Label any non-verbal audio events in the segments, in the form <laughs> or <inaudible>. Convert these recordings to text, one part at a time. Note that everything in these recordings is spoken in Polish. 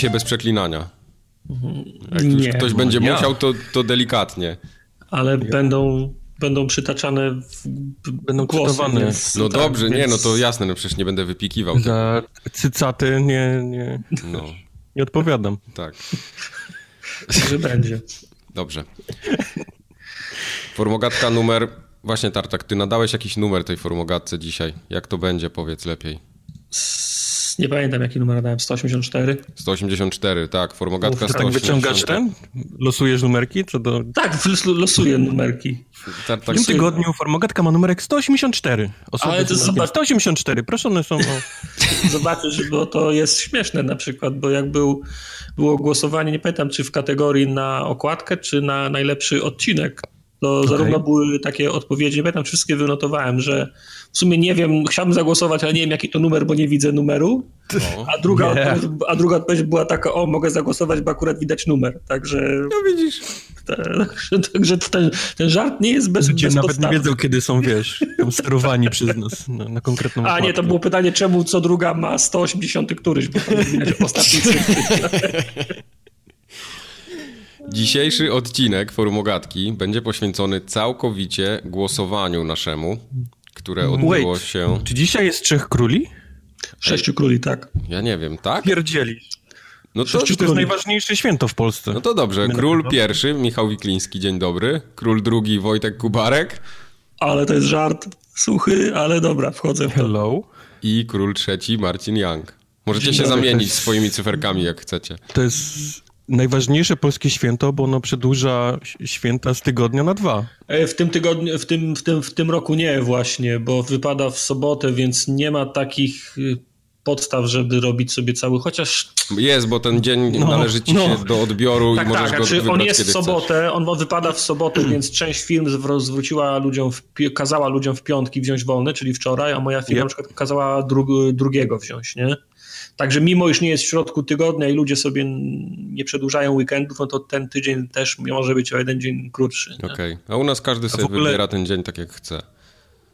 dzisiaj bez przeklinania. Jak już Nie, ktoś no będzie ja. musiał, to, to delikatnie. ale będą, będą przytaczane w, Będą cytowane. Więc, No tak, dobrze, nie, więc- no to jasne, no przecież nie będę wypikiwał. Za cycaty nie, nie, No, nie odpowiadam. tak. Że będzie. Dobrze. Formogatka numer... Właśnie, Tartak, ty nadałeś jakiś numer tej formogatce dzisiaj. Jak to będzie, powiedz lepiej. Nie pamiętam jaki numer dałem, 184? 184, tak, formogatka Ty tak wyciągasz 184. ten? Losujesz numerki? Co do... Tak, losuję numerki. Tartak, W tym tygodniu Formogatka ma numerek 184. Osoby Ale to zobacz- 184, proszę one są o... <laughs> Zobaczysz, bo to jest śmieszne na przykład, bo jak był, było głosowanie, nie pamiętam czy w kategorii na okładkę, czy na najlepszy odcinek, to zarówno były takie odpowiedzi, nie pamiętam, wszystkie wynotowałem, że w sumie nie wiem, chciałbym zagłosować, ale nie wiem jaki to numer, bo nie widzę numeru, no. a druga, Nie. odpowiedź, a druga odpowiedź była taka, o mogę zagłosować, bo akurat widać numer, także, No widzisz. <laughs> także, także ten, ten żart nie jest bez, Ludzie bez nawet nie wiedzą, kiedy są, wiesz, tam sterowani przez nas na, na konkretną A nie, to było pytanie, czemu co druga ma 180 któryś, bo tam widać <laughs> ostatni. Dzisiejszy odcinek Forumogatki będzie poświęcony całkowicie głosowaniu naszemu, które odbyło Wait. się... Czy dzisiaj jest Trzech Króli? Sześciu króli, tak. Ja nie wiem, tak? Pierdzieli. No to, to jest najważniejsze święto w Polsce? no to dobrze. Król pierwszy, Michał Wikliński, dzień dobry. Król drugi, Wojtek Kubarek. Ale to jest żart suchy, ale dobra, wchodzę w to. Hello? I król trzeci, Marcin Young. Możecie Dzień się dobry. zamienić swoimi cyferkami, jak chcecie. To jest najważniejsze polskie święto, bo ono przedłuża święta z tygodnia na dwa. E, W tym tygodniu, w tym, w tym, w tym roku nie właśnie, bo wypada w sobotę, więc nie ma takich y, podstaw, żeby robić sobie cały, chociaż Jest, bo ten dzień No, należy ci no. się do odbioru tak, i możesz tak, go znaczy wybrać, on jest w sobotę, chcesz. on wypada w sobotę, <clears throat> więc część firm zwróciła ludziom, w, kazała ludziom w piątki wziąć wolne, czyli wczoraj, a moja firma Yep. na przykład kazała dru- drugiego wziąć, nie? Także mimo, iż nie jest w środku tygodnia i ludzie sobie nie przedłużają weekendów, no to ten tydzień też może być o jeden dzień krótszy. Okej, a u nas każdy sobie ogóle- wybiera ten dzień tak, jak chce.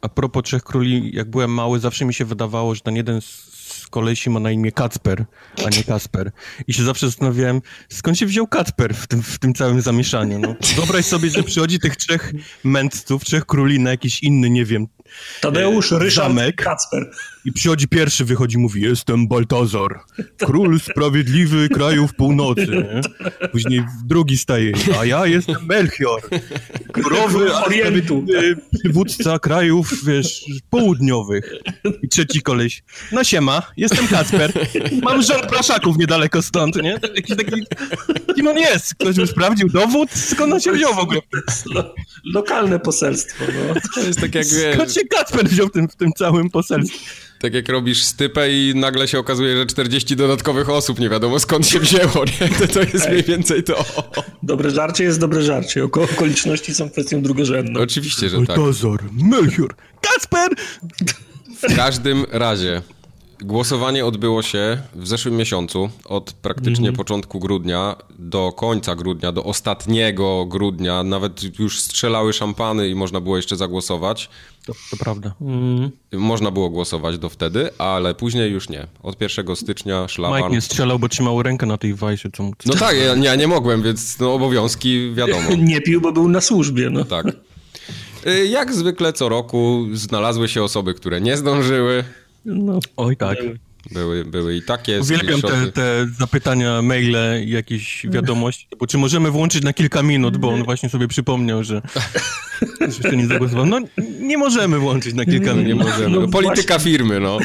A propos Trzech Króli, jak byłem mały, zawsze mi się wydawało, że ten jeden z kolesi ma na imię Kacper, a nie Kasper. I się zawsze zastanawiałem, skąd się wziął Kacper w tym, w tym całym zamieszaniu. No, wyobraź sobie, że przychodzi tych trzech mędrców, trzech króli na jakiś inny, nie wiem, Tadeusz, Ryszard, Zamek. Kacper. I przychodzi pierwszy, wychodzi, mówi, jestem Baltazar, <laughs> król sprawiedliwy krajów północy. Nie? <laughs> Później drugi staje, a ja jestem Melchior, <laughs> królowy, a Orientu. przywódca krajów, wiesz, południowych. I trzeci koleś, no siema, jestem Kacper, mam rząd praszaków niedaleko stąd, nie? Jakiś taki, kim on jest? Ktoś by sprawdził dowód? Skąd on się wziął w ogóle? Lo, lokalne poselstwo. No. To jest tak jak, Skąd wiesz, się Kacper wziął w tym, w tym całym poselstwie? Tak jak robisz stypę i nagle się okazuje, że 40 dodatkowych osób nie wiadomo skąd się wzięło, nie? To, to jest mniej więcej to. Dobre żarcie jest dobre żarcie. Oko- Okoliczności są kwestią drugorzędną. Oczywiście, że tak. Baltazar, Melchior, Kacper! W każdym razie głosowanie odbyło się w zeszłym miesiącu, od praktycznie początku grudnia do końca grudnia, do ostatniego grudnia. Nawet już strzelały szampany i można było jeszcze zagłosować. To, to prawda. Można było głosować do wtedy, ale później już nie. Od 1 stycznia szlaban. Mike nie strzelał, bo trzymał rękę na tej wajsie. Co... No tak, ja, ja nie mogłem, więc no, obowiązki wiadomo. <laughs> Nie pił, bo był na służbie. No. Tak. Y, Jak zwykle co roku znalazły się osoby, które nie zdążyły. No. Oj tak. Były, były i takie Uwielbiam te, te zapytania, maile i jakieś wiadomości. Bo czy możemy włączyć na kilka minut, bo on właśnie sobie przypomniał, że <laughs> że jeszcze nie zagłosował. No nie możemy włączyć na kilka No, nie minut. możemy. No No, polityka firmy, no.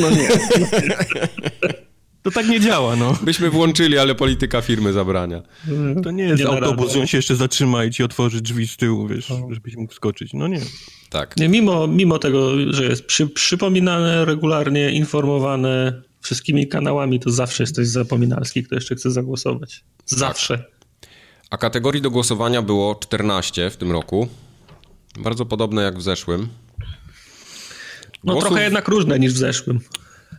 no nie. <laughs> To tak nie działa, no. Byśmy włączyli, ale polityka firmy zabrania. To nie jest Nie autobus, on się jeszcze zatrzyma i ci otworzy drzwi z tyłu, wiesz, żebyś mógł skoczyć. No nie. Tak. mimo, mimo tego, że jest przy, przypominane, regularnie informowane wszystkimi kanałami, to zawsze jest ktoś zapominalski, kto jeszcze chce zagłosować. Zawsze. A kategorii do głosowania było 14 w tym roku. Bardzo podobne jak w zeszłym. No Głosów- trochę jednak różne niż w zeszłym.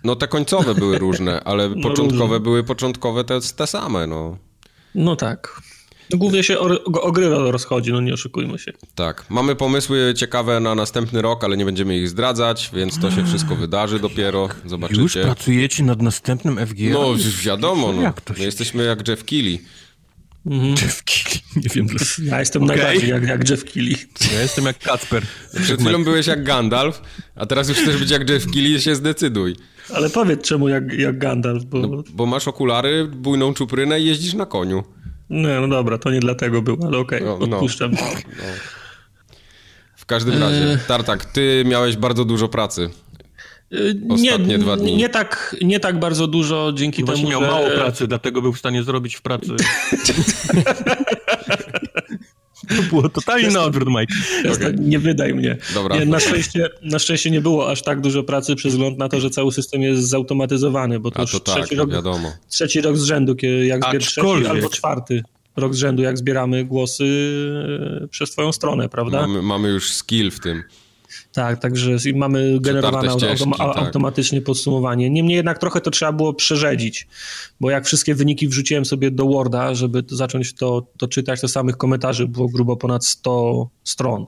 No te końcowe były różne, ale początkowe różne. były początkowe te, te same, no. No tak. No głównie się o, o gry rozchodzi, no nie oszukujmy się. Tak. Mamy pomysły ciekawe na następny rok, ale nie będziemy ich zdradzać, więc to się wszystko wydarzy dopiero. Zobaczycie. Już pracujecie nad następnym FGA? No wiadomo, no. My jesteśmy jak Jeff Keighley. Mhm. Jeff Keighley, <laughs> nie wiem dlaczego. Ja jestem okay. najbardziej jak, jak Jeff Keighley. Ja jestem jak Kacper. Przed chwilą byłeś jak Gandalf, a teraz już chcesz być jak Jeff Keighley, się zdecyduj. Ale powiedz czemu jak, jak Gandalf, bo... No, bo masz okulary, bujną czuprynę i jeździsz na koniu. No, no dobra, to nie dlatego było, ale okej, okay, no, odpuszczam. No. W każdym razie, Tartak, ty miałeś bardzo dużo pracy. Ostatnie nie, dwa dni. Nie tak, nie tak bardzo dużo dzięki Właśnie temu, miał że... mało pracy, dlatego był w stanie zrobić w pracy. <laughs> <laughs> To było totalnie na odwrót, Mike. Okay. Nie wydaj mnie. Dobra. Nie, na, szczęście, na szczęście nie było aż tak dużo pracy przez wzgląd na to, że cały system jest zautomatyzowany, bo to, już to tak, trzeci, rok, wiadomo. trzeci rok z rzędu, jak zbier trzeci albo czwarty rok z rzędu, jak zbieramy głosy e, przez twoją stronę, prawda? Mamy, mamy już skill w tym. Tak, także mamy generowane ścieżki, tak. automatycznie podsumowanie. Niemniej jednak trochę to trzeba było przerzedzić, bo jak wszystkie wyniki wrzuciłem sobie do Worda, żeby zacząć to, to czytać, to samych komentarzy było grubo ponad 100 stron.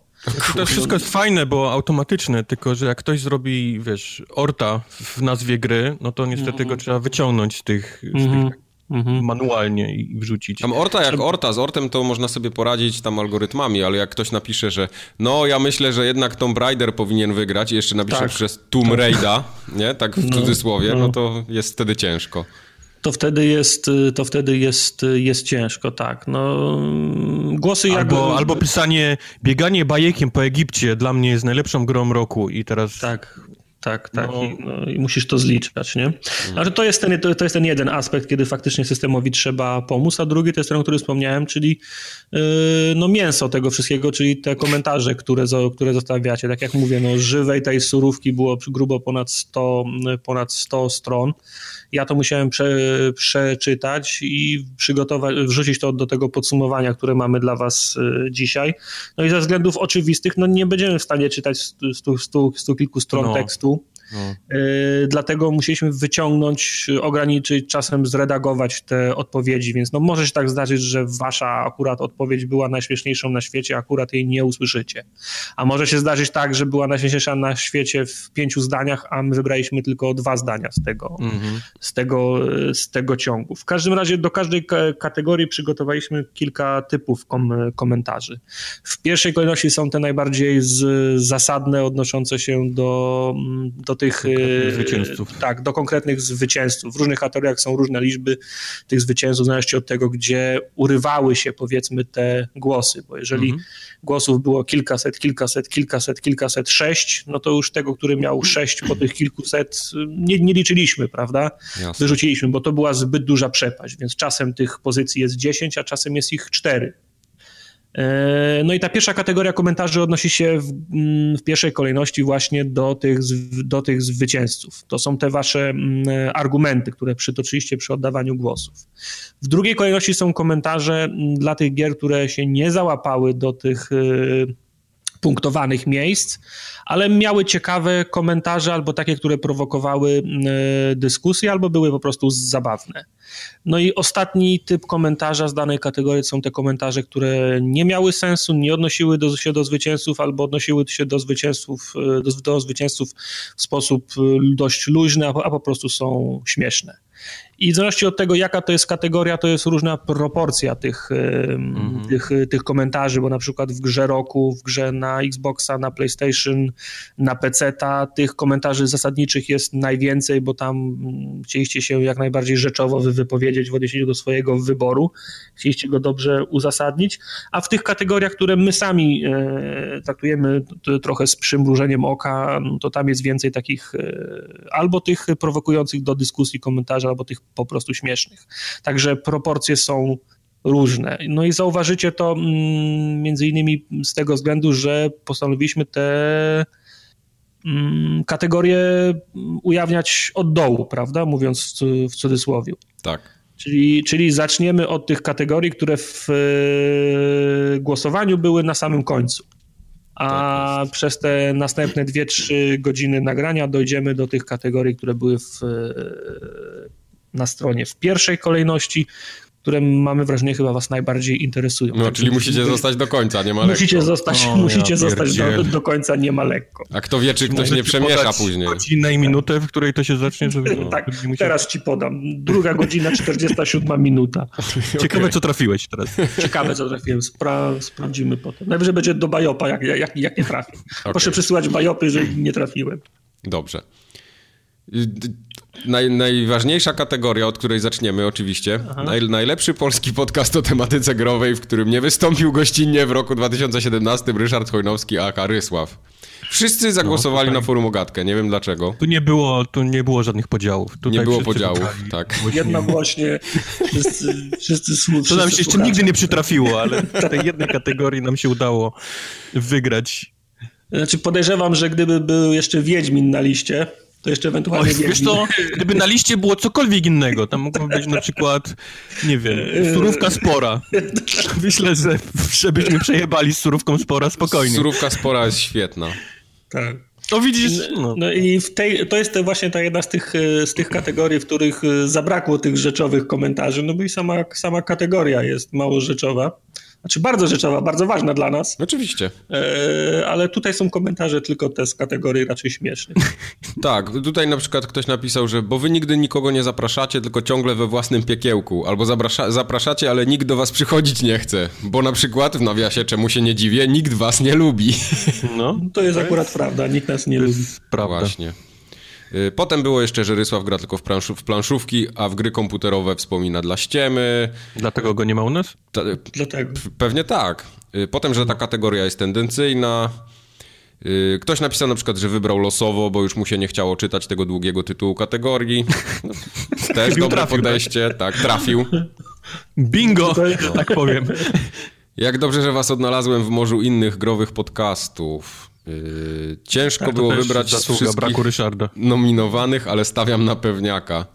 To wszystko jest fajne, bo automatyczne, tylko że jak ktoś zrobi, wiesz, orta w nazwie gry, no to niestety mm -hmm. go trzeba wyciągnąć z tych, z mm -hmm. tych mhm. manualnie i wrzucić. Tam Orta jak Orta, z Ortem to można sobie poradzić tam algorytmami, ale jak ktoś napisze, że no ja myślę, że jednak Tomb Raider powinien wygrać i jeszcze napisze tak. przez Tomb tak. Raider, nie? Tak w no, cudzysłowie, no. no to jest wtedy ciężko to wtedy jest, to wtedy jest, jest ciężko, tak. No, głosy jak... Albo, albo pisanie, bieganie bajekiem po Egipcie dla mnie jest najlepszą grą roku i teraz... Tak, tak, tak. No. I, no, I, musisz to zliczać, nie? Ale to jest, ten, to, to, jest ten jeden aspekt, kiedy faktycznie systemowi trzeba pomóc, a drugi to jest ten, o którym wspomniałem, czyli yy, no mięso tego wszystkiego, czyli te komentarze, które, które zostawiacie. Tak jak mówię, no żywej tej surówki było grubo ponad 100, ponad 100 stron. Ja to musiałem prze, przeczytać i przygotować, wrzucić to do tego podsumowania, które mamy dla Was y, dzisiaj. No i ze względów oczywistych, no nie będziemy w stanie czytać stu, stu, stu kilku stron no. tekstu. No. Y, dlatego musieliśmy wyciągnąć, ograniczyć, czasem zredagować te odpowiedzi, więc no może się tak zdarzyć, że wasza akurat odpowiedź była najśmieszniejszą na świecie, akurat jej nie usłyszycie. A może się zdarzyć tak, że była najśmieszniejsza na świecie w pięciu zdaniach, a my wybraliśmy tylko dwa zdania z tego, mhm. z tego, z tego ciągu. W każdym razie do każdej kategorii przygotowaliśmy kilka typów kom komentarzy. W pierwszej kolejności są te najbardziej zasadne, odnoszące się do, do tych e, zwycięzców. Tak, do konkretnych zwycięzców. W różnych kategoriach są różne liczby tych zwycięzców, w zależności od tego, gdzie urywały się powiedzmy te głosy, bo jeżeli mhm. głosów było kilkaset, kilkaset, kilkaset, kilkaset, sześć, no to już tego, który miał sześć po tych kilkuset, nie, nie liczyliśmy, prawda? Jasne. Wyrzuciliśmy, bo to była zbyt duża przepaść, więc czasem tych pozycji jest dziesięć, a czasem jest ich cztery. E, no i ta pierwsza kategoria komentarzy odnosi się w, mm, w, pierwszej kolejności właśnie do tych, do tych zwycięzców. To są te wasze mm, argumenty, które przytoczyliście przy oddawaniu głosów. W drugiej kolejności są komentarze mm, dla tych gier, które się nie załapały do tych y, punktowanych miejsc, ale miały ciekawe komentarze albo takie, które prowokowały dyskusje, albo były po prostu zabawne. No i ostatni typ komentarza z danej kategorii są te komentarze, które nie miały sensu, nie odnosiły do, się do zwycięzców albo odnosiły się do zwycięzców, do, do zwycięzców w sposób dość luźny, a, a po prostu są śmieszne. I w zależności od tego, jaka to jest kategoria, to jest różna proporcja tych, mm. tych, tych komentarzy, bo na przykład w grze roku, w grze na Xboxa, na PlayStation, na PC-ta tych komentarzy zasadniczych jest najwięcej, bo tam mm, chcieliście się jak najbardziej rzeczowo wypowiedzieć w odniesieniu do swojego wyboru, chcieliście go dobrze uzasadnić, a w tych kategoriach, które my sami e, traktujemy trochę z przymrużeniem oka, to tam jest więcej takich e, albo tych prowokujących do dyskusji komentarzy, albo tych po prostu śmiesznych. Także proporcje są różne. No i zauważycie to mm, między innymi z tego względu, że postanowiliśmy te mm, kategorie ujawniać od dołu, prawda? Mówiąc w cudzysłowie. Tak. Czyli, czyli zaczniemy od tych kategorii, które w e, głosowaniu były na samym końcu. A tak przez te następne 2-3 godziny nagrania dojdziemy do tych kategorii, które były w na stronie w pierwszej kolejności, które mamy wrażenie chyba was najbardziej interesują. No, tak, czyli musicie zostać do końca, nie ma lekko. Musicie zostać, o, <laughs> musicie ja zostać do, do, końca, nie ma lekko. A kto wie, czy ktoś nie przemiesza później. godzinę i minutę, w której to się zacznie, żeby... No, <laughs> tak, teraz ci podam. Druga godzina, 47 minuta. <laughs> Ciekawe, co trafiłeś teraz. Ciekawe, co trafiłem. Spra sprawdzimy potem. Najwyżej będzie do bajopa, jak, jak, jak nie trafię. Okay. Proszę przysyłać bajopy, że nie trafiłem. Dobrze. Naj, najważniejsza kategoria, od której zaczniemy oczywiście. Naj, najlepszy polski podcast o tematyce growej, w którym nie wystąpił gościnnie w roku 2017 Ryszard Chojnowski, a Rysław. Wszyscy zagłosowali no, na forum Ogatkę, nie wiem dlaczego. Tu nie było, tu nie było żadnych podziałów. Tutaj nie było podziałów, wybrali. tak. Jednogłośnie wszyscy, wszyscy słuchacze. To nam się jeszcze nigdy nie przytrafiło, ale w tej jednej kategorii nam się udało wygrać. Znaczy podejrzewam, że gdyby był jeszcze Wiedźmin na liście, to jeszcze ewentualnie... Oj, wiesz to, gdyby na liście było cokolwiek innego, tam mogłoby być na przykład, nie wiem, surówka spora. <laughs> Myślę, że żebyśmy przejebali z surówką spora spokojnie. Surówka spora jest świetna. Tak. To widzisz. No, no i w tej, to jest właśnie ta jedna z tych, z tych kategorii, w których zabrakło tych rzeczowych komentarzy, no bo i sama, sama kategoria jest mało rzeczowa. Znaczy bardzo rzeczowa, bardzo ważna dla nas. Oczywiście. E, ale tutaj są komentarze tylko te z kategorii raczej śmiesznych. <laughs> tak, tutaj na przykład ktoś napisał, że bo wy nigdy nikogo nie zapraszacie, tylko ciągle we własnym piekiełku. Albo zaprasza, zapraszacie, ale nikt do was przychodzić nie chce. Bo na przykład, w nawiasie, czemu się nie dziwię, nikt was nie lubi. no, to jest akurat prawda, nikt nas nie lubi. Prawda. Właśnie. Y, potem było jeszcze, że Rysław gra tylko w, planszów, w planszówki, a w gry komputerowe wspomina dla ściemy. Dlatego go nie ma u nas? Ta, Dlatego. Pewnie tak. Y, potem, że ta kategoria jest tendencyjna. Y, ktoś napisał na przykład, że wybrał losowo, bo już mu się nie chciało czytać tego długiego tytułu kategorii. No, <laughs> też dobre trafił, podejście, tak? tak, trafił. Bingo, tak powiem. Jak dobrze, że was odnalazłem w morzu innych growych podcastów. Yy, ciężko tak, było wybrać z wszystkich braku Ryszarda. nominowanych, ale stawiam na pewniaka.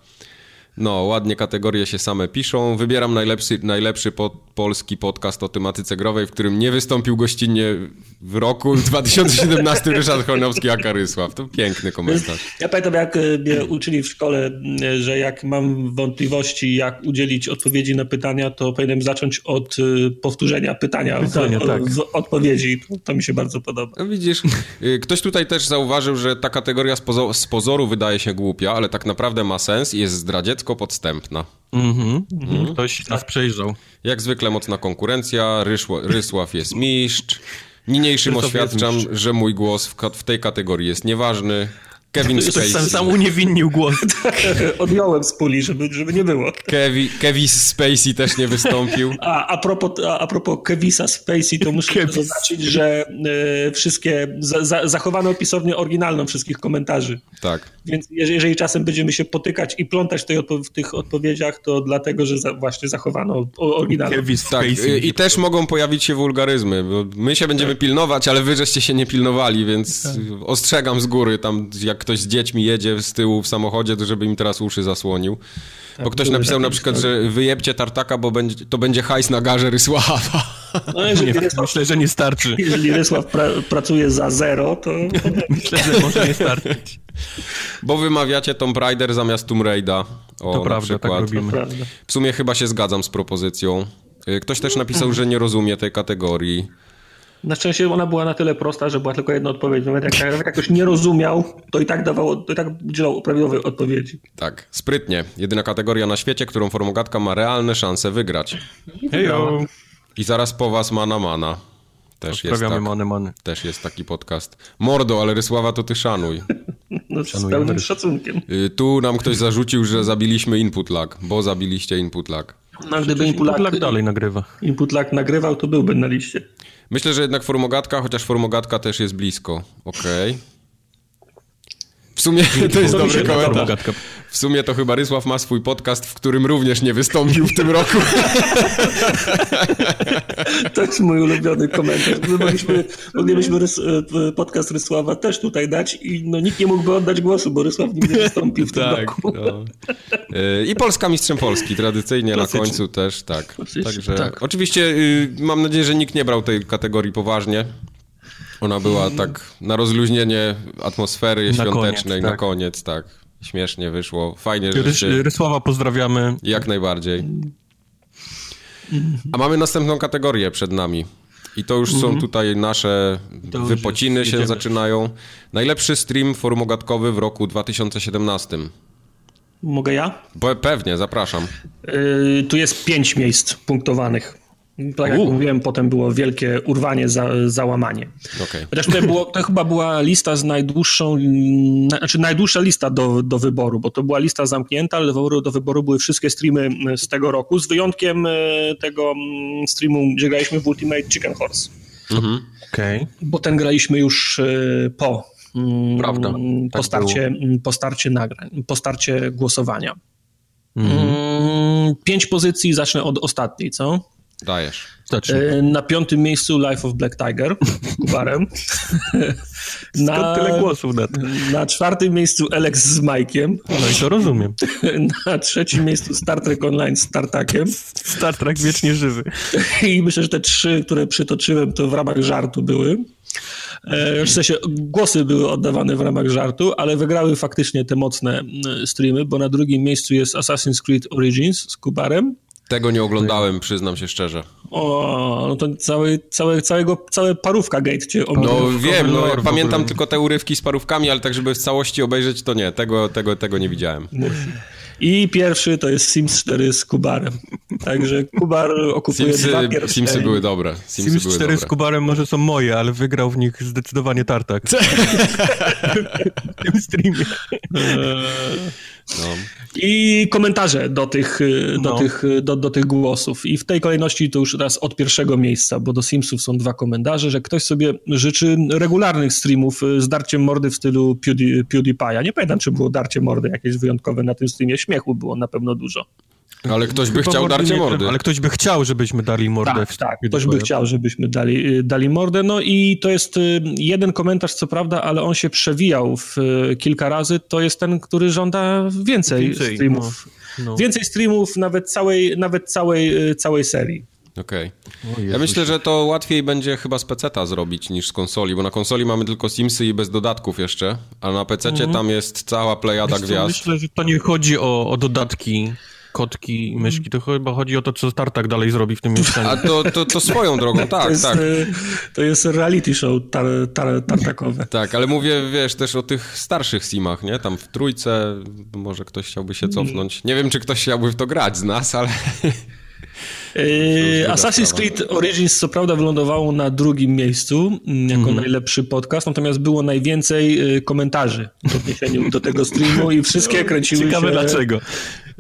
No, ładnie kategorie się same piszą. Wybieram najlepszy, najlepszy po, polski podcast o tematyce growej, w którym nie wystąpił gościnnie w roku <laughs> 2017 Ryszard Chornowski, a Karysław. To piękny komentarz. Ja pamiętam, jak e, mnie uczyli w szkole, e, że jak mam wątpliwości, jak udzielić odpowiedzi na pytania, to powinienem zacząć od e, powtórzenia pytania, pytania w, tak. w odpowiedzi. To, mi się bardzo podoba. No widzisz, ktoś tutaj też zauważył, że ta kategoria z, pozo z pozoru wydaje się głupia, ale tak naprawdę ma sens i jest podstępna. Mhm. mhm. Ktoś nas przejrzał. Jak zwykle mocna konkurencja, Ryszła, Rysław jest mistrz. Niniejszym oświadczam, że mój głos w, w tej kategorii jest nieważny. Kevin Spacey. Sam, sam uniewinnił głos. <laughs> Odjąłem z puli, żeby, żeby nie było. Kevi, Kevin Spacey też nie wystąpił. A, a, propos, a, a propos Kevisa Spacey, to muszę Kevis. zaznaczyć, że e, wszystkie, za, za, zachowano pisownię oryginalną wszystkich komentarzy. Tak. Więc jeżeli, jeżeli czasem będziemy się potykać i plątać w, tej odpo w tych odpowiedziach, to dlatego, że za, właśnie zachowano oryginalną. Kevin tak, i, i też mogą pojawić się wulgaryzmy, bo my się będziemy tak. pilnować, ale wy żeście się nie pilnowali, więc tak. ostrzegam z góry, tam jak ktoś z dziećmi jedzie z tyłu w samochodzie, to żeby im teraz uszy zasłonił. Tak, bo ktoś napisał na przykład, że wyjebcie tartaka, bo będzie, to będzie hajs na garze Rysława. No, jeżeli nie, Rysław, myślę, że nie starczy. Jeżeli Rysław pra, pracuje za zero, to... <laughs> myślę, że może nie starczyć. Bo wymawiacie Tomb Raider zamiast Tomb Raida. O, to prawda, tak przykład. tak robimy. W sumie chyba się zgadzam z propozycją. Y, ktoś też napisał, że nie rozumie tej kategorii. Na szczęście ona była na tyle prosta, że była tylko jedna odpowiedź. Nawet jak, jak ktoś nie rozumiał, to i tak dawało, to i tak udzielał prawidłowej odpowiedzi. Tak, sprytnie. Jedyna kategoria na świecie, którą formogatka ma realne szanse wygrać. Hejo. I zaraz po was mana mana. Też jest, tak, many, many. też jest taki podcast. Mordo, ale Rysława to ty szanuj. <laughs> No, z pełnym szacunkiem. Y, tu nam ktoś zarzucił, że zabiliśmy input lag, bo zabiliście input lag. No, gdyby input lag, lag dalej nagrywa. Input lag nagrywał, to byłby na liście. Myślę, że jednak formogatka, chociaż formogatka też jest blisko. Okej. Okay. W sumie to jest dobry komentarz. W sumie to chyba Rysław ma swój podcast, w którym również nie wystąpił w tym roku. <laughs> To jest mój ulubiony komentarz. My mogliśmy, moglibyśmy rys, e, podcast Rysława też tutaj dać i no, nikt nie mógłby oddać głosu, bo Rysław nim nie wystąpił w tym tak, roku. No. E, I Polska mistrzem Polski, tradycyjnie Klasycznie. na końcu też, tak. Także tak. oczywiście y, mam nadzieję, że nikt nie brał tej kategorii poważnie. Ona była tak na rozluźnienie atmosfery na świątecznej koniec, tak. na koniec, tak. Śmiesznie wyszło. Fajnie, że Rys, się... Rysława pozdrawiamy. Jak najbardziej. A mamy następną kategorię przed nami. I to już są tutaj nasze To wypociny się zaczynają. Najlepszy stream forumogatkowy w roku 2017. Mogę ja? Pe- pewnie, zapraszam. Yy, tu jest pięć miejsc punktowanych. Tak jak U. mówiłem, potem było wielkie urwanie, za, załamanie. Okej. Chociaż to, było, to chyba była lista z najdłuższą, na, znaczy najdłuższa lista do, do wyboru, bo to była lista zamknięta, ale do wyboru, do wyboru były wszystkie streamy z tego roku, z wyjątkiem e, tego streamu, gdzie graliśmy w Ultimate Chicken Horse, Mhm. Okej. bo ten graliśmy już e, po, Prawda, po, tak starcie, po starcie nagrań, po starcie głosowania. Mhm. Mm, Pięć pozycji, zacznę od ostatniej, co? Dajesz. Zacznij. E, Na piątym miejscu Life of Black Tiger z <laughs> Kubarem. Skąd tyle głosów na to? Na czwartym miejscu Alex z Mike'iem. No i to rozumiem. <laughs> Na trzecim miejscu Star Trek Online z Tartakiem. Star Trek wiecznie żywy. <laughs> I myślę, że te trzy, które przytoczyłem, to w ramach żartu były. E, W sensie głosy były oddawane w ramach żartu, ale wygrały faktycznie te mocne mm, streamy, bo na drugim miejscu jest Assassin's Creed Origins z Kubarem. Tego nie oglądałem, przyznam się szczerze. O, no to cały, całe, całego, całe parówka gate cię No wiem, no, ja pamiętam tylko te urywki z parówkami, ale tak, żeby w całości obejrzeć, to nie. Tego, tego, tego nie widziałem. I pierwszy to jest Sims 4 z Kubarem. Także Kubar okupuje dwa Simsy, pierwsze. Simsy były dobre. Simsy Sims były 4 dobre. z Kubarem może są moje, ale wygrał w nich zdecydowanie Tartak. <laughs> w tym streamie. <laughs> No. I komentarze do tych, y, do, No. tych, y, do, do tych głosów. I w tej kolejności to już raz od pierwszego miejsca, bo do Simsów są dwa komentarze, że ktoś sobie życzy regularnych streamów y, z darciem mordy w stylu Pewdie- PewDiePie'a. Nie pamiętam, czy było darcie mordy jakieś wyjątkowe na tym streamie. Śmiechu było na pewno dużo. Ale ktoś by Chyba chciał darcie nie mordy. trzeba, Ale ktoś by chciał, żebyśmy dali mordę. Tak, w tak. Ktoś by chciał, żebyśmy dali, y, dali mordę. No i to jest y, jeden komentarz, co prawda, ale on się przewijał w, y, kilka razy. To jest ten, który żąda więcej, Więcej, streamów. no, no. Więcej streamów, nawet całej, nawet całej, całej serii. Okej. O Ja myślę, że to łatwiej będzie chyba z PC-ta zrobić niż z konsoli, bo na konsoli mamy tylko Simsy i bez dodatków jeszcze, a na PC-cie tam jest cała plejada Wiesz co, gwiazd. Myślę, że to nie chodzi o, o dodatki, kotki i myszki, to chyba chodzi o to, co Tartak dalej zrobi w tym <laughs> mieszkaniu. A to, to, to swoją drogą, To tak, jest, tak. y, to jest reality show tar, tar, tartakowe. <laughs> Tak, ale mówię, wiesz, też o tych starszych simach, nie? Tam w trójce może ktoś chciałby się cofnąć. Nie wiem, czy ktoś chciałby w to grać z nas, ale... <laughs> Yy, druga Assassin's. Creed Origins co prawda wylądowało na drugim miejscu mm, jako Mhm. najlepszy podcast, natomiast było najwięcej y, komentarzy w odniesieniu do tego streamu i wszystkie kręciły Ciekawe się... dlaczego.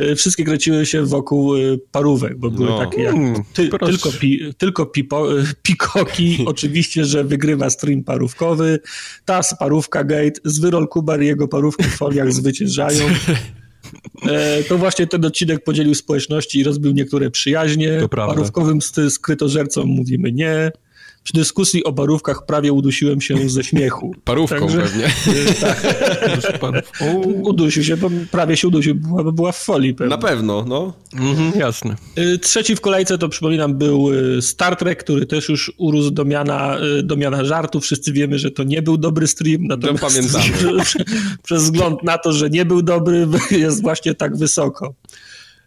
Y, Wszystkie kręciły się wokół y, parówek, bo były No. takie jak Mm, ty, tylko, pi, tylko pipo, y, pikoki, <laughs> oczywiście, że wygrywa stream parówkowy, ta z parówka gate, z Wyrol Kubar i jego parówki w foliach zwyciężają. <laughs> E, To właśnie ten odcinek podzielił społeczności i rozbił niektóre przyjaźnie. Parówkowym skrytożercom mówimy nie. Przy dyskusji o parówkach prawie udusiłem się ze śmiechu. <laughs> Parówką Także- pewnie. <laughs> O, Udusił się, bo prawie się udusił, była, była w folii pewnie. Na pewno, no. mhm, jasne. Y, Trzeci w kolejce to przypominam był y, Star Trek, który też już urósł do miana, y, do miana żartu. Wszyscy wiemy, że to nie był dobry stream. Natomiast pamiętamy. <laughs> przez wzgląd na to, że nie był dobry, jest właśnie tak wysoko.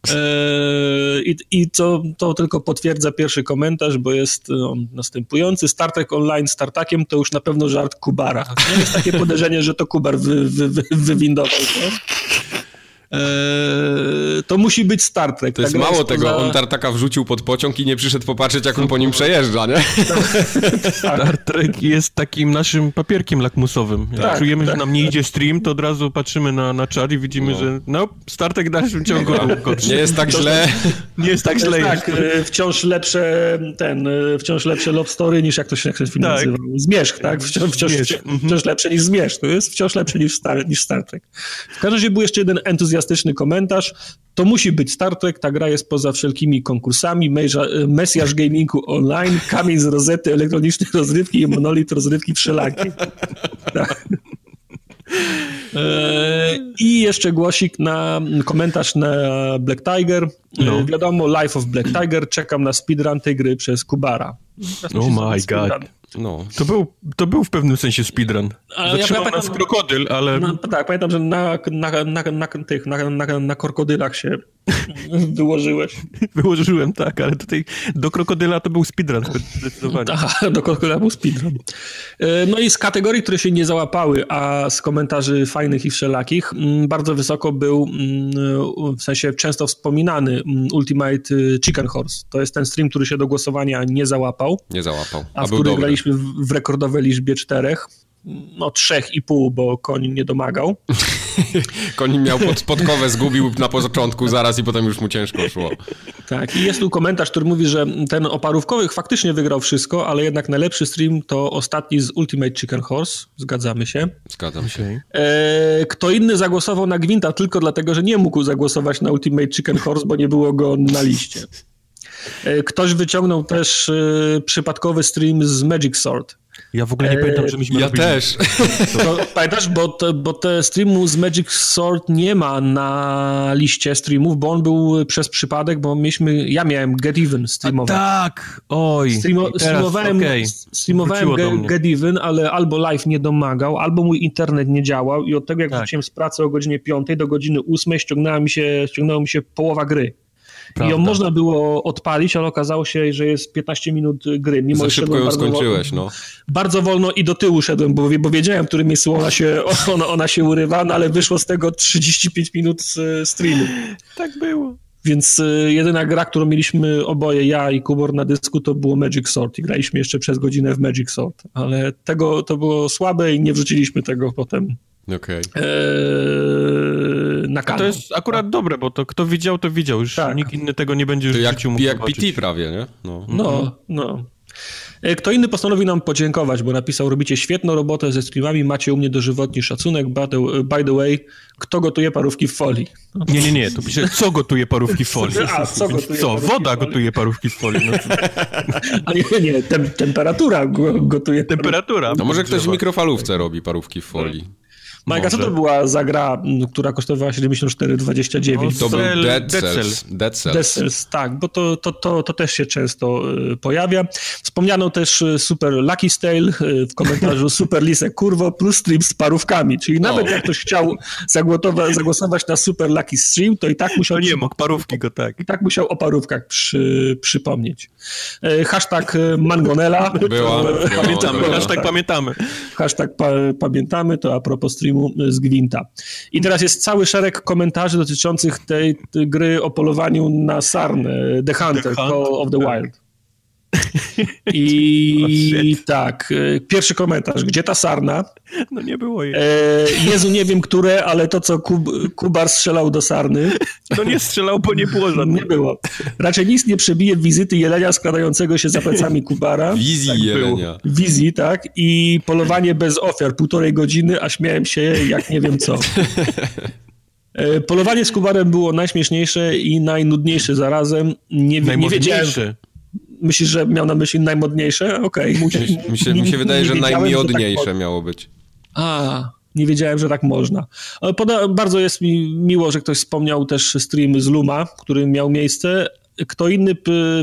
Eee, I, i to, to tylko potwierdza pierwszy komentarz, bo jest on następujący. Star Trek Online z Tartakiem to już na pewno żart Kubara. No jest takie podejrzenie, że to Kubar wy, wy, wy, wywindował to. Eee, to musi być Star Trek. To jest Ta gra mało tego, poza- on tartaka wrzucił pod pociąg i nie przyszedł popatrzeć, jak on po nim przejeżdża, nie? <laughs> Star Trek jest takim naszym papierkiem lakmusowym. Jak Tak, czujemy, tak. że nam nie idzie stream, to od razu patrzymy na, na czat i widzimy, No. że no, Star Trek w dalszym ciągu gorszy. Nie jest tak źle. <laughs> nie jest tak To jest źle tak, e, wciąż lepsze ten, e, wciąż lepsze love story niż jak to się jak ten film Tak. nazywał. Zmierzch, tak? Wciąż, wciąż, Zmierzch, wciąż, wciąż lepsze niż Zmierzch. To jest wciąż lepsze niż Star, niż Star Trek. W każdym razie był jeszcze jeden entuzjastyczny komentarz. To musi być Star Trek, ta gra jest poza wszelkimi konkursami, e, Mesjasz Gamingu Online, Kamień z rozety, elektroniczne rozrywki i monolit rozrywki wszelakiej. <laughs> Tak. E, I jeszcze głosik na komentarz na Black Tiger. E, No. Wiadomo, Life of Black Tiger. Czekam na speedrun tej gry przez Kubara. Teraz Oh my zrobić speedrun. No. To był, to był w pewnym sensie speedrun. Ale Zatrzymał ja, nas krokodyl, ale... No, tak, pamiętam, że na, na, na, na, tych, na, na, na krokodylach się <laughs> wyłożyłeś. <laughs> Wyłożyłem, tak, ale tutaj do krokodyla to był speedrun zdecydowanie. Tak, <laughs> do krokodyla był speedrun. E, no i z kategorii, które się nie załapały, a z komentarzy fajnych i wszelakich, mm, bardzo wysoko był, mm, w sensie często wspominany mm, Ultimate Chicken Horse. To jest ten stream, który się do głosowania nie załapał. Nie załapał. A, a w którym w rekordowej liczbie czterech no trzech i pół, bo koń nie domagał. <laughs> koń miał pod, podkowę, zgubił na początku zaraz i potem już mu ciężko szło. Tak, i jest tu komentarz, który mówi, że ten oparówkowych faktycznie wygrał wszystko, ale jednak najlepszy stream to ostatni z Ultimate Chicken Horse. Zgadzamy się. Zgadzam się. E, kto inny zagłosował na Gwinta tylko dlatego, że nie mógł zagłosować na Ultimate Chicken Horse, bo nie było go na liście. E, ktoś wyciągnął też e, przypadkowy stream z Magic Sword. Ja w ogóle nie pamiętam, że myśmy Ja robili. też. To, pamiętasz, bo, to, bo te streamu z Magic Sword nie ma na liście streamów, bo on był przez przypadek, bo mieliśmy, ja miałem Get Even streamować. A tak, oj. Streamo, teraz, streamowałem okay. streamowałem Get, Get, Even, ale albo live nie domagał, albo mój internet nie działał i od tego jak tak. wróciłem z pracy o godzinie 5 do godziny 8 ściągnęła mi się, ściągnęła mi się połowa gry. Prawda. I ją można było odpalić, ale okazało się, że jest 15 minut gry. Mimo Za szybko ją skończyłeś, no. Bardzo wolno i do tyłu szedłem, bo, bo wiedziałem, w którym miejscu ona się, <laughs> ona, ona się urywa, no ale wyszło z tego 35 minut streamu. Tak było. Więc y, jedyna gra, którą mieliśmy oboje, ja i Kubor na dysku, to było Magic Sword i graliśmy jeszcze przez godzinę w Magic Sword, ale tego to było słabe i nie wrzuciliśmy tego potem Okay. na kanał. To jest akurat dobre, bo to kto widział, to widział. Już tak. nikt inny tego nie będzie już to jak, mógł jak PT prawie, nie? No. no, no. E, kto inny postanowił nam podziękować, bo napisał, robicie świetną robotę ze streamami, macie u mnie dożywotni szacunek, by the, way, kto gotuje parówki w folii? No. Nie, nie, nie, to pisze, co gotuje parówki w folii? <laughs> A, co gotuje Co, woda gotuje parówki w folii? No, <laughs> A nie, nie, tem, temperatura gotuje Temperatura. No może ktoś w mikrofalówce robi parówki w folii. Majka, co to była za gra, która kosztowała 74,29? No, to był Dead Cells. Dead Cells. Dead Cells, tak, bo to, to, to, to też się często y, pojawia. Wspomniano też y, Super Lucky Stale y, w komentarzu <laughs> Super Lisek Kurwo plus stream z parówkami, czyli nawet o. jak ktoś chciał zagłosować na Super Lucky Stream, to i tak musiał... To nie mógł, parówki go tak. I tak musiał o parówkach przy, przypomnieć. Hashtag Mangonela. Była. Pamiętamy, hashtag pamiętamy. Hashtag pa, pamiętamy, to a propos streamu z Gwinta. I teraz jest cały szereg komentarzy dotyczących tej, tej gry o polowaniu na sarnę, The Hunter, The Call of the tak. Wild. <laughs> I oh, tak, e, pierwszy komentarz. Gdzie ta sarna? No nie było jej. E, Jezu, nie wiem które, ale to, co Kub, Kubar strzelał do sarny. No nie strzelał, bo nie było żadnego. Nie było. Raczej nic nie przebije wizyty jelenia składającego się za plecami Kubara. Wizji tak jelenia. Było. Wizji, tak. I polowanie bez ofiar, półtorej godziny, a śmiałem się jak nie wiem co. E, polowanie z Kubarem było najśmieszniejsze i najnudniejsze zarazem. Nie, nie wiedziałem, Myślisz, że miał na myśli najmodniejsze? Okej. Okay. Mi, się, mi się wydaje, że najmiodniejsze tak miało być. A, nie wiedziałem, że tak można. Poda bardzo jest mi miło, że ktoś wspomniał też stream z Luma, który miał miejsce. Kto inny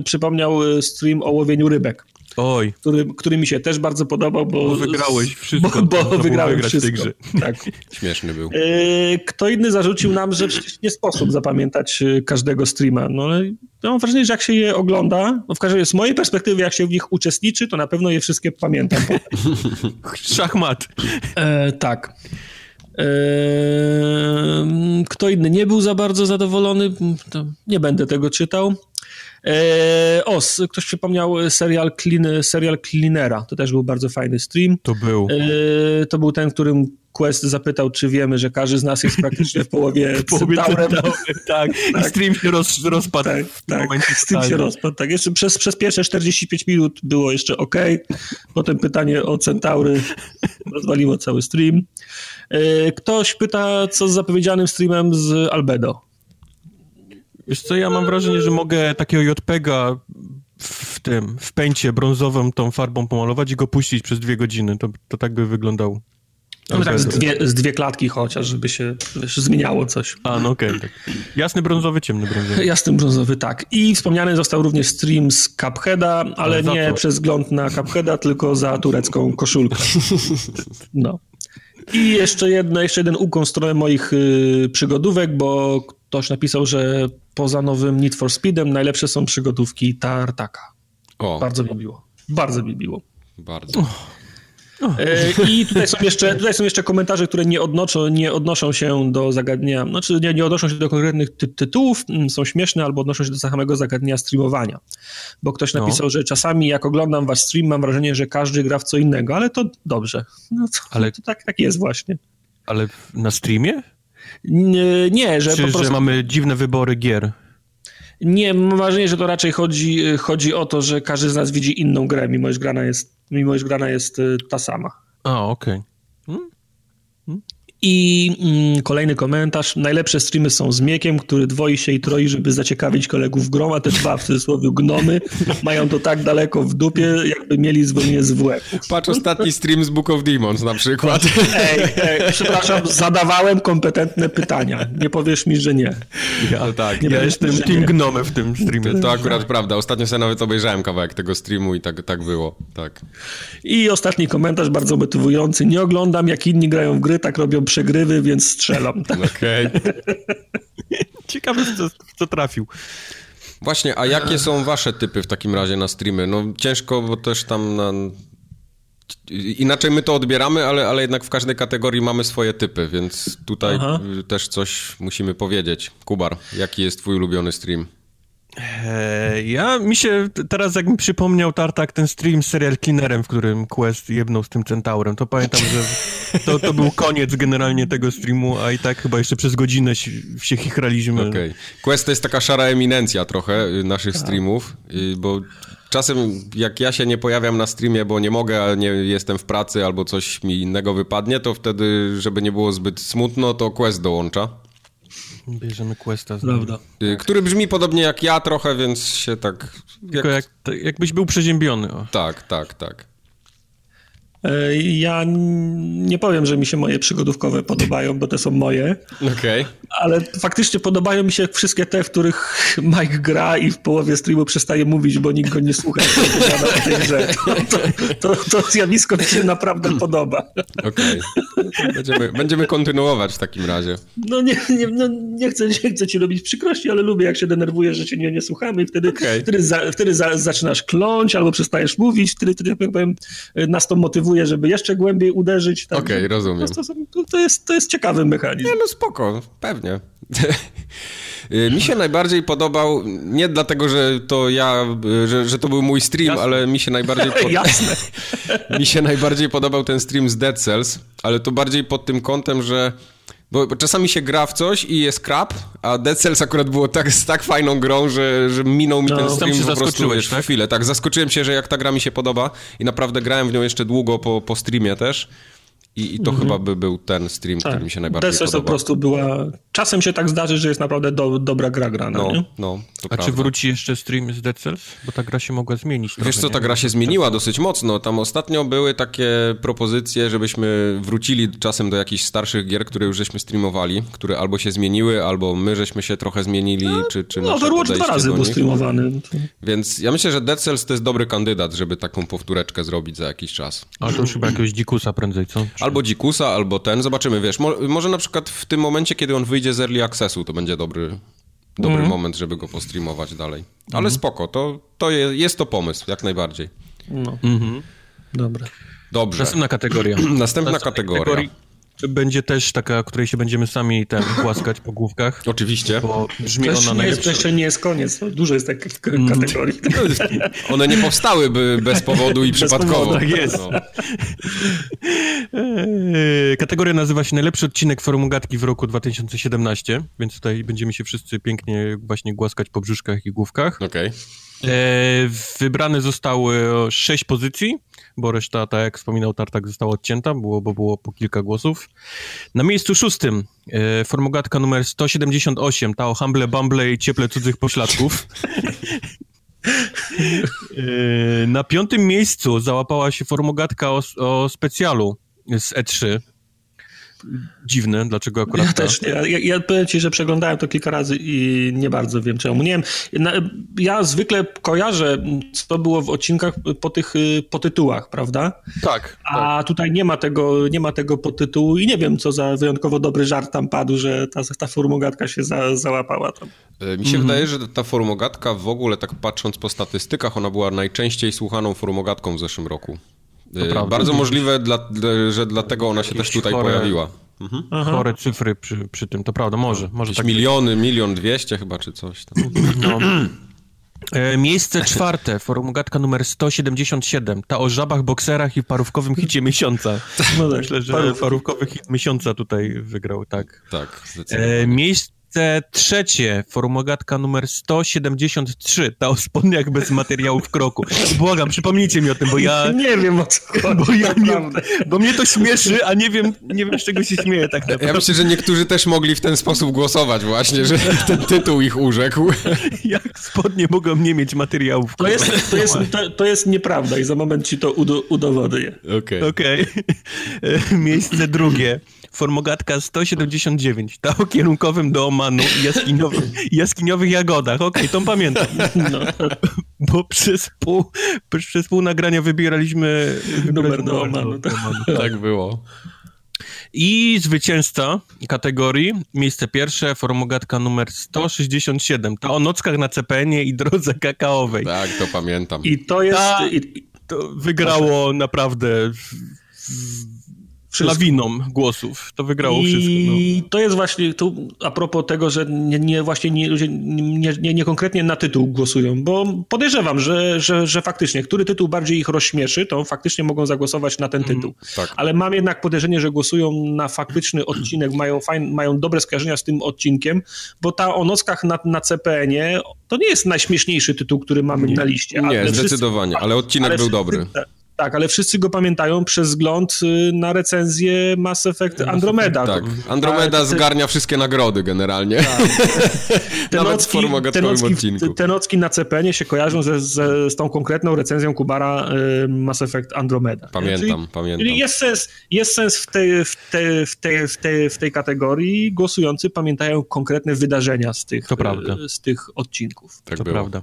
przypomniał stream o łowieniu rybek. Oj. Który, który mi się też bardzo podobał, bo... bo wygrałeś wszystko. Bo, bo wygrałem wszystko. Tak. <laughs> Śmieszny był. E, kto inny zarzucił nam, że przecież nie sposób zapamiętać e, każdego streama. No ale ja mam wrażenie, że jak się je ogląda, no w każdym razie z mojej perspektywy, jak się w nich uczestniczy, to na pewno je wszystkie pamiętam. <laughs> Szachmat. E, tak. E, kto inny nie był za bardzo zadowolony, nie będę tego czytał. Eee, os, ktoś przypomniał serial, Clean, serial Cleanera, to też był bardzo fajny stream. To był. Eee, to był ten, którym Quest zapytał, czy wiemy, że każdy z nas jest praktycznie w połowie, <laughs> w połowie centaurem. tak. tak. stream się roz, rozpadł. Tak, tak. stream się rozpadł. Tak. Jeszcze przez, przez pierwsze 45 minut było jeszcze ok. Potem pytanie o centaury rozwaliło cały stream. Eee, ktoś pyta, co z zapowiedzianym streamem z Albedo. Wiesz co, ja mam wrażenie, że mogę takiego JPEGa w tym, w pęcie brązową tą farbą pomalować i go puścić przez dwie godziny. To, to tak by wyglądał. No tak, z dwie, z dwie klatki chociaż, żeby się wiesz, zmieniało coś. A, no okej. Okay, tak. Jasny brązowy, ciemny brązowy. Jasny brązowy, tak. I wspomniany został również stream z Cupheada, ale nie przez wzgląd na Cupheada, tylko za turecką koszulkę. <laughs> No. I jeszcze, jedno, jeszcze jeden ukłon w stronę moich y, przygodówek, bo ktoś napisał, że poza nowym Need for Speedem najlepsze są przygodówki Tartaka. O. Bardzo mi miło. Bardzo mi miło. Bardzo. E, I tutaj są, jeszcze, tutaj są jeszcze komentarze, które nie odnoszą, nie odnoszą się do zagadnienia, znaczy nie, nie odnoszą się do konkretnych ty tytułów, mm, są śmieszne albo odnoszą się do samego zagadnienia streamowania. Bo ktoś no. napisał, no. że czasami jak oglądam wasz stream, mam wrażenie, że każdy gra w co innego, ale to dobrze. No to, ale to tak, tak jest właśnie. Ale na streamie? Nie, że Czy, po prostu... że mamy dziwne wybory gier? Nie, mam wrażenie, że to raczej chodzi, chodzi o to, że każdy z nas widzi inną grę, mimo iż grana jest, mimo iż grana jest y, ta sama. A, okej. Okay. Hmm? Hmm? I mm, kolejny komentarz. Najlepsze streamy są z Miekiem, który dwoi się i troi, żeby zaciekawić kolegów grą, a te dwa w cudzysłowie gnomy mają to tak daleko w dupie, jakby mieli zwolnienie z WF. Patrz ostatni stream z Book of Demons na przykład. Ej, ej, przepraszam, zadawałem kompetentne pytania. Nie powiesz mi, że nie. Ja, tak, nie ja jestem team gnomy w tym streamie. To, to akurat prawda. Ostatnio sobie nawet obejrzałem kawałek tego streamu i tak, tak było. Tak. I ostatni komentarz, bardzo motywujący. Nie oglądam, jak inni grają w gry, tak robią przegrywy, więc strzelam. Okej. Okay. <laughs> Ciekawe, co, co trafił. Właśnie, a jakie są wasze typy w takim razie na streamy? No ciężko, bo też tam na... Inaczej my to odbieramy, ale, ale jednak w każdej kategorii mamy swoje typy, więc tutaj Aha. też coś musimy powiedzieć. Kubar, jaki jest twój ulubiony stream? Eee, ja mi się teraz jak mi przypomniał Tartak ten stream z serial Cleanerem, w którym Quest jedną z tym centaurem, to pamiętam, że to, to był koniec generalnie tego streamu, a i tak chyba jeszcze przez godzinę się chichraliśmy. Okej. Okay. Quest to jest taka szara eminencja trochę y, naszych tak. streamów, y, bo czasem jak ja się nie pojawiam na streamie, bo nie mogę, nie jestem w pracy albo coś mi innego wypadnie, to wtedy, żeby nie było zbyt smutno, to Quest dołącza. Bierzemy Questa. Prawda. Y, który brzmi podobnie jak ja trochę, więc się tak... Tylko jak, jakbyś był przeziębiony. O. Tak, tak, tak. E, ja nie powiem, że mi się moje przygodówkowe podobają, bo te są moje. Okej. Okay. Ale faktycznie podobają mi się wszystkie te, w których Mike gra i w połowie streamu przestaje mówić, bo nikt go nie słucha, o tej grze. To, to, to, zjawisko mi się naprawdę podoba. Okej. Okay. Będziemy, będziemy kontynuować w takim razie. No nie, nie, no nie, chcę, nie chcę ci robić przykrości, ale lubię, jak się denerwujesz, że cię nie, nie słuchamy i wtedy, okay. wtedy, za, wtedy za, zaczynasz kląć albo przestajesz mówić, wtedy, wtedy jak powiem, nas to motywuje żeby jeszcze głębiej uderzyć. Tak, Okej, okay, rozumiem. To, to, to, jest, to jest ciekawy mechanizm. Nie, no spoko, pewnie. <laughs> Y, mi się najbardziej podobał, nie dlatego, że to ja, że, że to był mój stream, Jasne. ale mi się najbardziej. <laughs> Jasne. <laughs> mi się najbardziej podobał ten stream z Dead Cells, ale to bardziej pod tym kątem, że bo czasami się gra w coś i jest krap, a Dead Cells akurat było tak, z tak fajną grą, że, że minął mi no, ten stream po prostu wiesz, tak? chwilę. Tak, zaskoczyłem się, że jak ta gra mi się podoba i naprawdę grałem w nią jeszcze długo po, po streamie też. I, i to mhm. chyba by był ten stream, tak. który mi się najbardziej Dead Cells po prostu była... Czasem się tak zdarzy, że jest naprawdę do, dobra gra grana, no, nie? no, A prawda. czy wróci jeszcze stream z Dead Cells? Bo ta gra się mogła zmienić trochę, Wiesz co, ta gra się zmieniła dosyć mocno. Tam ostatnio były takie propozycje, żebyśmy wrócili czasem do jakichś starszych gier, które już żeśmy streamowali, które albo się zmieniły, albo my żeśmy się trochę zmienili, no, czy, czy No, Overwatch dwa razy był streamowany. Więc ja myślę, że Dead Cells to jest dobry kandydat, żeby taką powtóreczkę zrobić za jakiś czas. Ale to już chyba jakiegoś dzikusa prędzej, co? Albo dzikusa, albo ten, zobaczymy, wiesz, mo może na przykład w tym momencie, kiedy on wyjdzie z Early Accessu, to będzie dobry, dobry mm. moment, żeby go postreamować dalej. Ale mm. spoko, to, to je, jest to pomysł, jak najbardziej. No. Mm -hmm. Dobra. Dobrze. Następna kategoria. <clears throat> Następna kategoria. Kategorii będzie też taka, której się będziemy sami ten <laughs> głaskać po główkach. Oczywiście. Bo brzmi ona nie jest, jeszcze nie jest koniec. Dużo jest takich kategorii. <laughs> One nie powstałyby bez powodu i bez przypadkowo. Powodu, tak jest. No. Kategoria nazywa się Najlepszy odcinek Formugatki w roku 2017, więc tutaj będziemy się wszyscy pięknie właśnie głaskać po brzuszkach i główkach. Okej. Okay. E, wybrane zostały sześć pozycji, bo reszta, tak jak wspominał Tartak, została odcięta, było, bo było po kilka głosów. Na miejscu szóstym e, formogatka numer 178, ta o Humble Bumble i cieple cudzych pośladków. <laughs> e, na piątym miejscu załapała się formogatka o, o specjalu z E3. Dziwne, dlaczego akurat Ja ta. też nie. Ja, ja powiem ci, że przeglądałem to kilka razy i nie bardzo wiem czemu. Nie wiem, ja zwykle kojarzę, co było w odcinkach po tych y, po tytułach, prawda? Tak, A tutaj nie ma tego, nie ma tego podtytułu i nie wiem, co za wyjątkowo dobry żart tam padł, że ta, ta formogatka się za, załapała tam. E, Mi się wydaje, że ta formogatka w ogóle, tak patrząc po statystykach, ona była najczęściej słuchaną formogatką w zeszłym roku. Prawda. Bardzo możliwe, dla, że dlatego ona się też tutaj chore- pojawiła. chore cyfry przy, przy tym, to prawda, może, może tak miliony, milion dwieście chyba, czy coś tam. No. E, Miejsce czwarte, formogatka numer 177, ta o żabach, bokserach i parówkowym hicie miesiąca. No tak, Myślę, że parówki. parówkowy hit miesiąca tutaj wygrał, tak. Tak, zdecydowanie. E, miejsce trzecie, formogatka numer 173, ta o spodniach bez materiału w kroku. Błagam, przypomnijcie mi o tym, bo ja... <laughs> Nie wiem o co chodzi. <laughs> Bo, ja nie, bo mnie to śmieszy, a nie wiem, nie wiem z czego się śmieję tak naprawdę. Ja myślę, że niektórzy też mogli w ten sposób głosować właśnie, że <laughs> ten tytuł ich urzekł. Jak spodnie mogą nie mieć materiału w To kroku? jest, to, jest, to, to jest nieprawda i za moment ci to udo, udowodnię. Okej. Okej. E, Miejsce drugie. Formogatka 179. Ta o kierunkowym do Omanu i jaskiniowych, jaskiniowych jagodach. Okej, tą pamiętam. No, Bo przez pół, przez pół nagrania wybieraliśmy Numer do Omanu, tak. Tak było. I zwycięzca kategorii, miejsce pierwsze, formogatka numer 167. Ta o nockach na CPN-ie i drodze kakaowej. Tak, to pamiętam. I to jest... Ta- I, To wygrało naprawdę w, w, Wszystko. lawiną głosów. To wygrało wszystko. No. I to jest właśnie tu a propos tego, że nie, nie właśnie nie, ludzie nie, nie, nie konkretnie na tytuł głosują, bo podejrzewam, że, że, że faktycznie, który tytuł bardziej ich rozśmieszy, to faktycznie mogą zagłosować na ten tytuł. tak. Ale mam jednak podejrzenie, że głosują na faktyczny odcinek, mają, fajn, mają dobre skojarzenia z tym odcinkiem, bo ta o nockach na, na CPN-ie to nie jest najśmieszniejszy tytuł, który mamy na liście. Nie, ale zdecydowanie, ale odcinek ale był wszyscy- dobry. Tak, ale wszyscy go pamiętają przez wzgląd y, na recenzję Mass Effect Andromeda. Tak, Andromeda Tak, te- zgarnia wszystkie nagrody generalnie. <laughs> te Nawet nocki, w nocki, odcinku. te nocki na CPN-ie się kojarzą ze, ze, z tą konkretną recenzją Kubara y, Mass Effect Andromeda. Pamiętam, czyli, pamiętam. Czyli jest sens, jest sens w, tej, w, tej, w, tej, w, tej, w tej kategorii. Głosujący pamiętają konkretne wydarzenia z tych, To prawda. y, z tych odcinków. Tak to było. prawda.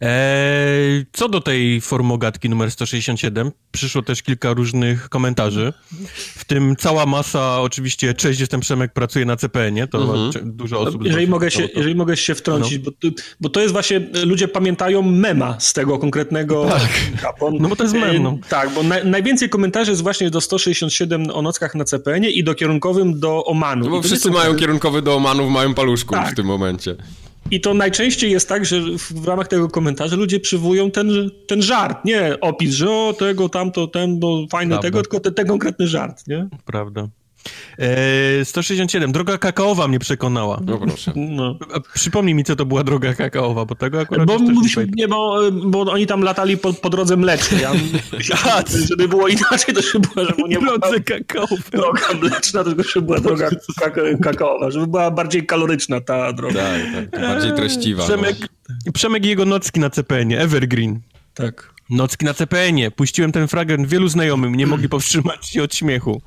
Eee, co do tej formogatki numer 167, przyszło też kilka różnych komentarzy, w tym cała masa, oczywiście, cześć, jestem Przemek, pracuję na CPN-ie, to Mhm. dużo osób... Jeżeli mogę, się, to. jeżeli mogę się wtrącić, bo, tu- bo to jest właśnie, ludzie pamiętają mema z tego konkretnego tak. No bo to jest mem, no. Tak, bo na, najwięcej komentarzy jest właśnie do 167 o nockach na CPN-ie i do kierunkowym do Omanu. No bo to wszyscy mają kierunkowy do Omanów, mają paluszków Tak. w tym momencie. I to najczęściej jest tak, że w, ramach tego komentarza ludzie przywołują ten, ten żart, nie opis, że o tego, tamto, ten, bo fajny Prawda. tego, tylko ten, ten konkretny żart, nie? Prawda. Eee, 167, droga kakaowa mnie przekonała. No proszę. No. Przypomnij mi, co to była droga kakaowa, bo tego akurat Bo też nie nie, bo, bo oni tam latali po, po drodze mlecznej. Ja, A, <laughs> żeby było inaczej, to żeby była, żeby nie była Drodze kakaowe. droga mleczna, tylko żeby była droga kaka- kakaowa, żeby była bardziej kaloryczna ta droga. Tak, tak. Bardziej treściwa. no. Przemek, Przemek i jego nocki na CPN-ie, Evergreen. Tak. Nocki na CPN-ie. Puściłem ten fragment wielu znajomym, nie mogli powstrzymać się od śmiechu.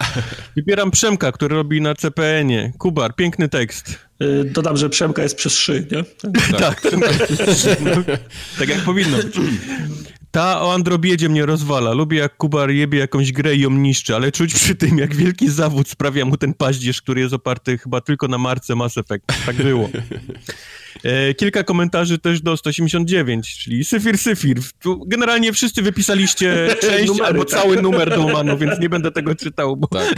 Wybieram Przemka, który robi na CPN-ie. Kubar, piękny tekst. Y, Dodam, że Przemka jest przez szy, nie? Tak. No, tak jak powinno być. Ta o Androbiedzie mnie rozwala. Lubię jak Kubar jebie jakąś grę i ją niszczy, ale czuć przy tym, jak wielki zawód sprawia mu ten paździerz, który jest oparty chyba tylko na marce Mass Effect. Tak było. E, kilka komentarzy też do 189, czyli Syfir Syfir. Tu Generalnie wszyscy wypisaliście <laughs> część Numery, albo tak. cały numer do Omanu, więc nie będę tego czytał, bo Tak.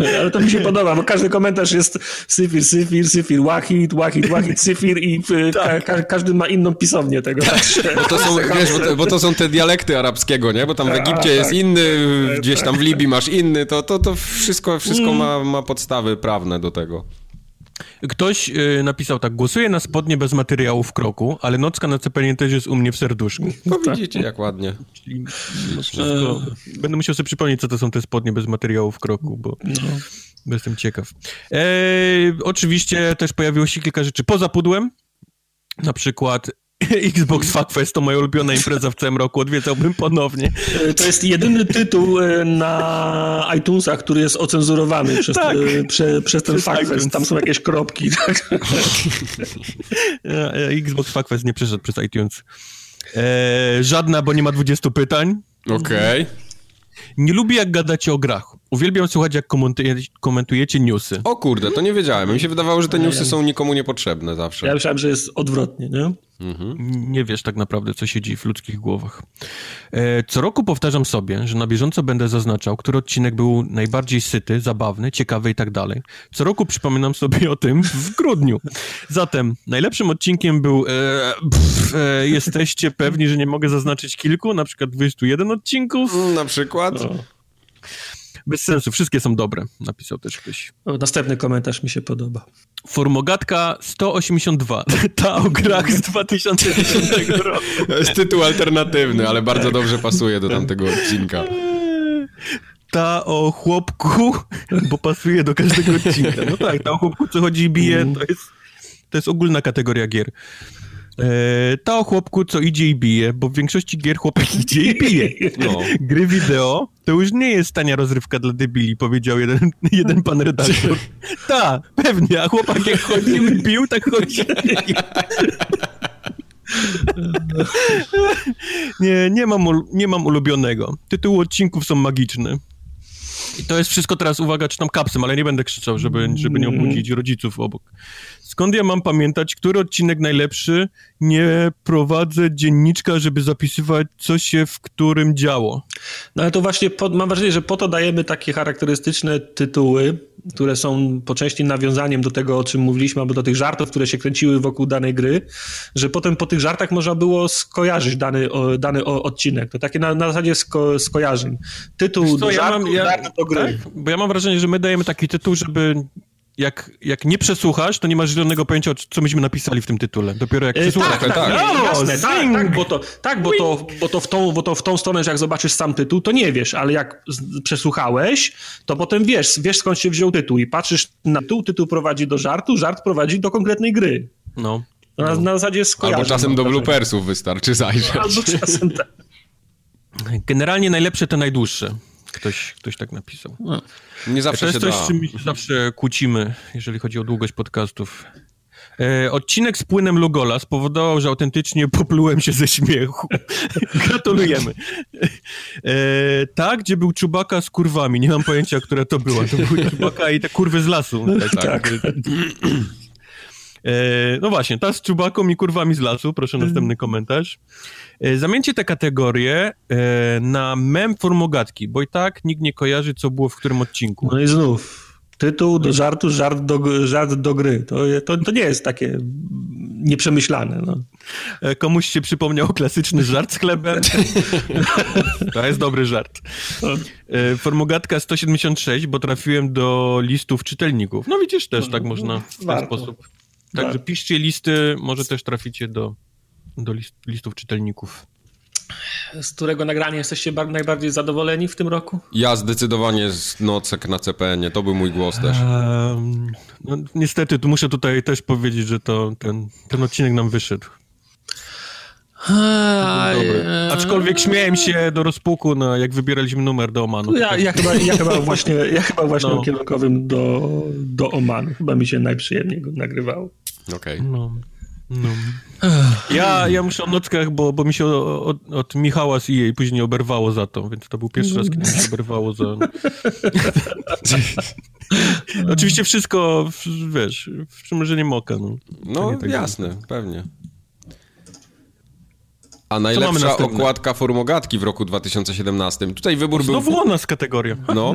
Y, Ale to mi się podoba, bo każdy komentarz jest syfir, syfir, syfir, wahid, wahid, wahid, syfir i y, <laughs> ka, ka, każdy ma inną pisownię tego. Także, <laughs> Bo to są, wiesz, bo to, bo to są te dialekty arabskiego, nie? Bo tam w Egipcie jest inny, gdzieś tam w Libii masz inny, to, to, to wszystko, wszystko ma, ma podstawy prawne do tego. Ktoś y, napisał tak, głosuję na spodnie bez materiału w kroku, ale nocka na cepenie też jest u mnie w serduszku. <laughs> No widzicie, jak ładnie. Czyli no. Będę musiał sobie przypomnieć, co to są te spodnie bez materiału w kroku, bo, bo jestem ciekaw. E, oczywiście też pojawiło się kilka rzeczy poza pudłem, na przykład <laughs> Xbox Fuckfest to moja ulubiona impreza w całym roku, odwiedzałbym ponownie. E, to jest jedyny tytuł e, na iTunesach, który jest ocenzurowany przez, tak. prze, przez ten Fuckfest. Tam są jakieś kropki. <laughs> Tak? Xbox Fuckfest nie przeszedł przez iTunes. E, żadna, bo nie ma 20 pytań. Okej. Okay. Nie lubię, jak gadacie o grach. Uwielbiam słuchać, jak komentujecie newsy. O kurde, to nie wiedziałem. Mi się wydawało, że te newsy są nikomu niepotrzebne zawsze. Ja myślałem, że jest odwrotnie, nie? Mhm. Nie wiesz tak naprawdę, co siedzi w ludzkich głowach. E, co roku powtarzam sobie, że na bieżąco będę zaznaczał, który odcinek był najbardziej syty, zabawny, ciekawy i tak dalej. Co roku przypominam sobie o tym w grudniu. Zatem najlepszym odcinkiem był e, pff, e, jesteście pewni, że nie mogę zaznaczyć kilku, na przykład 21 odcinków? Na przykład? O. Bez sensu, wszystkie są dobre, napisał też ktoś. O, następny komentarz mi się podoba. Formogatka 182. <laughs> Ta o grach z 2010 roku. To jest tytuł alternatywny, ale bardzo dobrze pasuje do tamtego odcinka. Ta o chłopku, bo pasuje do każdego odcinka. No tak, ta o chłopku, co chodzi i bije, to jest, to jest ogólna kategoria gier. E, ta o chłopku, co idzie i bije, bo w większości gier chłopak <laughs> idzie i bije. No. Gry wideo to już nie jest tania rozrywka dla debili, powiedział jeden, <laughs> jeden pan redaktor. <laughs> Ta, pewnie, a chłopak jak chodził i bił, tak chodzi. nie, nie mam, nie mam ulubionego. Tytuły odcinków są magiczne. I to jest wszystko teraz, uwaga, czytam kapsem, ale nie będę krzyczał, żeby, żeby nie obudzić rodziców obok. Skąd ja mam pamiętać, który odcinek najlepszy? Nie prowadzę dzienniczka, żeby zapisywać, co się w którym działo. No ale to właśnie po, mam wrażenie, że po to dajemy takie charakterystyczne tytuły, które są po części nawiązaniem do tego, o czym mówiliśmy, albo do tych żartów, które się kręciły wokół danej gry, że potem po tych żartach można było skojarzyć dany, o, dany odcinek. To takie na, na zasadzie sko, skojarzeń. Tytuł co, do ja żartu, ja, do gry. Tak? Bo ja mam wrażenie, że my dajemy taki tytuł, żeby jak, jak nie przesłuchasz, to nie masz żadnego pojęcia, co myśmy napisali w tym tytule. Dopiero jak e, przesłuchasz. Tak, tak, tak, no, jasne, tak, tak, bo to, tak bo, to, bo, to w tą, bo to w tą stronę, że jak zobaczysz sam tytuł, to nie wiesz, ale jak przesłuchałeś, to potem wiesz, wiesz skąd się wziął tytuł i patrzysz na tytuł, tytuł prowadzi do żartu, żart prowadzi do konkretnej gry. No. Na, na zasadzie skojarzeń. Albo czasem do bloopersów wystarczy zajrzeć. Albo czasem tak. Generalnie najlepsze te najdłuższe. Ktoś, ktoś tak napisał. No. Nie zawsze to jest się coś, da. czym zawsze kłócimy, jeżeli chodzi o długość podcastów. E, odcinek z płynem Lugola spowodował, że autentycznie poplułem się ze śmiechu. <laughs> Gratulujemy. E, tak, gdzie był Czubaka z kurwami. Nie mam pojęcia, która to była. To był Czubaka i te kurwy z lasu. Tak. tak. E, no właśnie, ta z Czubaką i kurwami z lasu. Proszę następny komentarz. E, zamieńcie te kategorie e, na mem formogatki, bo i tak nikt nie kojarzy, co było w którym odcinku. No i znów. Tytuł do żartu, żart do, żart do gry. To, to, to nie jest takie nieprzemyślane. No. E, komuś się przypomniał klasyczny żart z chlebem. <laughs> to jest dobry żart. Formogatka 176, bo trafiłem do listów czytelników. No widzisz, też tak można w ten Warto. sposób. Także piszcie listy, może też traficie do do list, listów czytelników. Z którego nagrania jesteście najbardziej zadowoleni w tym roku? Ja zdecydowanie z Nocek na CPN-ie, to był mój głos też. Um, no, niestety, tu muszę tutaj też powiedzieć, że to ten, ten odcinek nam wyszedł. Dobry. Aczkolwiek śmiałem się do rozpuku, no, jak wybieraliśmy numer do Omanu. Ja, ja, chyba, ja chyba <laughs> właśnie, ja chyba właśnie no. kierunkowym do, do Omanu. Chyba mi się najprzyjemniej go nagrywało. Okej. Okay. No. No. Ja, ja muszę o nockach, bo, bo mi się od, od Michała z EA później oberwało za to, więc to był pierwszy raz, kiedy mi się oberwało za... <laughs> Oczywiście wszystko, wiesz, w przymrużeniem oka. No, no tak jasne, pewnie. A najlepsza okładka formogatki w roku 2017. Tutaj wybór Znowu był... Znowu u nas kategoria. <laughs> No,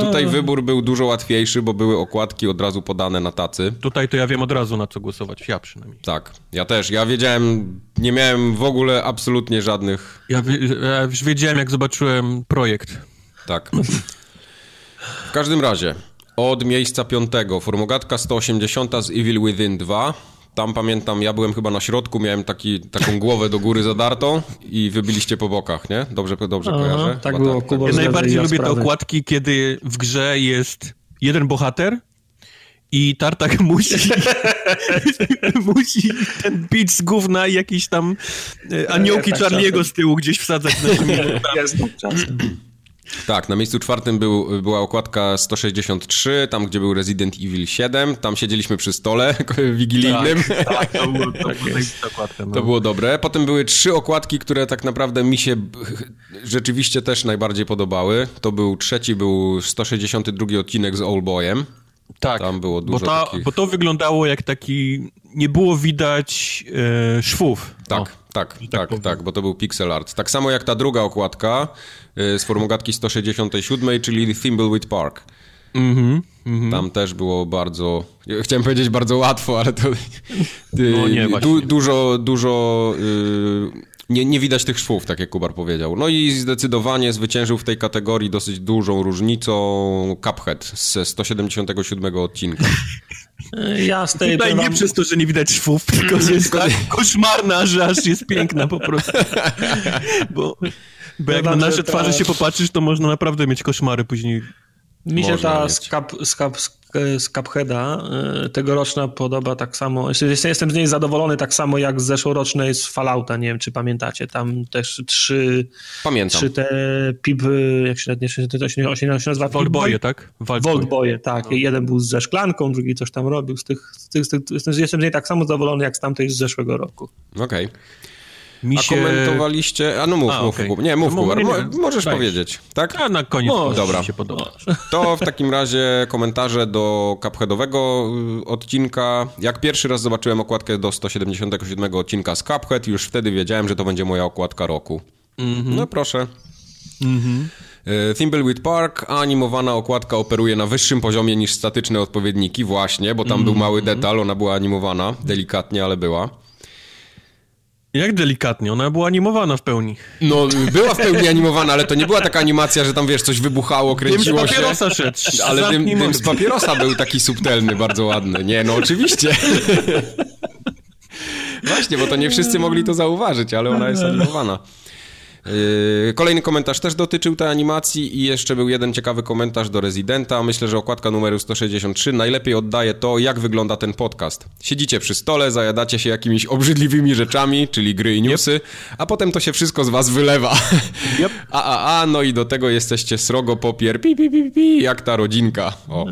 tutaj wybór był dużo łatwiejszy, bo były okładki od razu podane na tacy. Tutaj to ja wiem od razu na co głosować, ja przynajmniej. Tak, ja też. Ja wiedziałem, nie miałem w ogóle absolutnie żadnych... Ja, ja już wiedziałem, jak zobaczyłem projekt. Tak. W każdym razie, od miejsca piątego, formogatka 180 z Evil Within 2 tam pamiętam, ja byłem chyba na środku, miałem taki, taką głowę do góry zadartą i wybiliście po bokach, nie? Dobrze, dobrze Aha, kojarzę? Tak chyba było, tak, Ja najbardziej lubię sprawy. te okładki, kiedy w grze jest jeden bohater i Tartak <laughs> musi musi ten beat z gówna i jakieś tam e, aniołki tak Charlie'ego z tyłu gdzieś wsadzać na czasem. Tak, na miejscu czwartym był, była okładka 163, tam gdzie był Resident Evil 7, tam siedzieliśmy przy stole <laughs> wigilijnym. Tak, tak, to <laughs> było, to zajebista okładka, no. To było dobre. Potem były trzy okładki, które tak naprawdę mi się rzeczywiście też najbardziej podobały. To był trzeci, był 162 odcinek z Oldboyem. Tak, Tam było bo, dużo ta, takich- bo to wyglądało jak taki... Nie było widać e, szwów. Tak, O. tak, tak tak, tak, bo to był pixel art. Tak samo jak ta druga okładka y, z formogatki 167, czyli Thimbleweed Park. Mhm. Tam też było bardzo, chciałem powiedzieć bardzo łatwo, ale to No nie, <laughs> du, dużo, dużo y, nie, nie widać tych szwów, tak jak Kubar powiedział. No i zdecydowanie zwyciężył w tej kategorii dosyć dużą różnicą Cuphead ze 177 odcinka. <laughs> Ja z tej Tutaj nie mam- przez to, że nie widać szwów, <laughs> tylko że jest tak koszmarna, że aż jest piękna po prostu. <laughs> Bo, bo jak na nasze ta- twarze się popatrzysz, to można naprawdę mieć koszmary później. Mi się Można ta Cup, z, Cup, z Cupheada y, tegoroczna podoba tak samo. Jestem, jestem z niej zadowolony tak samo jak z zeszłorocznej z Fallouta. Nie wiem, czy pamiętacie. Tam też trzy, Pamiętam. trzy te pip, jak się, nie, się, to się, nazywa? Voltboye, tak? Voltboye, tak. Jeden był ze szklanką, drugi coś tam robił. Z tych, z tych, z tych, jestem, jestem z niej tak samo zadowolony jak z tamtej z zeszłego roku. Okej. Mi A się... komentowaliście... A no mów, A, mów. okej. Kubar. Nie, mów, No, Kubar. Mo-. Możesz Dajesz. powiedzieć, tak? A na koniec dobra. się podoba. To w takim razie komentarze do Cupheadowego odcinka. Jak pierwszy raz zobaczyłem okładkę do 177 odcinka z Cuphead, już wtedy wiedziałem, że to będzie moja okładka roku. No proszę. Y, Thimbleweed Park, a animowana okładka operuje na wyższym poziomie niż statyczne odpowiedniki, właśnie, bo tam był mały detal, ona była animowana, delikatnie, ale była. Jak delikatnie, ona była animowana w pełni. No, była w pełni animowana, ale to nie była taka animacja, że tam, wiesz, coś wybuchało, kręciło się. papierosa szedł. Ale dym, dym z papierosa był taki subtelny, bardzo ładny. Nie, no oczywiście. <laughs> Właśnie, bo to nie wszyscy mogli to zauważyć, ale ona jest animowana. Yy, Kolejny komentarz też dotyczył tej animacji i jeszcze był jeden ciekawy komentarz do Residenta. Myślę, że okładka numeru 163 najlepiej oddaje to, jak wygląda ten podcast. Siedzicie przy stole, zajadacie się jakimiś obrzydliwymi rzeczami, czyli gry i newsy, a potem to się wszystko z was wylewa. Yep. <laughs> A, a, a, no i do tego jesteście srogo popier, pi, pi, pi, pi, jak ta rodzinka. O.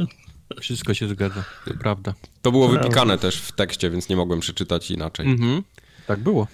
Wszystko się zgadza, to prawda. To było wypikane też w tekście, więc nie mogłem przeczytać inaczej. Mhm. Tak było.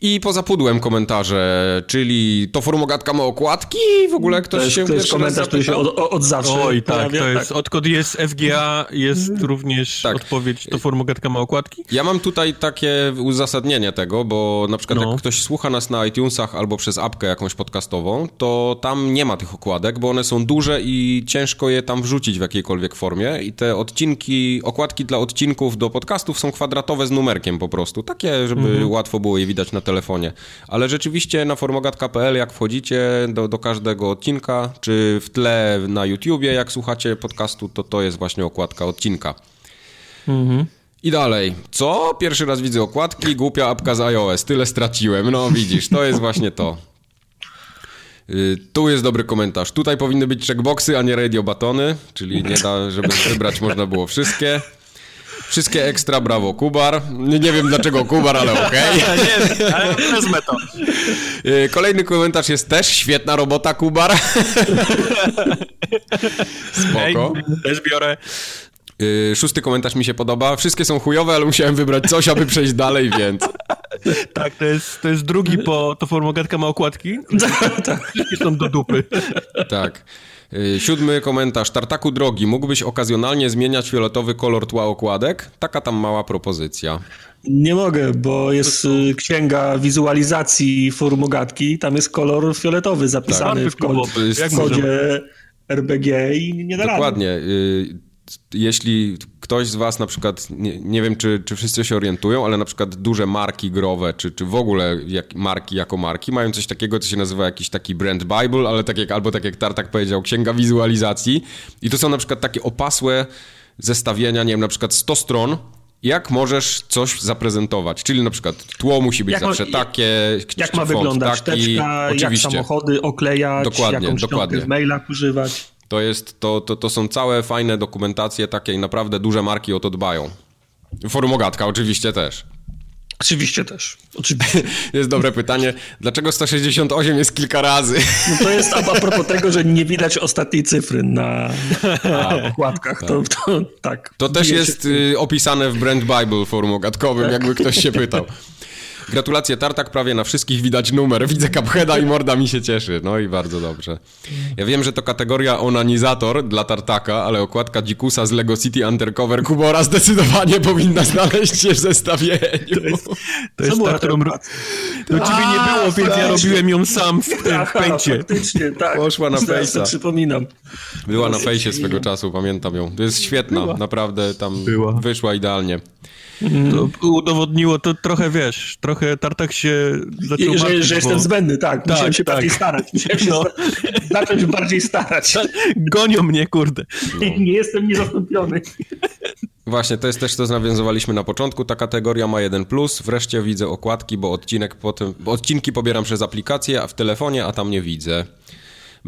I poza pudłem komentarze, czyli to formogatka ma okładki i w ogóle ktoś To jest, się to jest komentarz, który się od, od zawsze Oj, tak, pojawia. to jest, odkąd jest FGA, jest również Tak. odpowiedź, to formogatka ma okładki? Ja mam tutaj takie uzasadnienie tego, bo na przykład No. jak ktoś słucha nas na iTunesach albo przez apkę jakąś podcastową, to tam nie ma tych okładek, bo one są duże i ciężko je tam wrzucić w jakiejkolwiek formie i te odcinki, okładki dla odcinków do podcastów są kwadratowe z numerkiem po prostu, takie, żeby Mhm. łatwo było je widać na telefonie. Ale rzeczywiście na formogat.pl jak wchodzicie do, do każdego odcinka, czy w tle na YouTubie jak słuchacie podcastu, to to jest właśnie okładka odcinka. I dalej. Co? Pierwszy raz widzę okładki, głupia apka z iOS. Tyle straciłem. No widzisz, to jest właśnie to. Y, Tu jest dobry komentarz. Tutaj powinny być checkboxy, a nie radio batony, czyli nie da, żeby wybrać można było wszystkie. Wszystkie ekstra, brawo, Kubar. Nie, wiem dlaczego Kubar, ale okej. <laughs> nie, ale wezmę to. Y, Kolejny komentarz jest też świetna robota, Kubar. <laughs> Spoko. też biorę. Y, Szósty komentarz mi się podoba. Wszystkie są chujowe, ale musiałem wybrać coś, aby przejść dalej, więc... <laughs> Tak, to jest, to jest drugi po to formogatka ma okładki. Wszystkie są do dupy. Tak. Y, Siódmy komentarz. Tartaku drogi, mógłbyś okazjonalnie zmieniać fioletowy kolor tła okładek? Taka tam mała propozycja. Nie mogę, bo jest y, księga wizualizacji formogatki, tam jest kolor fioletowy zapisany Tak. w, kod, w kodzie RBG i nie da rady. Dokładnie. Y, Jeśli ktoś z was na przykład, nie, nie wiem czy, czy wszyscy się orientują, ale na przykład duże marki growe, czy, czy w ogóle jak, marki jako marki, mają coś takiego, co się nazywa jakiś taki brand bible, ale tak jak, albo tak jak Tartak powiedział, księga wizualizacji. I to są na przykład takie opasłe zestawienia, nie wiem, na przykład 100 stron, jak możesz coś zaprezentować. Czyli na przykład tło musi być Jak ma- zawsze takie, Jak ma wyglądać taki, teczka, jak oczywiście. samochody oklejać, Dokładnie, jakąś dokładnie. w mailach używać. To, jest, to, to, to są całe fajne dokumentacje takie i naprawdę duże marki o to dbają. Forum Ogatka oczywiście też. Oczywiście też. Oczywiście. <laughs> Jest dobre pytanie. Dlaczego 168 jest kilka razy? No to jest a, a propos tego, że nie widać ostatniej cyfry na, <laughs> na okładkach. To, to, tak. To też jest y, opisane w Brand Bible forum ogatkowym, tak. jakby ktoś się pytał. <laughs> Gratulacje Tartak, prawie na wszystkich widać numer. Widzę Cupheada i morda mi się cieszy. No i bardzo dobrze. Ja wiem, że to kategoria onanizator dla Tartaka, ale okładka Dzikusa z Lego City Undercover Kubora zdecydowanie <laughs> powinna znaleźć się w zestawieniu. To jest, to jest ta, którą... Do ciebie nie było, więc ja robiłem ją sam w, w pęcie. Faktycznie, tak. Poszła na fejsa. przypominam. Była na fejsie swego czasu, pamiętam ją. To jest świetna, naprawdę tam Była. wyszła idealnie. To udowodniło to trochę, wiesz, trochę Tartak się zaczął I, że, że bo... jestem zbędny, tak. tak musiałem się tak. bardziej starać. Musiałem się no. zacząć bardziej starać. <laughs> Gonią mnie, kurde. No. <laughs> Nie jestem niezastąpiony. Właśnie, to jest też to, co nawiązywaliśmy na początku. Ta kategoria ma jeden plus. Wreszcie widzę okładki, bo odcinek potem, bo odcinki pobieram przez aplikację, a w telefonie, a tam nie widzę.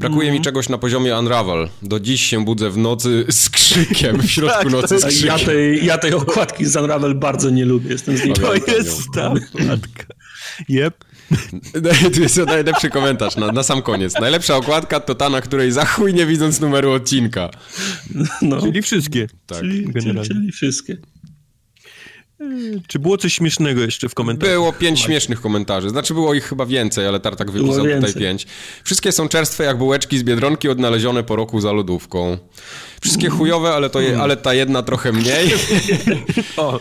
Brakuje mm. mi czegoś na poziomie Unravel. Do dziś się budzę w nocy z krzykiem, w <laughs> środku tak, nocy z krzykiem. Ja tej, ja tej okładki z Unravel bardzo nie lubię, jestem z niej. To jest ta okładka. Yep. <laughs> Tu jest najlepszy komentarz na, na, sam koniec. Najlepsza okładka to ta, na której za chuj nie widząc numeru odcinka. No. Czyli wszystkie. Tak. Czyli, czyli, czyli wszystkie. Czy było coś śmiesznego jeszcze w komentarzach? Było pięć śmiesznych komentarzy. Znaczy było ich chyba więcej, ale Tartak wypisał tutaj pięć. Wszystkie są czerstwe jak bułeczki z Biedronki odnalezione po roku za lodówką. Wszystkie mm. chujowe, ale, to je, mm. ale ta jedna trochę mniej. <laughs> o.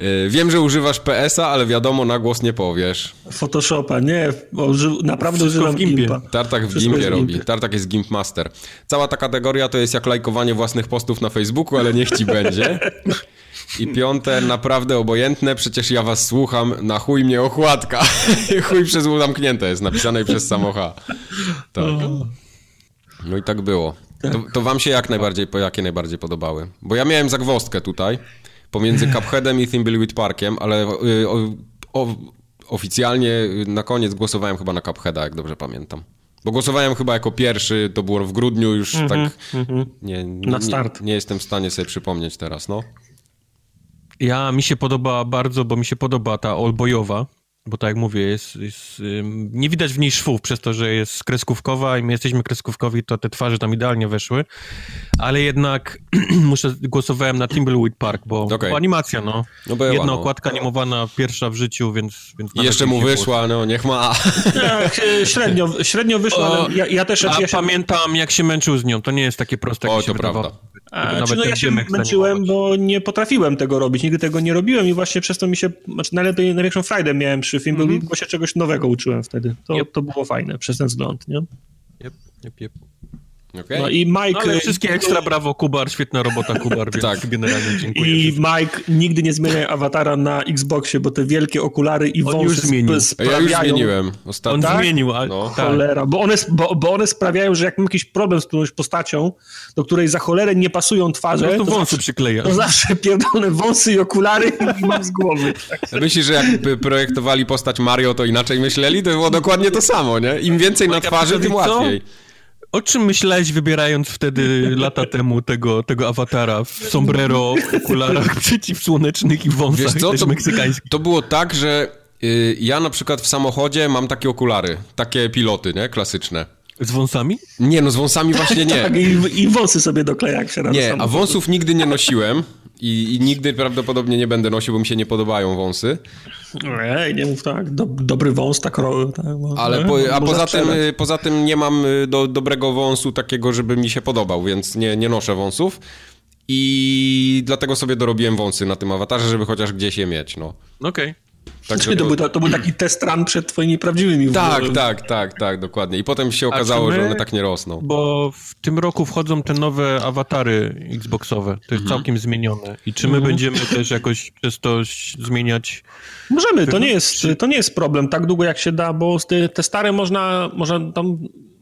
Y, wiem, że używasz PS-a, ale wiadomo, na głos nie powiesz. Photoshopa, nie. Uży... Naprawdę Wszystko używam w Gimpa. Tartak w Wszystko Gimpie robi. Tartak jest Gimp Master. Cała ta kategoria to jest jak lajkowanie własnych postów na Facebooku, ale niech ci będzie. <laughs> I piąte, naprawdę obojętne, przecież ja was słucham, na chuj mnie okładka. <laughs> chuj przez U zamknięte jest, napisane przez samocha. Tak. No i tak było. To, to wam się jak najbardziej, jakie najbardziej podobały? Bo ja miałem zagwostkę tutaj, pomiędzy Cupheadem i Thimbleweed Parkiem, ale y, o, o, oficjalnie na koniec głosowałem chyba na Cupheada, jak dobrze pamiętam. Bo głosowałem chyba jako pierwszy, to było w grudniu już mm -hmm, tak... Mm -hmm. nie, nie, na start. Nie, nie jestem w stanie sobie przypomnieć teraz, no. Ja mi się podoba bardzo, bo mi się podoba ta olbojowa, bo tak jak mówię, jest, jest, nie widać w niej szwów przez to, że jest kreskówkowa i my jesteśmy kreskówkowi, to te twarze tam idealnie weszły, ale jednak <clears throat> muszę, głosowałem na Timbleweed Park, bo, okay. bo animacja, no. no była, Jedna no. okładka animowana, pierwsza w życiu, więc... więc I jeszcze mu wyszła, no niech ma. Tak, średnio, średnio wyszła, ale ja, ja też... A ja się... pamiętam, jak się męczył z nią, to nie jest takie proste, jak o, się to wydawało. prawda. A, czy no ja się męczyłem, bo nie potrafiłem tego robić, nigdy tego nie robiłem i właśnie przez to mi się, znaczy najlepiej, największą frajdę miałem przy filmie, mm -hmm. bo się czegoś nowego uczyłem wtedy. To, yep. to było fajne przez ten wzgląd, nie? Yep, yep, yep. Okay. No i Mike... No, wszystkie ekstra brawo, Kubar, świetna robota, Kubar, <laughs> więc tak. generalnie dziękuję. I Mike nigdy nie zmienia awatara na Xboxie, bo te wielkie okulary i wąsy już zmienił. sprawiają... Ja już zmieniłem ostatnio. On tak? zmienił, ale... No. Tak. Cholera, bo one, bo, bo one sprawiają, że jak mam jakiś problem z którąś postacią, do której za cholerę nie pasują twarze... No to, to wąsy przykleja. To zawsze pierdolone wąsy i okulary i mam z głowy. Tak. Myślisz, że jakby projektowali postać Mario, to inaczej myśleli? To było dokładnie to samo, nie? Im więcej na twarzy, tym łatwiej. O czym myślałeś, wybierając wtedy <laughs> lata temu tego, tego awatara w sombrero, w okularach <laughs> przeciwsłonecznych i wąsach Wiesz co, to, meksykańskich? To było tak, że y, ja na przykład w samochodzie mam takie okulary, takie piloty, nie? Klasyczne. Z wąsami? Nie, no z wąsami właśnie <laughs> nie. tak, i, i wąsy sobie dokleja, się Nie, a wąsów nigdy nie nosiłem i, i, nigdy prawdopodobnie nie będę nosił, bo mi się nie podobają wąsy. Ej, nie mów tak, do, dobry wąs, tak, tak Ale po, a poza tym, poza tym nie mam y, do, dobrego wąsu takiego, żeby mi się podobał, więc nie, nie noszę wąsów. I dlatego sobie dorobiłem wąsy na tym awatarze, żeby chociaż gdzieś je mieć, no. Okej. Okay. Tak, to, był, to, był taki test run przed twoimi prawdziwymi Tak, tak, tak, tak, dokładnie. I potem się okazało, my, że one tak nie rosną. Bo w tym roku wchodzą te nowe awatary Xboxowe. To jest mhm. całkiem zmienione. I czy my mhm. będziemy też jakoś przez to zmieniać... Możemy, to nie, jest, to nie jest problem tak długo jak się da, bo te, te stare można, można tam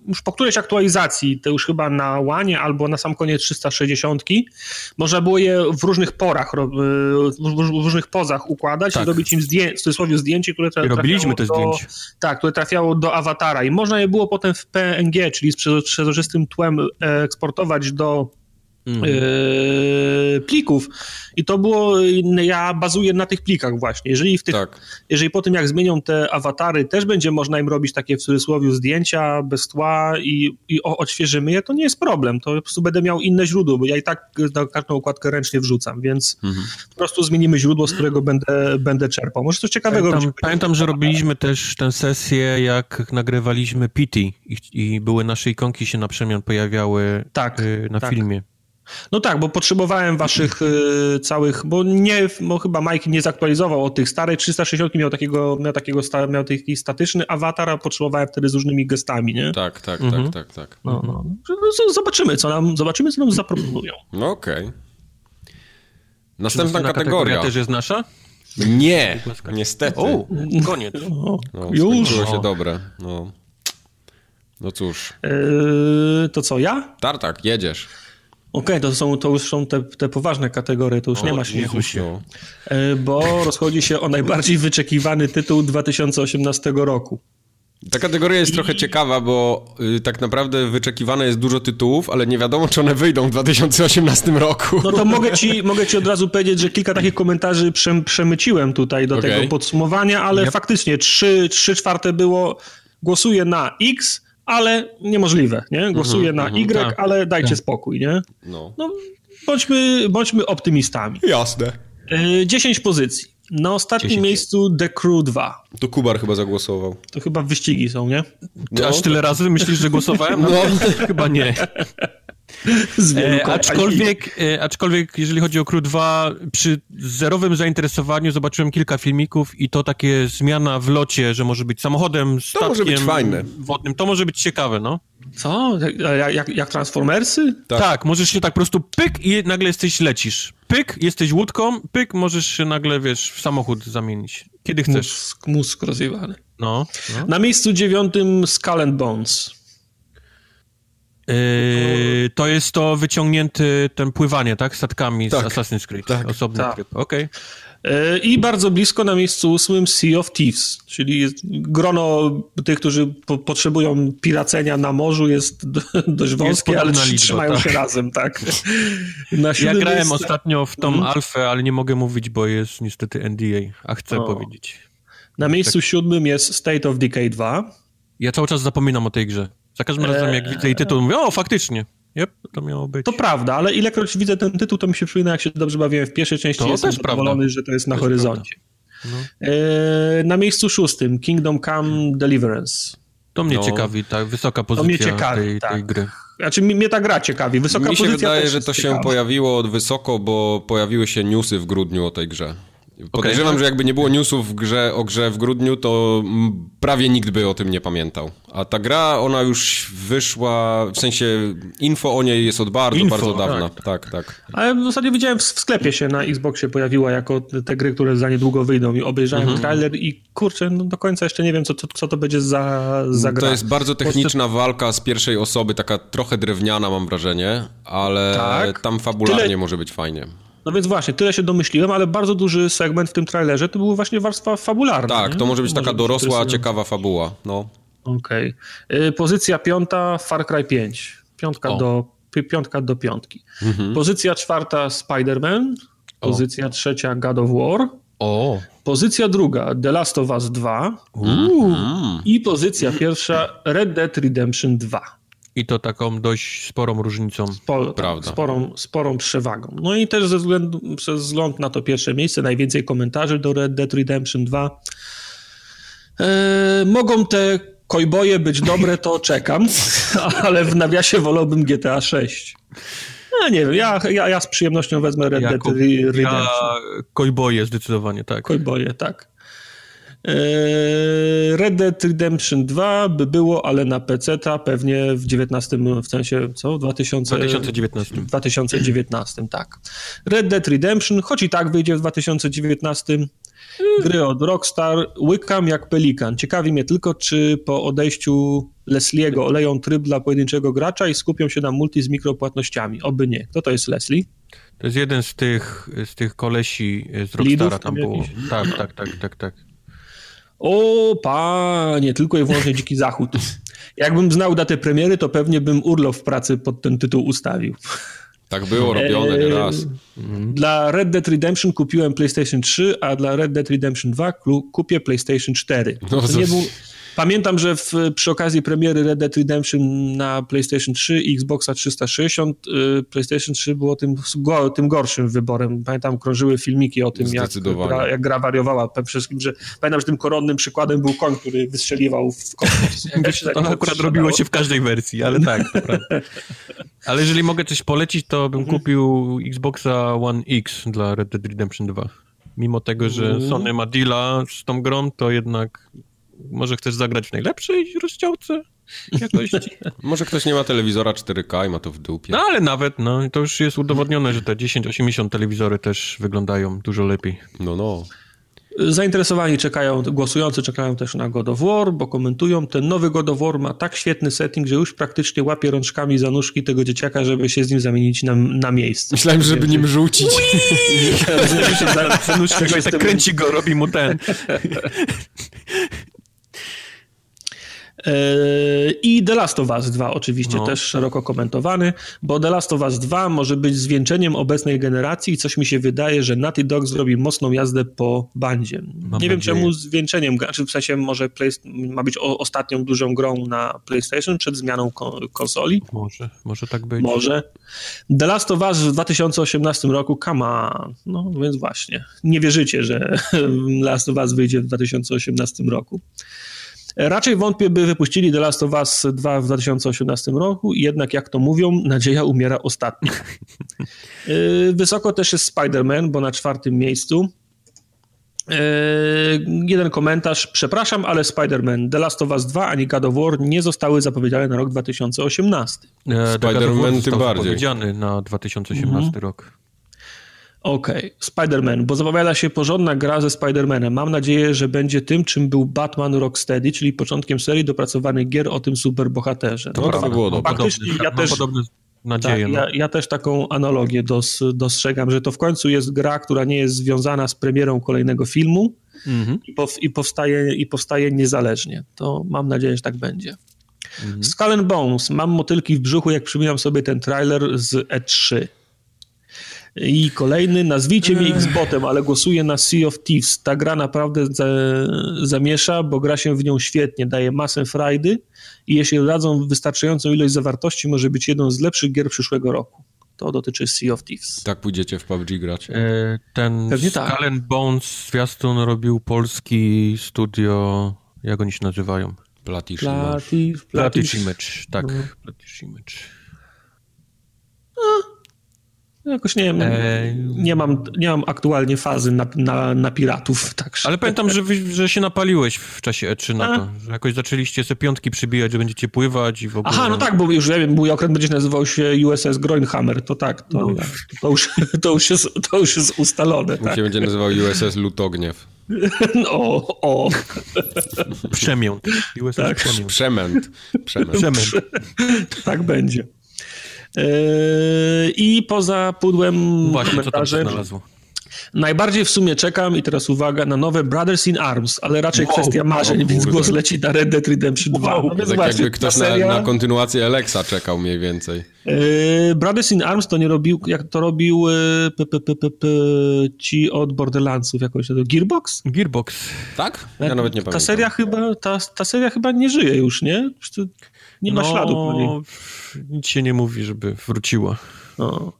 już po którejś aktualizacji, to już chyba na łanie albo na sam koniec 360, można było je w różnych porach, w różnych pozach układać tak. i robić im zdję- w cudzysłowie zdjęcie, które tra- robiliśmy te zdjęcia. Tak, które trafiało do awatara i można je było potem w PNG, czyli z przezroczystym tłem eksportować do. Yy, plików. I to było, ja bazuję na tych plikach właśnie. Jeżeli, w tych, tak. jeżeli po tym jak zmienią te awatary, też będzie można im robić takie w cudzysłowie zdjęcia bez tła i, i odświeżymy je, to nie jest problem. To po prostu będę miał inne źródło, bo ja i tak na każdą układkę ręcznie wrzucam, więc mhm. po prostu zmienimy źródło, z którego będę, będę czerpał. Może coś ciekawego Pamiętam, pamiętam że robiliśmy też tę sesję, jak nagrywaliśmy Pity i, i były nasze ikonki się na przemian pojawiały tak, y, na tak. filmie. No tak, bo potrzebowałem waszych y, całych, bo nie, bo chyba Mike nie zaktualizował od tych starej 360 miał takiego, miał takiego miał taki statyczny awatar, a potrzebowałem wtedy z różnymi gestami, nie? Tak, tak, tak mhm. tak, tak, tak. No, no. no zobaczymy, co nam, zobaczymy, co nam zaproponują. No okej. Okay. Następna kategoria. kategoria też jest nasza? Nie, niestety. O, <laughs> koniec. No, Już. się dobre. No. No cóż. Yy, to co, ja? Tartak, jedziesz. Okej, okay, to, są, to już są te, te poważne kategorie, to już o, nie ma śmiechu. Się. E, bo rozchodzi się o najbardziej wyczekiwany tytuł 2018 roku. Ta kategoria jest trochę ciekawa, bo y, tak naprawdę wyczekiwane jest dużo tytułów, ale nie wiadomo, czy one wyjdą w 2018 roku. No to mogę ci, <laughs> mogę ci od razu powiedzieć, że kilka takich komentarzy przem, przemyciłem tutaj do okay. tego podsumowania, ale yep. faktycznie trzy, trzy czwarte było głosuję na X, ale niemożliwe, nie? Głosuję mm -hmm, na Y, tak, ale dajcie tak. spokój, nie? No. no bądźmy, bądźmy optymistami. Jasne. 10 e, pozycji. Na ostatnim 10. miejscu The Crew 2. To Kubar chyba zagłosował. To chyba wyścigi są, nie? No. Aż tyle razy myślisz, że głosowałem? No, <laughs> chyba nie. <laughs> <laughs> E, aczkolwiek, e, aczkolwiek, jeżeli chodzi o Crew 2, przy zerowym zainteresowaniu zobaczyłem kilka filmików i to takie zmiana w locie, że może być samochodem, statkiem to może być fajne. wodnym, to może być ciekawe, no. Co? Jak, jak, jak Transformersy? Tak. tak. możesz się tak po prostu pyk i nagle jesteś, lecisz. Pyk, jesteś łódką, pyk, możesz się nagle, wiesz, w samochód zamienić. Kiedy chcesz. Mózg, mózg rozjewany. No, no. Na miejscu dziewiątym Skull and Bones. Yy, to jest to wyciągnięty ten pływanie, tak? Statkami tak. z Assassin's Creed. Tak. Osobny tak. tryb. Okej. Okay. I bardzo blisko na miejscu ósmym Sea of Thieves, czyli grono tych, którzy po potrzebują piracenia na morzu jest <laughs> do, dość wąskie, jest ale liczba, trzymają tak. się razem, tak. <laughs> ja grałem jest... ostatnio w tą mm. alfę, ale nie mogę mówić, bo jest niestety NDA, a chcę o. powiedzieć. Na miejscu tak. siódmym jest State of Decay 2. Ja cały czas zapominam o tej grze. Za każdym razem, jak widzę jej tytuł, mówię, o, faktycznie. Yep, to miało być. To prawda, ale ilekroć widzę ten tytuł, to mi się przypomina, jak się dobrze bawiłem w pierwszej części, to jestem zadowolony, że to jest na to horyzoncie. no. e, na miejscu szóstym Kingdom Come Deliverance. To mnie no. ciekawi, ta wysoka pozycja to mnie ciekawi, tej, tak. tej gry. Znaczy mnie ta gra ciekawi, wysoka Mi się wydaje, że to się ciekawa. pojawiło wysoko, bo pojawiły się newsy w grudniu o tej grze. Podejrzewam, okay. że jakby nie było newsów w grze, o grze w grudniu, to prawie nikt by o tym nie pamiętał. A ta gra, ona już wyszła, w sensie info o niej jest od bardzo, info, bardzo dawna. Tak, tak. tak. Ale w zasadzie widziałem w sklepie się na Xboxie pojawiła jako te gry, które za niedługo wyjdą i obejrzałem mhm. trailer i kurczę, no do końca jeszcze nie wiem, co, co, co to będzie za, za gra. To jest bardzo techniczna walka z pierwszej osoby, taka trochę drewniana mam wrażenie, ale tak. tam fabularnie Tyle... może być fajnie. No więc właśnie, tyle się domyśliłem, ale bardzo duży segment w tym trailerze to był właśnie warstwa fabularna. Tak, nie? to może być taka dorosła, ciekawa fabuła. No. Okej. Okay. Pozycja piąta Far Cry 5. Piątka, do, piątka do piątki. Mhm. Pozycja czwarta Spider-Man. Pozycja o. trzecia God of War. O. Pozycja druga The Last of Us 2. Uuu. I pozycja pierwsza Red Dead Redemption 2. I to taką dość sporą różnicą. Spo, Prawda. Sporą, sporą przewagą. No i też ze względu, przez wzgląd na to pierwsze miejsce, najwięcej komentarzy do Red Dead Redemption 2. E, mogą te kojboje być dobre, to czekam, <laughs> ale w nawiasie wolałbym GTA 6. No nie wiem, ja, ja, ja z przyjemnością wezmę Red Dead Redemption. Ja kojboje zdecydowanie, tak. Kojboje, tak. Eee, Red Dead Redemption 2 by było, ale na PC pewnie w 19, w sensie co? 2000, 2019. 2019, tak. Red Dead Redemption, choć i tak wyjdzie w 2019. Gry od Rockstar, łykam jak pelikan. Ciekawi mnie tylko, czy po odejściu Leslie'ego oleją tryb dla pojedynczego gracza i skupią się na multi z mikropłatnościami. Oby nie. Kto to jest Leslie? To jest jeden z tych, z tych kolesi z Rockstara Lidów tam było. Tak, tak, tak, tak, tak. O, panie, tylko i wyłącznie Dziki Zachód. Jakbym znał datę premiery, to pewnie bym urlop w pracy pod ten tytuł ustawił. Tak było robione eee, raz. Dla Red Dead Redemption kupiłem PlayStation 3, a dla Red Dead Redemption 2 kupię PlayStation 4. No, to nie był, Pamiętam, że w, przy okazji premiery Red Dead Redemption na PlayStation 3 i Xboxa 360 y, PlayStation 3 było tym, go, tym gorszym wyborem. Pamiętam, krążyły filmiki o tym, jak gra, jak gra wariowała. Przede wszystkim, że pamiętam, że tym koronnym przykładem był koń, który wystrzeliwał w kosmos. <laughs> to tak akurat robiło się w każdej wersji, ale tak, <laughs> Ale jeżeli mogę coś polecić, to bym mhm. kupił Xboxa One X dla Red Dead Redemption 2. Mimo tego, że mhm. Sony ma deala z tą grą, to jednak może chcesz zagrać w najlepszej rozdziałce jakości? <laughs> może ktoś nie ma telewizora 4K i ma to w dupie. No ale nawet, no to już jest udowodnione, że te 1080 telewizory też wyglądają dużo lepiej. No, no. Zainteresowani czekają, głosujący czekają też na God of War, bo komentują, ten nowy God of War ma tak świetny setting, że już praktycznie łapie rączkami za nóżki tego dzieciaka, żeby się z nim zamienić na, na miejsce. Myślałem, żeby nim rzucić. za nóżkę tak kręci go, robi mu ten. <laughs> E, I The Last of Us 2 oczywiście no. też szeroko komentowany, bo The Last of Us 2 może być zwieńczeniem obecnej generacji i coś mi się wydaje, że Naughty Dog zrobi mocną jazdę po bandzie. Mam Nie wiem czemu zwieńczeniem, znaczy w sensie może play, ma być o, ostatnią dużą grą na PlayStation przed zmianą konsoli. Może, może tak być. Może. The Last of Us w 2018 roku, on. No więc właśnie. Nie wierzycie, że <laughs> Last of Us wyjdzie w 2018 roku. Raczej wątpię, by wypuścili The Last of Us 2 w 2018 roku, jednak jak to mówią, nadzieja umiera ostatnia. <laughs> Y, wysoko też jest Spider-Man, bo na czwartym miejscu. Y, jeden komentarz. Przepraszam, ale Spider-Man, The Last of Us 2 ani God of War nie zostały zapowiedziane na rok 2018. E, Spider-Man tym bardziej. zapowiedziany na 2018 mhm. rok. Okej, okay. Spider-Man, bo zapowiada się porządna gra ze Spider-Manem. Mam nadzieję, że będzie tym, czym był Batman Rocksteady, czyli początkiem serii dopracowanych gier o tym superbohaterze. To no, było dobre. Faktycznie ja też... Nadzieję, tak, no. ja, ja, też taką analogię dos, dostrzegam, że to w końcu jest gra, która nie jest związana z premierą kolejnego filmu mm-hmm. i, pow, i, powstaje, i powstaje niezależnie. To mam nadzieję, że tak będzie. Mm-hmm. Skull and Bones. Mam motylki w brzuchu, jak przypominam sobie ten trailer z E3. I kolejny, nazwijcie mnie X-Botem, ale głosuję na Sea of Thieves. Ta gra naprawdę za, zamiesza, bo gra się w nią świetnie, daje masę frajdy i jeśli dadzą wystarczającą ilość zawartości, może być jedną z lepszych gier przyszłego roku. To dotyczy Sea of Thieves. Tak pójdziecie w PUBG grać? E, ten Pewnie Skull tak. and Bones zwiastun robił polski studio, jak oni się nazywają? Platish Platish, Platish Image, tak. No. Platish Image. A Jakoś nie wiem, e... nie, mam, nie mam aktualnie fazy na, na, na piratów. Także. Ale pamiętam, że, że się napaliłeś w czasie E3 na to, że jakoś zaczęliście sobie piątki przybijać, że będziecie pływać i w ogóle... Aha, no tak, bo już ja wiem, mój okręt będzie nazywał się USS Groinhammer, to tak, to, no. to, już, to, już, jest, to już jest ustalone. Mój tak. się będzie nazywał USS Lutogniew. <laughs> o, o. Przemiąt. USS tak. Przemiąt. Przemęt. Przemęt. Przemęt. tak będzie. Yy, I poza pudłem Właśnie, komentarzy... Najbardziej w sumie czekam i teraz uwaga na nowe Brothers in Arms, ale raczej wow, kwestia marzeń, więc głos leci na Red Dead Redemption 2. Wow, no tak właśnie, jakby ktoś seria... na, na, kontynuację Alexa czekał mniej więcej. Yy, Brothers in Arms to nie robił, jak to robił yy, p, p, p, ci od Borderlandsów, jakoś to Gearbox? Gearbox. Tak? Ja nawet nie pamiętam. Ta seria chyba, ta, ta seria chyba nie żyje już, nie? Nie ma no, śladu po niej. Nic się nie mówi, żeby wróciła. No.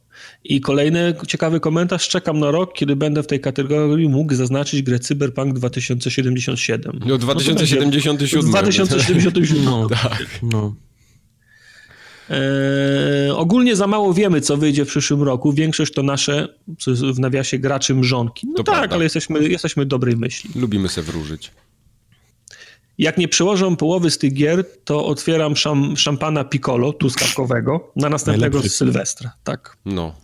I kolejny ciekawy komentarz. Czekam na rok, kiedy będę w tej kategorii mógł zaznaczyć grę Cyberpunk 2077. No 2077. No, 2077. <laughs> No, <laughs> tak. No. E, ogólnie za mało wiemy, co wyjdzie w przyszłym roku. Większość to nasze, w nawiasie, graczy mrzonki. No to tak, prawda. ale jesteśmy, jesteśmy dobrej myśli. Lubimy se wróżyć. Jak nie przełożą połowy z tych gier, to otwieram szam, szampana Piccolo truskawkowego na następnego Najlepszy. z Sylwestra. Tak. No.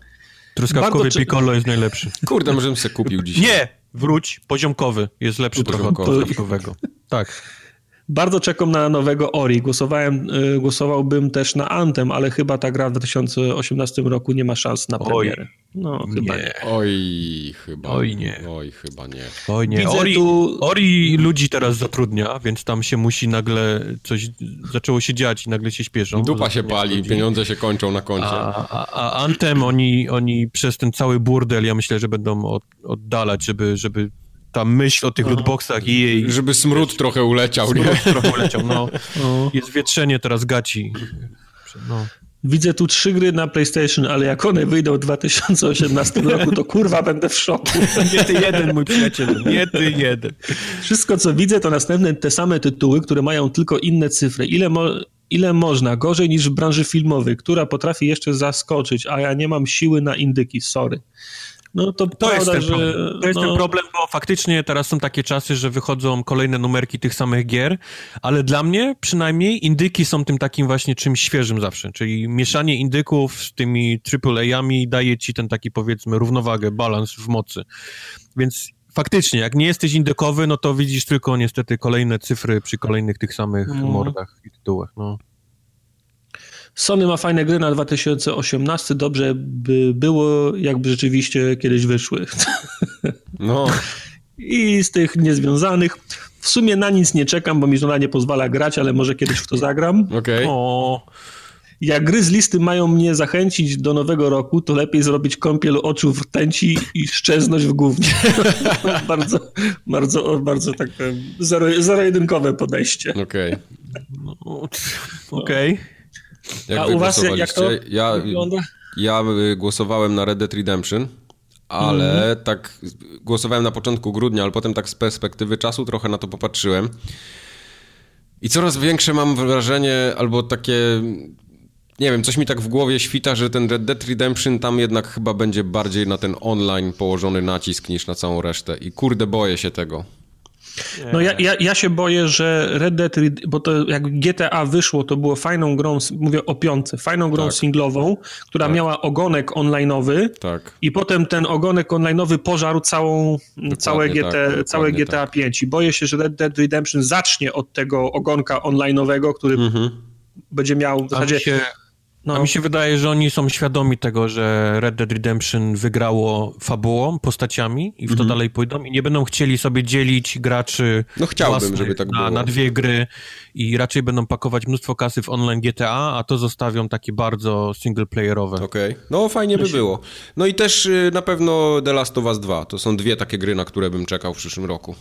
Truskawkowy Bardzo... Piccolo jest najlepszy. Kurde, może sobie kupił dzisiaj. Nie! Wróć, poziomkowy jest lepszy trochę od truskawkowego. Tak. Bardzo czekam na nowego Ori. Głosowałem, y, głosowałbym też na Anthem, ale chyba ta gra w 2018 roku nie ma szans na premierę. No, nie. chyba nie. Oj, chyba. Oj, nie. Oj, chyba nie. Oj nie, Ori, tu- Ori ludzi teraz zatrudnia, więc tam się musi nagle coś, zaczęło się dziać i nagle się śpieszą. Dupa się pali, ludzi. pieniądze się kończą na koncie. A, a, a Anthem oni, oni przez ten cały burdel, ja myślę, że będą od, oddalać, żeby, żeby ta myśl o tych lootboxach i jej Żeby smród trochę uleciał, nie? smród trochę leciał. No, O. jest wietrzenie teraz gaci. No. Widzę tu trzy gry na PlayStation, ale jak one wyjdą w 2018 roku, to kurwa będę w szoku. <laughs> Nie ty jeden, mój przyjaciel, nie ty jeden. Wszystko, co widzę, to następne te same tytuły, które mają tylko inne cyfry. Ile, mo ile można? Gorzej niż w branży filmowej, która potrafi jeszcze zaskoczyć, a ja nie mam siły na indyki, sorry. No to, To jest prawda, ten że... problem. To jest no, ten problem, bo faktycznie teraz są takie czasy, że wychodzą kolejne numerki tych samych gier, ale dla mnie przynajmniej indyki są tym takim właśnie czymś świeżym zawsze, czyli mieszanie indyków z tymi AAA-ami daje ci ten taki powiedzmy równowagę, balans w mocy. Więc faktycznie, jak nie jesteś indykowy, no to widzisz tylko niestety kolejne cyfry przy kolejnych tych samych Mhm. mordach i tytułach, no. Sony ma fajne gry na 2018, dobrze by było, jakby rzeczywiście kiedyś wyszły. No, <laughs> I z tych niezwiązanych, w sumie na nic nie czekam, bo mi żona nie pozwala grać, ale może kiedyś w to zagram. okej. O, Jak gry z listy mają mnie zachęcić do nowego roku, to lepiej zrobić kąpiel oczu w rtęci i szczeznąć w gównie. <laughs> bardzo, bardzo, bardzo tak zero, zero-jedynkowe podejście. Okej. no, okej. Jak A u was jak- jak to głosowaliście? Ja, wygląda? ja y, głosowałem na Red Dead Redemption, ale Mhm. tak głosowałem na początku grudnia, ale potem tak z perspektywy czasu trochę na to popatrzyłem. I coraz większe mam wrażenie, albo takie, nie wiem, coś mi tak w głowie świta, że ten Red Dead Redemption tam jednak chyba będzie bardziej na ten online położony nacisk niż na całą resztę. I kurde, boję się tego. No ja, ja, ja się boję, że Red Dead, bo to jak GTA wyszło, to było fajną grą, mówię o piątce, fajną grą Tak. singlową, która Tak. miała ogonek online'owy Tak. i potem ten ogonek online'owy pożarł całą, całe, GT, tak, całe GTA 5 i boję się, że Red Dead Redemption zacznie od tego ogonka online'owego, który Mhm. będzie miał w zasadzie... się, No, A mi się wydaje, że oni są świadomi tego, że Red Dead Redemption wygrało fabułą, postaciami i w to dalej pójdą i nie będą chcieli sobie dzielić graczy No chciałbym, żeby tak na, było. na dwie gry i raczej będą pakować mnóstwo kasy w online GTA, a to zostawią takie bardzo singleplayerowe. Okej. No fajnie by było. No i też y, na pewno The Last of Us 2. To są dwie takie gry, na które bym czekał w przyszłym roku.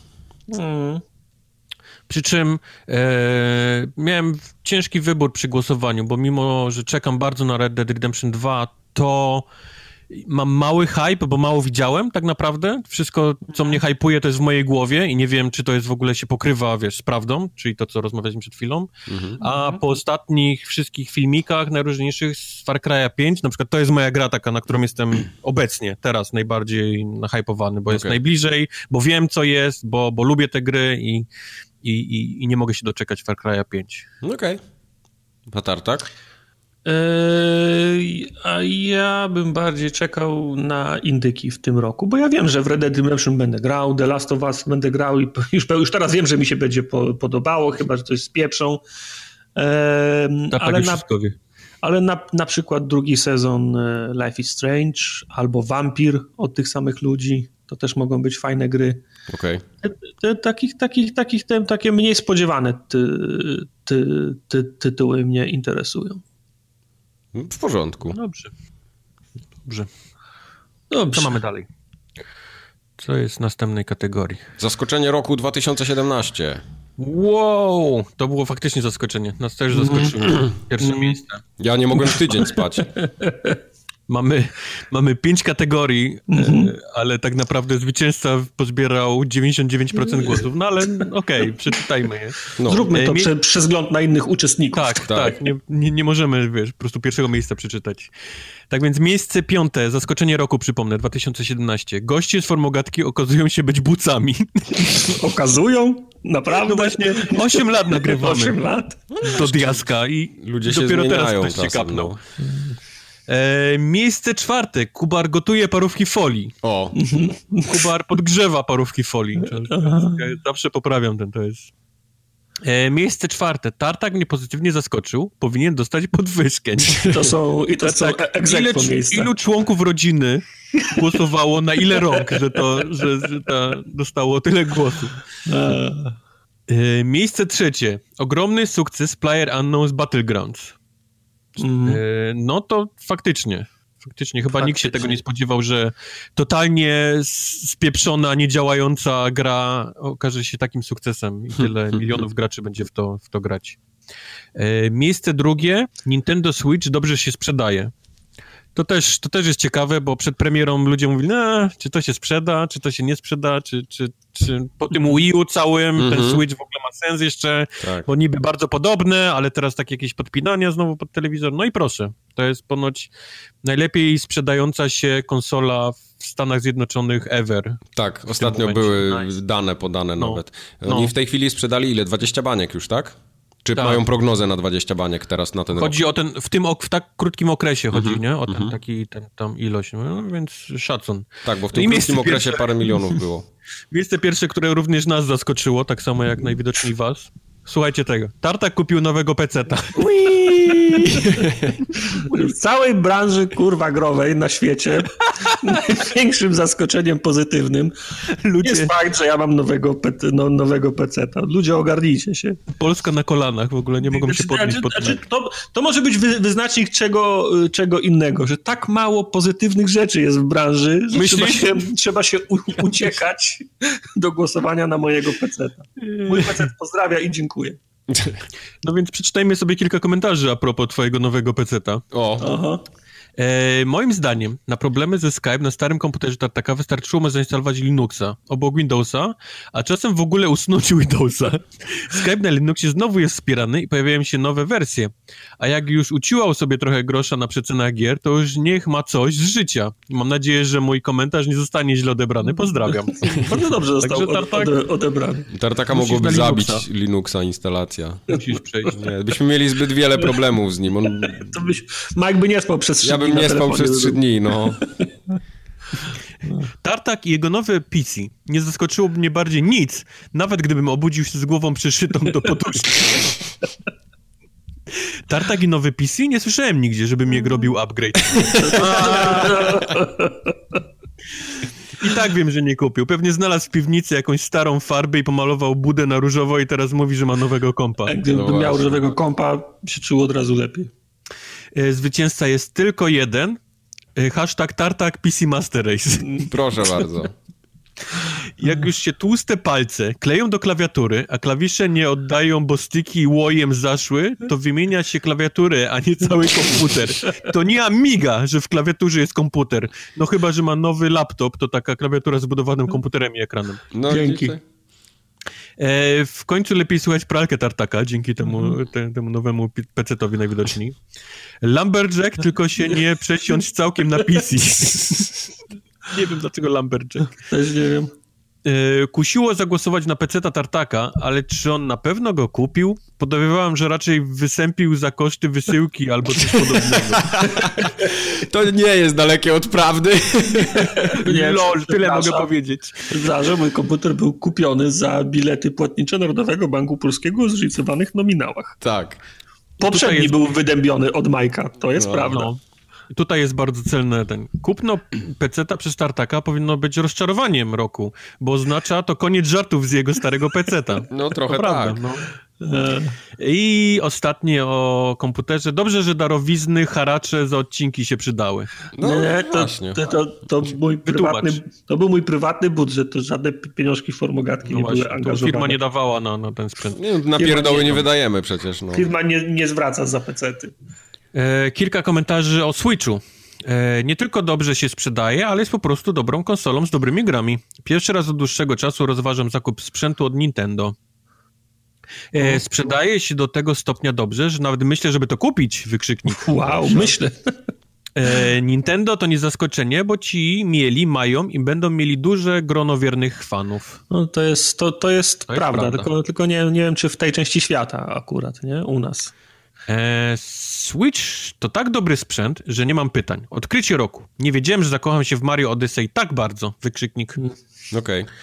mm, Przy czym e, miałem ciężki wybór przy głosowaniu, bo mimo, że czekam bardzo na Red Dead Redemption 2, to mam mały hype, bo mało widziałem tak naprawdę. Wszystko, co mnie hypuje, to jest w mojej głowie i nie wiem, czy to jest w ogóle się pokrywa, wiesz, z prawdą, czyli to, co rozmawialiśmy przed chwilą. A po ostatnich wszystkich filmikach najróżniejszych z Far Cry'a 5, na przykład to jest moja gra taka, na którą jestem <clears throat> obecnie, teraz najbardziej nahypowany, bo jest Okej. najbliżej, bo wiem, co jest, bo, bo lubię te gry i, i, i, i nie mogę się doczekać Far Cry'a 5. No Okej. Okay. tak? Eee, a ja bym bardziej czekał na indyki w tym roku, bo ja wiem, że w Red Dead Redemption będę grał, The Last of Us będę grał i <laughs> już, już teraz wiem, że mi się będzie po, podobało, chyba, że coś spieprzą. Eee, Tak, ale tak na, ale na, na przykład drugi sezon e, Life is Strange albo Vampir od tych samych ludzi, to też mogą być fajne gry. Te, takich, takich, takich, te, takie mniej spodziewane ty, ty, ty, tytuły mnie interesują. W porządku. Dobrze. Dobrze. Dobrze. Co mamy dalej? Co jest w następnej kategorii? Zaskoczenie roku 2017. Wow! To było faktycznie zaskoczenie. Nas też zaskoczyło. <clears throat> Pierwsze miejsce. Ja nie mogłem w tydzień spać. <laughs> Mamy, mamy pięć kategorii, e, ale tak naprawdę zwycięzca pozbierał 99% głosów. No ale okej, przeczytajmy je. No. Zróbmy to E, mi- prze, przegląd na innych uczestników. Tak, tak. Nie, nie, nie możemy, wiesz, po prostu pierwszego miejsca przeczytać. Tak więc miejsce piąte, zaskoczenie roku, przypomnę, 2017. Goście z formogatki okazują się być bucami. <laughs> Okazują? Naprawdę? No właśnie, 8 lat <laughs> nagrywamy 8 lat? do Diaska i Ludzie się dopiero teraz zmieniają ktoś się kapnął. no. E, miejsce czwarte. Kubar gotuje parówki folii. O, Kubar podgrzewa parówki folii. Zawsze poprawiam ten, to jest... E, miejsce czwarte. Tartak mnie pozytywnie zaskoczył. Powinien dostać podwyżkę. <laughs> To są, i to są tak, ile, ilu członków rodziny głosowało na ile rąk, że to, że, że to dostało tyle głosów. E, miejsce trzecie. Ogromny sukces Player Unknown's Battlegrounds. Mm. No to faktycznie. Faktycznie, chyba faktycznie. nikt się tego nie spodziewał, że totalnie spieprzona, niedziałająca gra okaże się takim sukcesem i tyle <laughs> milionów graczy będzie w to, w to grać. E, miejsce drugie, Nintendo Switch dobrze się sprzedaje. To też, to też jest ciekawe, bo przed premierą ludzie mówili, no, czy to się sprzeda, czy to się nie sprzeda, czy, czy, czy po tym Wii U całym mm -hmm. ten mhm. Switch w ogóle ma sens jeszcze, tak. bo niby bardzo podobne, ale teraz takie jakieś podpinania znowu pod telewizor. No i proszę, to jest ponoć najlepiej sprzedająca się konsola w Stanach Zjednoczonych ever. Tak, ostatnio były nice. dane podane no. nawet. Oni no. w tej chwili sprzedali ile? 20 baniek już, tak? Czy tak. mają prognozę na 20 baniek teraz na ten Chodzi rok? o ten, w tym, w tak krótkim okresie chodzi, mm -hmm. nie? O ten, mm -hmm. taki, ten, tam ilość, no, więc szacun. Tak, bo w tym no krótkim okresie pierwsze... parę milionów było. <laughs> Miejsce pierwsze, które również nas zaskoczyło, tak samo jak najwidoczniej was, Słuchajcie tego. Tartak kupił nowego peceta. w całej branży kurwa growej na świecie największym zaskoczeniem pozytywnym Ludzie... jest fakt, że ja mam nowego, pe no, nowego peceta. Ludzie ogarnijcie się. Polska na kolanach w ogóle nie mogą się podnieść znaczy, pod znaczy, to, to może być wy, wyznacznik czego, czego innego, że tak mało pozytywnych rzeczy jest w branży, że trzeba się, trzeba się u, uciekać do głosowania na mojego peceta. Mój pecet pozdrawia i dziękuję dziękuję. No więc przeczytajmy sobie kilka komentarzy a propos twojego nowego peceta. O. Aha. E, moim zdaniem na problemy ze Skype na starym komputerze Tartaka wystarczyło mu zainstalować Linuxa obok Windowsa, a czasem w ogóle usunąć <laughs> Windowsa. Skype na Linuxie znowu jest wspierany i pojawiają się nowe wersje. A jak już uciłał sobie trochę grosza na przecenach gier, to już niech ma coś z życia. Mam nadzieję, że mój komentarz nie zostanie źle odebrany. Pozdrawiam. <laughs> Bardzo dobrze został Tartak... odebrany. Tartaka mogłoby zabić Linuxa. Linuxa instalacja. Musisz przejść. Nie, byśmy mieli zbyt wiele problemów z nim. On... To byś... Mike by nie spał przez trzy ja bym nie spał przez trzy dni, no. <laughs> Tartak i jego nowe PC nie zaskoczyło mnie bardziej nic, nawet gdybym obudził się z głową przyszytą do poduszki. <laughs> Tartak i nowy PC? Nie słyszałem nigdzie, żeby mnie robił upgrade. <laughs> I tak wiem, że nie kupił. Pewnie znalazł w piwnicy jakąś starą farbę i pomalował budę na różowo i teraz mówi, że ma nowego kompa. Gdyby no miał różowego kompa, się czuło od razu lepiej. E, zwycięzca jest tylko jeden. E, hashtag Tartak PC Master Race. Proszę bardzo. <laughs> Jak już się tłuste palce kleją do klawiatury, a klawisze nie oddają, bo styki łojem zaszły, to wymienia się klawiaturę, a nie cały komputer. To nie Amiga, że w klawiaturze jest komputer. No chyba, że ma nowy laptop, to taka klawiatura z budowanym komputerem i ekranem. No, Dzięki. W końcu lepiej słuchać pralkę tartaka, dzięki temu, mhm. te, temu nowemu PC-towi najwidoczniej. Lumberjack, tylko się nie przesiąść całkiem na PC. <laughs> nie wiem dlaczego Lumberjack. Też nie wiem. E, kusiło zagłosować na peceta Tartaka, ale czy on na pewno go kupił? Podejrzewałem, że raczej wysępił za koszty wysyłki albo coś <laughs> podobnego. To nie jest dalekie od prawdy. Nie, Lol, tyle mogę powiedzieć. Zdarza, mój komputer był kupiony za bilety płatnicze Narodowego Banku Polskiego o zróżnicowanych nominałach. Tak. Poprzedni jest... był wydębiony od Majka, to jest no, prawda. No. Tutaj jest bardzo celne ten. Kupno peceta przez Tartaka powinno być rozczarowaniem roku, bo oznacza to koniec żartów z jego starego peceta. <laughs> No trochę tak. No. E, I ostatnie o komputerze. Dobrze, że darowizny, haracze za odcinki się przydały. No nie, to, to, to, to, mój prywatny, to był mój prywatny budżet, to żadne pieniążki formogatki no nie właśnie, były angażowane. Firma nie dawała na, na ten sprzęt. Nie, na pierdoły nie, nie wydajemy przecież. No. Firma nie, nie zwraca za pecety. E, kilka komentarzy o Switchu. E, nie tylko dobrze się sprzedaje, ale jest po prostu dobrą konsolą z dobrymi grami. Pierwszy raz od dłuższego czasu rozważam zakup sprzętu od Nintendo. E, sprzedaje się do tego stopnia dobrze, że nawet myślę, żeby to kupić, wykrzyknik. <laughs> Wow, myślę. Nintendo to nie zaskoczenie, bo ci mieli, mają i będą mieli duże grono wiernych fanów. No to jest, to, to jest, to prawda, jest prawda, tylko, tylko nie, nie wiem, czy w tej części świata akurat, nie? U nas. E, Switch to tak dobry sprzęt, że nie mam pytań. Odkrycie roku. Nie wiedziałem, że zakocham się w Mario Odyssey tak bardzo. Wykrzyknik. Okej. Okay.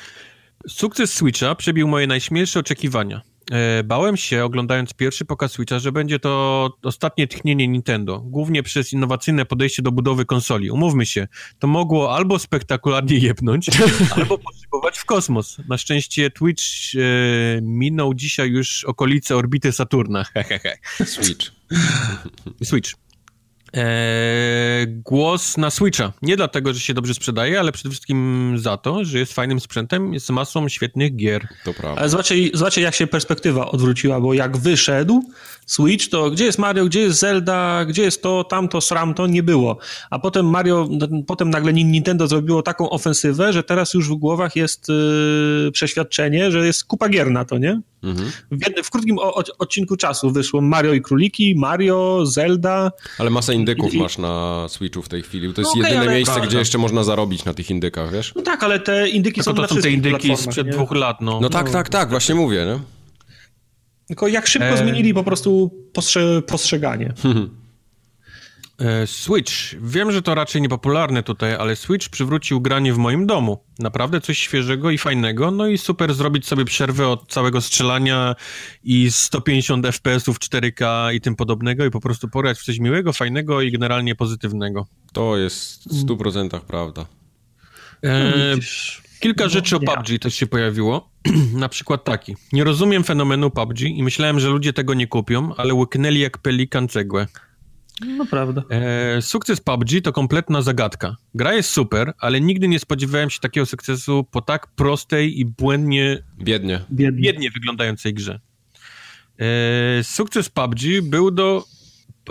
Sukces Switcha przebił moje najśmielsze oczekiwania. E, bałem się, oglądając pierwszy pokaz Switcha, że będzie to ostatnie tchnienie Nintendo, głównie przez innowacyjne podejście do budowy konsoli. Umówmy się, to mogło albo spektakularnie jebnąć, <laughs> albo poszybować w kosmos. Na szczęście Twitch e, minął dzisiaj już okolice orbity Saturna. <laughs> Switch. Switch. Eee, głos na Switcha. Nie dlatego, że się dobrze sprzedaje, ale przede wszystkim za to, że jest fajnym sprzętem z masą świetnych gier. To prawda. Ale zobaczcie, zobaczcie, jak się perspektywa odwróciła, bo jak wyszedł Switch, to gdzie jest Mario, gdzie jest Zelda, gdzie jest to, tamto, sramto, nie było. A potem Mario, potem nagle Nintendo zrobiło taką ofensywę, że teraz już w głowach jest yy, przeświadczenie, że jest kupa gier na to, nie? Mhm. W, w, krótkim o, odcinku czasu wyszło Mario i Króliki, Mario, Zelda. Ale masę indyków I... masz na Switchu w tej chwili. To jest no okay, jedyne miejsce, tak, gdzie jeszcze można zarobić na tych indykach, wiesz? No tak, ale te indyki Tylko są to są te indyki sprzed nie? dwóch lat, no. No tak, no. tak, tak, właśnie mówię, nie? Tylko jak szybko e... zmienili po prostu postrze postrzeganie. <laughs> Switch. Wiem, że to raczej niepopularne tutaj, ale Switch przywrócił granie w moim domu. Naprawdę coś świeżego i fajnego, no i super zrobić sobie przerwę od całego strzelania i 150 FPS-ów 4K i tym podobnego i po prostu pograć w coś miłego, fajnego i generalnie pozytywnego. To jest w 100% prawda. E, kilka no, rzeczy o PUBG też się pojawiło. <clears throat> Na przykład taki. Nie rozumiem fenomenu PUBG i myślałem, że ludzie tego nie kupią, ale łyknęli jak pelikan cegłę. No prawda. E, sukces PUBG to kompletna zagadka. Gra jest super, ale nigdy nie spodziewałem się takiego sukcesu po tak prostej i błędnie... Biednie. Biednie, biednie wyglądającej grze. E, sukces PUBG był do...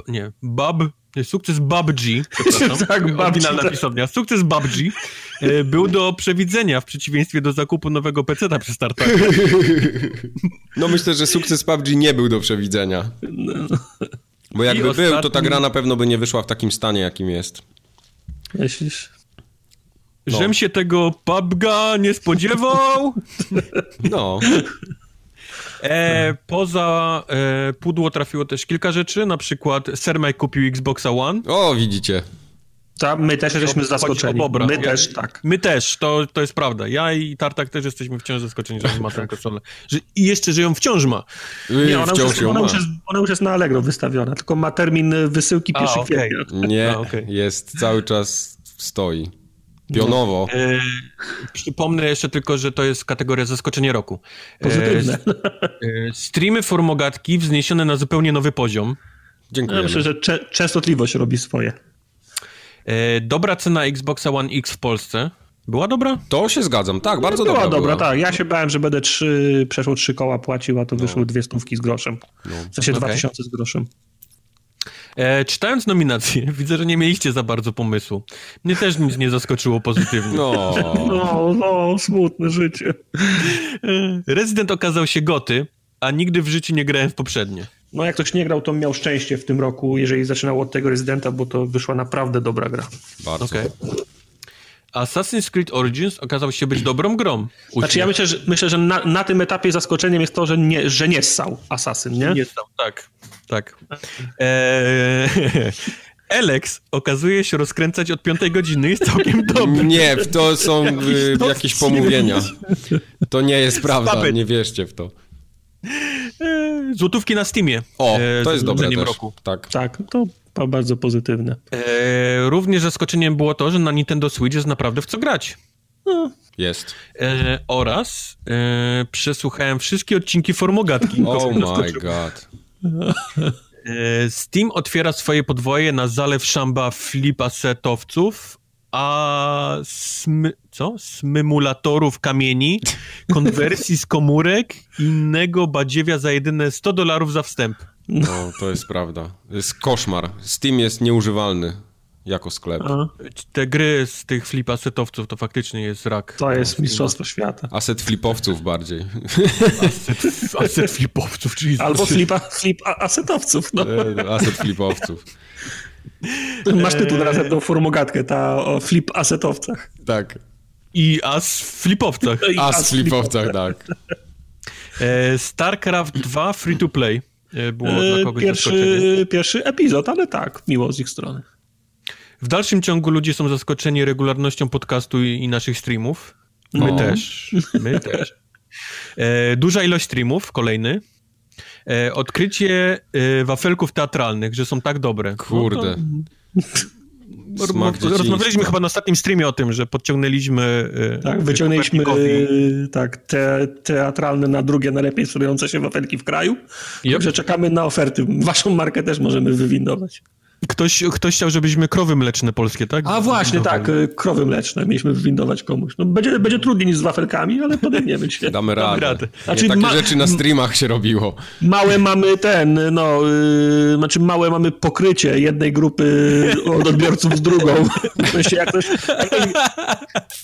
Nie, Bab... Sukces PUBG, przepraszam, <laughs> tak, oryginalna pisownia. Sukces PUBG e, był do przewidzenia w przeciwieństwie do zakupu nowego PC-a przy startach. <laughs> No myślę, że sukces PUBG nie był do przewidzenia. No. Bo jakby ostatni... był, to ta gra na pewno by nie wyszła w takim stanie, jakim jest. Myślisz? No. Żem się tego PUBG'a nie spodziewał. <laughs> No. E, poza e, pudło trafiło też kilka rzeczy, na przykład Sermaj kupił Xboxa One. O, widzicie. Ta, my też jesteśmy zaskoczeni. Bobra. My ja, też, tak. My też, to, to jest prawda. Ja i Tartak też jesteśmy wciąż zaskoczeni, że on ma tę konsolę. Że, I jeszcze, że ją wciąż ma. Nie, ona, wciąż już, ona, już jest, ona już jest na Allegro wystawiona, tylko ma termin wysyłki 1 okay. kwietnia. Nie, A, okay. jest cały czas stoi. Pionowo. No. E, przypomnę jeszcze tylko, że to jest kategoria zaskoczenie roku. Pozytywne. E, streamy formogatki wzniesione na zupełnie nowy poziom. Dziękuję. Ja myślę, że cze częstotliwość robi swoje. E, dobra cena Xboxa One X w Polsce. Była dobra? To się zgadzam, tak, bardzo była dobra. dobra, była. tak. Ja się bałem, że będę trzy, przeszło trzy koła płacił, a to no. wyszło dwie stówki z groszem. No. W sensie okay. dwa tysiące z groszem. E, czytając nominacje, <laughs> widzę, że nie mieliście za bardzo pomysłu. Mnie też nic nie zaskoczyło pozytywnie. No, <laughs> no, no smutne życie. E, Rezydent okazał się goty, a nigdy w życiu nie grałem w poprzednie. No jak ktoś nie grał, to miał szczęście w tym roku, jeżeli zaczynał od tego Rezydenta, bo to wyszła naprawdę dobra gra. Bardzo. Okay. Assassin's Creed Origins okazał się być dobrą grą. Uśmiech. Znaczy ja myślę, że, myślę, że na, na, tym etapie zaskoczeniem jest to, że nie, że nie ssał Assassin, nie? Nie ssał, tak. tak. Eee, <laughs> Alex okazuje się rozkręcać od piątej godziny, jest całkiem dobry. Nie, to są <laughs> y, jakieś pomówienia. <laughs> To nie jest prawda, nie wierzcie w to. E, złotówki na Steamie. O, e, to jest dobre też. roku. Tak. tak, to bardzo pozytywne. E, również zaskoczeniem było to, że na Nintendo Switch jest naprawdę w co grać. No. Jest. E, oraz e, przesłuchałem wszystkie odcinki Formogatki. <laughs> Oh my god. E, Steam otwiera swoje podwoje na zalew szamba flipa setowców a smy, co? Smymulatorów kamieni, <laughs> konwersji z komórek, innego badziewia za jedyne 100 dolarów za wstęp. No, to jest prawda. To jest koszmar. Steam jest nieużywalny jako sklep. A. Te gry z tych flipasetowców to faktycznie jest rak. To jest mistrzostwo świata. Aset flipowców bardziej. Aset, aset flipowców, <laughs> czyli... Albo flipa, flip asetowców. No. E, aset flipowców. Masz tytuł na następną formogatkę, ta o flip asetowcach. Tak. I as flipowcach. As, as flipowcach, tak. E, StarCraft 2 free to play. E, było dla kogoś pierwszy, pierwszy epizod, ale tak, miło z ich strony. W dalszym ciągu ludzie są zaskoczeni regularnością podcastu i, i naszych streamów. My no. też. My też. E, duża ilość streamów, kolejny. E, odkrycie e, wafelków teatralnych, że są tak dobre. Kurde. No to, rozmawialiśmy chyba na ostatnim streamie o tym, że podciągnęliśmy. E, tak, wyciągnęliśmy e, tak, te, teatralne na drugie najlepiej sprzedające się wafelki w kraju. Yep. Także czekamy na oferty. Waszą markę też możemy wywindować. Ktoś, ktoś chciał, żebyśmy krowy mleczne polskie, tak? A właśnie, tak, y, krowy mleczne mieliśmy wywindować komuś. No, będzie, będzie trudniej niż z wafelkami, ale podejmiemy się. <laughs> Damy radę. Damy radę. Znaczy, takie ma... rzeczy na streamach się robiło. Małe mamy ten, no, yy, znaczy małe mamy pokrycie jednej grupy <laughs> od odbiorców z drugą. <laughs> Myślę, jak ktoś, jak ktoś,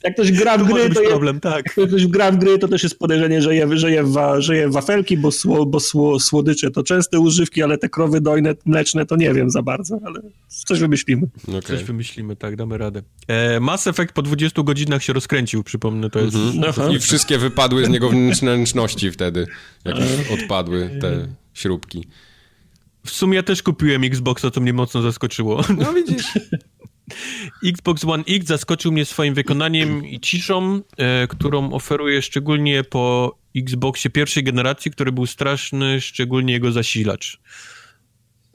jak ktoś gra w gry, to, problem, tak. jak ktoś gra w gry, to też jest podejrzenie, że je, że je, wa, że je wafelki, bo, sło, bo sło, słodycze to częste używki, ale te krowy dojne, mleczne to nie wiem za bardzo ale coś wymyślimy. Okay. Coś wymyślimy, tak, damy radę. E, Mass Effect po 20 godzinach się rozkręcił, przypomnę, to jest... Mhm. I wszystkie wypadły z niego wnętrzności <laughs> wtedy, jak już odpadły te śrubki. W sumie ja też kupiłem Xboxa, co mnie mocno zaskoczyło. No widzisz. <laughs> Xbox One X zaskoczył mnie swoim wykonaniem i ciszą, e, którą oferuje szczególnie po Xboxie pierwszej generacji, który był straszny, szczególnie jego zasilacz.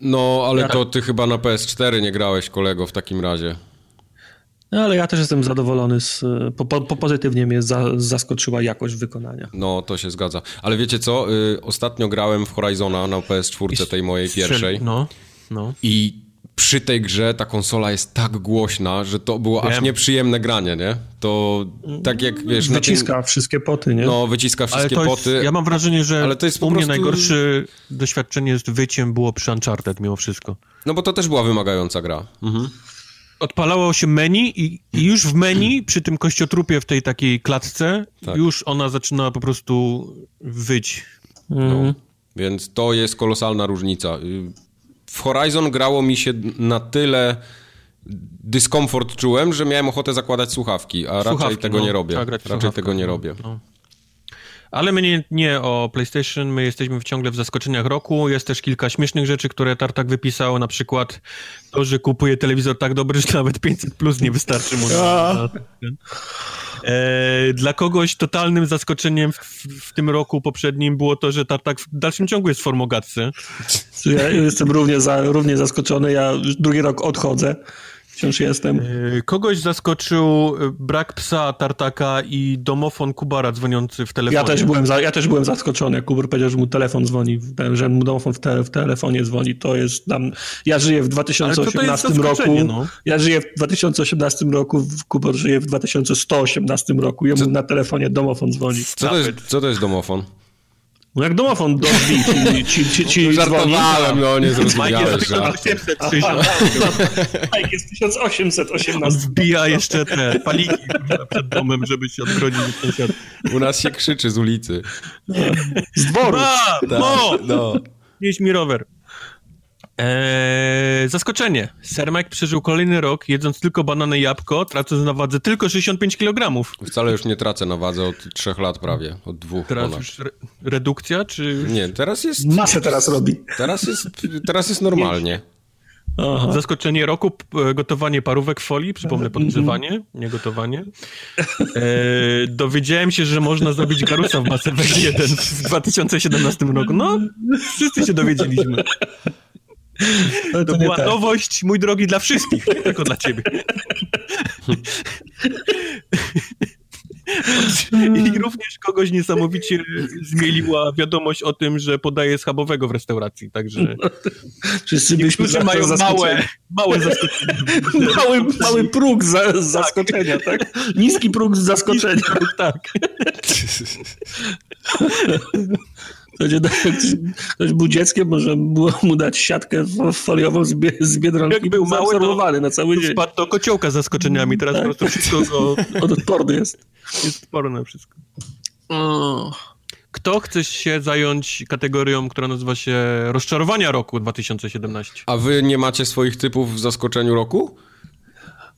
No, ale to ty chyba na PS4 nie grałeś, kolego, w takim razie. No, ale ja też jestem zadowolony, z, po, po, pozytywnie mnie za, zaskoczyła jakość wykonania. No, to się zgadza. Ale wiecie co, y, ostatnio grałem w Horizona na PS4 tej mojej pierwszej. No, no. I przy tej grze ta konsola jest tak głośna, że to było Wiem. aż nieprzyjemne granie, nie? To tak jak wiesz... Wyciska tym, wszystkie poty, nie? No, wyciska wszystkie poty. ja mam wrażenie, że ale to jest u mnie prostu... najgorsze doświadczenie z wyciem było przy Uncharted mimo wszystko. No bo to też była wymagająca gra. Mhm. Odpalało się menu i, i, już w menu, przy tym kościotrupie w tej takiej klatce, tak. już ona zaczyna po prostu wyć. No. Mhm. Więc to jest kolosalna różnica. W Horizon grało mi się na tyle dyskomfort czułem, że miałem ochotę zakładać słuchawki, a słuchawki, raczej tego no, nie robię. Tak, raczej tego nie no, robię. No. Ale my nie, nie, o PlayStation, my jesteśmy ciągle w zaskoczeniach roku. Jest też kilka śmiesznych rzeczy, które Tartak wypisał, na przykład to, że kupuje telewizor tak dobry, że nawet 500 plus nie wystarczy mu. Na, e, dla kogoś totalnym zaskoczeniem w, w, tym roku poprzednim było to, że Tartak w dalszym ciągu jest w. Ja jestem równie, za, równie zaskoczony, ja drugi rok odchodzę. Wciąż jestem. E, kogoś zaskoczył e, brak psa Tartaka i domofon Kubara dzwoniący w telefonie. Ja też byłem, za, ja też byłem zaskoczony, jak Kubur powiedział, że mu telefon dzwoni, że mu domofon w, te, w telefonie dzwoni. To jest tam... Ja żyję w 2018 roku. No. Ja żyję w 2018 roku, Kubor żyje w 2118 roku. Jemu co? na telefonie domofon dzwoni. Co to, jest, co to jest domofon? No jak domofon dozbi ci, ci, ci, ci Żartowałem, no nie zrozumiałeś. Mike jest 1818. On zbija jeszcze te paliki przed domem, żeby się odgrodzić od sąsiadów. U nas się krzyczy z ulicy. Z dworu. Tak, no. Nieś mi rower. Eee, zaskoczenie. Ser Mike przeżył kolejny rok, jedząc tylko banany i jabłko, tracąc na wadze tylko 65 kg. Wcale już nie tracę na wadze od trzech lat prawie, od dwóch Teraz ponad. już re redukcja, czy... Nie, teraz jest... Masę teraz robi. Teraz jest, teraz jest normalnie. Aha. Zaskoczenie roku, gotowanie parówek w folii, przypomnę podgrzewanie, nie gotowanie. E, dowiedziałem się, że można zrobić garusa w Mass Effect 1 w 2017 roku. No, wszyscy się dowiedzieliśmy. <laughs> To, to była tak. nowość, mój drogi, dla wszystkich, nie tylko dla ciebie. <laughs> I również kogoś niesamowicie zmieliła wiadomość o tym, że podaje schabowego w restauracji, także wszyscy niektórzy mają małe, małe zaskoczenie. <laughs> Mały, mały próg za, z zaskoczenia, tak. tak? Niski próg z zaskoczenia. Niski próg, tak. Ktoś, <laughs> był dzieckiem, może było mu dać siatkę foliową z, bie, z biedronki. Jak był mały, to, na cały dzień. Spadł do kociołka z zaskoczeniami, teraz tak. po prostu wszystko <laughs> go... Odporny jest. Jest odporny na wszystko. Kto chce się zająć kategorią, która nazywa się rozczarowania roku 2017? A wy nie macie swoich typów w zaskoczeniu roku?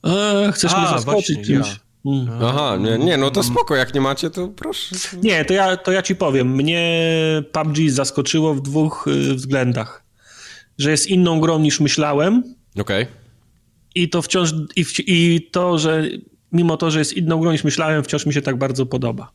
Eee, chcesz A, mnie zaskoczyć właśnie, czymś? Ja. Mm. Aha, nie, nie, no to spoko, jak nie macie, to proszę. Nie, to ja, to ja ci powiem. Mnie PUBG zaskoczyło w dwóch y, względach. Że jest inną grą niż myślałem. Okej. Okay. I to wciąż, i, w, i to, że mimo to, że jest inną grą niż myślałem, wciąż mi się tak bardzo podoba.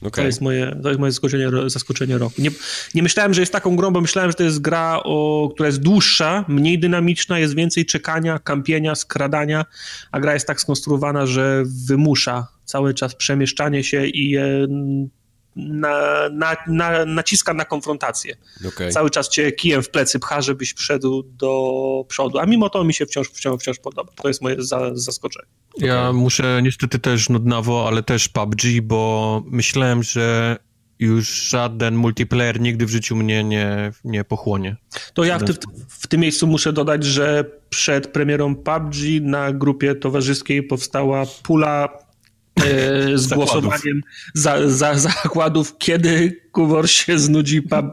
Okay. To, jest moje, to jest moje zaskoczenie, zaskoczenie roku. Nie, nie myślałem, że jest taką grą, bo myślałem, że to jest gra, o, która jest dłuższa, mniej dynamiczna, jest więcej czekania, kampienia, skradania, a gra jest tak skonstruowana, że wymusza cały czas przemieszczanie się i na, na, na, naciska na konfrontację. Okay. Cały czas cię kijem w plecy pcha, żebyś wszedł do przodu, a mimo to mi się wciąż, wciąż, wciąż podoba. To jest moje za, zaskoczenie. Ja okay. muszę niestety też nudnawo, ale też PUBG, bo myślałem, że już żaden multiplayer nigdy w życiu mnie nie, nie pochłonie. To ja w, ty, w, tym miejscu muszę dodać, że przed premierą PUBG na grupie towarzyskiej powstała pula E, z głosowaniem za, za zakładów, kiedy Kuwor się znudzi PUBG.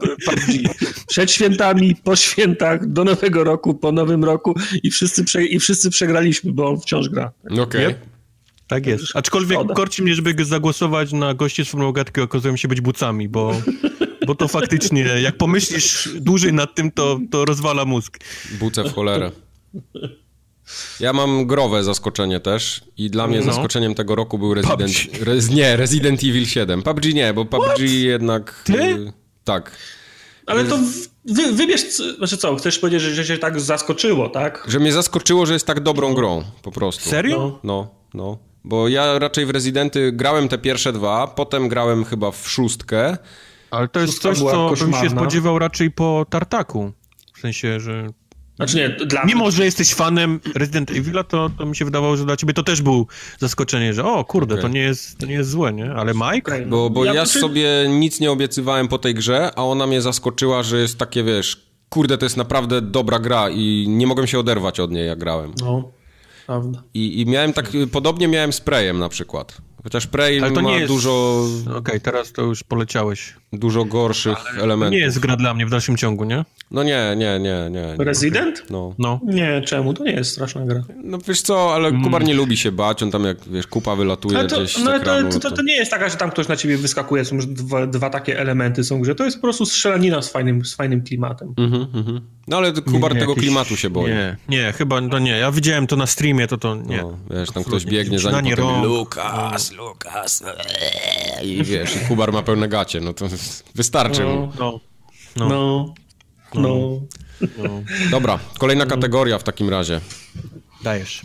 Przed świętami, po świętach, do nowego roku, po nowym roku i wszyscy, prze, i wszyscy przegraliśmy, bo on wciąż gra. Okej. Okay. Tak jest. Aczkolwiek Szkoda. korci mnie, żeby zagłosować na gości z Gadki okazują się być bucami, bo, bo to faktycznie, jak pomyślisz dłużej nad tym, to, to rozwala mózg. Buce w cholerę. Ja mam growe zaskoczenie też i dla mnie no. zaskoczeniem tego roku był Resident... Rez, nie, Resident Evil 7. PUBG nie, bo PUBG What? jednak... Ty? Y, tak. Ale to wy, wybierz, znaczy co, chcesz powiedzieć, że się tak zaskoczyło, tak? Że mnie zaskoczyło, że jest tak dobrą no. grą, po prostu. Serio? No, no. no. Bo ja raczej w Rezydenty grałem te pierwsze dwa, potem grałem chyba w szóstkę. Ale to jest coś, co bym się spodziewał raczej po Tartaku. W sensie, że znaczy nie, dla Mimo, że jesteś fanem Resident Evil'a, to, to mi się wydawało, że dla ciebie to też był zaskoczenie, że o kurde, okay. to, nie jest, to nie jest złe, nie? Ale Mike? Okay. Bo, bo ja, ja sobie nic nie obiecywałem po tej grze, a ona mnie zaskoczyła, że jest takie, wiesz, kurde, to jest naprawdę dobra gra i nie mogłem się oderwać od niej, jak grałem. No, prawda. I, i miałem tak, podobnie miałem z Preyem na przykład. Chociaż Prey ma jest... dużo... Okej, okay, teraz to już poleciałeś. Dużo gorszych Ale elementów. To nie jest gra dla mnie w dalszym ciągu, nie? No nie, nie, nie, nie. nie. Resident? No. no. Nie, czemu? To nie jest straszna gra. No wiesz co, ale mm. Kubar nie lubi się bać, on tam jak, wiesz, kupa wylatuje ale to, gdzieś no, ekranu, to, to, to, nie jest taka, że tam ktoś na ciebie wyskakuje, są dwa, dwa takie elementy są grze. To jest po prostu strzelanina z fajnym, z fajnym klimatem. Mhm, mhm. No ale Kubar nie, tego jakieś... klimatu się boi. Nie, nie, chyba to nie. Ja widziałem to na streamie, to to nie. No, wiesz, tam ktoś biegnie za nim, potem Lukas, Lukas. I wiesz, i Kubar ma pełne gacie, no to wystarczy no, mu. No, no, no. no. no. Dobra, kolejna kategoria w takim razie. Dajesz.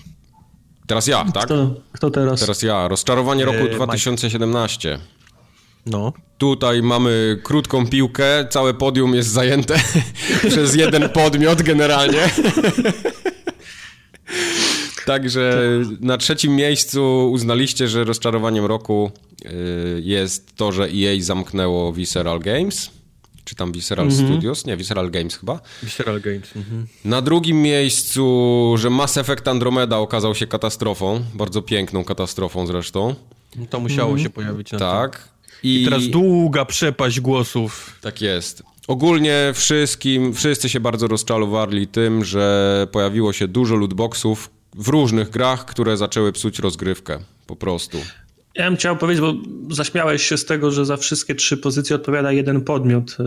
Teraz ja, tak? Kto, kto teraz? Teraz ja. Rozczarowanie roku 2017. No. Tutaj mamy krótką piłkę, całe podium jest zajęte <laughs> przez jeden podmiot generalnie. <laughs> Także na trzecim miejscu uznaliście, że rozczarowaniem roku y, jest to, że EA zamknęło Visceral Games. Czy tam Visceral mm -hmm. Studios? Nie, Visceral Games chyba. Visceral Games. Mm -hmm. Na drugim miejscu, że Mass Effect Andromeda okazał się katastrofą. Bardzo piękną katastrofą zresztą. No to musiało mm -hmm. się pojawić na Tak. I... I teraz długa przepaść głosów. Tak jest. Ogólnie wszystkim, wszyscy się bardzo rozczarowali tym, że pojawiło się dużo lootboxów, w różnych grach, które zaczęły psuć rozgrywkę, po prostu. Ja bym chciał powiedzieć, bo zaśmiałeś się z tego, że za wszystkie trzy pozycje odpowiada jeden podmiot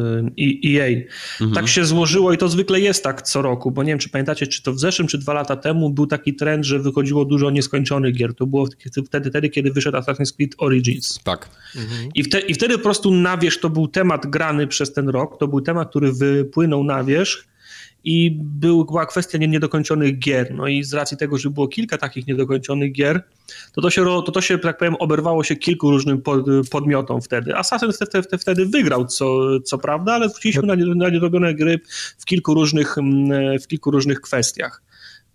EA. Y, mhm. Tak się złożyło i to zwykle jest tak co roku, bo nie wiem, czy pamiętacie, czy to w zeszłym, czy dwa lata temu był taki trend, że wychodziło dużo nieskończonych gier. To było wtedy, wtedy kiedy wyszedł Assassin's Creed Origins. Tak. Mhm. I, wte, I wtedy po prostu na wierzch to był temat grany przez ten rok, to był temat, który wypłynął na wierzch i była kwestia niedokończonych gier. No i z racji tego, że było kilka takich niedokończonych gier, to to się, to, to się tak powiem, oberwało się kilku różnym podmiotom wtedy. Assassin wtedy, wtedy wygrał, co, co prawda, ale wróciliśmy na, na gry w kilku różnych, w kilku różnych kwestiach.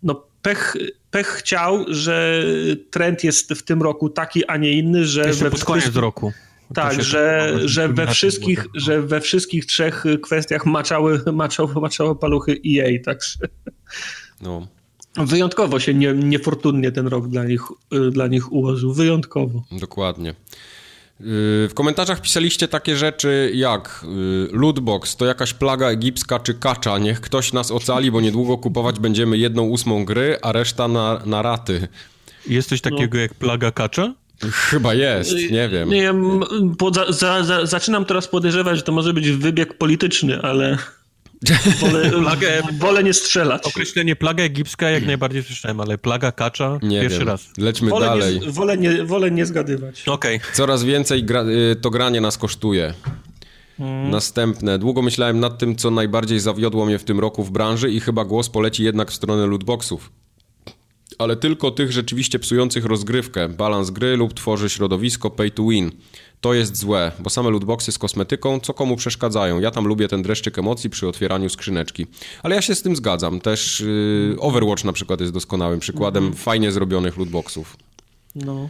No pech, pech chciał, że trend jest w tym roku taki, a nie inny, że... Jeszcze pod koniec roku. Tak, że, że, we wszystkich, że we wszystkich trzech kwestiach maczały, maczało, maczało paluchy EA, także no. wyjątkowo się nie, niefortunnie ten rok dla nich, dla nich ułożył, wyjątkowo. Dokładnie. W komentarzach pisaliście takie rzeczy jak y, lootbox to jakaś plaga egipska czy kacza, niech ktoś nas ocali, bo niedługo kupować będziemy jedną ósmą gry, a reszta na, na raty. Jest coś takiego no. jak plaga kacza? Chyba jest, nie wiem. Nie, za, za, za, zaczynam teraz podejrzewać, że to może być wybieg polityczny, ale... <laughs> Wolę, plagę, wolę nie strzelać. Określenie plaga egipska jak najbardziej słyszałem, ale plaga kacza nie pierwszy wiem. raz. Lećmy wolę dalej. Nie, wolę, nie, wolę nie zgadywać. Okej. Okay. Coraz więcej gra, y, to granie nas kosztuje. Hmm. Następne. Długo myślałem nad tym, co najbardziej zawiodło mnie w tym roku w branży i chyba głos poleci jednak w stronę lootboxów. Ale tylko tych rzeczywiście psujących rozgrywkę, balans gry lub tworzy środowisko pay to win. To jest złe, bo same lootboxy z kosmetyką, co komu przeszkadzają. Ja tam lubię ten dreszczyk emocji przy otwieraniu skrzyneczki. Ale ja się z tym zgadzam. Też yy, Overwatch na przykład jest doskonałym przykładem mhm. fajnie zrobionych lootboxów. No.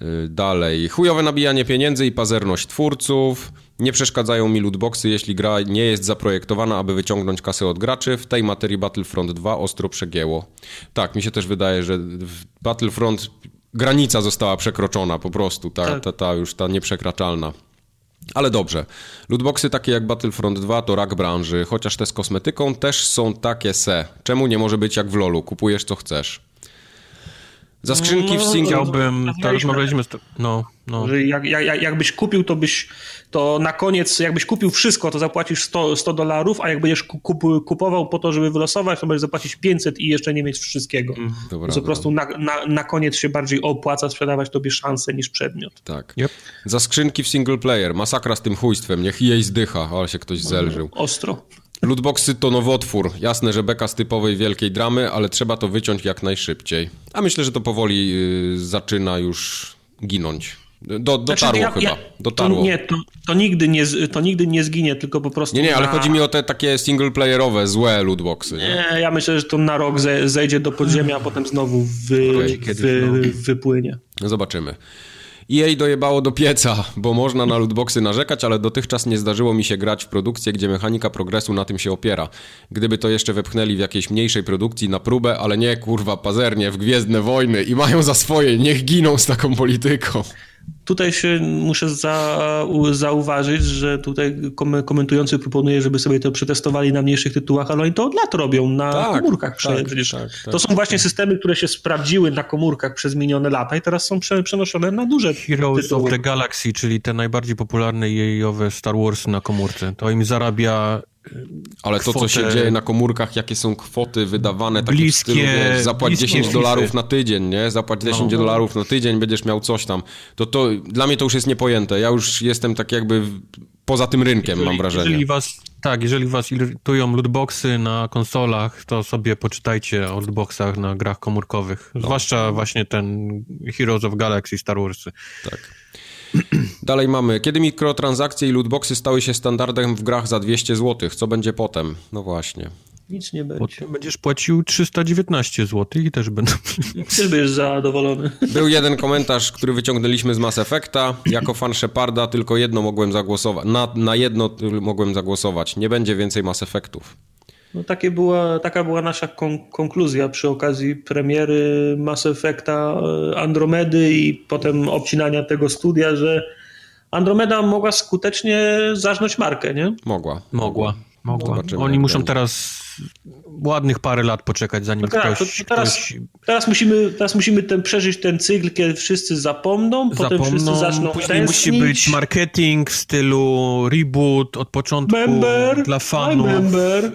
Yy, dalej. Chujowe nabijanie pieniędzy i pazerność twórców. Nie przeszkadzają mi lootboxy, jeśli gra nie jest zaprojektowana, aby wyciągnąć kasę od graczy. W tej materii Battlefront 2 ostro przegięło. Tak, mi się też wydaje, że Battlefront granica została przekroczona po prostu, ta, tak. ta, ta już ta nieprzekraczalna. Ale dobrze. Lootboxy takie jak Battlefront 2 to rak branży, chociaż te z kosmetyką też są takie se. Czemu nie może być jak w LoLu? Kupujesz co chcesz. Za skrzynki w no, single... Chciałbym, to rozmawialiśmy z... No, no. Że jak, jak, jakbyś kupił, to byś, to na koniec, jakbyś kupił wszystko, to zapłacisz 100, 100 dolarów, a jak będziesz kup, kupował po to, żeby wylosować, to będziesz zapłacić 500 i jeszcze nie mieć wszystkiego. Mm, dobra, po prostu na, na, na koniec się bardziej opłaca sprzedawać tobie szansę niż przedmiot. Tak. Yep. Za skrzynki w single player, masakra z tym chujstwem, niech jej zdycha, ale się ktoś zelżył. Ostro. Lootboxy to nowotwór. Jasne, że beka z typowej wielkiej dramy, ale trzeba to wyciąć jak najszybciej. A myślę, że to powoli yy, zaczyna już ginąć. Do, dotarło znaczy, ja, chyba. Ja, dotarło. To, nie, to, to, nigdy nie, to nigdy nie zginie, tylko po prostu. Nie, nie, ale chodzi mi o te takie singleplayerowe, złe lootboxy. Nie? nie, ja myślę, że to na rok zejdzie do podziemia, a potem znowu wy, wy, wypłynie. No zobaczymy. EA dojebało do pieca, bo można na lootboxy narzekać, ale dotychczas nie zdarzyło mi się grać w produkcję, gdzie mechanika progresu na tym się opiera. Gdyby to jeszcze wepchnęli w jakiejś mniejszej produkcji na próbę, ale nie kurwa pazernie w Gwiezdne Wojny i mają za swoje, niech giną z taką polityką. Tutaj się muszę za, zauważyć, że tutaj komentujący proponuje, żeby sobie to przetestowali na mniejszych tytułach, ale oni to od lat robią na tak, komórkach. Tak, przecież tak, tak, to są właśnie systemy, które się sprawdziły na komórkach przez minione lata i teraz są przenoszone na duże Heroes tytuły. of the Galaxy, czyli te najbardziej popularne jejowe Star Wars na komórce. To im zarabia ale to, co się dzieje na komórkach, jakie są kwoty wydawane, takie bliskie, w stylu, wiesz, zapłać 10 dolarów na tydzień, nie? Zapłać 10 no. dolarów na tydzień, będziesz miał coś tam. To, to dla mnie to już jest niepojęte. Ja już jestem tak jakby poza tym rynkiem, jeżeli, mam wrażenie. Jeżeli was, tak, jeżeli was irytują lootboxy na konsolach, to sobie poczytajcie o lootboxach na grach komórkowych. No. Zwłaszcza właśnie ten Heroes of Galaxy Star Wars. Tak. <clears throat> Dalej mamy, kiedy mikrotransakcje i lootboxy stały się standardem w grach za 200 zł, co będzie potem? No właśnie. Nic nie będzie. Potem będziesz płacił 319 zł i też będę... Też będziesz zadowolony. <laughs> Był jeden komentarz, który wyciągnęliśmy z Mass Effecta. Jako fan Sheparda tylko jedno mogłem zagłosować. Na, na jedno mogłem zagłosować. Nie będzie więcej Mass Effectów. No takie była, taka była nasza kon konkluzja przy okazji premiery Mass Effecta e, Andromedy i potem obcinania tego studia, że Andromeda mogła skutecznie zażnąć markę, nie? Mogła. Mogła. Mogła. Zobaczymy, Oni muszą będzie. teraz ładnych parę lat poczekać, zanim no tak, ktoś, teraz, ktoś... Teraz musimy, teraz musimy ten, przeżyć ten cykl, kiedy wszyscy zapomną, zapomną potem wszyscy zaczną Później musi być marketing w stylu reboot od początku member, dla fanów. Member.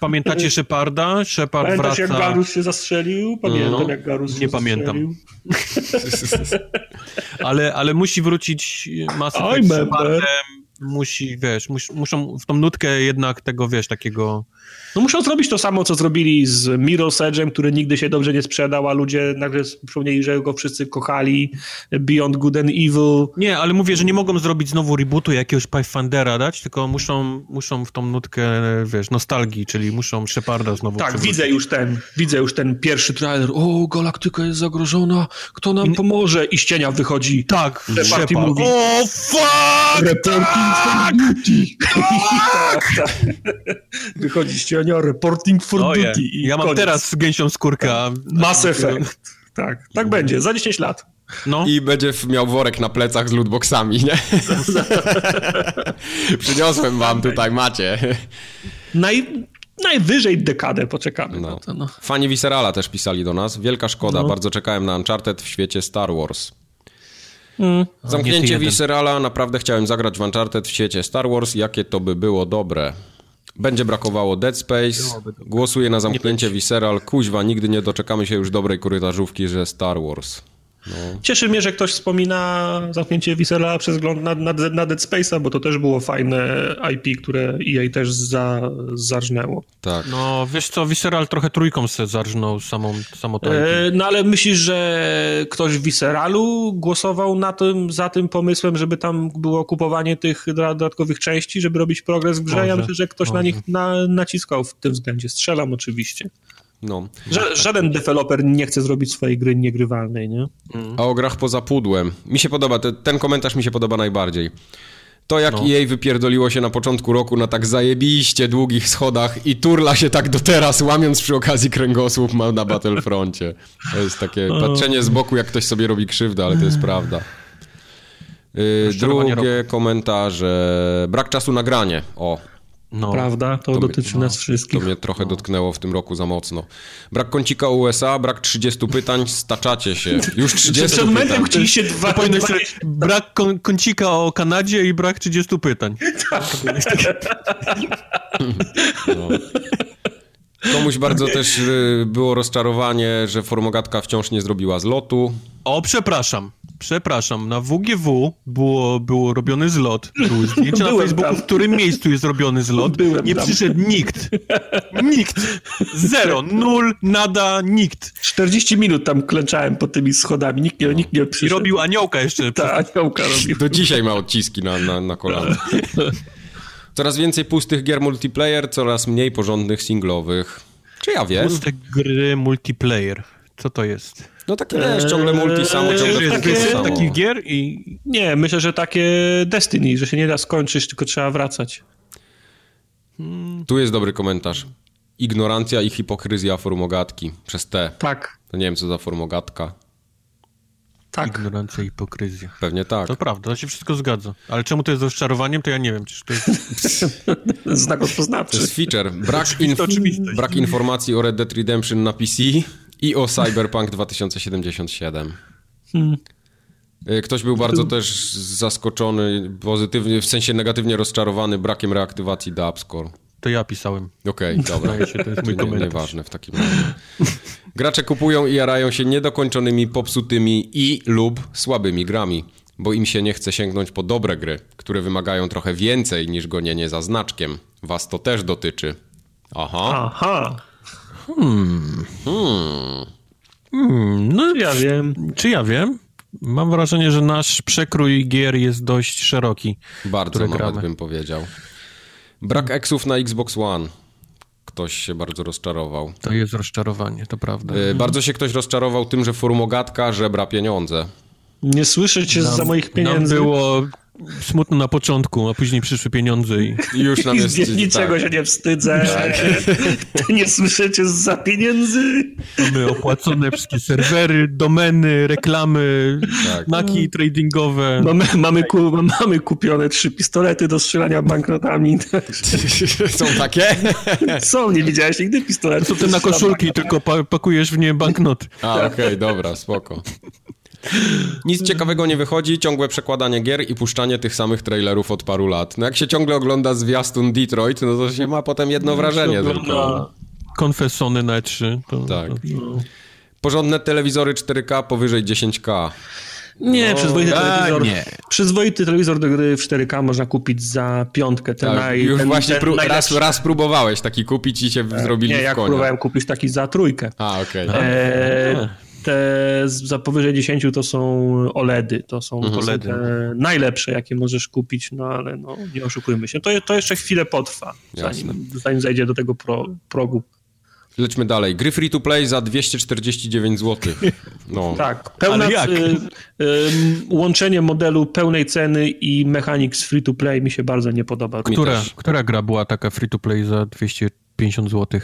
Pamiętacie <laughs> Sheparda? Shepard Pamiętasz, wraca... jak Garus się zastrzelił? Pamiętam, no, jak Garus Nie pamiętam. <laughs> ale, ale musi wrócić masę z Shepardem, musi, wiesz, mus, muszą w tą nutkę jednak tego, wiesz, takiego no muszą zrobić to samo, co zrobili z Mirror's Edge'em, który nigdy się dobrze nie sprzedał, a ludzie nagle przypomnieli, że go wszyscy kochali, Beyond Good and Evil. Nie, ale mówię, że nie mogą zrobić znowu rebootu jakiegoś Pathfindera dać, tylko muszą, muszą w tą nutkę, wiesz, nostalgii, czyli muszą Sheparda znowu Tak, przywrócić. widzę już ten, widzę już ten pierwszy trailer. O, galaktyka jest zagrożona, kto nam pomoże? I z cienia wychodzi. Tak, Shepard i mówi. O, fuck! Reporting duty. tak, <laughs> tak. Wychodzi z cienia reporting for oh, duty. Yeah. ja mam koniec. teraz gęsią skórkę. Mass Effect. Tak, tak będzie, za 10 lat. No. I będzie miał worek na plecach z lootboxami, nie? <laughs> Przyniosłem wam tutaj, macie. Naj, najwyżej dekadę poczekamy no. to. No. Fani Viscerala też pisali do nas. Wielka szkoda, no. bardzo czekałem na Uncharted w świecie Star Wars. Mm. Zamknięcie Viscerala, naprawdę chciałem zagrać w Uncharted w świecie Star Wars, jakie to by było dobre. Będzie brakowało Dead Space. Głosuję na zamknięcie Visceral. Kuźwa, nigdy nie doczekamy się już dobrej korytarzówki, że Star Wars. No. Cieszy mnie, że ktoś wspomina zamknięcie Viscera przez wzgląd na, na, na Dead Space'a, bo to też było fajne IP, które EA też za, zarżnęło. Tak. No wiesz co, Visceral trochę trójką se zarżnął samą, samo to e, No ale myślisz, że ktoś w Visceralu głosował na tym, za tym pomysłem, żeby tam było kupowanie tych dodatkowych części, żeby robić progres w grze? Może, ja myślę, że ktoś może. na nich na, naciskał w tym względzie. Strzelam oczywiście. No. Ża żaden deweloper nie chce zrobić swojej gry niegrywalnej, nie? Mm. A o grach poza pudłem. Mi się podoba, ten komentarz mi się podoba najbardziej. To jak no. EA wypierdoliło się na początku roku na tak zajebiście długich schodach i turla się tak do teraz, łamiąc przy okazji kręgosłup ma na Battlefroncie. To jest takie patrzenie z boku, jak ktoś sobie robi krzywdę, ale to jest prawda. Yy, drugie komentarze. Brak czasu na granie. O, no, Prawda? To, to dotyczy mnie, nas wszystkich. To mnie trochę no. dotknęło w tym roku za mocno. Brak kącika USA, brak 30 pytań, staczacie się. Już 30 Przed momentem chcieliście dwa... Dwa... Brak kącika o Kanadzie i brak 30 pytań. Tak. <laughs> No. Komuś bardzo też y, było rozczarowanie, że formogatka wciąż nie zrobiła zlotu. O, przepraszam. Przepraszam, na WGW było, było robiony zlot. Były zdjęcia na Facebooku, tam. w którym miejscu jest robiony zlot. Byłem nie tam. przyszedł nikt. Nikt. Zero. Nul. Nada. Nikt. 40 minut tam klęczałem pod tymi schodami. Nikt nie, no. nikt nie przyszedł. I robił aniołka jeszcze. Tak, aniołka robił. Do dzisiaj ma odciski na, na, na kolanach. <laughs> Coraz więcej pustych gier multiplayer, coraz mniej porządnych singlowych. Czy ja wiem? Puste gry multiplayer. Co to jest? No takie wiesz, ciągle multi samo, eee, ciągle takie, samo. takich gier i... Nie, myślę, że takie Destiny, że się nie da skończyć, tylko trzeba wracać. Hmm. Tu jest dobry komentarz. Ignorancja i hipokryzja formogatki przez T. Tak. To nie wiem, co za formogatka. Tak. Ignorancja i hipokryzja. Pewnie tak. To prawda, to się wszystko zgadza. Ale czemu to jest rozczarowaniem, to ja nie wiem. Czyż to jest... <laughs> Znak odpoznawczy. To jest feature. Brak, inf- brak informacji o Red Dead Redemption na PC i o Cyberpunk 2077. Hmm. Y, ktoś był bardzo też zaskoczony, pozytywnie, w sensie negatywnie rozczarowany brakiem reaktywacji Dapscore. To ja pisałem. Okej, okay, dobra. Się, to jest mój nie, Nieważne w takim razie. Gracze kupują i jarają się niedokończonymi, popsutymi i lub słabymi grami, bo im się nie chce sięgnąć po dobre gry, które wymagają trochę więcej niż gonienie za znaczkiem. Was to też dotyczy. Aha. Aha. Hmm. Hmm. hmm. No, ja wiem. Czy ja wiem? Mam wrażenie, że nasz przekrój gier jest dość szeroki. Bardzo nawet gramy. bym powiedział. Brak eksów na Xbox One. Ktoś się bardzo rozczarował. To jest rozczarowanie, to prawda. Yy, bardzo się ktoś rozczarował tym, że formogatka żebra pieniądze. Nie słyszę cię za moich pieniędzy. Nam było smutno na początku, a później przyszły pieniądze i... I już nam jest... I niczego tak. się nie wstydzę. Tak. <laughs> nie słyszycie za pieniędzy. Mamy opłacone wszystkie serwery, domeny, reklamy, tak. maki tradingowe. Mamy, mamy, ku, mamy kupione trzy pistolety do strzelania banknotami. <laughs> Są takie? <laughs> Są, nie widziałeś nigdy pistoletów. Są te na koszulki, tylko pakujesz w nie banknoty. A, okej, okay, dobra, spoko. Nic ciekawego nie wychodzi, ciągłe przekładanie gier i puszczanie tych samych trailerów od paru lat. No jak się ciągle ogląda zwiastun Detroit, no to się ma potem jedno wrażenie tylko. Konfesony na 3. To, tak. To, Porządne telewizory 4K powyżej 10K. Nie, no, przyzwoity, telewizor, nie. przyzwoity telewizor do gry w 4K można kupić za piątkę. Ten tak, naj, już ten, właśnie ten raz, raz próbowałeś taki kupić i się tak, zrobili Nie, jak próbowałem kupić taki za trójkę. A, okej. Okay. E, te za powyżej 10 to są OLEDy, to są, mhm. to są te najlepsze, jakie możesz kupić, no ale no, nie oszukujmy się. To, to jeszcze chwilę potrwa, zanim, zanim zajdzie do tego pro, progu. Lećmy dalej. Gry free to play za 249 zł. <laughs> No. tak, pełna, y, y, łączenie modelu pełnej ceny i mechanics free to play mi się bardzo nie podoba. Która, która gra była taka free to play za 250 zł?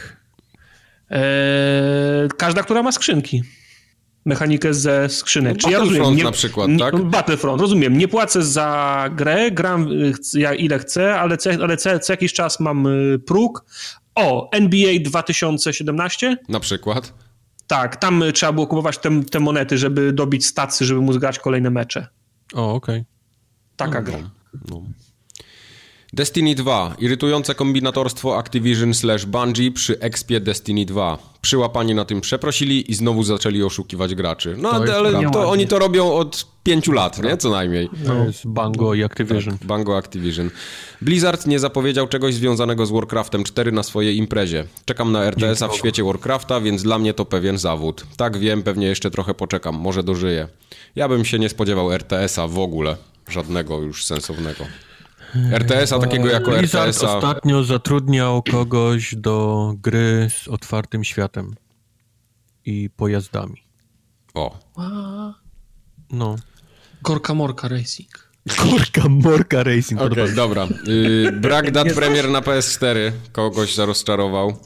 Eee, każda, która ma skrzynki mechanikę ze skrzynek. No, Czy ja rozumiem, nie, na przykład, tak? Battlefront, rozumiem. Nie płacę za grę, gram ile chcę, ale co, ale co, co jakiś czas mam y, próg. O, NBA 2017? Na przykład? Tak, tam trzeba było kupować te, te monety, żeby dobić stacy, żeby móc grać kolejne mecze. O, okej. Okay. Taka no, gra. No. Destiny 2. Irytujące kombinatorstwo Activision slash Bungie przy expie Destiny 2. Przyłapani na tym przeprosili i znowu zaczęli oszukiwać graczy. No To ale to oni to robią od pięciu lat, nie? Co najmniej. To jest Bango i Activision. Bango Activision. Blizzard nie zapowiedział czegoś związanego z Warcraftem 4 na swojej imprezie. Czekam na RTS-a w świecie Warcrafta, więc dla mnie to pewien zawód. Tak wiem, pewnie jeszcze trochę poczekam, może dożyję. Ja bym się nie spodziewał RTS-a w ogóle. Żadnego już sensownego. RTS-a takiego jako Blizzard RTS-a. ostatnio zatrudniał kogoś do gry z otwartym światem i pojazdami. O. No. Korka Morka Racing. Kurka Morka Racing. Podoba- dobra. Yy, brak dat premier na PS4 kogoś rozczarował.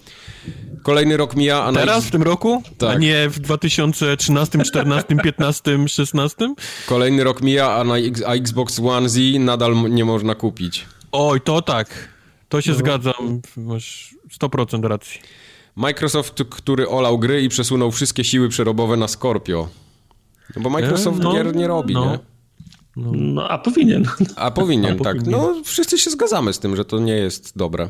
Kolejny rok mija, a Teraz, w tym roku? Tak. A nie w 2013, 14, 15, 16? Kolejny rok mija, a na X- a Xbox One Z nadal nie można kupić. Oj, to tak. To się zgadzam. Masz 100% racji. Microsoft, który olał gry i przesunął wszystkie siły przerobowe na Scorpio. No bo Microsoft E, no, gier nie robi, no. nie? No, a powinien. A powinien, A tak. powinien. No, wszyscy się zgadzamy z tym, że to nie jest dobre.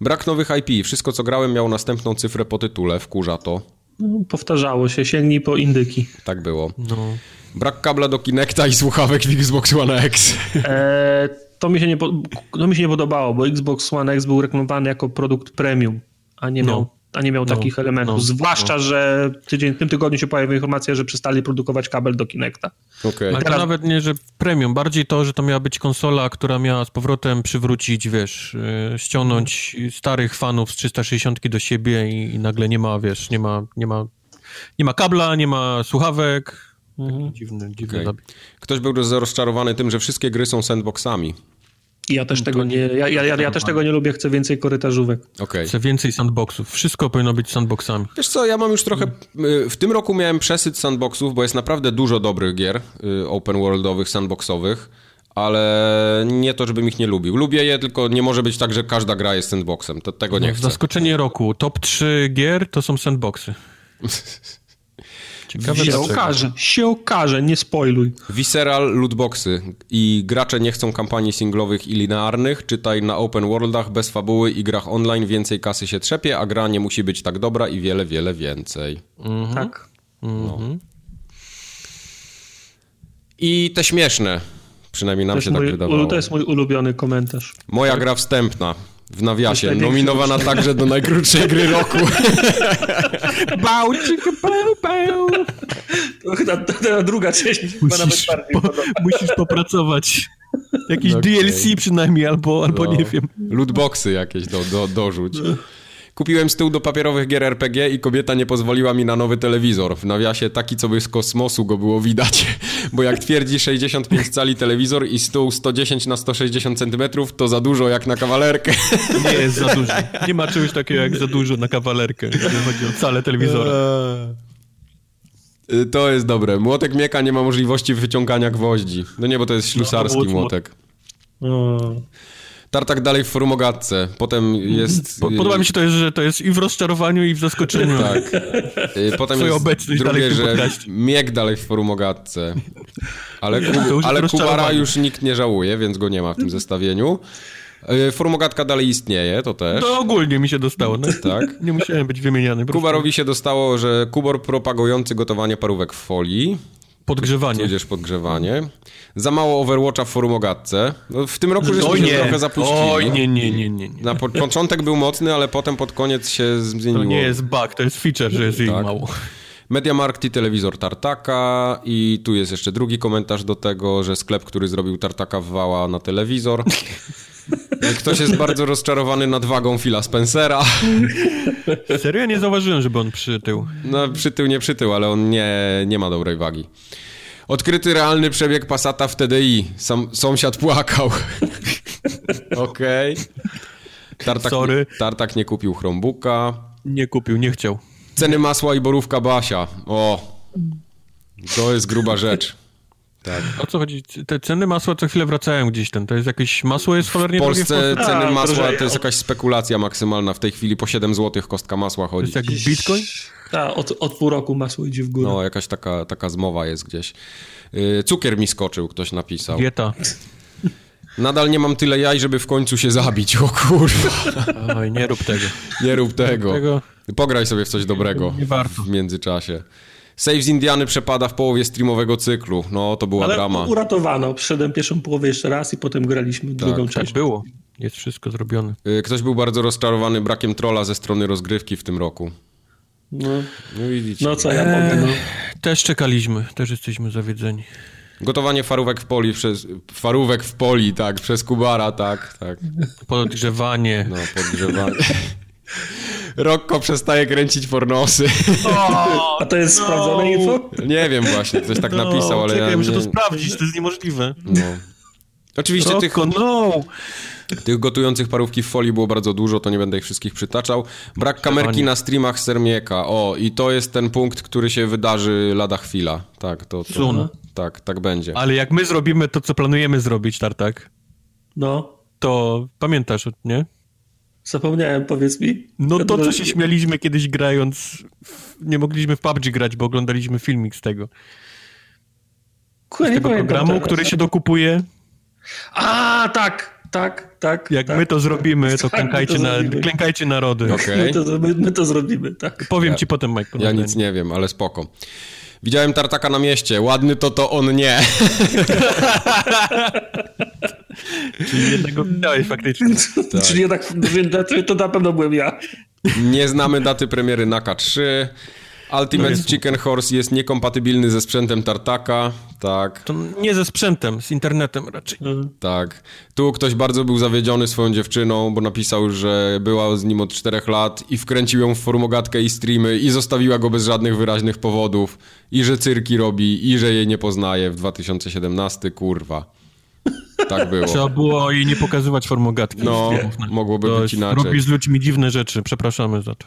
Brak nowych IP. Wszystko, co grałem, miało następną cyfrę po tytule. Wkurza to. No, powtarzało się, sięgnij po indyki. Tak było. No. Brak kabla do Kinecta i słuchawek w Xbox One X. E, to, mi się nie to mi się nie podobało, bo Xbox One X był reklamowany jako produkt premium, a nie No. miał, a nie miał No. takich elementów. No. Zwłaszcza, że tydzień, w tym tygodniu się pojawiła informacja, że przestali produkować kabel do Kinecta. Okej. Ale to Teraz- nawet nie, że premium, bardziej to, że to miała być konsola, która miała z powrotem przywrócić, wiesz, yy, ściągnąć starych fanów z 360 do siebie i, i nagle nie ma, wiesz, nie ma, nie ma, nie ma kabla, nie ma słuchawek. Taki dziwny, dziwny zabieg. Ktoś był rozczarowany tym, że wszystkie gry są sandboxami. Ja też tego nie, ja, ja, ja, ja też tego nie lubię, chcę więcej korytarzówek. Okej. Chcę więcej sandboxów. Wszystko powinno być sandboxami. Wiesz co, ja mam już trochę... y, W tym roku miałem przesyt sandboxów, bo jest naprawdę dużo dobrych gier y, open worldowych, sandboxowych, ale nie to, żebym ich nie lubił. Lubię je, tylko nie może być tak, że każda gra jest sandboxem. To, tego nie No, chcę. zaskoczenie roku. Top 3 gier to są sandboxy. <laughs> Ciekawe Się dlaczego. okaże, się okaże, nie spoiluj. Visceral lootboxy i gracze nie chcą kampanii singlowych i linearnych, czytaj na open worldach, bez fabuły i grach online więcej kasy się trzepie, a gra nie musi być tak dobra i wiele, wiele więcej. Tak. I te śmieszne, przynajmniej nam się tak mój, wydawało. to jest mój ulubiony komentarz. Moja gra wstępna. W nawiasie, nominowana także do najkrótszej gry roku. <laughs> Bał, czyka, bał, bał. To chyba ta, ta druga część chyba nawet Musisz, bardziej po, musisz popracować. Jakiś Okej. DLC przynajmniej, albo, albo No. nie wiem. Lootboxy jakieś do, do, dorzuć. Kupiłem stół do papierowych gier RPG i kobieta nie pozwoliła mi na nowy telewizor. W nawiasie taki, co by z kosmosu go było widać. <laughs> Bo jak twierdzi 65 cali telewizor i stół 110 na 160 cm, to za dużo jak na kawalerkę. <laughs> Nie jest za dużo. Nie ma czegoś takiego jak za dużo na kawalerkę, jeżeli chodzi o calę telewizora. Y, To jest dobre. Młotek mieka nie ma możliwości wyciągania gwoździ. No nie, bo to jest ślusarski No, młotek. O. Tartak dalej w forumogatce. Potem jest... Po, podoba mi się to, że to jest i w rozczarowaniu, i w zaskoczeniu. Tak. <laughs> Y, Potem Twoja jest drugie, dalej w tym że miek dalej w forumogatce. Ale, ale Kubara już nikt nie żałuje, więc go nie ma w tym zestawieniu. Y, Forumogatka dalej istnieje, to też. To ogólnie mi się dostało. No. Tak. <laughs> Nie musiałem być wymieniany. Kubarowi się dostało, że Kubor propagujący gotowanie parówek w folii, Podgrzewanie. tudzież podgrzewanie. Za mało Overwatcha w forumogatce. No, w tym roku żeśmy Oj się trochę zapuścili. oj nie, nie, nie, nie. nie. Na po początek był mocny, ale potem pod koniec się zmieniło. To nie jest bug, to jest feature, że jest jej Tak. mało. Mediamarkt i telewizor Tartaka i tu jest jeszcze drugi komentarz do tego, że sklep, który zrobił Tartaka wwała na telewizor. <laughs> Ktoś jest bardzo rozczarowany nadwagą Phila Spencera. Serio? Ja nie zauważyłem, żeby on przytył. No przytył, nie przytył, ale on nie, nie ma dobrej wagi. Odkryty realny przebieg Passata w TDI. Sam, sąsiad płakał. <laughs> Okej. Tartak, Sorry. Tartak nie kupił Chromebooka. Nie kupił, nie chciał. Ceny masła i borówka Basia. O, to jest gruba rzecz. Tak. O co chodzi? Te ceny masła co chwilę wracają gdzieś ten. To jest jakieś masło jest cholernie W Polsce w ceny A, masła drożeje. to jest jakaś spekulacja maksymalna. W tej chwili po 7 zł kostka masła To chodzi. jest jak bitcoin? Ta, od, od pół roku masło idzie w górę. No, jakaś taka, taka zmowa jest gdzieś. Yy, Cukier mi skoczył, ktoś napisał. Dieta. Nadal nie mam tyle jaj, żeby w końcu się zabić, o kurwa. Oj, nie rób tego. Nie rób tego. tego. Pograj sobie w coś dobrego Nie warto. w międzyczasie. Save z Indiany przepada w połowie streamowego cyklu. No, to była Ale drama. uratowano. Przyszedłem pierwszą połowę jeszcze raz i potem graliśmy drugą Tak część. było. Jest wszystko zrobione. Y, Ktoś był bardzo rozczarowany brakiem trolla ze strony rozgrywki w tym roku. No, No widzicie. no co ja mogę, no. Też czekaliśmy, też jesteśmy zawiedzeni. Gotowanie farówek w poli przez... Farówek w poli, tak, przez Kubara, tak, tak. Podgrzewanie. No, podgrzewanie. <laughs> Rokko przestaje kręcić pornosy. A to jest sprawdzone info? Nie wiem właśnie, ktoś tak napisał, ale No, czekaj, ja muszę nie... to sprawdzić, to jest niemożliwe. No. Oczywiście tych, Rocco, no! tych gotujących parówki w folii było bardzo dużo, to nie będę ich wszystkich przytaczał. Brak kamerki na streamach Sermieka. O, i to jest ten punkt, który się wydarzy lada chwila. Tak, to... to Soon. tak, tak będzie. Ale jak my zrobimy to, co planujemy zrobić, Tartak, No, to pamiętasz, nie? Zapomniałem, powiedz mi. No to, co się śmialiśmy kiedyś grając, nie mogliśmy w PUBG grać, bo oglądaliśmy filmik z tego. Kurde, Z tego programu, teraz. który się dokupuje. A, tak, tak, tak. Jak tak. my to zrobimy, to Tak, my klękajcie, to na, zrobimy. klękajcie narody. Okej. <laughs> My, to, my, my to zrobimy, tak. Powiem ci potem, Mike. Ja nic nie wiem, ale spoko. Widziałem tartaka na mieście. Ładny to to on nie. Czyli jednego widziałeś faktycznie. Czyli jednak to, to na pewno byłem ja. Nie znamy daty premiery Naka 3. Ultimate Chicken Horse jest niekompatybilny ze sprzętem tartaka. Tak, To nie ze sprzętem, z internetem raczej. tak. Tu ktoś bardzo był zawiedziony swoją dziewczyną, bo napisał, że była z nim od 4 lat i wkręcił ją w formogatkę i streamy i zostawiła go bez żadnych wyraźnych powodów. I że cyrki robi, i że jej nie poznaje w 2017. Kurwa. Tak było. Trzeba było jej nie pokazywać formogatki. No, no. mogłoby To być inaczej. Robi z ludźmi dziwne rzeczy, przepraszamy za to.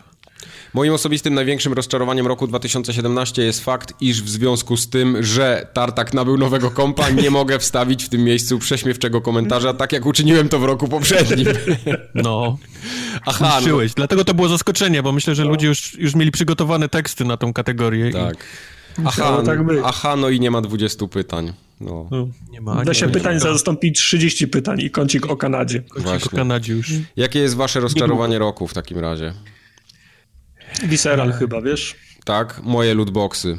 Moim osobistym największym rozczarowaniem roku 2017 jest fakt, iż w związku z tym, że Tartak nabył nowego kompa, nie <laughs> mogę wstawić w tym miejscu prześmiewczego komentarza, tak jak uczyniłem to w roku poprzednim. <laughs> No, Aha, no. Dlatego to było zaskoczenie, bo myślę, że ludzie już, już mieli przygotowane teksty na tą kategorię. i- tak. Aha, Musiało tak być. aha, no i nie ma 20 pytań. No, No, nie ma. Da się nie pytań zastąpić 30 pytań i kącik o Kanadzie. Kocik o. Kanadzie już. Jakie jest wasze rozczarowanie roku w takim razie? Visceral chyba, wiesz? Tak, moje lootboxy.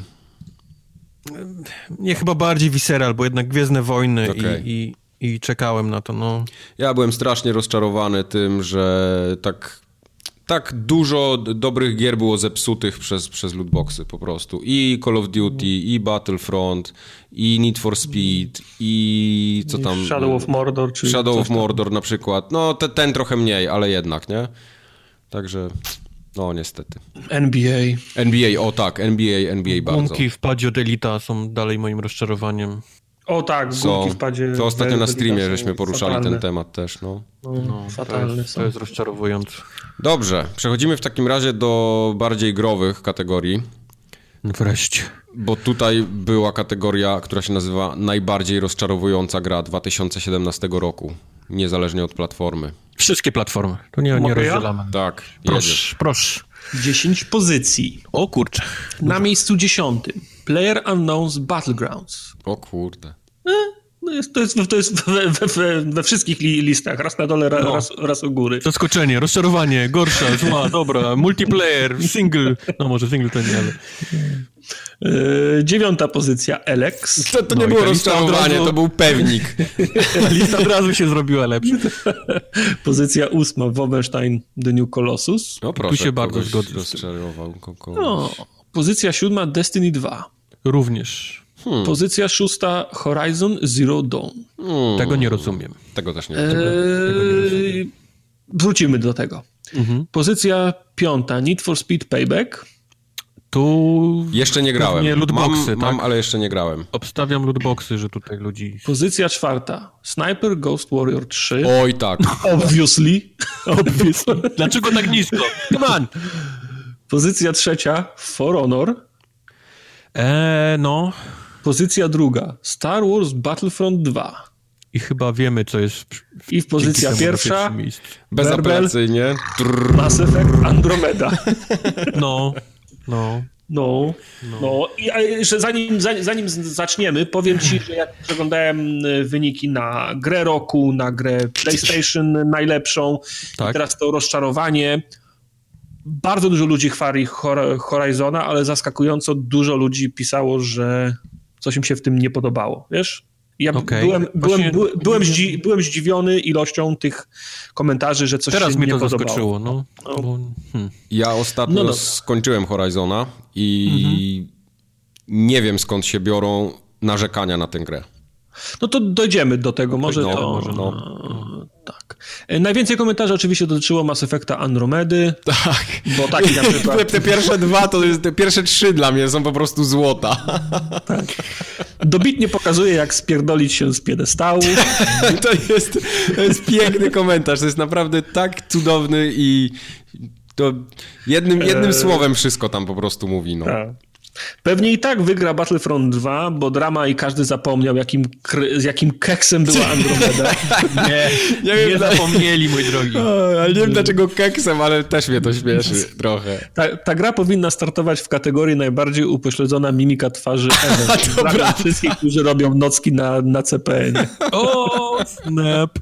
Nie, chyba bardziej Visceral, bo jednak Gwiezdne Wojny Okej. i, i, i czekałem na to, no. Ja byłem strasznie rozczarowany tym, że tak, tak dużo dobrych gier było zepsutych przez, przez lootboxy po prostu. I Call of Duty, i Battlefront, i Need for Speed, i co tam... Shadow of Mordor, czy Shadow of. Mordor na przykład. No, te, ten trochę mniej, ale jednak, nie? Także, no niestety. NBA. NBA, o tak, NBA, NBA bardzo. Gumki w padzie od Elita są dalej moim rozczarowaniem. O tak, gumki w padzie. To ostatnio na streamie żeśmy poruszali fatalne. ten temat też, no. No, To fatalne jest, są. to jest rozczarowujące. Dobrze, przechodzimy w takim razie do bardziej growych kategorii. Wreszcie. Bo tutaj była kategoria, która się nazywa najbardziej rozczarowująca gra 2017 roku, niezależnie od platformy. Wszystkie platformy. To nie, nie Mogę ja? rozdzielamy. Tak, jedziesz. Proszę, proszę. 10 pozycji. O kurczę. Na miejscu dziesiątym. Player Unknown's Battlegrounds. O kurde. No jest, to jest, to jest we, we, we, we wszystkich li, listach. Raz na dole, ra, No. raz, raz u góry. Zaskoczenie, rozczarowanie, gorsza, <laughs> zła, dobra, multiplayer, single. No może single to nie, ale... Yy, dziewiąta pozycja Alex. To, to No nie i było rozczarowanie, razu- to był pewnik. <laughs> Lista od razu się zrobiła lepsza. <laughs> Pozycja ósma Wolfenstein The New Colossus. No proszę, się bardzo zgodzę rozczarował. ko- kogoś. No, pozycja siódma Destiny 2. Również. Pozycja szósta Horizon Zero Dawn. Hmm, Tego nie rozumiem. Tego też nie Eee, wiem. wrócimy do tego. Mhm. Pozycja piąta Need for Speed Payback. Tu Jeszcze nie grałem. pewnie lootboxy, mam, mam, tak? ale jeszcze nie grałem. obstawiam lootboxy, że tutaj ludzi... Pozycja czwarta Sniper Ghost Warrior 3. Oj tak. <laughs> Obviously. <laughs> Obviously. Dlaczego tak nisko? Come on! Pozycja trzecia For Honor. Eee, no. Pozycja druga Star Wars Battlefront 2. I chyba wiemy, co jest... w- I w pozycja pierwsza. Bezapelacyjnie. Mass Effect Andromeda. No, <laughs> no. No, no. no. I jeszcze zanim, zanim zaczniemy, powiem ci, że jak przeglądałem y, wyniki na grę roku, na grę PlayStation najlepszą, tak. teraz to rozczarowanie. Bardzo dużo ludzi chwali Horizona, ale zaskakująco dużo ludzi pisało, że coś im się w tym nie podobało, wiesz? Ja okay. byłem, byłem, byłem, byłem, zdzi, byłem, zdziwiony ilością tych komentarzy, że coś Teraz się mnie nie to podobało. zaskoczyło. No. no. Bo, hmm. Ja ostatnio no, no. skończyłem Horizona i mhm. nie wiem skąd się biorą narzekania na tę grę. No to dojdziemy do tego, może no, to... Może no. Tak. E, najwięcej komentarzy oczywiście dotyczyło Mass Effecta Andromedy. Tak. Bo taki na <laughs> przykład... Te, te pierwsze dwa, to te pierwsze trzy dla mnie są po prostu złota. <laughs> Tak. Dobitnie pokazuje, jak spierdolić się z piedestału. <laughs> to, jest, to jest piękny komentarz, to jest naprawdę tak cudowny i to jednym, jednym e, słowem wszystko tam po prostu mówi. No. Tak. Pewnie i tak wygra Battlefront 2, bo drama i każdy zapomniał, jakim, z jakim keksem była Andromeda. <laughs> nie, nie, nie zapomnieli, mój drogi. <laughs> O, ale nie wiem dlaczego keksem, ale też mnie to śmieszy <laughs> trochę. Ta, ta gra powinna startować w kategorii najbardziej upośledzona mimika twarzy ever. to wszystkich, którzy robią nocki na, na CPN. O, snap.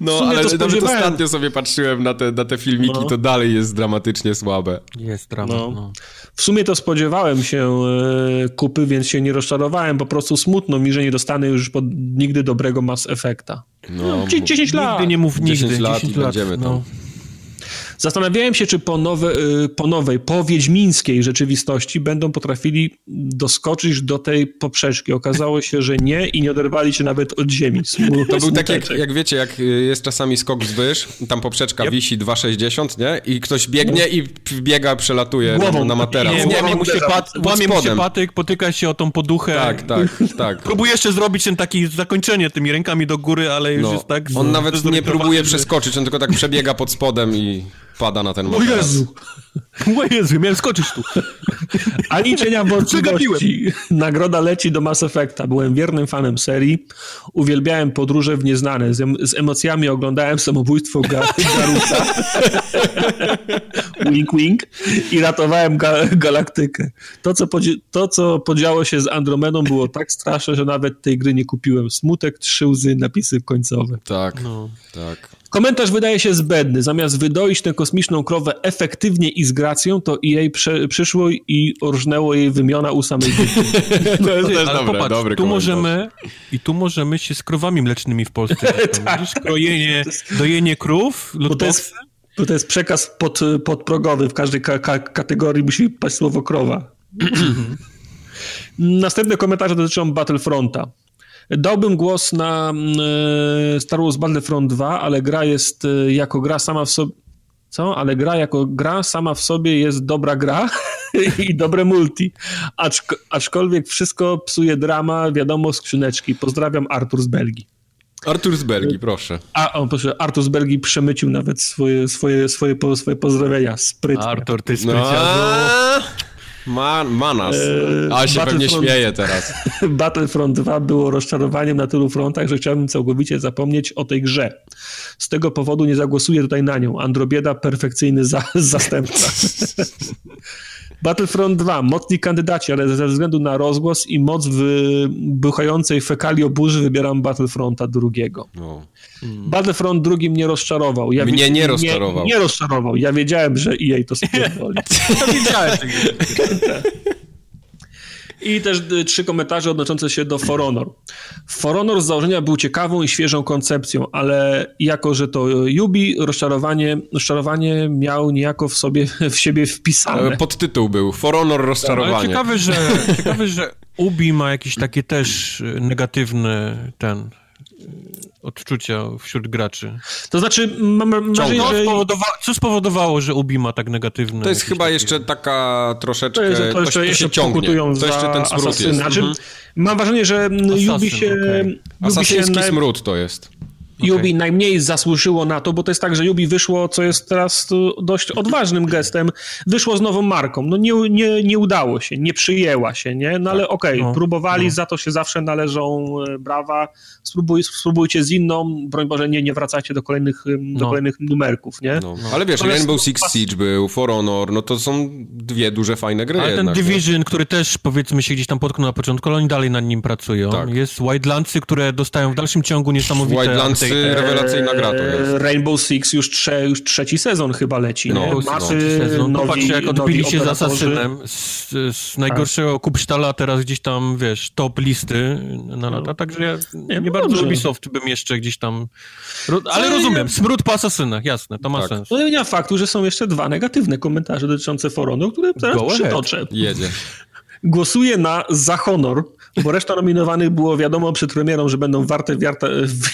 No, ale to nawet ostatnio sobie patrzyłem na te, na te filmiki, no. to dalej jest dramatycznie słabe. Jest dramat, no. no. W sumie to spodziewałem się e, kupy, więc się nie rozczarowałem. Po prostu smutno mi, że nie dostanę już pod, nigdy dobrego Mass Effecta. No, 10 lat. Nigdy nie mów nigdy. 10 lat 10 i lat, będziemy no. tam. Zastanawiałem się, czy po, nowe, y, po nowej, po wiedźmińskiej rzeczywistości będą potrafili doskoczyć do tej poprzeczki. Okazało się, że nie i nie oderwali się nawet od ziemi. To był tak, jak, jak, wiecie, jak jest czasami skok wzwyż, tam poprzeczka yep. wisi 2,60, nie? I ktoś biegnie i biega, przelatuje Głową, na, materac. Nie, łamie mu się, pat, łamie mu się patyk, potyka się o tą poduchę. Tak, tak, tak. Próbuje jeszcze zrobić ten taki zakończenie tymi rękami do góry, ale już no. jest tak... On nawet nie próbuje przeskoczyć, on tylko tak przebiega pod spodem i pada na ten moment. O Jezu! O Jezu, miałem skoczyć tu. Ani cienia wątpliwości. Nagroda leci do Mass Effecta. Byłem wiernym fanem serii. Uwielbiałem podróże w nieznane. Z, em z emocjami oglądałem samobójstwo Gar Garusa. <laughs> wink, wink. I ratowałem ga galaktykę. To co, to, co podziało się z Andromedą było tak straszne, że nawet tej gry nie kupiłem. Smutek, trzy łzy, napisy końcowe. Tak, no. tak. Komentarz wydaje się zbędny. Zamiast wydoić tę kosmiczną krowę efektywnie i z gracją, to jej prze, przyszło i orżnęło jej wymiona u samej <laughs> to jest też dobre, popatrz, dobry tu możemy I tu możemy się z krowami mlecznymi w Polsce <laughs> tak. Krojenie, dojenie krów, bo to to jest przekaz pod, podprogowy. W każdej ka ka kategorii musi paść słowo krowa. <clears throat> Następne komentarze dotyczą Battlefronta. Dałbym głos na mm, e, Star Wars Battlefront 2, ale gra jest e, jako gra sama w sobie... Co? Ale gra jako gra sama w sobie jest dobra gra <laughs> i dobre multi. Aczk aczkolwiek wszystko psuje drama, wiadomo, skrzyneczki. Pozdrawiam, Artur z Belgii. Artur z Belgii, proszę. A, o, proszę, Artur z Belgii przemycił nawet swoje, swoje, swoje, swoje pozdrowienia. Sprytnie. Artur, ty spryciarzu. No. Man, manas. Eee, A się pewnie śmieje teraz. <laughs> Battlefront 2 było rozczarowaniem na tylu frontach, że chciałbym całkowicie zapomnieć o tej grze. Z tego powodu nie zagłosuję tutaj na nią. Androbieda perfekcyjny za, <laughs> zastępca. <laughs> Battlefront 2, mocni kandydaci, ale ze względu na rozgłos i moc wybuchającej fekalii burzy wybieram Battlefronta drugiego. No. Hmm. Battlefront drugi mnie rozczarował. Ja mnie nie rozczarował. Nie, nie rozczarował. Ja wiedziałem, że EA to spierdoli. <laughs> ja wiedziałem. <laughs> I też y, trzy komentarze odnoszące się do For Honor. For Honor z założenia był ciekawą i świeżą koncepcją, ale jako, że to Yubi, rozczarowanie, rozczarowanie miał niejako w sobie <laughs> w siebie wpisane. Podtytuł był For Honor rozczarowanie. Ale ciekawe, że, <laughs> ciekawe, że Ubi ma jakieś takie też negatywne ten odczucia wśród graczy. To znaczy, mam wrażenie, że... Spowodowa co spowodowało, że Ubi ma tak negatywne... To jest chyba takie... jeszcze taka troszeczkę... To, jest, to, to, jeszcze, to jeszcze ciągnie. To jeszcze ten smród jest. Znaczy, mhm. Mam wrażenie, że Assassin, Ubi się... Okay. Asasyński się smród to jest. Yubi najmniej zasłużyło na to, bo to jest tak, że Yubi wyszło, co jest teraz dość odważnym gestem, wyszło z nową marką. No nie, nie, nie udało się, nie przyjęła się, nie? No ale tak. okej, okay, no, próbowali, no. za to się zawsze należą e, brawa. Spróbuj, spróbujcie z inną, broń Boże, nie, nie wracajcie do kolejnych, do no. kolejnych numerków, nie? No. Ale wiesz, Rainbow Six Siege był, For Honor, no to są dwie duże, fajne gry Ale jednak, ten Division, który też powiedzmy się gdzieś tam potknął na początku, ale oni dalej nad nim pracują. Tak. Jest Wildlandsy, które dostają w dalszym ciągu niesamowite... Wildlandsy, rewelacyjna gra to jest. Rainbow Six już, trze, już trzeci sezon chyba leci, no, nie? Masy, no. nowi, Patrzcie, jak odbili się z Asasynem, z, z najgorszego tak. kupsztala teraz gdzieś tam, wiesz, top listy na lata, no. także ja nie, nie bardzo Ubisoft bym jeszcze gdzieś tam... Ale rozumiem, smród po Asasynach, jasne, to ma tak. sens. No nie ma faktu, że są jeszcze dwa negatywne komentarze dotyczące Foronu, które teraz Go przytoczę. Ahead. Jedzie. Głosuję na za honor, bo reszta nominowanych było wiadomo przed premierą, że będą warte wiarta,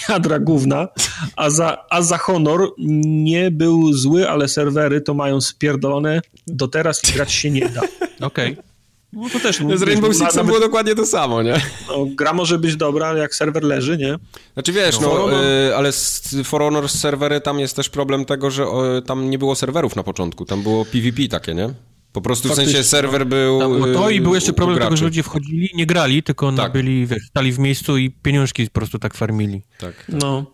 wiadra gówna, a za, a za honor nie był zły, ale serwery to mają spierdolone do teraz i grać się nie da. <laughs> Okej. Okay. No to też... Z Rainbow Six było dokładnie to samo, nie? No, gra może być dobra, jak serwer leży, nie? Znaczy wiesz, no, no y, ale z For Honor z serwery tam jest też problem tego, że y, tam nie było serwerów na początku, tam było PvP takie, nie? Po prostu w sensie serwer no. był. Tam, no to i był jeszcze problem tego, że ludzie wchodzili, nie grali, tylko tak. byli, wiesz, stali w miejscu i pieniążki po prostu tak farmili. Tak. tak. No.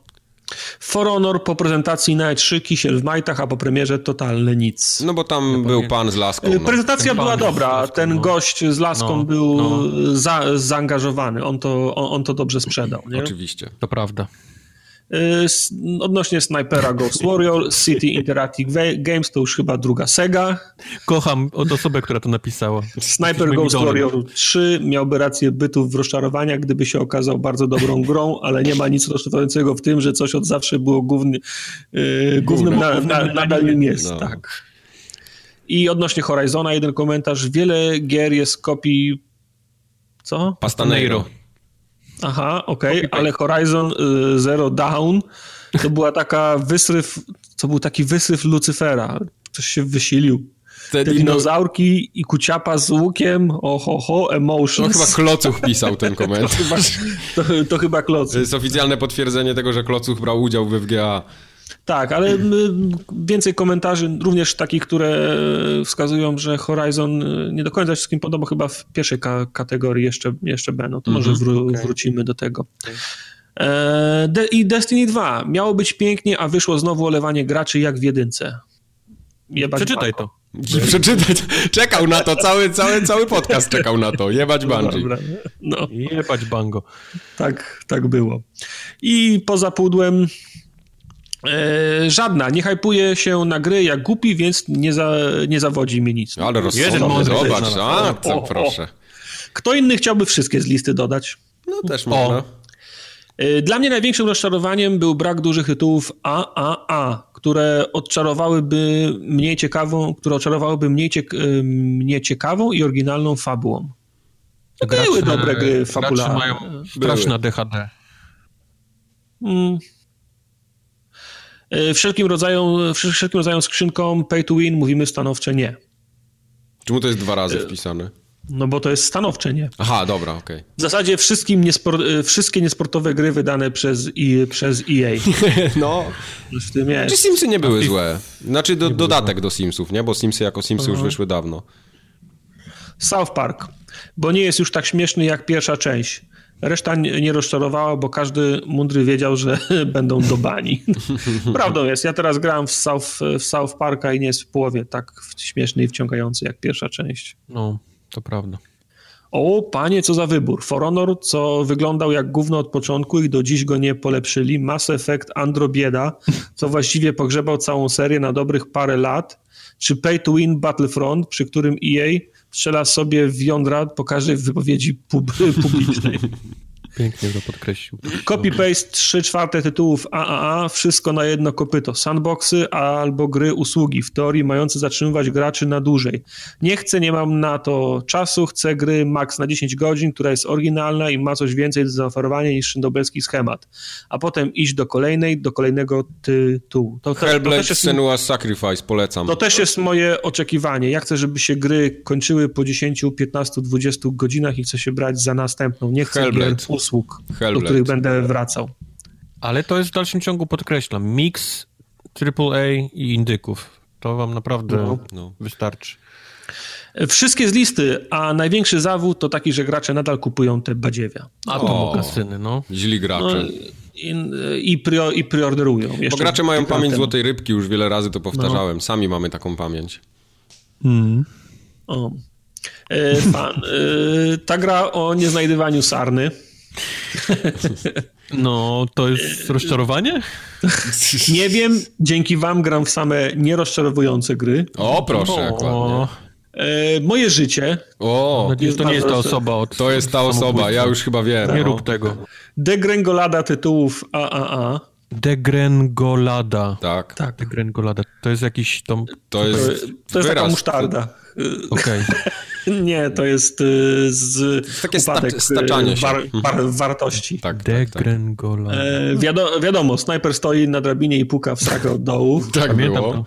For Honor po prezentacji na E3, kisiel w majtach, a po premierze totalne nic. No bo tam ja był pan z laską. No. Prezentacja była dobra, laską, ten no. gość z laską no, był no. Za, zaangażowany, on to, on, on to dobrze sprzedał. Nie? Oczywiście. To prawda. Y, odnośnie snajpera Ghost Warrior, City Interactive Games to już chyba druga Sega. Kocham od osobę, która to napisała. Sniper Ghost Warrior 3 miałby rację bytu w rozczarowania, gdyby się okazał bardzo dobrą grą, ale nie ma nic rozczarowującego w tym, że coś od zawsze było główny, yy, głównym, na, na, nadal nim jest. No. Tak. I odnośnie Horizona jeden komentarz. Wiele gier jest kopii co? Pastaneiro. Aha, okej, okay, ale Horizon y, Zero Dawn to była taka wysryw, to był taki wysryw Lucyfera. Ktoś się wysilił. Te, Te dinozaurki i kuciapa z łukiem, oho, ho, emotions. No chyba Klocuch pisał ten komentarz. to, chyba, to, to chyba Klocuch. To jest oficjalne potwierdzenie tego, że Klocuch brał udział w FGA. Tak, ale więcej komentarzy, również takich, które wskazują, że Horizon y, nie do końca wszystkim podoba, chyba w pierwszej ka kategorii jeszcze, jeszcze będą. To może mhm, wró okay. wrócimy do tego. Okay. E, I Destiny 2. Miało być pięknie, a wyszło znowu olewanie graczy jak w jedynce. Jebać Przeczytaj banko. to. <laughs> Przeczytać. Czekał na to, cały, cały, cały podcast czekał na to. Jebać no Bungie. No, no. Jebać Bango. Tak, tak było. I poza pudłem E, żadna. Nie hypuje się na gry jak głupi, więc nie, za, nie zawodzi mi nic. Ale rozsądny, zobacz. A, to proszę. Kto inny chciałby wszystkie z listy dodać? No też można. E, dla mnie największym rozczarowaniem był brak dużych tytułów AAA, które odczarowałyby mniej ciekawą, które odczarowałyby mniej, ciek e, mnie ciekawą i oryginalną fabułą. Gracze, Były dobre gry fabularne. mają straszne DHD. Mm. E, wszelkim rodzajom, wszelkim rodzajom skrzynkom pay to win mówimy stanowcze nie. Czemu to jest dwa razy e, wpisane? No bo to jest stanowcze nie. Aha, dobra, okej. Okay. W zasadzie wszystkim niespor e, wszystkie niesportowe gry wydane przez, I, przez EA. <laughs> no. W tym jest. Czy Simsy nie były złe? Znaczy do, dodatek do Simsów, nie? Bo Simsy jako Simsy już wyszły dawno. South Park, bo nie jest już tak śmieszny jak pierwsza część. Reszta nie rozczarowała, bo każdy mądry wiedział, że <laughs> będą do bani. <laughs> Prawdą jest. Ja teraz grałem w South, w South Parka i nie jest w połowie tak śmieszny i wciągający jak pierwsza część. No, to prawda. O, panie, co za wybór. For Honor, co wyglądał jak gówno od początku i do dziś go nie polepszyli. Mass Effect Androbieda, co właściwie pogrzebał całą serię na dobrych parę lat. Czy Pay to Win Battlefront, przy którym EA strzela sobie w jądra po każdej wypowiedzi pub <laughs> publicznej. Pięknie to podkreślił. Copy-paste 3 czwarte tytułów AAA, wszystko na jedno kopyto. Sandboxy albo gry usługi, w teorii mające zatrzymywać graczy na dłużej. Nie chcę, nie mam na to czasu, chcę gry max na 10 godzin, która jest oryginalna i ma coś więcej do zaoferowania niż szynobelski schemat. A potem iść do kolejnej, do kolejnego tytułu. To, Hellblade to Senua Sacrifice, polecam. To też jest moje oczekiwanie. Ja chcę, żeby się gry kończyły po 10, 15, 20 godzinach i chcę się brać za następną. Nie chcę Hellblade. gier usług, Hellblade. do których będę wracał. Ale to jest w dalszym ciągu, podkreślam, miks AAA i indyków. To wam naprawdę no, no. wystarczy. Wszystkie z listy, a największy zawód to taki, że gracze nadal kupują te badziewia. A to mokasyny, no. Źli gracze. No, i, i, prior, i preorderują. Bo gracze mają pamięć złotej rybki, już wiele razy to powtarzałem. No. Sami mamy taką pamięć. Mm. O. E, fan. E, ta gra o nieznajdywaniu sarny. <laughs> No, to jest rozczarowanie? Nie wiem, dzięki wam gram w same nierozczarowujące gry. O, proszę, o. E, moje życie. O, jest to nie jest ta osoba od To jest ta osoba, ja już chyba wiem. Nie no. rób tego. Degrengolada tytułów AAA. Degrengolada. Tak. Tak, degrengolada. To jest jakiś tom... To jest, to jest, to jest taka musztarda. Okej. Okay. <laughs> Nie, to jest y, z takie upadek sta staczanie się. War, war, wartości. Tak. Tak, tak. E, wiado wiadomo, snajper stoi na drabinie i puka w srakę od dołu. <laughs> tak Pamiętam było.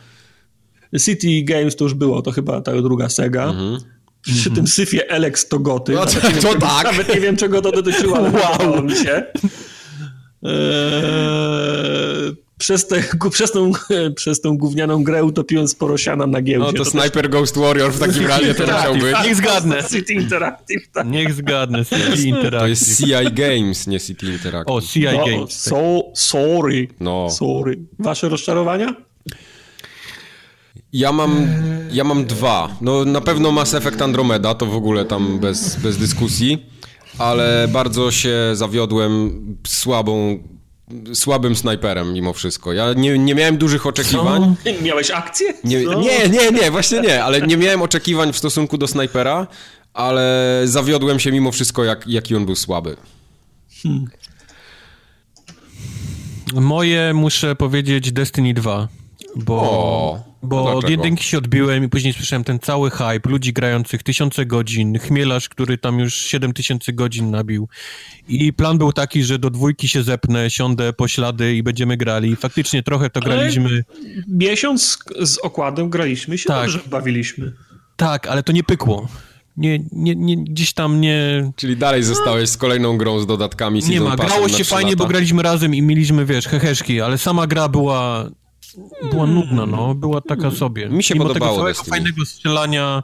To. City Games to już było, to chyba ta druga Sega. Mhm. Przy mm -hmm. tym syfie Alex to goty. No, to, to tak. Nawet nie wiem, czego to dotyczyło, ale <laughs> wow. mi się. Eee, przez, te, przez, tą, <laughs> przez tą gównianą grę utopiłem sporo siana na giełdzie. No to, to Sniper też... Ghost Warrior w takim razie to musiał być. Niech zgadnę. <laughs> City Interactive. Tak. Niech zgadnę, City Interactive. To jest CI Games, nie City Interactive. O, CI no, Games. So, sorry. No. Sorry. Wasze rozczarowania? Ja mam, ja mam dwa. No na pewno Mass Effect Andromeda, to w ogóle tam bez, bez dyskusji, ale bardzo się zawiodłem słabą słabym snajperem mimo wszystko. Ja nie, nie miałem dużych oczekiwań. Co? <laughs> Miałeś akcję? Nie, nie, nie, nie, właśnie nie, ale nie miałem oczekiwań w stosunku do snajpera, ale zawiodłem się mimo wszystko, jak, jaki on był słaby. Hmm. Moje muszę powiedzieć Destiny 2, bo... O. Bo od jedynki się odbiłem i później słyszałem ten cały hype, ludzi grających tysiące godzin, chmielarz, który tam już 7 tysięcy godzin nabił. I plan był taki, że do dwójki się zepnę, siądę po ślady i będziemy grali. I faktycznie trochę to ale graliśmy. Miesiąc z okładem graliśmy się, tak. dobrze bawiliśmy. Tak, ale to nie pykło. Nie, nie, nie, gdzieś tam nie... Czyli dalej zostałeś z kolejną grą z dodatkami Nie ma, grało się fajnie, lata. bo graliśmy razem i mieliśmy, wiesz, heheszki, ale sama gra była była nudna, no. Była taka sobie. Mi się Mimo podobało tego całego fajnego strzelania...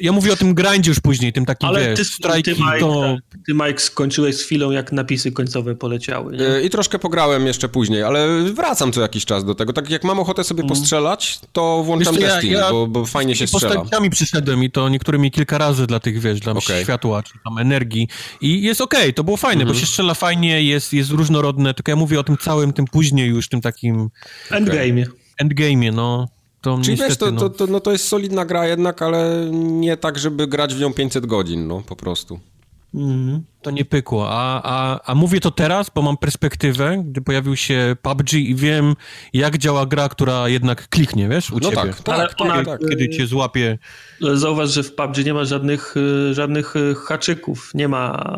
Ja mówię o tym grindzie już później, tym takim, Ale wiesz, ty, strajki, ty, Mike, to... ty, Mike, skończyłeś z chwilą, jak napisy końcowe poleciały. Nie? E, I troszkę pograłem jeszcze później, ale wracam co jakiś czas do tego. Tak jak mam ochotę sobie mhm. postrzelać, to włączam wiesz, Destiny, ja, ja bo, bo, fajnie się strzela. postaciami przyszedłem i to niektórymi kilka razy dla tych, wiesz, dla okay. światła, czy tam energii. I jest okej, okay, to było fajne, bo mhm. się strzela fajnie, jest, jest różnorodne, tylko ja mówię o tym całym, tym później już, tym takim... Endgame'ie. Endgame'ie, no. To Czyli niestety, wiesz, to, no. To, to, no to jest solidna gra jednak, ale nie tak, żeby grać w nią 500 godzin, no po prostu. Mm, to nie pykło. A, a, a mówię to teraz, bo mam perspektywę, gdy pojawił się PUBG i wiem, jak działa gra, która jednak kliknie, wiesz, u no ciebie. Tak, tak, ale ona, tak. Kiedy cię złapie. Zauważ, że w PUBG nie ma żadnych, y, żadnych y, haczyków, nie ma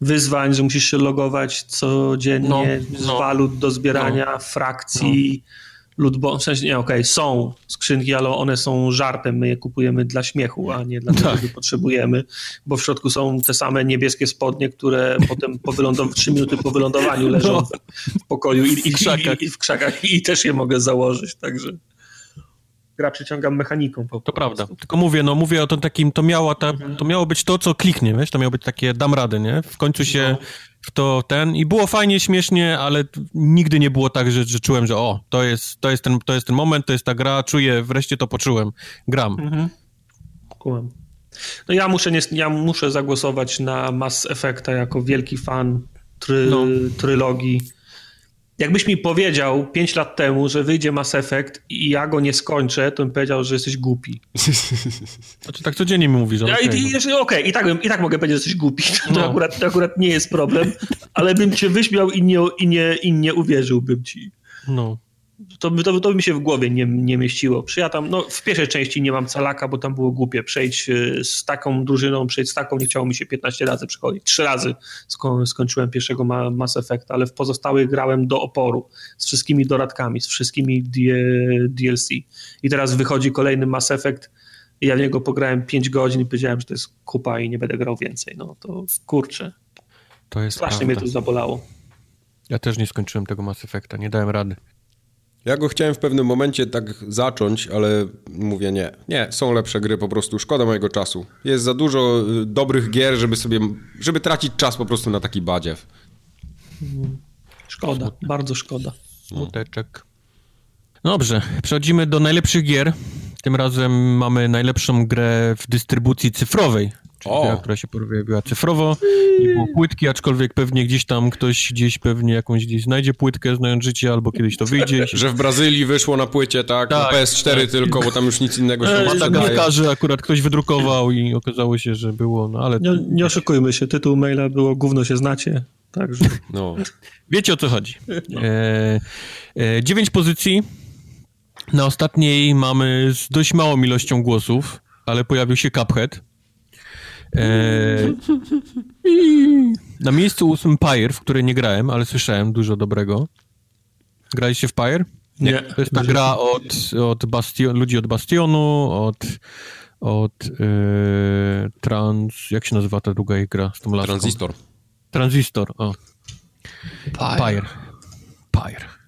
wyzwań, że musisz się logować codziennie no, z no, walut do zbierania, no, frakcji. No lootbox, w sensie, nie, okej, okay, są skrzynki, ale one są żartem, my je kupujemy dla śmiechu, a nie dlatego, tak. że potrzebujemy, bo w środku są te same niebieskie spodnie, które potem po wylądowaniu, trzy minuty po wylądowaniu leżą no. w pokoju i, i, w krzakach. I, i, w krzakach i też je mogę założyć, także gra przyciągam mechaniką. Po to prawda. Tylko mówię, no mówię o tym takim, to miało, ta, mhm. to miało być to, co kliknie, wiesz, to miało być takie dam rady, nie? W końcu się no. w to ten i było fajnie, śmiesznie, ale nigdy nie było tak, że, że czułem, że o, to jest, to, jest ten, to jest ten moment, to jest ta gra, czuję, wreszcie to poczułem, gram. Mhm. No ja muszę, nie, ja muszę zagłosować na Mass Effecta jako wielki fan try, no. trylogii Jakbyś mi powiedział 5 lat temu, że wyjdzie Mass Effect i ja go nie skończę, to bym powiedział, że jesteś głupi. <laughs> Znaczy tak codziennie mi mówisz. Ja, okay, i, no. Okej, okay, i, tak i tak mogę powiedzieć, że jesteś głupi. <laughs> To, no. akurat, to akurat nie jest problem, ale bym cię wyśmiał i nie, i nie, i nie uwierzyłbym ci. No to, to, to by mi się w głowie nie, nie mieściło. Przyjatam, no w pierwszej części nie mam calaka, bo tam było głupie. Przejdź y, z taką drużyną, przejdź z taką, nie chciało mi się 15 razy przychodzić. Trzy razy sko skończyłem pierwszego ma Mass Effect, ale w pozostałych grałem do oporu. Z wszystkimi doradkami, z wszystkimi DLC. I teraz wychodzi kolejny Mass Effect ja w niego pograłem 5 godzin i powiedziałem, że to jest kupa i nie będę grał więcej. No to kurczę. To jest Strasznie prawda. mnie to zabolało. Ja też nie skończyłem tego Mass Effecta, nie dałem rady. Ja go chciałem w pewnym momencie tak zacząć, ale mówię nie. Nie, są lepsze gry po prostu, szkoda mojego czasu. Jest za dużo y, dobrych gier, żeby sobie, żeby tracić czas po prostu na taki badziew. Szkoda, Smutne. bardzo szkoda. Smuteczek. Dobrze, przechodzimy do najlepszych gier. Tym razem mamy najlepszą grę w dystrybucji cyfrowej, czyli gra, która się pojawiła cyfrowo. Nie było płytki, aczkolwiek pewnie gdzieś tam ktoś gdzieś pewnie jakąś gdzieś znajdzie płytkę, znając życie, albo kiedyś to wyjdzie. <laughs> Że w Brazylii wyszło na płycie, tak, tak na PS4 tak. tylko, bo tam już nic innego się nie Madagaskarzy akurat ktoś wydrukował i okazało się, że było, no ale... Nie, nie oszukujmy się, tytuł maila było Gówno się znacie, także... No. Wiecie o co chodzi. No. E, e, dziewięć pozycji, na ostatniej mamy z dość małą ilością głosów, ale pojawił się Cuphead. Eee, na miejscu ósmym Pyre, w której nie grałem, ale słyszałem dużo dobrego. Graliście w Pyre? Nie. To jest ta gra od, od Bastion, ludzi od Bastionu, od, od e, Trans... Jak się nazywa ta druga gra z tą laską? Transistor. Transistor, o. Pyre. Pyre. Pyre.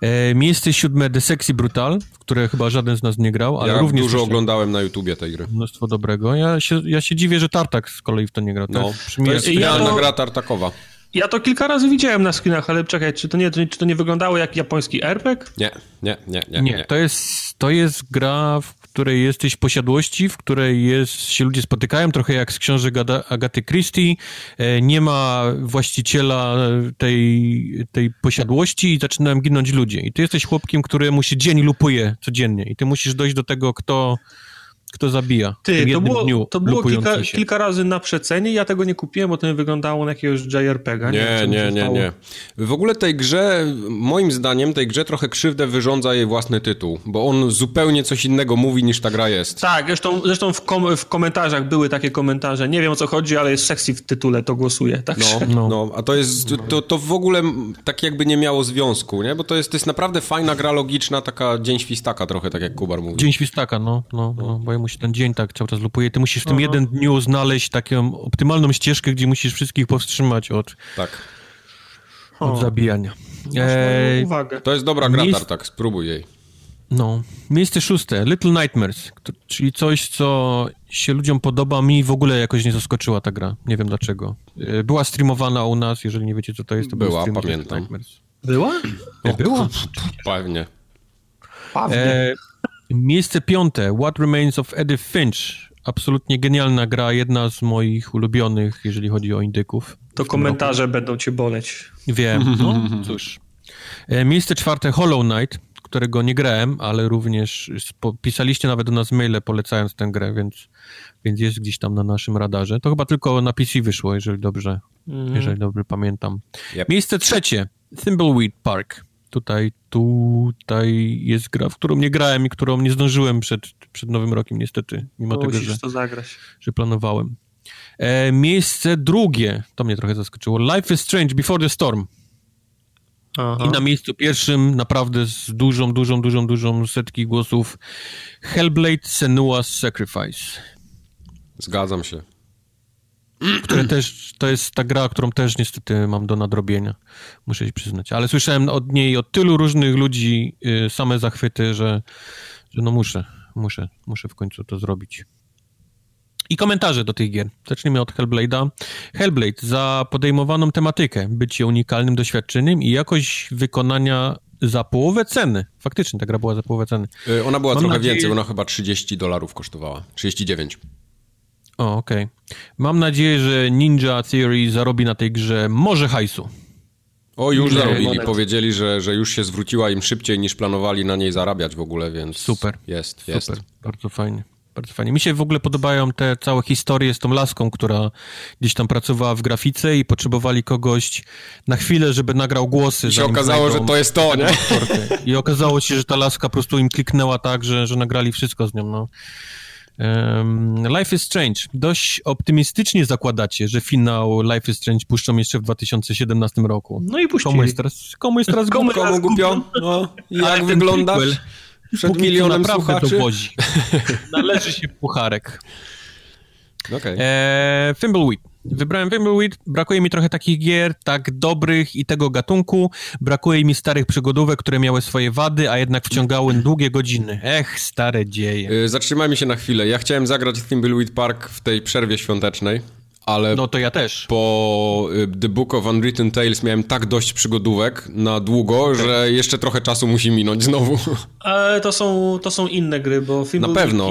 E, miejsce siódme The Sexy Brutal, w które chyba żaden z nas nie grał, ale ja również... dużo oglądałem na YouTubie tej gry. Mnóstwo dobrego. Ja się, ja się dziwię, że Tartak z kolei w to nie grał. To no, jest, to jest idealna ja to... gra Tartakowa. Ja to kilka razy widziałem na screenach, ale czekaj, czy to nie, czy to nie wyglądało jak japoński RPG? Nie, nie, nie, nie. Nie, nie. To, jest, to jest gra, w której jesteś posiadłości, w której jest, się ludzie spotykają, trochę jak z książek Agaty Christie. E, nie ma właściciela tej, tej posiadłości i zaczynają ginąć ludzie. I ty jesteś chłopkiem, któremu się dzień lupuje codziennie i ty musisz dojść do tego, kto kto zabija. Ty, to było, dniu, to było kilka, kilka, razy na przecenie, ja tego nie kupiłem, bo to nie wyglądało na jakiegoś JRPG-a. Nie, nie, nie, nie, W ogóle tej grze, moim zdaniem, tej grze trochę krzywdę wyrządza jej własny tytuł, bo on zupełnie coś innego mówi niż ta gra jest. Tak, zresztą, zresztą w, kom w komentarzach były takie komentarze, nie wiem o co chodzi, ale jest sexy w tytule, to głosuję. Tak? No, no, <laughs> no, a to jest, to, to w ogóle tak jakby nie miało związku, nie? Bo to jest, to jest naprawdę fajna gra logiczna, taka dzień świstaka trochę, tak jak Kubar mówi. Dzień świstaka, no, no, no, bo mu się ten dzień tak cały czas lupuje. Ty musisz w tym Aha. jeden dniu znaleźć taką optymalną ścieżkę, gdzie musisz wszystkich powstrzymać od, tak. od zabijania. E, uwagę. To jest dobra gra, Miejsc... tak, spróbuj jej. No. Miejsce szóste, Little Nightmares, czyli coś, co się ludziom podoba. Mi w ogóle jakoś nie zaskoczyła ta gra. Nie wiem dlaczego. E, była streamowana u nas, jeżeli nie wiecie, co to jest, to była, pamiętam. Była? Nie, była? Pewnie. Pewnie. E, Miejsce piąte, What Remains of Edith Finch. Absolutnie genialna gra, jedna z moich ulubionych, jeżeli chodzi o indyków. To komentarze roku. będą cię boleć. Wiem, no <laughs> cóż. E, miejsce czwarte, Hollow Knight, którego nie grałem, ale również pisaliście nawet do nas maile polecając tę grę, więc, więc jest gdzieś tam na naszym radarze. To chyba tylko na PC wyszło, jeżeli dobrze, mm. jeżeli dobrze pamiętam. Yep. Miejsce trzecie, Thimbleweed Park. Tutaj, tutaj jest gra, w którą nie grałem i którą nie zdążyłem przed, przed Nowym Rokiem, niestety, mimo tego, że, to zagrać. że planowałem. E, miejsce drugie, to mnie trochę zaskoczyło. Life is Strange Before the Storm. Aha. I na miejscu pierwszym, naprawdę z dużą, dużą, dużą, dużą setki głosów, Hellblade Senua's Sacrifice. Zgadzam się <clears throat> które też, to jest ta gra, którą też niestety mam do nadrobienia, muszę się przyznać. Ale słyszałem od niej, od tylu różnych ludzi y, same zachwyty, że, że no muszę, muszę, muszę w końcu to zrobić. I komentarze do tych gier. Zacznijmy od Hellblade'a. Hellblade za podejmowaną tematykę, bycie unikalnym doświadczeniem i jakość wykonania za połowę ceny. Faktycznie ta gra była za połowę ceny. Y, ona była Mam trochę nadzieję... więcej, ona chyba 30 dolarów kosztowała. 39. O, okej. Okay. Mam nadzieję, że Ninja Theory zarobi na tej grze może hajsu. O, już zarobili. Moment. Powiedzieli, że, że już się zwróciła im szybciej niż planowali na niej zarabiać w ogóle, więc super. Jest, jest. Super, bardzo fajnie. Bardzo fajnie. Mi się w ogóle podobają te całe historie z tą laską, która gdzieś tam pracowała w grafice i potrzebowali kogoś na chwilę, żeby nagrał głosy. I się okazało, że to jest to, nie? I okazało się, że ta laska po prostu im kliknęła tak, że, że nagrali wszystko z nią. No. Life is Strange. Dość optymistycznie zakładacie, że finał Life is Strange puszczą jeszcze w 2017 roku. No i puścili. Komu jest teraz, komu jest teraz komu, komu głupio? No, jak wyglądasz? Przed milionem słuchaczy? <laughs> Należy się pucharek. Okay. E. Wybrałem Thimbleweed, brakuje mi trochę takich gier, tak dobrych i tego gatunku. Brakuje mi starych przygodówek, które miały swoje wady, a jednak wciągały długie godziny. Ech, stare dzieje. Yy, zatrzymajmy się na chwilę. Ja chciałem zagrać Thimbleweed Park w tej przerwie świątecznej ale no to ja też. po y, The Book of Unwritten Tales miałem tak dość przygodówek na długo, okay. że jeszcze trochę czasu musi minąć znowu. Ale to są, to są inne gry, bo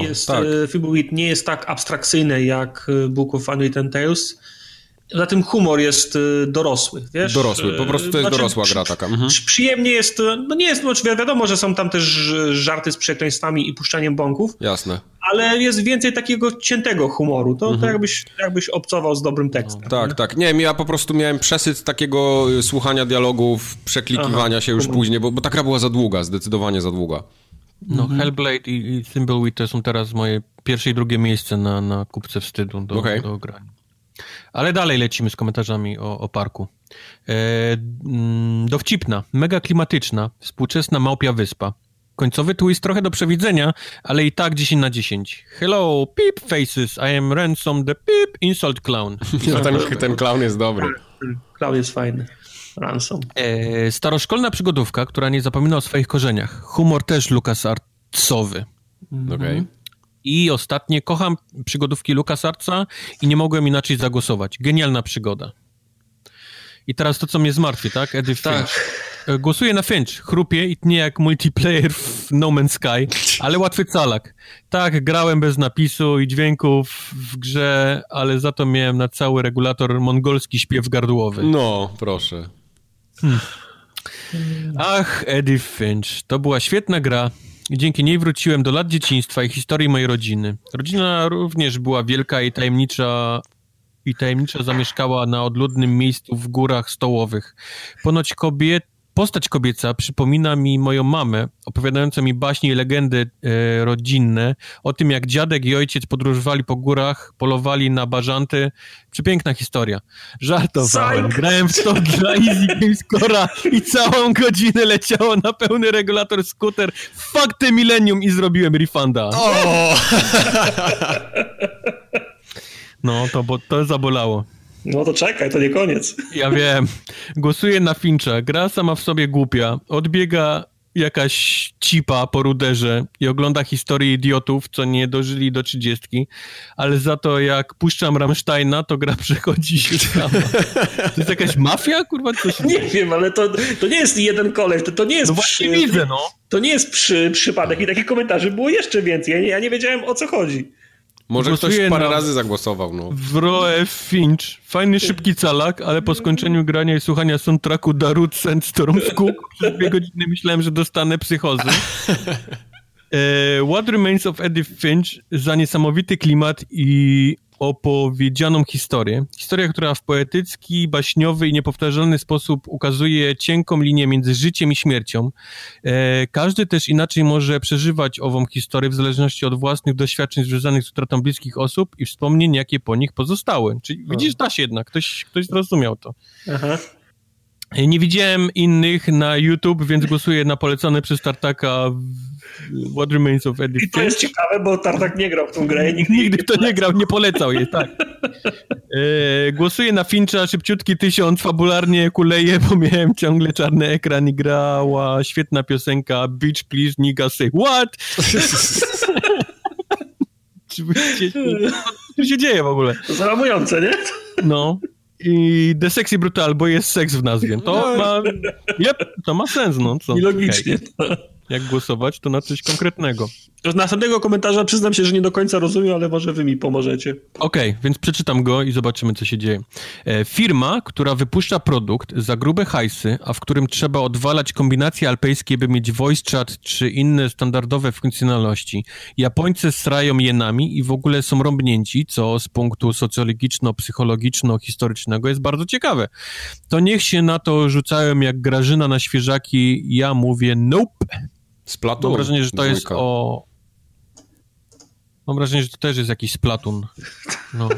jest, tak. Y, nie jest tak abstrakcyjny jak y, Book of Unwritten Tales. Za tym humor jest dorosły, wiesz? Dorosły, po prostu to jest znaczy, dorosła gra taka. Mhm. Przyjemnie jest, no nie jest, znaczy wiadomo, że są tam też żarty z przekleństwami i puszczaniem bąków. Jasne ale jest więcej takiego ciętego humoru. To, mhm. to jakbyś, jakbyś obcował z dobrym tekstem. No, tak, tak. Nie, ja po prostu miałem przesyt takiego y, słuchania dialogów, przeklikiwania Aha, się już później, bo, bo ta gra była za długa, zdecydowanie za długa. No, mhm. Hellblade i, i Thimbleweed to są teraz moje pierwsze i drugie miejsce na, na kupce wstydu do, okay. do grania. Ale dalej lecimy z komentarzami o, o parku. E, mm, dowcipna, mega klimatyczna, współczesna małpia wyspa. Końcowy twist trochę do przewidzenia, ale i tak 10 na 10. Hello, peep faces, I am Ransom the peep insult clown. <laughs> No, ten, ten clown jest dobry. Clown jest fajny. Ransom. E, staroszkolna przygodówka, która nie zapomina o swoich korzeniach. Humor też Lucas Artsowy. Mhm. Okej. Okay. I ostatnie, kocham przygodówki Lucas Artsa i nie mogłem inaczej zagłosować. Genialna przygoda. I teraz to, co mnie zmartwi, tak? Edith tak. Finch. E, głosuję na Finch. Chrupie i tnie jak multiplayer w No Man's Sky, ale łatwy calak. Tak, grałem bez napisu i dźwięków w grze, ale za to miałem na cały regulator mongolski śpiew gardłowy. No, proszę. Hmm. Ach, Edith Finch. To była świetna gra. Dzięki niej wróciłem do lat dzieciństwa i historii mojej rodziny. Rodzina również była wielka i tajemnicza i tajemniczo zamieszkała na odludnym miejscu w górach stołowych. Ponoć kobiet, postać kobieca przypomina mi moją mamę, opowiadającą mi baśnie i legendy e, rodzinne o tym, jak dziadek i ojciec podróżowali po górach, polowali na bażanty. Przepiękna historia. Żartowałem. Psych. Grałem w to dla Easy Games Cora i całą godzinę leciało na pełny regulator skuter. Fuck the millennium i zrobiłem refunda. Oh. No, to, bo, to zabolało. No to czekaj, to nie koniec. Ja wiem. Głosuję na Fincha. Gra sama w sobie głupia. Odbiega jakaś cipa po ruderze i ogląda historię idiotów, co nie dożyli do trzydziestki, ale za to jak puszczam Rammsteina, to gra <laughs> przechodzi się sama. To jest jakaś mafia, kurwa? Coś... Nie wiem, ale to, to nie jest jeden koleś, to, to nie jest... No właśnie przy... widzę, no. To nie jest przy, przypadek i takich komentarzy było jeszcze więcej. Ja nie, ja nie wiedziałem, o co chodzi. Może ktoś parę razy zagłosował, no. W Roe Finch. Fajny, szybki calak, ale po skończeniu grania i słuchania soundtracku Darut Sandstorm w kółku przez <laughs> dwie godziny myślałem, że dostanę psychozy. <laughs> E, What Remains of Edith Finch za niesamowity klimat i opowiedzianą historię. Historia, która w poetycki, baśniowy i niepowtarzalny sposób ukazuje cienką linię między życiem i śmiercią. E, każdy też inaczej może przeżywać ową historię w zależności od własnych doświadczeń związanych z utratą bliskich osób i wspomnień, jakie po nich pozostały. Czyli widzisz, da się jednak, ktoś, ktoś zrozumiał to. Aha. E, nie widziałem innych na YouTube, więc głosuję na polecony przez Tartaka What Remains of Edith I to jest ciekawe, bo Tartak nie grał w tą grę. Nigdy, nigdy kto nie grał, nie polecał jej, tak. E, głosuję na Fincha, szybciutki tysiąc, fabularnie kuleje, bo miałem ciągle czarny ekran i grała świetna piosenka Beach Please Nigga Say What? <laughs> Co się dzieje w ogóle? To załamujące, nie? No i The Sexy Brutal, bo jest seks w nazwie. To no. ma... Yep, to ma sens, no. Co? I logicznie. Okay jak głosować, to na coś konkretnego. Z następnego komentarza przyznam się, że nie do końca rozumiem, ale może wy mi pomożecie. Okej, okay, więc przeczytam go i zobaczymy, co się dzieje. E, firma, która wypuszcza produkt za grube hajsy, a w którym trzeba odwalać kombinacje alpejskie, by mieć voice chat czy inne standardowe funkcjonalności. Japońcy srają jenami i w ogóle są rąbnięci, co z punktu socjologiczno-psychologiczno-historycznego jest bardzo ciekawe. To niech się na to rzucają jak Grażyna na świeżaki, ja mówię nope. Splatoon? Mam wrażenie, że to Dwójka. jest o... Mam wrażenie, że to też jest jakiś Splatoon. No,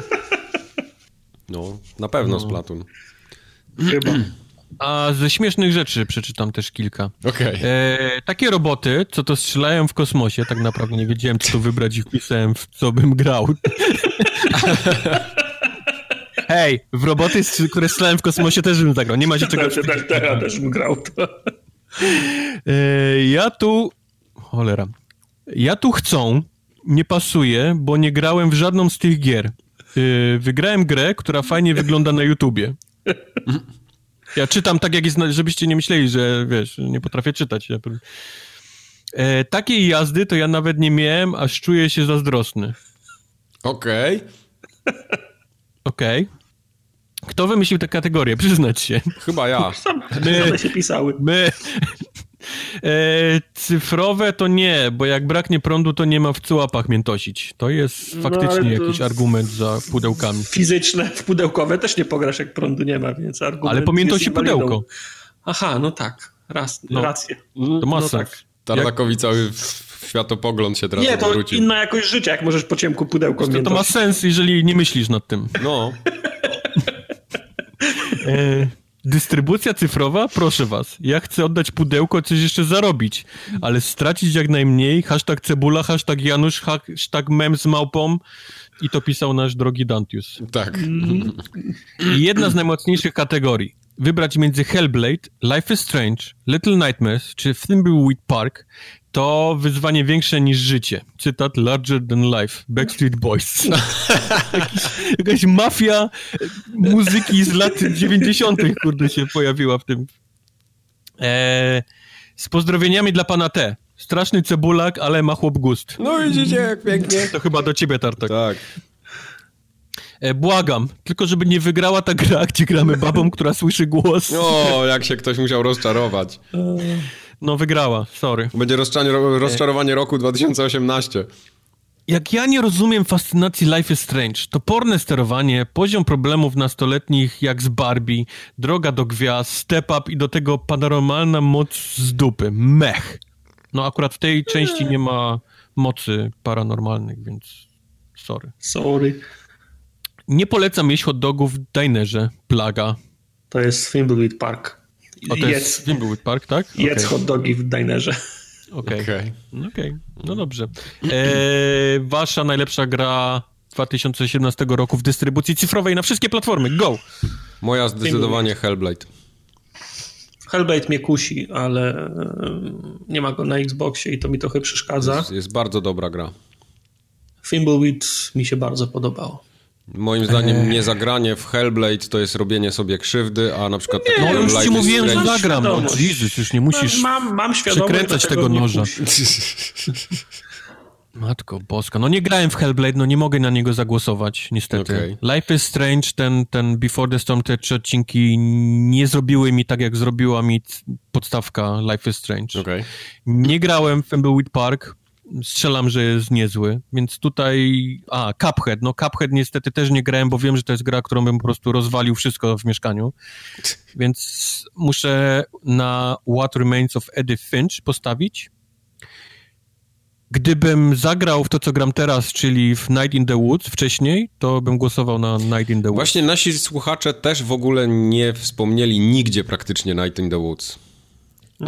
no na pewno no. Splatoon. Chyba. A ze śmiesznych rzeczy przeczytam też kilka. Okay. E, takie roboty, co to strzelają w kosmosie, tak naprawdę nie wiedziałem, co tu wybrać i wpisałem, w co bym grał. Hej, w roboty, które strzelałem w kosmosie też bym zagrał. Nie ma się czego... Też, też, też, też bym grał to. E, ja tu... Cholera. Ja tu chcą, nie pasuje, bo nie grałem w żadną z tych gier. E, wygrałem grę, która fajnie wygląda na YouTubie. Ja czytam tak, jak jest, żebyście nie myśleli, że wiesz, nie potrafię czytać. E, takiej jazdy to ja nawet nie miałem, aż czuję się zazdrosny. Okej. Okay. Okej. Okay. Kto wymyślił tę kategorię? Przyznać się. Chyba ja. my, się pisały. My. E, cyfrowe to nie, bo jak braknie prądu, to nie ma w co łapach miętosić. To jest no, faktycznie no, jakiś argument za pudełkami. Fizyczne, w pudełkowe też nie pograsz, jak prądu nie ma, więc argument Ale pamiętosi pudełko. Aha, no tak. Raz, no, rację. To masa. No tak. Cały światopogląd się teraz Nie, to inna jakość życia, jak możesz po ciemku pudełko to, to ma sens, jeżeli nie myślisz nad tym. No. <laughs> e, dystrybucja cyfrowa? Proszę was. Ja chcę oddać pudełko, coś jeszcze zarobić, ale stracić jak najmniej. Hashtag cebula, hashtag Janusz, hashtag mem z małpą. I to pisał nasz drogi Dantius. Tak. I jedna z najmocniejszych kategorii wybrać między Hellblade, Life is Strange, Little Nightmares czy Thimbleweed Park, to wyzwanie większe niż życie. Cytat Larger than life. Backstreet Boys. <laughs> Jakiś, jakaś mafia muzyki z lat 90. kurde się pojawiła w tym. Eee, z pozdrowieniami dla pana T. Straszny cebulak, ale ma chłop gust. No widzicie, jak pięknie. To chyba do ciebie, Tartak. Tak. E, błagam, tylko żeby nie wygrała ta gra, gdzie gramy babą, która słyszy głos. O, jak się ktoś musiał rozczarować. No wygrała, sorry. Będzie rozczarowanie roku 2018. Jak ja nie rozumiem fascynacji Life is Strange, to porne sterowanie, poziom problemów nastoletnich jak z Barbie, droga do gwiazd, step up i do tego paranormalna moc z dupy. Mech. No akurat w tej części nie ma mocy paranormalnych, więc sorry. Sorry. Nie polecam jeść hot dogów w dinerze. Plaga. To jest Thimbleweed Park. O, to jedz, jest Thimbleweed Park, tak? Jedz okay. hot dogi w dinerze. Okej. Okay. Okay. okay. No dobrze. E, wasza najlepsza gra 2017 roku w dystrybucji cyfrowej na wszystkie platformy. Go! Moja zdecydowanie Hellblade. Hellblade mnie kusi, ale e, nie ma go na Xboxie i to mi trochę przeszkadza. Jest, jest bardzo dobra gra. Thimbleweed mi się bardzo podobało. Moim zdaniem eee. niezagranie w Hellblade to jest robienie sobie krzywdy, a na przykład... Nie, no już ci mówiłem, że zagram. No, Jezus, już nie musisz mam, mam przekręcać tego noża. <laughs> Matko boska. No nie grałem w Hellblade, no nie mogę na niego zagłosować, niestety. Okay. Life is Strange, ten, ten Before the Storm, te trzy odcinki nie zrobiły mi tak, jak zrobiła mi podstawka Life is Strange. Okay. Nie grałem w Thimbleweed Park, strzelam, że jest niezły, więc tutaj... A, Cuphead. No Cuphead niestety też nie grałem, bo wiem, że to jest gra, którą bym po prostu rozwalił wszystko w mieszkaniu, <laughs> więc muszę na What Remains of Edith Finch postawić. Gdybym zagrał w to, co gram teraz, czyli w Night in the Woods wcześniej, to bym głosował na Night in the Woods. Właśnie nasi słuchacze też w ogóle nie wspomnieli nigdzie praktycznie Night in the Woods.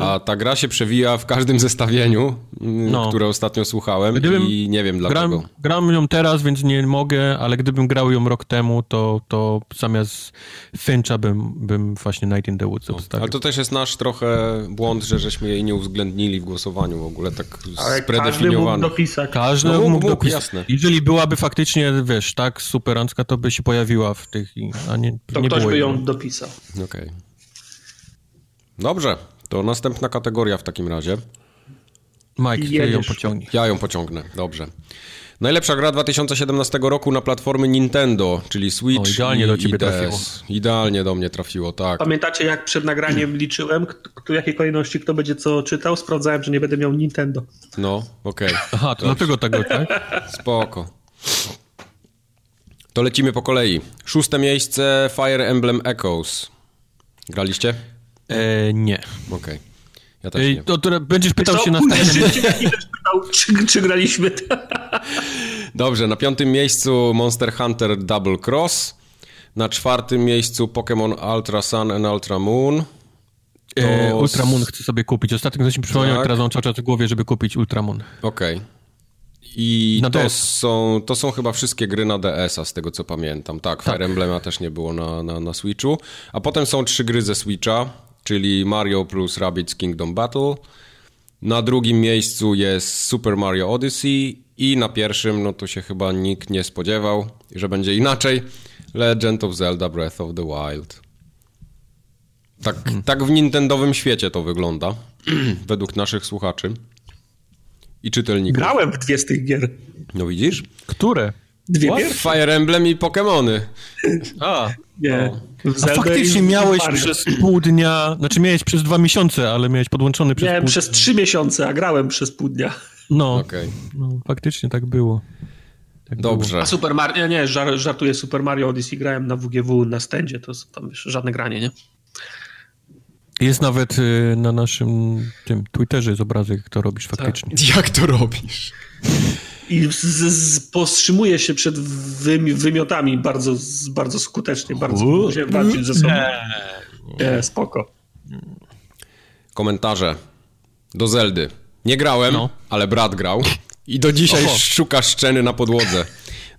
A ta gra się przewija w każdym zestawieniu, mm, no. które ostatnio słuchałem gdybym i nie wiem dlaczego. Gram, gram ją teraz, więc nie mogę, ale gdybym grał ją rok temu, to, to zamiast Fincha bym, bym właśnie Night in the Woods no. Ale to też jest nasz trochę błąd, że żeśmy jej nie uwzględnili w głosowaniu w ogóle, tak ale spredefiniowane. Każdy mógł dopisać. Każdy no, mógł, mógł dopisać. Jasne. Jeżeli byłaby faktycznie, wiesz, tak superancka, to by się pojawiła w tych, a nie To nie ktoś by ją dopisał. Okej. Okay. Dobrze. To następna kategoria w takim razie. Mike, ty ją pociągnie. Ja ją pociągnę, dobrze. Najlepsza gra 2017 roku na platformy Nintendo, czyli Switch o, idealnie i, do ciebie i trafiło. Idealnie do mnie trafiło, tak. Pamiętacie, jak przed nagraniem <clears throat> liczyłem, w jakiej kolejności kto będzie co czytał? Sprawdzałem, że nie będę miał Nintendo. No, okej. Okay. Aha, to dlatego tego, tak? <laughs> Spoko. To lecimy po kolei. Szóste miejsce Fire Emblem Echoes. Graliście? E, nie. Okej. Okay. Ja też nie. To, to będziesz pytał się na następnym... czy, czy graliśmy <laughs> Dobrze, na piątym miejscu Monster Hunter Double Cross. Na czwartym miejscu Pokémon Ultra Sun and Ultra Moon. E, Ultra Moon chcę sobie kupić. Ostatnio ktoś mi przypomniał, tak. teraz mam cały czas w głowie, żeby kupić Ultra Moon. Okej. Okay. I to są, to są chyba wszystkie gry na DS-a, z tego co pamiętam. Tak, tak. Fire Emblema też nie było na, na, na Switchu. A potem są trzy gry ze Switcha, czyli Mario plus Rabbids Kingdom Battle. Na drugim miejscu jest Super Mario Odyssey i na pierwszym, no to się chyba nikt nie spodziewał, że będzie inaczej. Legend of Zelda Breath of the Wild. Tak, hmm. tak w nintendowym świecie to wygląda, <clears throat> według naszych słuchaczy i czytelników. Grałem w dwie z tych gier. No widzisz? Które? Dwie What? pierwsze. Fire Emblem i Pokémony. A, nie. A faktycznie miałeś przez pół dnia, znaczy miałeś przez dwa miesiące, ale miałeś podłączony przez Miałem pół przez trzy miesiące, a grałem przez pół dnia. No, okay. no faktycznie tak było. Tak Dobrze. Było. A Super Mario, nie, żartuję, Super Mario Odyssey grałem na WGW na stędzie, to tam już żadne granie, nie? Jest nawet y, na naszym tym Twitterze jest obrazek, jak to robisz faktycznie. Tak. <laughs> Jak to robisz? I z, z, powstrzymuje się przed wymi, wymiotami bardzo, bardzo skutecznie, bardzo się walczyć ze sobą. Nie, spoko. Komentarze do Zeldy. Nie grałem, no. ale brat grał i do dzisiaj Oho. szuka szczeny na podłodze.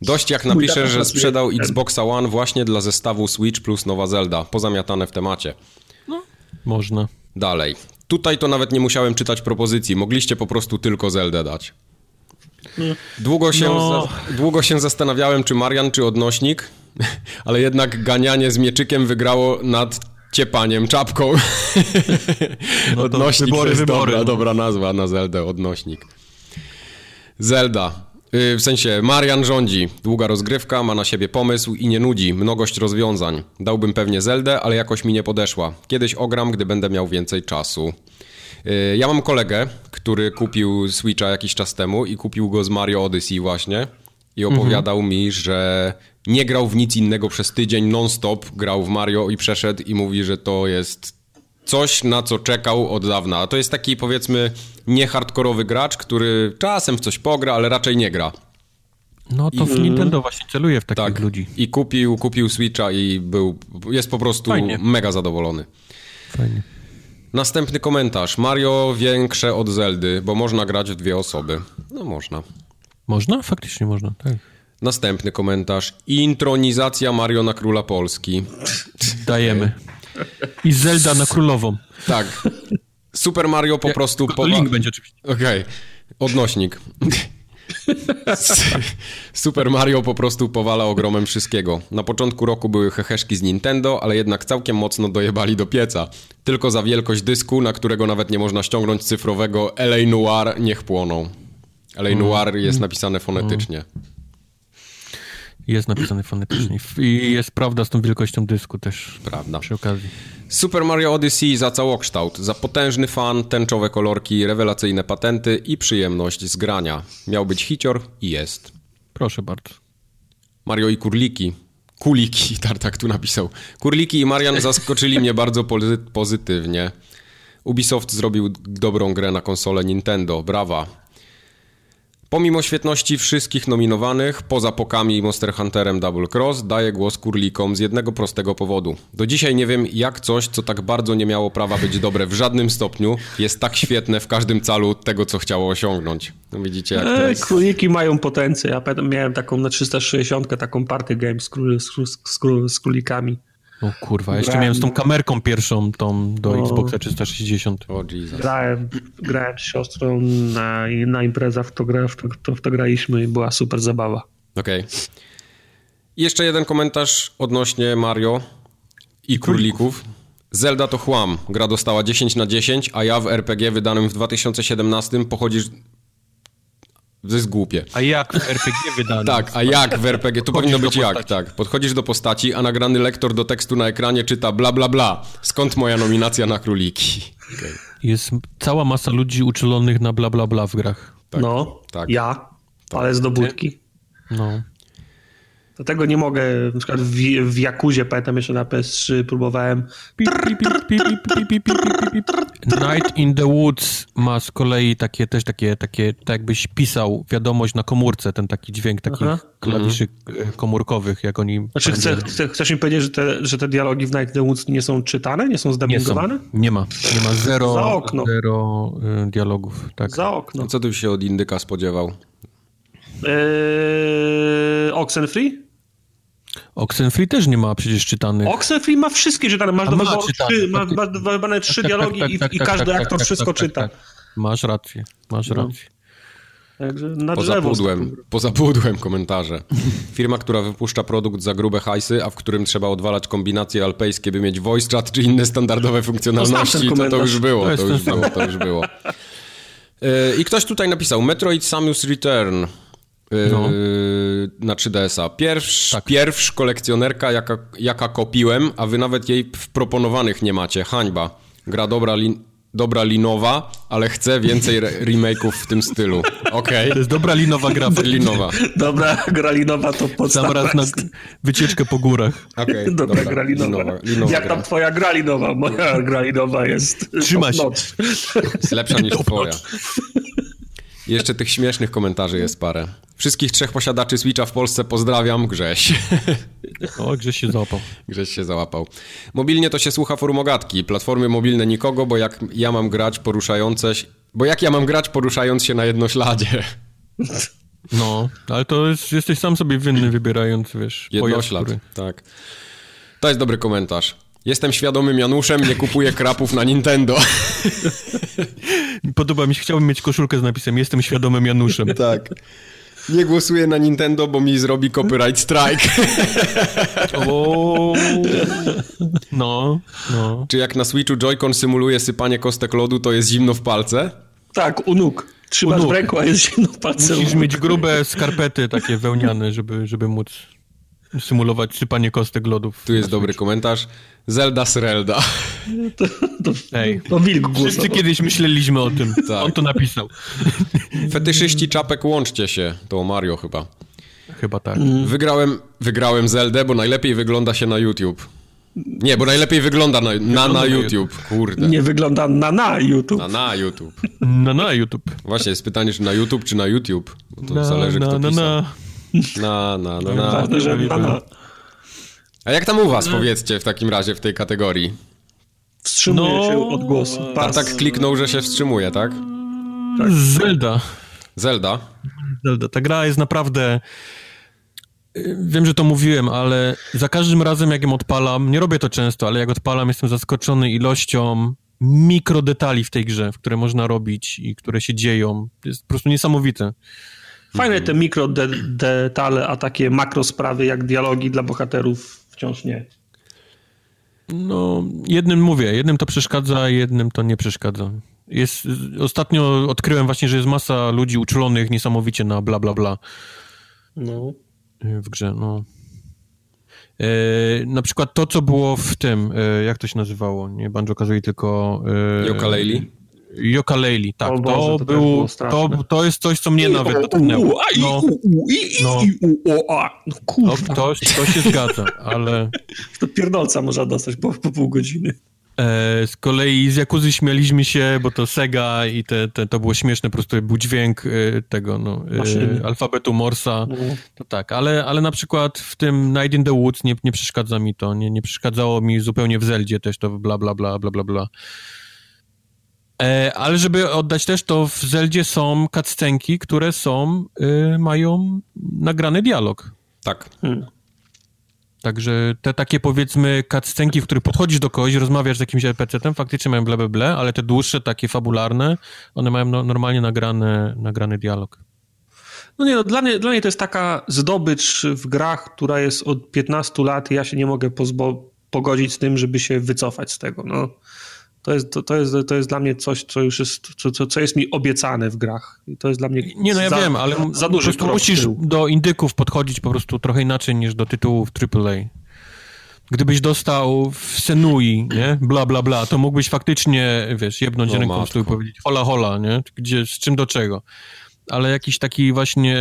Dość jak napisze, że sprzedał Xboxa One właśnie dla zestawu Switch plus nowa Zelda, pozamiatane w temacie. Można. Dalej. Tutaj to nawet nie musiałem czytać propozycji. Mogliście po prostu tylko Zeldę dać. Długo się, no. za, długo się zastanawiałem, czy Marian, czy odnośnik, <laughs> ale jednak ganianie z mieczykiem wygrało nad ciepaniem czapką. No odnośnik wybory, to jest wybory. Dobra, dobra nazwa na Zeldę, odnośnik. Zelda. Y, w sensie, Marian rządzi. Długa rozgrywka, ma na siebie pomysł i nie nudzi. Mnogość rozwiązań. Dałbym pewnie Zeldę, ale jakoś mi nie podeszła. Kiedyś ogram, gdy będę miał więcej czasu. Y, ja mam kolegę, który kupił Switcha jakiś czas temu i kupił go z Mario Odyssey właśnie. I opowiadał mhm. mi, że nie grał w nic innego przez tydzień non-stop, grał w Mario i przeszedł i mówi, że to jest coś, na co czekał od dawna. A to jest taki, powiedzmy, nie hardkorowy gracz, który czasem w coś pogra, ale raczej nie gra. No to I, w Nintendo właśnie celuje w takich tak, ludzi. I kupił, kupił Switcha i był, jest po prostu Fajnie. mega zadowolony. Fajnie. Następny komentarz. Mario większe od Zeldy, bo można grać w dwie osoby. No można. Można? Faktycznie można, tak. Następny komentarz. Intronizacja Mario na króla Polski. Dajemy. I Zelda na królową. Tak. Super Mario po prostu... Po... Link będzie oczywiście. Okej. Okay. Odnośnik. <laughs> Super Mario po prostu powala ogromem wszystkiego. Na początku roku były heheszki z Nintendo, ale jednak całkiem mocno dojebali do pieca. Tylko za wielkość dysku, na którego nawet nie można ściągnąć cyfrowego LA Noir, niech płoną. LA mm. Noir jest napisane fonetycznie. Jest napisany fonetycznie. I jest prawda z tą wielkością dysku też. Prawda. Przy okazji. Super Mario Odyssey za całokształt, za potężny fan, tęczowe kolorki, rewelacyjne patenty i przyjemność z grania. Miał być hicior i jest. Proszę bardzo. Mario i Kurliki. Kuliki, <laughs> Tartak tu napisał. Kurliki i Marian zaskoczyli mnie bardzo pozytywnie. Ubisoft zrobił dobrą grę na konsolę Nintendo. Brawa. Pomimo świetności wszystkich nominowanych, poza Pokami i Monster Hunterem Double Cross, daję głos kurlikom z jednego prostego powodu. Do dzisiaj nie wiem, jak coś, co tak bardzo nie miało prawa być dobre w żadnym stopniu, jest tak świetne w każdym calu tego, co chciało osiągnąć. No widzicie, jak to jest. Króliki mają potencjał. Ja miałem taką na 360 taką party game z, król, z, z, z królikami. O kurwa, jeszcze grałem... miałem z tą kamerką pierwszą tą do no. Xboxa 360. O Jesus. Grałem, grałem z siostrą na, na imprezach, w to, gra, w, to, w to graliśmy i była super zabawa. Okej. Okay. Jeszcze jeden komentarz odnośnie Mario i królików. Zelda to chłam. Gra dostała 10 na 10, a ja w RPG wydanym w 2017 pochodzisz to jest głupie. A jak w RPG wydane? Tak, a jak w RPG? To powinno być jak, tak. Podchodzisz do postaci, a nagrany lektor do tekstu na ekranie czyta bla bla bla. Skąd moja nominacja na króliki? Okay. Jest cała masa ludzi uczulonych na bla bla bla w grach. Tak, no, tak. ja, tak. ale z dobudki. No. Dlatego nie mogę, na przykład w, w Jakuzie, pamiętam jeszcze na PS3, próbowałem. Night in the Woods ma z kolei takie też takie, takie tak jakbyś pisał wiadomość na komórce, ten taki dźwięk takich Aha. klawiszy mhm. komórkowych, jak oni... Znaczy chce, chce, chcesz mi powiedzieć, że te, że te dialogi w Night in the Woods nie są czytane, nie są zdebugowane? Nie, nie ma, nie ma zero, Za okno. zero y, dialogów. Tak. Za okno. Co ty się od indyka spodziewał? Eee, Oxenfree? Oxenfree też nie ma przecież czytanych. Oxenfree ma wszystkie czytane, masz do ma wyboru trzy, ma, do wyboru trzy Tak, tak, dialogi tak, i, tak, i tak, każdy tak, aktor tak, wszystko tak, tak, czyta. tak. Masz rację, masz No. rację. Także na Poza drzewo. pudłem, poza pudłem komentarze. Firma, która wypuszcza produkt za grube hajsy, a w którym trzeba odwalać kombinacje alpejskie, by mieć voice chat czy inne standardowe funkcjonalności, to, to już było, To to, już było, to już było. E, I ktoś tutaj napisał Metroid Samus Return No. na 3DS-a. Pierwsz, Tak. Pierwsz kolekcjonerka, jaka, jaka kopiłem, a wy nawet jej w proponowanych nie macie. Hańba. Gra dobra, lin, dobra linowa, ale chcę więcej re- remake'ów w tym stylu. <laughs> Okej. To jest dobra linowa gra. <laughs> Linowa. Dobra, gralinowa to Sam podstawa. raz na wycieczkę po górach. <laughs> Okej, Dobra, gralinowa. Linowa, linowa Jak gra. tam twoja gralinowa? Moja gralinowa jest Trzyma się. lepsza niż twoja. Jeszcze tych śmiesznych komentarzy jest parę. Wszystkich trzech posiadaczy Switcha w Polsce pozdrawiam, Grześ. O, gdzieś się załapał. Grześ się załapał. Mobilnie to się słucha forumogatki. Platformy mobilne nikogo, bo jak ja mam grać poruszające się... Bo jak ja mam grać poruszając się na jednośladzie? No, ale to jest, jesteś sam sobie winny wybierając, wiesz, pojazd, Jednoślad, który... tak. To jest dobry komentarz. Jestem świadomym Januszem, nie kupuję krapów na Nintendo. <laughs> Podoba mi się, chciałbym mieć koszulkę z napisem Jestem świadomym Januszem. <laughs> tak. Nie głosuję na Nintendo, bo mi zrobi copyright strike. <laughs> O, no, no. Czy jak na Switchu Joy-Con symuluje sypanie kostek lodu, to jest zimno w palce? Tak, u nóg. Trzymasz U nóg. w ręku, a jest zimno w palce. Musisz mieć grube skarpety takie wełniane, żeby, żeby móc symulować sypanie kostek lodów. Tu jest dobry komentarz. Zelda Srelda. To, to, Ej. to wilk Wszyscy głosował. kiedyś myśleliśmy o tym. Tak. On to napisał. Fetyszyści czapek, łączcie się. To Mario chyba. Chyba tak. Wygrałem, wygrałem Zeldę, bo najlepiej wygląda się na YouTube. Nie, bo najlepiej wygląda na, na, na na YouTube. Kurde. Nie wygląda na na YouTube. Na, na YouTube. No na YouTube. Właśnie, jest pytanie, czy na YouTube, czy na YouTube. Bo to Na, zależy, na, kto na, pisał. na. Na, na, na, na. Ważne, że na, na. A jak tam u was, powiedzcie, w takim razie, w tej kategorii? Wstrzymuje No, się od głosu. Tak kliknął, że się wstrzymuje, tak? Zelda. Zelda. Zelda. Ta gra jest naprawdę... y, Wiem, że to mówiłem, ale za każdym razem, jak ją odpalam, nie robię to często, ale jak odpalam, jestem zaskoczony ilością mikrodetali w tej grze, które można robić i które się dzieją. Jest po prostu niesamowite. Fajne te mikro de detale, a takie makro sprawy jak dialogi dla bohaterów wciąż nie. No, jednym mówię, jednym to przeszkadza, jednym to nie przeszkadza. Jest, ostatnio odkryłem właśnie, że jest masa ludzi uczulonych niesamowicie na bla bla bla No. w grze, no. E, na przykład to, co było w tym, e, jak to się nazywało, nie Banjo-Kazooie, tylko... E, Yooka-Laylee? Yooka-Laylee, tak. O Boże, to, to był, było to, to jest coś, co mnie nawet U, dotknęło. i, No, i, i, no. i. No no, to, to się zgadza, ale... <laughs> to pierdolca można dostać po, po pół godziny. E, z kolei z Jakuzy śmialiśmy się, bo to Sega i te, te, to było śmieszne, po prostu był dźwięk e, tego, no, e, alfabetu Morsa, No. to tak, ale, ale na przykład w tym Night in the Woods nie, nie przeszkadza mi to, nie, nie przeszkadzało mi zupełnie w Zeldzie też to bla bla bla bla bla bla. E, ale żeby oddać też, to w Zeldzie są cutscenki, które są, e, mają nagrany dialog. Tak. Hmm. Także te takie powiedzmy cutscenki, w których podchodzisz do kogoś, rozmawiasz z jakimś NPC-tem, faktycznie mają ble, ble, ble, ale te dłuższe, takie fabularne, one mają no, normalnie nagrane, nagrany dialog. No nie, no, dla, mnie, dla mnie to jest taka zdobycz w grach, która jest od 15 lat i ja się nie mogę pozbo- pogodzić z tym, żeby się wycofać z tego. No. To, jest, to, to, jest, to jest dla mnie coś, co już jest, co, co, co jest mi obiecane w grach. I to jest dla mnie Nie, no ja za, wiem, ale za po duży w musisz tył. do indyków podchodzić po prostu trochę inaczej niż do tytułów AAA. Gdybyś dostał w Senui, nie, bla, bla, bla, to mógłbyś faktycznie, wiesz, jebnąć O, ręką i powiedzieć hola, hola, nie, gdzie, z czym do czego. Ale jakiś taki właśnie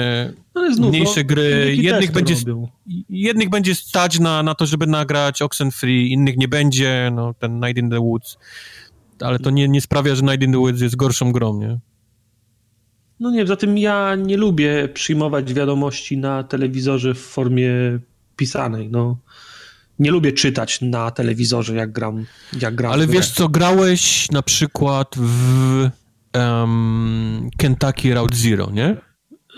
No, znów, mniejsze no, gry, jednych będzie, robią. jednych będzie stać na, na to, żeby nagrać Oxenfree, innych nie będzie, no ten Night in the Woods, ale to nie, nie sprawia, że Night in the Woods jest gorszą grą, nie? No nie, za tym ja nie lubię przyjmować wiadomości na telewizorze w formie pisanej. No. Nie lubię czytać na telewizorze, jak gram. Jak gram Ale wiesz co, grałeś na przykład w em, Kentucky Route Zero, nie?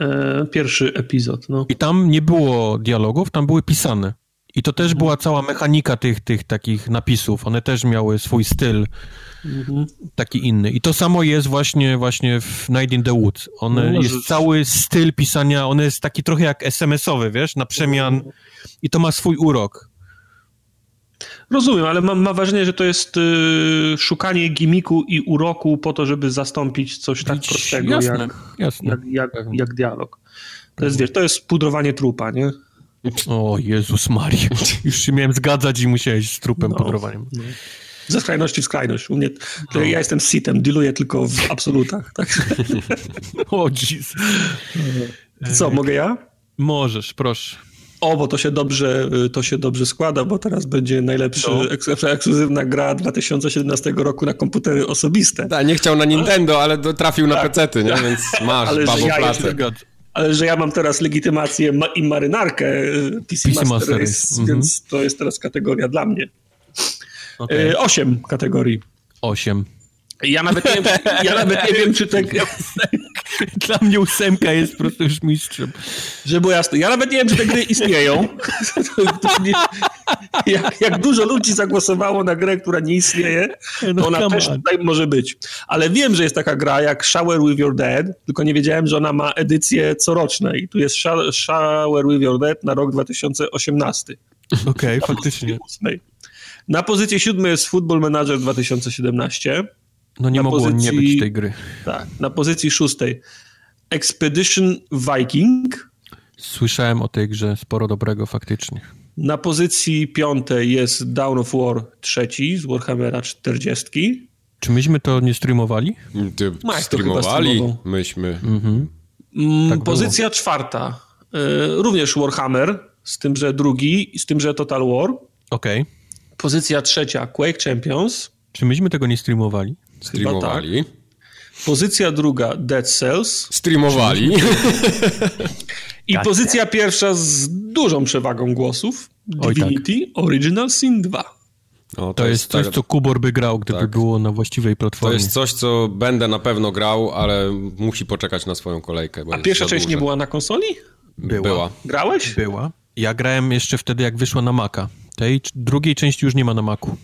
E, pierwszy epizod, no. I tam nie było dialogów, tam były pisane. I to też była cała mechanika tych, tych takich napisów. One też miały swój styl mhm. taki inny. I to samo jest właśnie, właśnie w Night in the Woods. One no, jest cały styl pisania, on jest taki trochę jak SMS-owy, wiesz, na przemian. Mhm. I to ma swój urok. Rozumiem, ale mam, mam wrażenie, że to jest y, szukanie gimiku i uroku po to, żeby zastąpić coś tak prostego jasne, jak, jasne. Jak, jak, jak, dialog. To jest, wiesz, to jest pudrowanie trupa, nie? O Jezus Maria. Już się miałem zgadzać i musiałeś z trupem no, pudrowaniem. No. Ze skrajności w skrajność. U mnie, no. Ja jestem sitem, dealuję tylko w absolutach. Tak? <laughs> o Jezus. Co, mogę ja? Możesz, proszę. O, bo to się dobrze, to się dobrze składa, bo teraz będzie najlepsza no. ekskluzywna gra 2017 roku na komputery osobiste. Tak, nie chciał na Nintendo, ale trafił na tak, pecety, nie? więc <laughs> masz ale babo ja pracę. Ale że ja mam teraz legitymację i marynarkę PC, PC Master, Race, mhm. więc to jest teraz kategoria dla mnie. Okay. Osiem kategorii. Osiem. Ja nawet nie wiem, ja nawet nie wiem czy te... <laughs> <laughs> Dla mnie ósemka jest po prostu już mistrzem. Żeby było jasne, ja nawet nie wiem, czy te gry istnieją. <laughs> jak, jak, dużo ludzi zagłosowało na grę, która nie istnieje, to no ona też tutaj może być. Ale wiem, że jest taka gra jak Shower with Your Dead, tylko nie wiedziałem, że ona ma edycję coroczne i tu jest Shower with Your Dead na rok 2018. Okej, okay, faktycznie. Na pozycji siódmej jest Football Manager 2017. No nie na mogło pozycji, nie być tej gry. Tak, na pozycji szóstej Expedition Viking. Słyszałem o tej grze sporo dobrego faktycznie. Na pozycji piątej jest Down of War trzeci z Warhammera 40. Czy myśmy to nie streamowali? Ty Mike streamowali myśmy. Mhm. Mm, tak pozycja było. czwarta. Y, również Warhammer, z tym, że drugi, z tym, że Total War. Okej. Okay. Pozycja trzecia Quake Champions. Czy myśmy tego nie streamowali? Streamowali. Tak. Pozycja druga Dead Cells. Streamowali. I pozycja pierwsza z dużą przewagą głosów Divinity Oj, tak. Original Sin 2. to, to, jest coś, tak, co Kubor by grał, gdyby tak. było na właściwej platformie. To jest coś, co będę na pewno grał, ale musi poczekać na swoją kolejkę. A pierwsza część duże. nie była na konsoli? Była. była. Grałeś? Była. Ja grałem jeszcze wtedy, jak wyszła na Maca. Tej drugiej części już nie ma na Macu.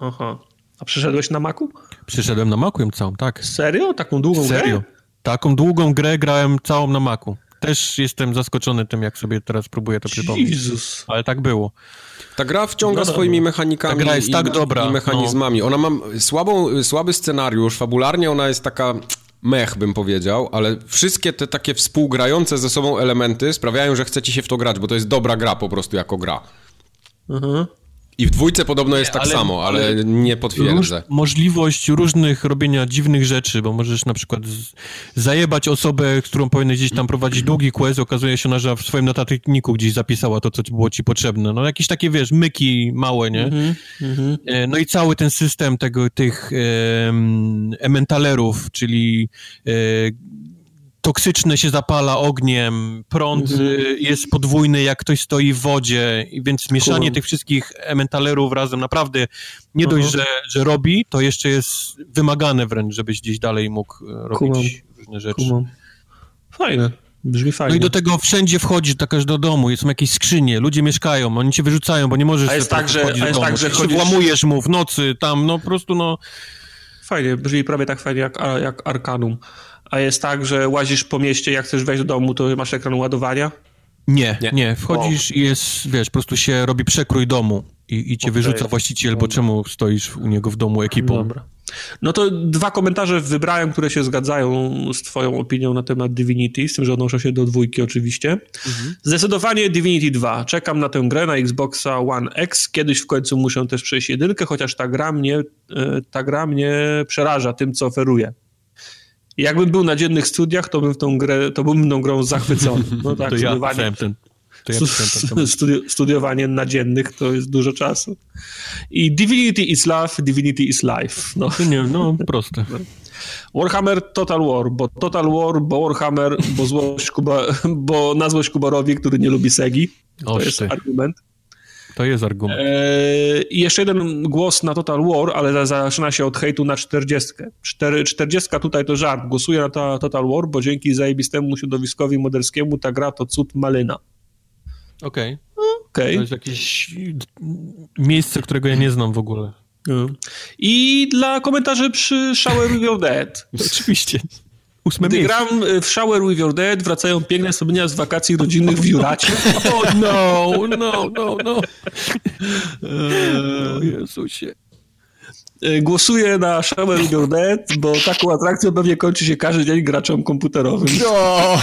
Aha. A przyszedłeś na Macu? Przyszedłem na Macu ją całą, tak. Serio? Taką długą Serio? grę? Taką długą grę grałem całą na Macu. Też jestem zaskoczony tym, jak sobie teraz próbuję to przypomnieć. Jezus. Ale tak było. Ta gra wciąga no, swoimi mechanikami Ta gra jest i, tak dobra, i mechanizmami. No. Ona ma słabą, słaby scenariusz, fabularnie ona jest taka mech, bym powiedział, ale wszystkie te takie współgrające ze sobą elementy sprawiają, że chcecie się w to grać, bo to jest dobra gra po prostu jako gra. Mhm. I w dwójce podobno jest nie, tak ale, samo, ale, ale nie potwierdzę. Róż, możliwość różnych robienia dziwnych rzeczy, bo możesz na przykład z, zajebać osobę, którą powinieneś gdzieś tam prowadzić długi quest, okazuje się, że w swoim notatniku gdzieś zapisała to, co było ci potrzebne. No jakieś takie, wiesz, myki małe, nie? Mm -hmm. No i cały ten system tego, tych e, ementalerów, czyli e, toksyczne się zapala ogniem, prąd mhm. Y, jest podwójny, jak ktoś stoi w wodzie, więc mieszanie tych wszystkich ementalerów razem naprawdę nie dość, mhm. że, że robi, to jeszcze jest wymagane wręcz, żebyś gdzieś dalej mógł e, robić różne rzeczy. Fajne. Brzmi fajnie. No i do tego wszędzie wchodzisz, do każdego domu, są jakieś skrzynie, ludzie mieszkają, oni cię wyrzucają, bo nie możesz a jest tak, że, a jest tak, że chodzisz... włamujesz mu w nocy, tam, no po prostu no... Fajnie, brzmi prawie tak fajnie jak, jak Arkanum. A jest tak, że łazisz po mieście, jak chcesz wejść do domu, to masz ekran ładowania? Nie, nie. nie. Wchodzisz i jest, wiesz, po prostu się robi przekrój domu i, i cię okay. wyrzuca właściciel, bo czemu stoisz u niego w domu ekipą? Dobra. No to dwa komentarze wybrałem, które się zgadzają z twoją opinią na temat Divinity, z tym, że odnoszą się do dwójki oczywiście. Mhm. Zdecydowanie Divinity 2. Czekam na tę grę na Xboxa One X. Kiedyś w końcu muszę też przejść jedynkę, chociaż ta gra mnie, e, ta gra mnie przeraża tym, co oferuje. Jakbym był na dziennych studiach, to bym w tą grę, to bym tą grą zachwycony. <laughs> No tak, to studiowanie, ja ten, to ja studi studiowanie na dziennych to jest dużo czasu. I Divinity is love, Divinity is life. No, nie, no proste. <laughs> Warhammer Total War, bo Total War, bo Warhammer, bo, złość Kuba, bo na złość Kubarowi, który nie lubi Segi. To jest argument. To jest argument. Eee, I jeszcze jeden głos na Total War, ale zaczyna się od hejtu na 40. 40 tutaj to żart. Głosuję na to, Total War, bo dzięki zajebistemu środowiskowi moderskiemu ta gra to cud malyna. Okej. Okay. okay. To jest jakieś miejsce, którego ja nie znam w ogóle. I dla komentarzy przy Shower Your Dead. <laughs> Oczywiście. Ósme Gdy gram w Shower with Your Dead, wracają piękne wspomnienia z wakacji rodzinnych w Juracie. <laughs> O oh, no, no, no, no. <laughs> O Jezusie. E, głosuję na Shower with Your Dead, bo taką atrakcją pewnie kończy się każdy dzień graczem komputerowym. No.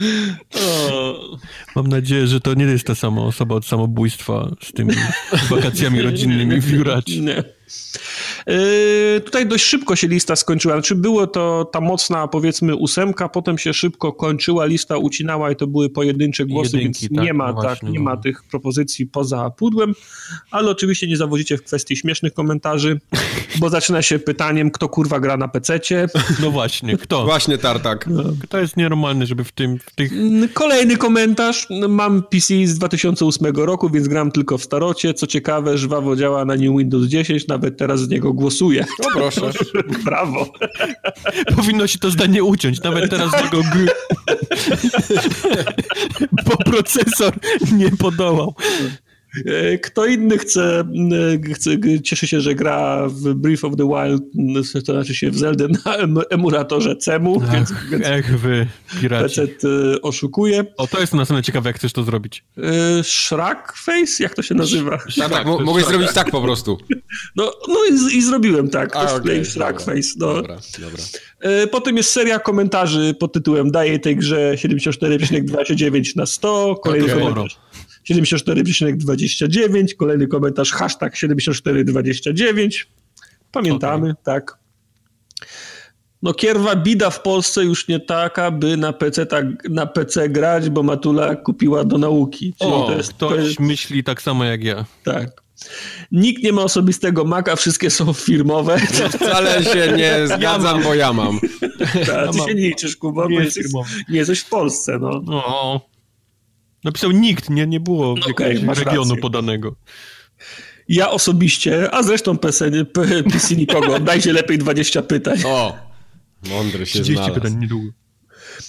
<laughs> Mam nadzieję, że to nie jest ta sama osoba od samobójstwa z tymi wakacjami rodzinnymi w Juracie. Nie. Yy, tutaj dość szybko się lista skończyła. Znaczy było to ta mocna, powiedzmy, ósemka, potem się szybko kończyła, lista ucinała i to były pojedyncze głosy, Jedynki, więc tak, nie ma, no tak, nie no. ma tych propozycji poza pudłem, ale oczywiście nie zawodzicie w kwestii śmiesznych komentarzy, bo zaczyna się pytaniem, kto kurwa gra na pececie. No właśnie, kto? Właśnie Tartak. No. Kto jest nienormalny, żeby w tym, w tych... Kolejny komentarz. Mam PC z 2008 roku, więc gram tylko w starocie. Co ciekawe, żwawo działa na New Windows 10, nawet teraz z niego głosuję. No proszę. <laughs> Brawo. Powinno się to zdanie uciąć, nawet teraz z niego <laughs> <laughs> bo procesor nie podołał. E, kto inny chce, e, chce, cieszy się, że gra w Brief of the Wild, to znaczy się w Zelda na emulatorze CEMU, ach, więc, więc ech wy, piraci. E, oszukuje. O, to jest następnie ciekawe, jak chcesz to zrobić. Shrek Face? Jak to się nazywa? Tak, tak, mogę zrobić tak po prostu. <laughs> No, no i, i zrobiłem tak, A, okay, Shrek Face. No. Dobra, dobra. Potem jest seria komentarzy pod tytułem daję tej grze 74,29 na 100, kolejny okay. komentarz. 74,29, kolejny komentarz, hashtag 7429. Pamiętamy, okay. tak. No kierwa bida w Polsce już nie taka, by na PC, tak, na PC grać, bo Matula kupiła do nauki. Czyli o, to jest, ktoś to jest... myśli tak samo jak ja. Tak. Nikt nie ma osobistego Maca, wszystkie są firmowe. <laughs> Wcale się nie zgadzam, ja bo ja mam. <laughs> Tak, ja ty mam. się nie liczysz, Kuba, nie, jesteś, nie jesteś w Polsce. No. no. Napisał nikt, nie, nie było no okay, regionu rację. podanego. Ja osobiście, a zresztą PC, PC nikogo, dajcie lepiej 20 pytań. O, mądry się 30 znalazł. pytań niedługo.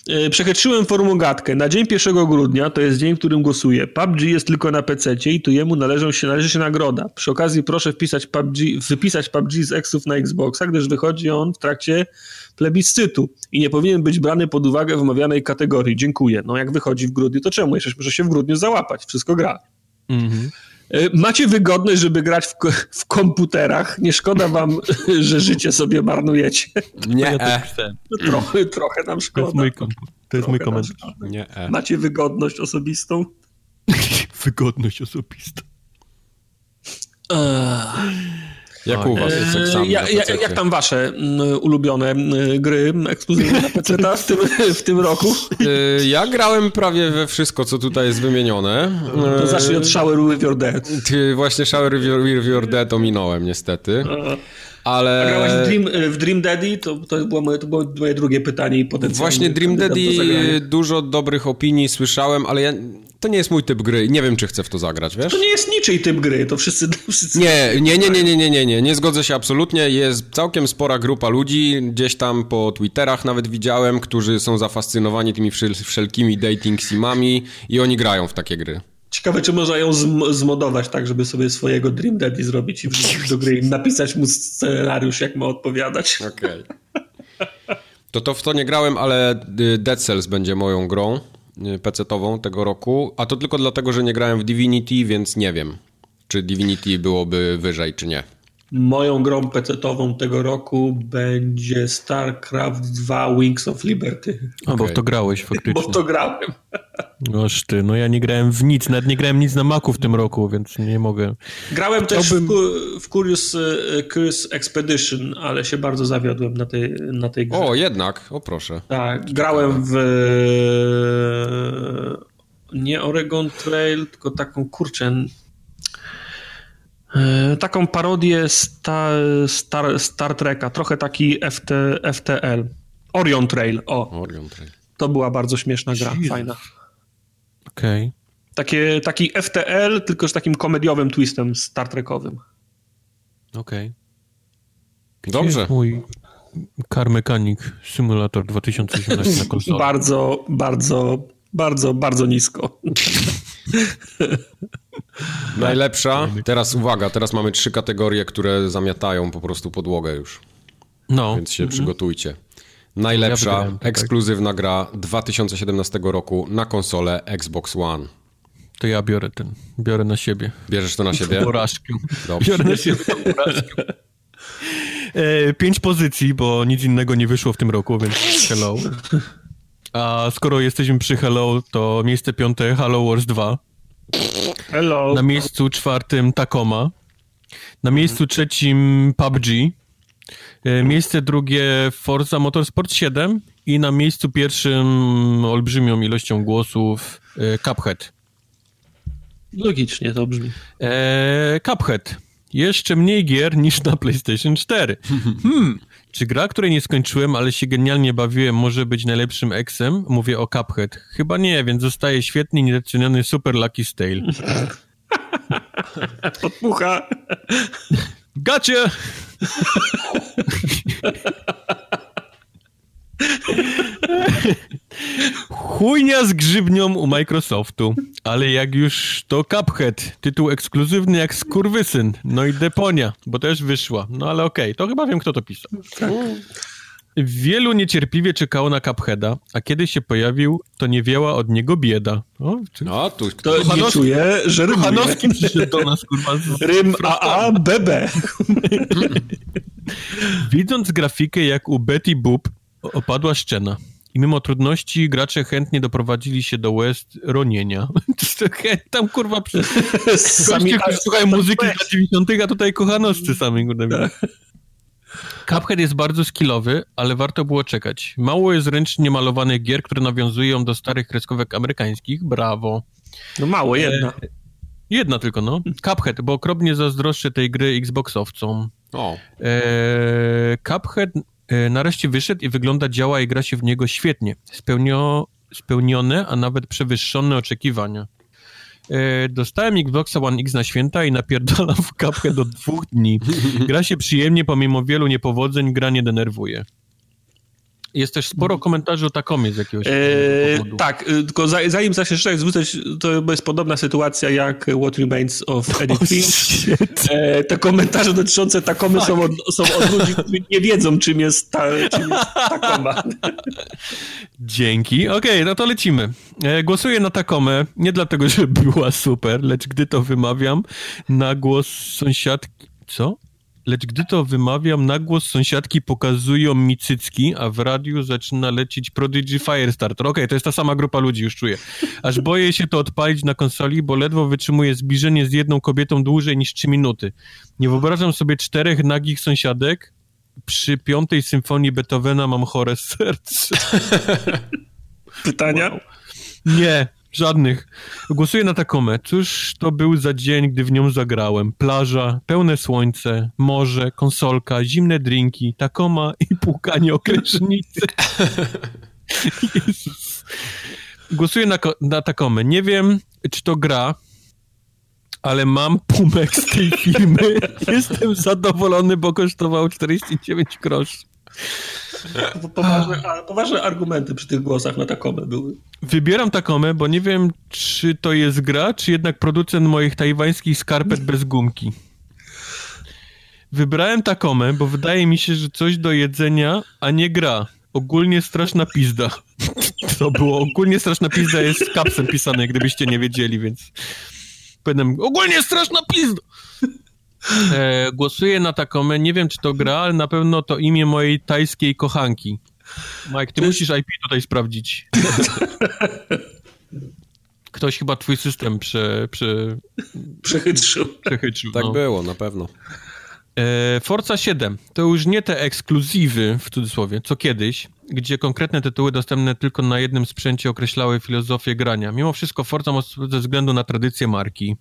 E, przechytrzyłem formułgatkę. Na dzień 1 grudnia, to jest dzień, w którym głosuję. PUBG jest tylko na PC i tu jemu należą się, należy się nagroda. Przy okazji proszę wpisać PUBG, wypisać PUBG z Xów na Xboxa, gdyż wychodzi on w trakcie plebiscytu i nie powinien być brany pod uwagę w omawianej kategorii. Dziękuję. No jak wychodzi w grudniu, to czemu? Jeszcze może się w grudniu załapać. Wszystko gra. Mhm. E, macie wygodność, żeby grać w, w, komputerach. Nie szkoda wam, <laughs> że życie sobie marnujecie. Nie. Ja no, trochę, trochę nam szkoda. To jest mój, to jest mój komentarz. Nie. Macie wygodność osobistą? <laughs> wygodność osobistą. Jak u was jest egzamin ja, ja, Jak tam wasze mm, ulubione mm, gry ekskluzywne na PC w tym, w tym roku? Y, ja grałem prawie we wszystko, co tutaj jest wymienione. To zacznij od Shower with Your Dead. Ty właśnie Shower with Your Dead ominąłem niestety. Ale... A grałeś w Dream, w Dream Daddy? To, to, było moje, to było moje drugie pytanie i potencjalnie. Właśnie Dream Daddy dużo dobrych opinii słyszałem, ale ja, to nie jest mój typ gry. Nie wiem, czy chcę w to zagrać, wiesz? To nie jest niczyj typ gry, to wszyscy... <laughs> wszyscy nie, nie, nie, nie, nie, nie, nie, nie, nie zgodzę się absolutnie. Jest całkiem spora grupa ludzi, gdzieś tam po Twitterach nawet widziałem, którzy są zafascynowani tymi wszelkimi dating simami i oni grają w takie gry. Ciekawe, czy można ją zmodować tak, żeby sobie swojego Dream Daddy zrobić i wrzucić do gry i napisać mu scenariusz, jak ma odpowiadać. Okej. Okay. To to w to nie grałem, ale y, Dead Cells będzie moją grą y, PC-ową tego roku, a to tylko dlatego, że nie grałem w Divinity, więc nie wiem, czy Divinity byłoby wyżej, czy nie. Moją grą PC-ową tego roku będzie StarCraft 2 Wings of Liberty. A, okay. bo w to grałeś faktycznie. Bo w to grałem. Noż ty, no ja nie grałem w nic, nawet nie grałem nic na Macu w tym roku, więc nie mogę. Grałem też w, w Curious, e, Curious Expedition, ale się bardzo zawiodłem na tej, na tej grze. O, jednak, o proszę. Tak, grałem w nie Oregon Trail, tylko taką kurczę taką parodię Star, Star, Star Treka, trochę taki FT, FTL. Orion Trail, o. Orion Trail. To była bardzo śmieszna gra, fajna. Okej. Okay. Takie, taki FTL, tylko z takim komediowym twistem Star Trekowym. Okej. Okay. Dobrze. Mój Car Mechanic Simulator 2018 na konsolę. <laughs> bardzo, bardzo, bardzo, bardzo nisko. <laughs> Najlepsza. Teraz uwaga, teraz mamy trzy kategorie, które zamiatają po prostu podłogę już. No. Więc się mhm. przygotujcie. Najlepsza, ja ekskluzywna gra 2017 roku na konsolę Xbox One. To ja biorę ten, biorę na siebie. Bierzesz to na siebie? Porażkę. Dobrze. Biorę na siebie porażkę. <laughs> E, pięć pozycji, bo nic innego nie wyszło w tym roku, więc hello. A skoro jesteśmy przy hello, to miejsce piąte Halo Wars 2. Hello. Na miejscu czwartym Tacoma. Na miejscu trzecim PUBG. E, miejsce drugie Forza Motorsport 7 i na miejscu pierwszym olbrzymią ilością głosów e, Cuphead. Logicznie to brzmi. E, Cuphead. Jeszcze mniej gier niż na PlayStation 4. <laughs> Hmm. Czy gra, której nie skończyłem, ale się genialnie bawiłem, może być najlepszym eksem? Mówię o Cuphead. Chyba nie, więc zostaje świetnie niedoceniony Super Lucky Stale. <laughs> Podpucha. Gacie! <laughs> Chujnia z grzybnią u Microsoftu, ale jak już to Cuphead, tytuł ekskluzywny jak skurwysyn, no i Deponia, bo też wyszła, no ale okej, okay, to chyba wiem kto to pisał. Tak. Wielu niecierpliwie czekało na Cupheada, a kiedy się pojawił, to nie wiała od niego bieda. O, czy... No, tu to nie czuje, że rymuje. Hanowski przyszedł do nas, kurwa. Rym AA, BB. <laughs> Widząc grafikę jak u Betty Boop, opadła szczena. I mimo trudności gracze chętnie doprowadzili się do West ronienia. <laughs> Tam kurwa przy... <laughs> Sami słuchają muzyki z lat 90., a tutaj kochanoscy sami. Kurde. Cuphead jest bardzo skillowy, ale warto było czekać. Mało jest ręcznie malowanych gier, które nawiązują do starych kreskówek amerykańskich. Brawo. No mało, jedna. E, jedna tylko, no. Cuphead, bo okropnie zazdroszczę tej gry Xboxowcom. O. E, Cuphead e, nareszcie wyszedł i wygląda, działa i gra się w niego świetnie. Spełnio, spełnione, a nawet przewyższone oczekiwania. E, dostałem Xboxa One X na święta i napierdalam w kapkę do dwóch dni. Gra się przyjemnie, pomimo wielu niepowodzeń, gra nie denerwuje. Jest też sporo komentarzy o Takomie z jakiegoś eee, powodu. Tak, y, tylko zanim zacznę szczerze zwrócić, to jest podobna sytuacja jak What Remains of Edith Finch. E, te komentarze dotyczące Takomy są od, są od ludzi, którzy nie wiedzą, czym jest, ta, czym jest Takoma. Dzięki. Okej, okay, no to lecimy. E, głosuję na Takomę, nie dlatego, że była super, lecz gdy to wymawiam, na głos sąsiadki... Co? Lecz gdy to wymawiam, na głos sąsiadki pokazują mi cycki, a w radiu zaczyna lecieć Prodigy Firestarter. Okej, okay, to jest ta sama grupa ludzi, już czuję. Aż boję się to odpalić na konsoli, bo ledwo wytrzymuję zbliżenie z jedną kobietą dłużej niż 3 minuty. Nie wyobrażam sobie czterech nagich sąsiadek. Przy piątej symfonii Beethovena mam chore serce. <laughs> Pytania? Wow. Nie, Żadnych. Głosuję na Takomę. Cóż to był za dzień, gdy w nią zagrałem? Plaża, pełne słońce, morze, konsolka, zimne drinki, Takoma i płukanie o <laughs> Jezus. Głosuję na, na Takomę. Nie wiem, czy to gra, ale mam pumek z tej firmy. <laughs> Jestem zadowolony, bo kosztował 49 groszy. Poważne, poważne, argumenty przy tych głosach na Takomę były. Wybieram Takomę, bo nie wiem, czy to jest gra, czy jednak producent moich tajwańskich skarpet bez gumki. Wybrałem Takomę, bo wydaje mi się, że coś do jedzenia, a nie gra. Ogólnie straszna pizda. <laughs> To było ogólnie straszna pizda jest z kapsem pisane, gdybyście nie wiedzieli, więc powiem ogólnie straszna pizda. E, głosuję na Takomę. Nie wiem, czy to gra, ale na pewno to imię mojej tajskiej kochanki. Mike, ty musisz IP tutaj sprawdzić. <laughs> Ktoś chyba twój system prze, prze... przechytrzył. przechytrzył. Tak no. było, na pewno. E, Forza 7 to już nie te ekskluzywy, w cudzysłowie, co kiedyś, gdzie konkretne tytuły dostępne tylko na jednym sprzęcie określały filozofię grania. Mimo wszystko Forza ze względu na tradycję marki,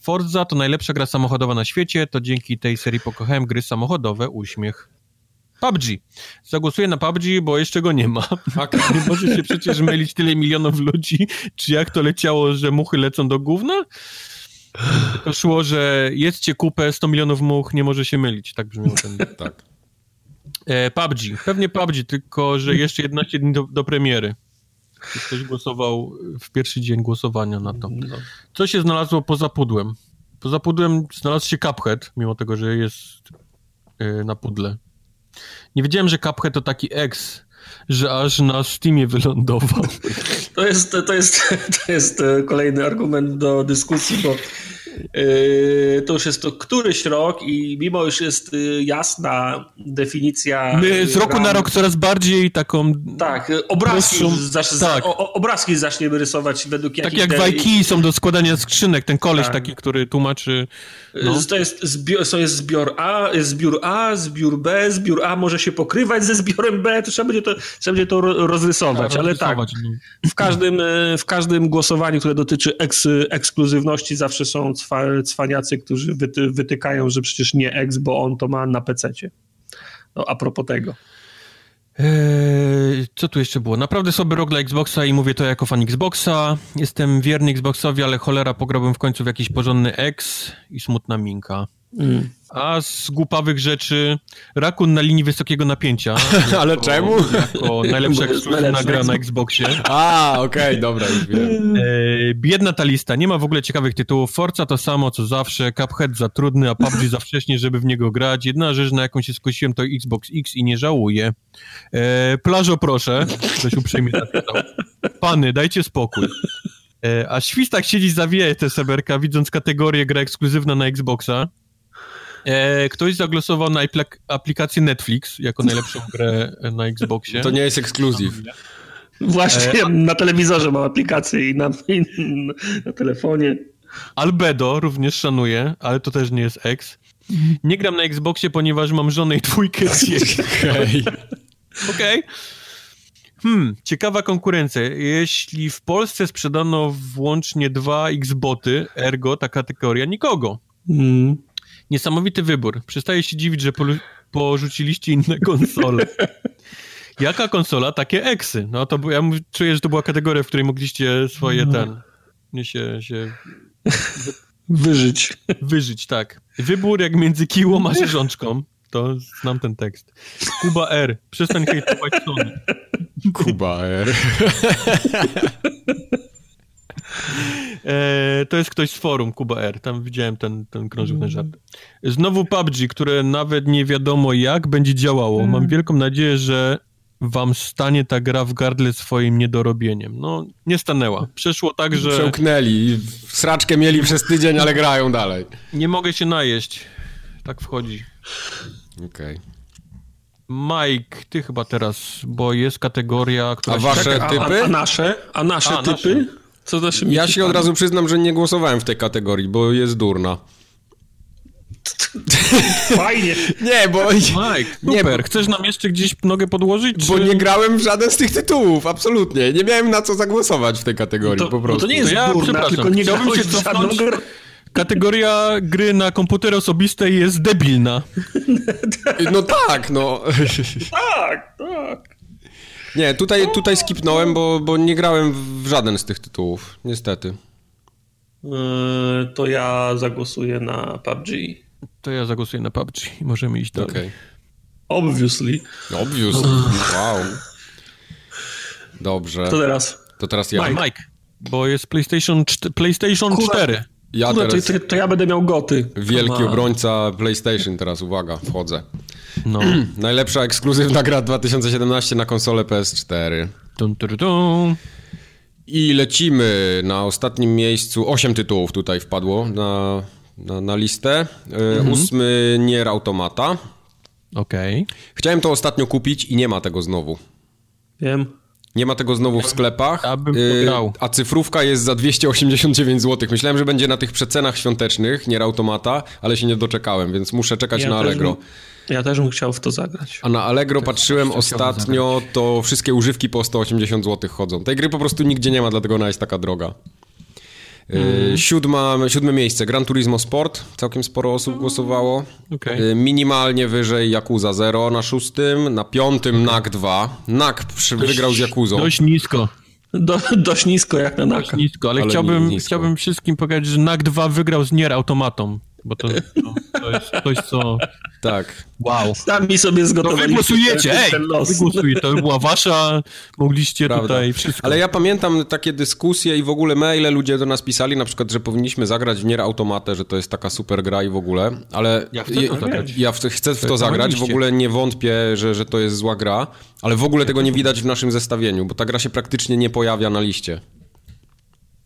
Forza to najlepsza gra samochodowa na świecie, to dzięki tej serii pokochałem gry samochodowe, uśmiech. PUBG. Zagłosuję na PUBG, bo jeszcze go nie ma. Okay. <laughs> Nie może się przecież mylić tyle milionów ludzi, czy jak to leciało, że muchy lecą do gówna? To szło, że jedzcie kupę, 100 milionów much, nie może się mylić. Tak brzmiał ten... <laughs> tak. E, PUBG. Pewnie PUBG, tylko że jeszcze 11 dni do, do premiery. Ktoś głosował w pierwszy dzień głosowania na to. No. Co się znalazło poza pudłem? Poza pudłem znalazł się Cuphead, mimo tego, że jest yy, na pudle. Nie wiedziałem, że Cuphead to taki ex, że aż na Steamie wylądował. To jest, to jest, to jest e, kolejny argument do dyskusji, bo to już jest to któryś rok i mimo już jest y, jasna definicja. My z roku ram, na rok coraz bardziej taką. Tak, obrazki, prostszą, tak. O, obrazki zaczniemy rysować według Tak jak wajki są do składania skrzynek, ten koleś tak. taki, który tłumaczy. No. To, jest zbior, to jest zbiór A, zbiór A, zbiór B, zbiór A może się pokrywać ze zbiorem B, to trzeba będzie to, trzeba będzie to rozrysować, ale tak. No. W każdym, w każdym głosowaniu, które dotyczy eks, ekskluzywności, zawsze są cwaniacy, którzy wyty, wytykają, że przecież nie X, bo on to ma na PC-cie. No a propos tego. Eee, co tu jeszcze było? Naprawdę sobie rok dla Xboxa i mówię to jako fan Xboxa. Jestem wierny Xboxowi, ale cholera pograłbym w końcu w jakiś porządny X i smutna minka. Mm. A z głupawych rzeczy Rakun na linii wysokiego napięcia. <laughs> Ale jako, czemu? Jako najlepsza ekskluzywna gra na Xboxie. A, okej, okay, dobra, już wiem. E, biedna ta lista, nie ma w ogóle ciekawych tytułów. Forza to samo, co zawsze, Cuphead za trudny, a PUBG za wcześnie, żeby w niego grać. Jedna rzecz, na jaką się skusiłem, to Xbox X i nie żałuję. E, plażo proszę, ktoś uprzejmie napisał. Pany, dajcie spokój. E, a Świstak siedzi zawieje te seberka, widząc kategorię gra ekskluzywna na Xboxa. E, ktoś zagłosował na aplikację Netflix jako najlepszą grę na Xboxie. To nie jest ekskluzyw. Właśnie, e, na telewizorze mam aplikację i na, i na telefonie. Albedo również szanuję, ale to też nie jest X. Nie gram na Xboxie, ponieważ mam żonę i dwójkę <laughs> dzieci. Okej. Okej. Hmm, ciekawa konkurencja. Jeśli w Polsce sprzedano włącznie dwa Xboty, ergo ta kategoria nikogo. Mm. Niesamowity wybór. Przestaję się dziwić, że porzuciliście inne konsole. <laughs> Jaka konsola, takie eksy. No to ja czuję, że to była kategoria, w której mogliście swoje no. ten... Nie się... się... <laughs> Wyżyć. Wyżyć, tak. Wybór jak między kiłą a rzeżączką. To znam ten tekst. Kuba R. Przestań hejtować Sony. Kuba R. <laughs> E, to jest ktoś z forum, Kuba R. Tam widziałem ten, ten krążył ten żart. Znowu PUBG, które nawet nie wiadomo jak będzie działało. Mam mm. wielką nadzieję, że wam stanie ta gra w gardle swoim niedorobieniem. No, nie stanęła. Przeszło tak, że... Przełknęli. Sraczkę mieli przez tydzień, ale grają dalej. Nie mogę się najeść. Tak wchodzi. Okej. Okay. Mike, ty chyba teraz, bo jest kategoria, która... A wasze typy? A, a, nasze? A nasze a, typy? Nasze. Co Ja się od razu przyznam, że nie głosowałem w tej kategorii, bo jest durna. <laughs> Fajnie. Nie, bo... Mike, nie, super. Chcesz nam jeszcze gdzieś nogę podłożyć? Bo czy... nie grałem w żaden z tych tytułów, absolutnie. Nie miałem na co zagłosować w tej kategorii, to, po prostu. No to nie jest to ja, durna, tylko nie grałem się cofnąć. Kategoria gry na komputery osobiste jest debilna. No tak, no. tak, tak. Nie, tutaj, tutaj skipnąłem, bo, bo nie grałem w żaden z tych tytułów, niestety. Yy, to ja zagłosuję na PUBG. To ja zagłosuję na PUBG i możemy iść dalej. Okay. Obviously. Obviously, <laughs> wow. Dobrze. To teraz? To teraz ja. Mike, Mike bo jest PlayStation, PlayStation 4. Ja teraz... to, to, ja będę miał goty. Wielki obrońca PlayStation teraz, uwaga, wchodzę. No. <clears throat> Najlepsza ekskluzywna gra 2017 na konsolę PS4. Dun, dun, dun. I lecimy na ostatnim miejscu. Osiem tytułów tutaj wpadło na, na, na listę. E, mhm. Ósmy Nier Automata. Okej. Okay. Chciałem to ostatnio kupić i nie ma tego znowu. Wiem. Nie ma tego znowu w sklepach. Ja bym. Y, a cyfrówka jest za 289 zł. Myślałem, że będzie na tych przecenach świątecznych, nie automata, ale się nie doczekałem, więc muszę czekać ja na Allegro. Bym, ja też bym chciał w to zagrać. A na Allegro patrzyłem ostatnio, to wszystkie używki po 180 zł chodzą. Tej gry po prostu nigdzie nie ma, dlatego ona jest taka droga. Mm. Siódma, siódme miejsce, Gran Turismo Sport. Całkiem sporo osób głosowało. Okay. Minimalnie wyżej Yakuza 0 na szóstym. Na piątym NAK 2. NAK wygrał z Yakuzą. Dość nisko. Do, dość nisko jak na Dość nisko, ale, ale chciałbym, nisko. chciałbym wszystkim powiedzieć, że NAK 2 wygrał z Nier Automatą. Bo to, to, to jest coś, co... Tak. Wow. Sami sobie zgotowaliście. No wy głosujecie, ej! Wy to była wasza, mogliście Prawda. tutaj wszystko. Ale ja pamiętam takie dyskusje i w ogóle maile ludzie do nas pisali, na przykład, że powinniśmy zagrać w Nier Automatę, że to jest taka super gra i w ogóle, ale... Ja chcę to zagrać. Ja chcę w to, to zagrać, w ogóle nie wątpię, że, że to jest zła gra, ale w ogóle tego nie widać w naszym zestawieniu, bo ta gra się praktycznie nie pojawia na liście.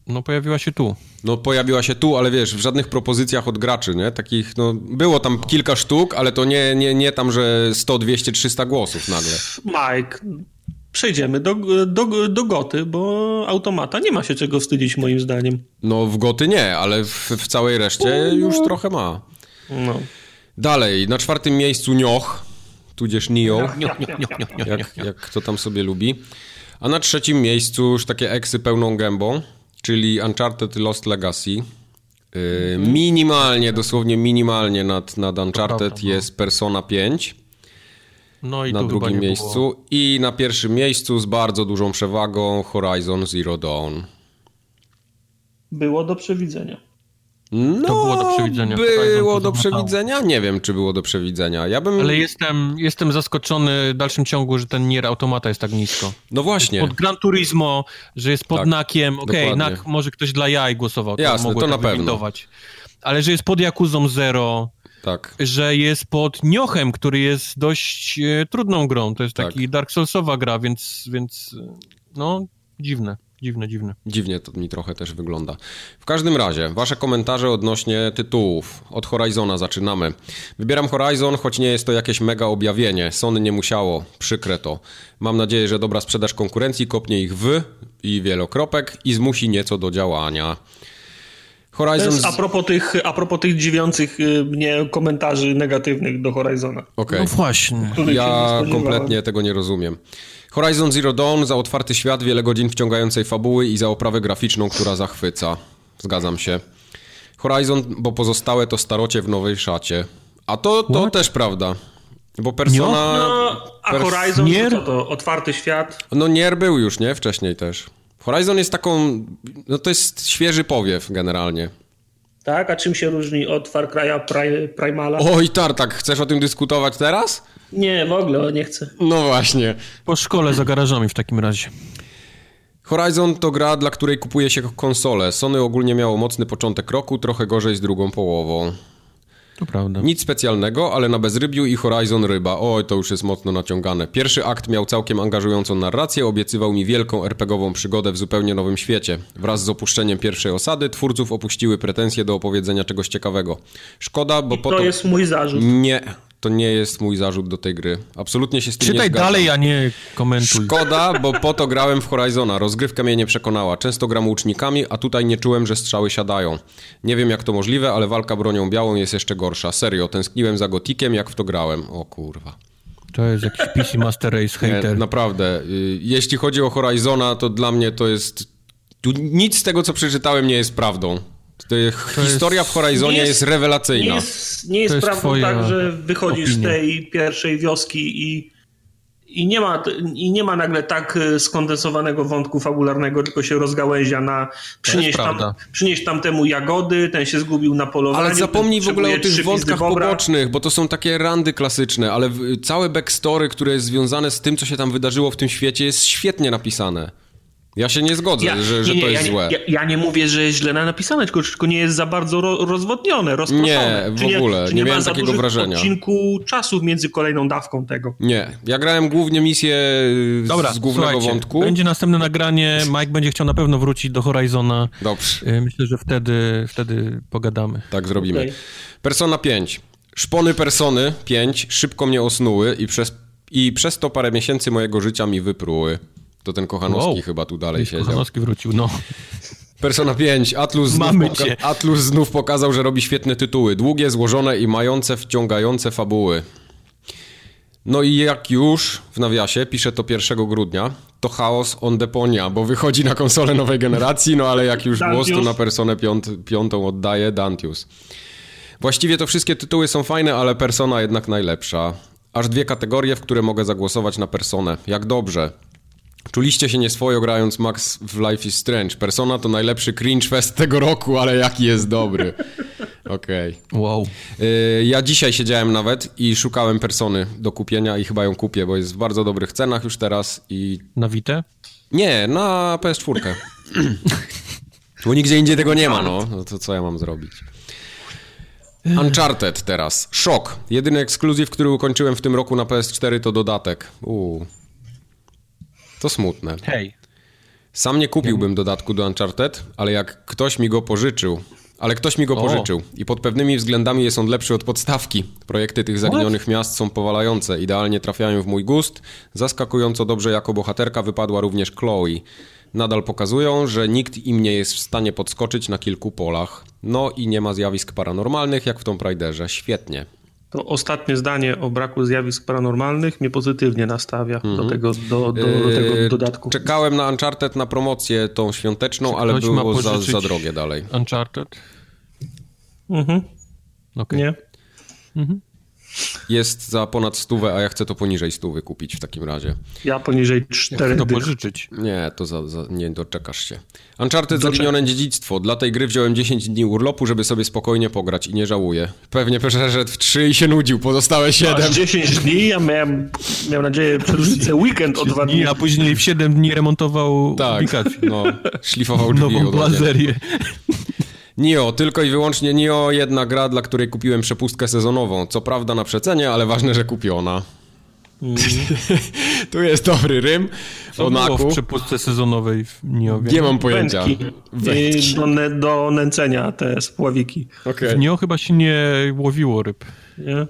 No pojawiła się tu. No pojawiła się tu, ale wiesz, w żadnych propozycjach od graczy, nie? Takich, no było tam kilka sztuk, ale to nie, nie, nie tam, że 100, 200, 300 głosów nagle. Mike, przejdziemy do, do, do Goty, bo automata nie ma się czego wstydzić moim zdaniem. No w Goty nie, ale w, w całej reszcie no. już trochę ma. No. Dalej, na czwartym miejscu Nioch, tudzież Nio, jak, jak kto tam sobie lubi. A na trzecim miejscu już takie eksy pełną gębą czyli Uncharted Lost Legacy. Y, minimalnie, dosłownie minimalnie nad, nad Uncharted prawda, no. jest Persona 5. No i na drugim miejscu. Było. I na pierwszym miejscu z bardzo dużą przewagą Horizon Zero Dawn. Było do przewidzenia. No, to było do przewidzenia. Było do przewidzenia? Nie wiem, czy było do przewidzenia. Ja bym... Ale jestem, jestem zaskoczony w dalszym ciągu, że ten Nier Automata jest tak nisko. No właśnie. Pod Gran Turismo, że jest pod tak, Nakiem. Okej, okay, Nak może ktoś dla jaj głosował. Jasne, to, to na pewno. Ale że jest pod Jakuzą Zero, tak. że jest pod Niochem, który jest dość e, trudną grą. To jest tak. taki Dark Soulsowa gra, więc, więc e, no, dziwne. Dziwne, dziwne. Dziwnie to mi trochę też wygląda. W każdym razie, wasze komentarze odnośnie tytułów. Od Horizona zaczynamy. Wybieram Horizon, choć nie jest to jakieś mega objawienie. Sony nie musiało, przykre to. Mam nadzieję, że dobra sprzedaż konkurencji kopnie ich w i wielokropek i zmusi nieco do działania. Horizon... Z... A, propos tych, a propos tych dziwiących y, mnie komentarzy negatywnych do Horizona. Okay. No właśnie. Ja kompletnie tego nie rozumiem. Horizon Zero Dawn za otwarty świat, wiele godzin wciągającej fabuły i za oprawę graficzną, która zachwyca. Zgadzam się. Horizon, bo pozostałe to starocie w nowej szacie. A to, to też prawda. Bo Persona... No, a pers... Horizon Nier? to, to otwarty świat? No Nier był już, nie? Wcześniej też. Horizon jest taką... No to jest świeży powiew generalnie. Tak? A czym się różni od Far Cry'a Primala? Oj, Tartak, chcesz o tym dyskutować teraz? Nie, w ogóle nie chcę. No właśnie. Po szkole za garażami w takim razie. Horizon to gra, dla której kupuje się konsolę. Sony ogólnie miało mocny początek roku, trochę gorzej z drugą połową. To prawda. Nic specjalnego, ale na bezrybiu i Horizon ryba. Oj, to już jest mocno naciągane. Pierwszy akt miał całkiem angażującą narrację, obiecywał mi wielką RPGową przygodę w zupełnie nowym świecie. Wraz z opuszczeniem pierwszej osady twórców opuściły pretensje do opowiedzenia czegoś ciekawego. Szkoda, bo I to... to jest mój zarzut. Nie, to nie jest mój zarzut do tej gry. Absolutnie się z tym Czytaj nie zgadzam. dalej, a nie komentuj. Szkoda, bo po to grałem w Horizona. Rozgrywka mnie nie przekonała. Często gram łucznikami, a tutaj nie czułem, że strzały siadają. Nie wiem jak to możliwe, ale walka bronią białą jest jeszcze gorsza. Serio, tęskniłem za gotikiem, jak w to grałem. O kurwa. To jest jakiś PC Master Race hater. Nie, naprawdę. Y, jeśli chodzi o Horizona, to dla mnie to jest... Nic z tego, co przeczytałem, nie jest prawdą. To historia jest, w Horizonie jest, jest, rewelacyjna. Nie jest, nie jest, jest prawdą tak, że wychodzisz opinia. z tej pierwszej wioski i, i, nie ma, i nie ma nagle tak e, skondensowanego wątku fabularnego, tylko się rozgałęzia na przynieść, tam, przynieść tam temu jagody, ten się zgubił na polowaniu. Ale zapomnij w ogóle o tych wątkach pobocznych, bo to są takie randy klasyczne, ale całe backstory, które jest związane z tym, co się tam wydarzyło w tym świecie jest świetnie napisane. Ja się nie zgodzę, ja, że, że nie, nie, to jest ja, złe. Ja, ja, nie mówię, że jest źle napisane, tylko, tylko nie jest za bardzo ro, rozwodnione, rozproszone. Nie, w ogóle. Nie, nie miałem takiego wrażenia. odcinku czasu między kolejną dawką tego. Nie. Ja grałem głównie misję Dobra, z głównego wątku. Będzie następne nagranie. Mike będzie chciał na pewno wrócić do Horizona. Dobrze. Y, myślę, że wtedy, wtedy pogadamy. Tak zrobimy. Okay. Persona 5. Szpony Persony 5 szybko mnie osnuły i przez, i przez to parę miesięcy mojego życia mi wypruły. To ten Kochanowski wow. chyba tu dalej siedział. Kochanowski wrócił, no. Persona 5. Atlus znów, Atlus znów pokazał, że robi świetne tytuły. Długie, złożone i mające wciągające fabuły. No i jak już w nawiasie piszę to 1 grudnia, to chaos on deponia, bo wychodzi na konsolę nowej generacji, no ale jak już głos to na Personę piąt, piątą oddaje Dantius. Właściwie to wszystkie tytuły są fajne, ale Persona jednak najlepsza. Aż dwie kategorie, w które mogę zagłosować na Personę. Jak dobrze. Czuliście się nieswojo grając Max w Life is Strange. Persona to najlepszy cringe fest tego roku, ale jaki jest dobry. <laughs> Okej. Okay. Wow. Y, ja dzisiaj siedziałem nawet i szukałem Persony do kupienia i chyba ją kupię, bo jest w bardzo dobrych cenach już teraz i... Na Vita? Nie, na PS4. bo <laughs> nigdzie indziej tego nie ma, no. no to co ja mam zrobić? Uncharted teraz. Szok. Jedyny ekskluzyw, który ukończyłem w tym roku na PS4 to dodatek. Uuu. To smutne. Hej. Sam nie kupiłbym dodatku do Uncharted, ale jak ktoś mi go pożyczył, ale ktoś mi go o. pożyczył i pod pewnymi względami jest on lepszy od podstawki. Projekty tych zaginionych What? miast są powalające, idealnie trafiają w mój gust. Zaskakująco dobrze jako bohaterka wypadła również Chloe. Nadal pokazują, że nikt im nie jest w stanie podskoczyć na kilku polach. No i nie ma zjawisk paranormalnych jak w Tomb Raiderze. Świetnie. To ostatnie zdanie o braku zjawisk paranormalnych mnie pozytywnie nastawia mm -hmm. do, mhm. tego, do, do, do, tego yy, dodatku. Czekałem na Uncharted na promocję tą świąteczną, Czy ale było za, za drogie dalej. Uncharted? Mhm. Okay. Nie. Mhm jest za ponad stówę, a ja chcę to poniżej stówy kupić w takim razie. Ja poniżej 4 to pożyczyć. Nie, to za, za, nie doczekasz się. Uncharted Doczek Zaginione Dziedzictwo. Dla tej gry wziąłem 10 dni urlopu, żeby sobie spokojnie pograć i nie żałuję. Pewnie przeszedł w 3 i się nudził, pozostałe 7. Masz 10 dni, ja miałem, miałem nadzieję przedłużyć sobie weekend o 2 dni. A później w 7 dni remontował tak, aplikację. no, szlifował drzwi. Nową blazerię. Nio, tylko i wyłącznie Nio, jedna gra, dla której kupiłem przepustkę sezonową. Co prawda na przecenie, ale ważne, że kupiona. Mm. <laughs> tu jest dobry rym. Co o było w przepustce sezonowej w Nio? Nie mam pojęcia. Wędki. Do, ne, do nęcenia te spławiki. Okay. W Nio chyba się nie łowiło ryb. Nie?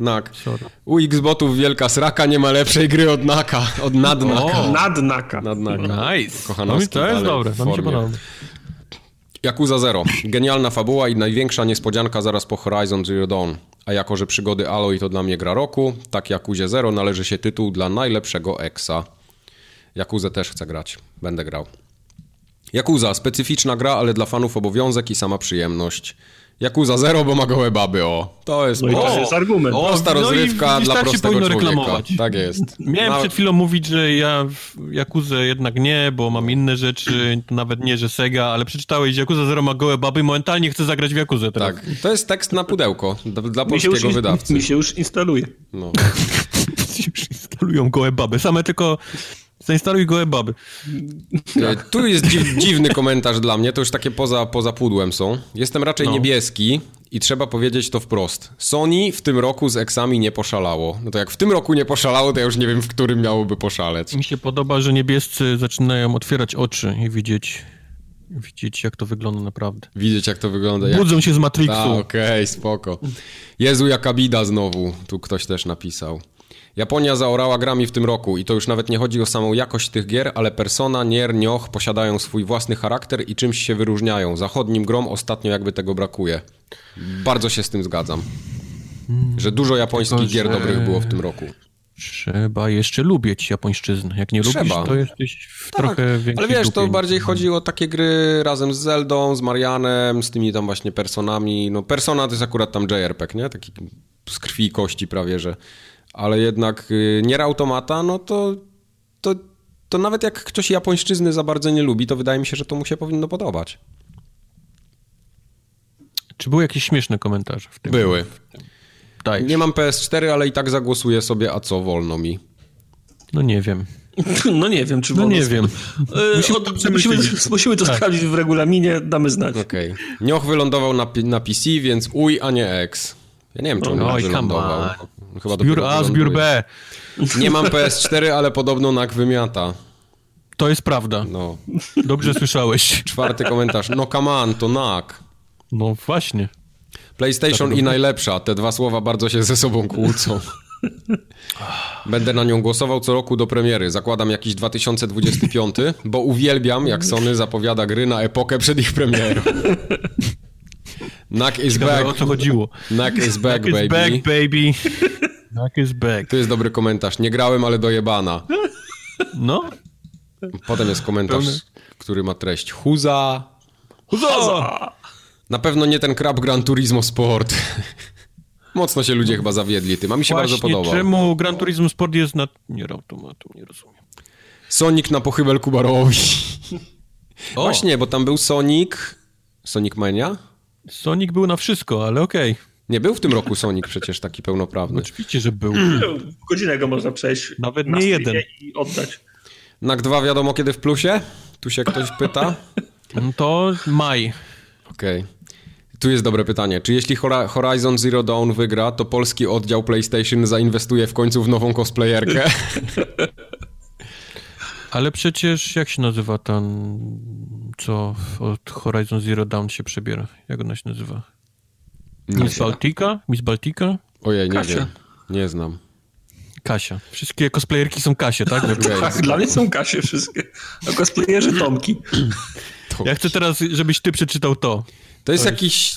Nak. Sorry. U Xbotów wielka sraka, nie ma lepszej gry od Naka, od Nadnaka. O, nadnaka. Nadnaka. Nice. Kochanowski, no to jest dobre, to mi się podoba. Yakuza Zero. Genialna fabuła i największa niespodzianka zaraz po Horizon Zero Dawn. A jako, że przygody Aloy to dla mnie gra roku, tak Yakuzie Zero należy się tytuł dla najlepszego Exa. Yakuzę też chcę grać. Będę grał. Yakuza, specyficzna gra, ale dla fanów obowiązek i sama przyjemność. Jakuza zero, bo ma gołe baby, o. To jest, no to jest argument. Prosta no rozrywka dla tak prostego człowieka. Reklamować. Tak jest. Miałem przed chwilą mówić, że ja Jakuzę jednak nie, bo mam inne rzeczy, nawet nie, że Sega, ale przeczytałeś, że Jakuza zero ma gołe baby, momentalnie chcę zagrać w Jakuzę teraz. Tak, to jest tekst na pudełko dla polskiego wydawcy. Mi się już instaluje. No. <laughs> już instalują gołe baby, same tylko Zainstaluj gołe baby. E, tu jest dziw, dziwny komentarz dla mnie, to już takie poza, poza pudłem są. Jestem raczej no. niebieski i trzeba powiedzieć to wprost. Sony w tym roku z Exami nie poszalało. No to jak w tym roku nie poszalało, to ja już nie wiem, w którym miałoby poszaleć. Mi się podoba, że niebiescy zaczynają otwierać oczy i widzieć widzieć, jak to wygląda naprawdę. Widzieć, jak to wygląda. Jak... Budzą się z Matrixu. Okej, okay, spoko. Jezu, jaka bida znowu. Tu ktoś też napisał. Japonia zaorała grami w tym roku i to już nawet nie chodzi o samą jakość tych gier, ale Persona, Nier, Nioh posiadają swój własny charakter i czymś się wyróżniają. Zachodnim grom ostatnio jakby tego brakuje. Bardzo się z tym zgadzam. Że dużo japońskich Tylko, gier dobrych było w tym roku. Trzeba jeszcze lubić japońszczyznę. Jak nie Trzeba. lubisz, to jesteś w tak, trochę większej Ale wiesz, to bardziej chodzi o takie gry razem z Zeldą, z Marianem, z tymi tam właśnie personami. No Persona to jest akurat tam JRPG, nie? Taki z krwi i kości prawie, że ale jednak y, Nier Automata, no to, to, to nawet jak ktoś japońszczyzny za bardzo nie lubi, to wydaje mi się, że to mu się powinno podobać. Czy były jakieś śmieszne komentarze w tym? Były. Dajesz. Nie mam PS4, ale i tak zagłosuję sobie, a co wolno mi. No nie wiem. <laughs> No nie wiem, czy No nie wiem. E, musimy, to, musimy, musimy to tak. sprawdzić w regulaminie, damy znać. Okej. Okay. Nioch wylądował na, na PC, więc uj, a nie X. Ja nie wiem, czy on no, wylądował. Chyba zbiór A, zbiór B. Nie mam PS4, ale podobno NAK wymiata. To jest prawda. No. Dobrze słyszałeś. Czwarty komentarz. No come on, to NAK. No właśnie. PlayStation i najlepsza. Te dwa słowa bardzo się ze sobą kłócą. Będę na nią głosował co roku do premiery. Zakładam jakiś 2025, bo uwielbiam, jak Sony zapowiada gry na epokę przed ich premierą. Knack is Ciekawe, back. o co chodziło. Knack is back, Knack baby. Is back, baby. Is back. To jest dobry komentarz. Nie grałem, ale dojebana. No. Potem jest komentarz, Pełny. który ma treść Huza. Huza! Na pewno nie ten krab Gran Turismo Sport. Mocno się ludzie chyba zawiedli tym, a mi się Właśnie, bardzo podobał. czemu Gran Turismo Sport jest na nier automatu? Nie rozumiem. Sonic na pochybel Kubarowi. O, Właśnie, bo tam był Sonic... Sonic Mania? Sonic był na wszystko, ale okej. Nie był w tym roku Sonic przecież taki pełnoprawny. Oczywiście, że był. W godzinę go można przejść. Nawet na nie jeden. I oddać. NAK 2 wiadomo kiedy w plusie? Tu się ktoś pyta. No to maj. Okej. Tu jest dobre pytanie. Czy jeśli Horizon Zero Dawn wygra, to polski oddział PlayStation zainwestuje w końcu w nową cosplayerkę? <laughs> Ale przecież jak się nazywa ten, co od Horizon Zero Dawn się przebiera? Jak ona się nazywa? Miss Baltica? Miss Baltica? Ojej, nie Kasia. wiem. Nie znam. Kasia. Wszystkie cosplayerki są Kasie, tak? Tak, dla mnie są Kasie wszystkie. A cosplayerzy Tomki. To, Ja chcę teraz, żebyś ty przeczytał to. to jest jakiś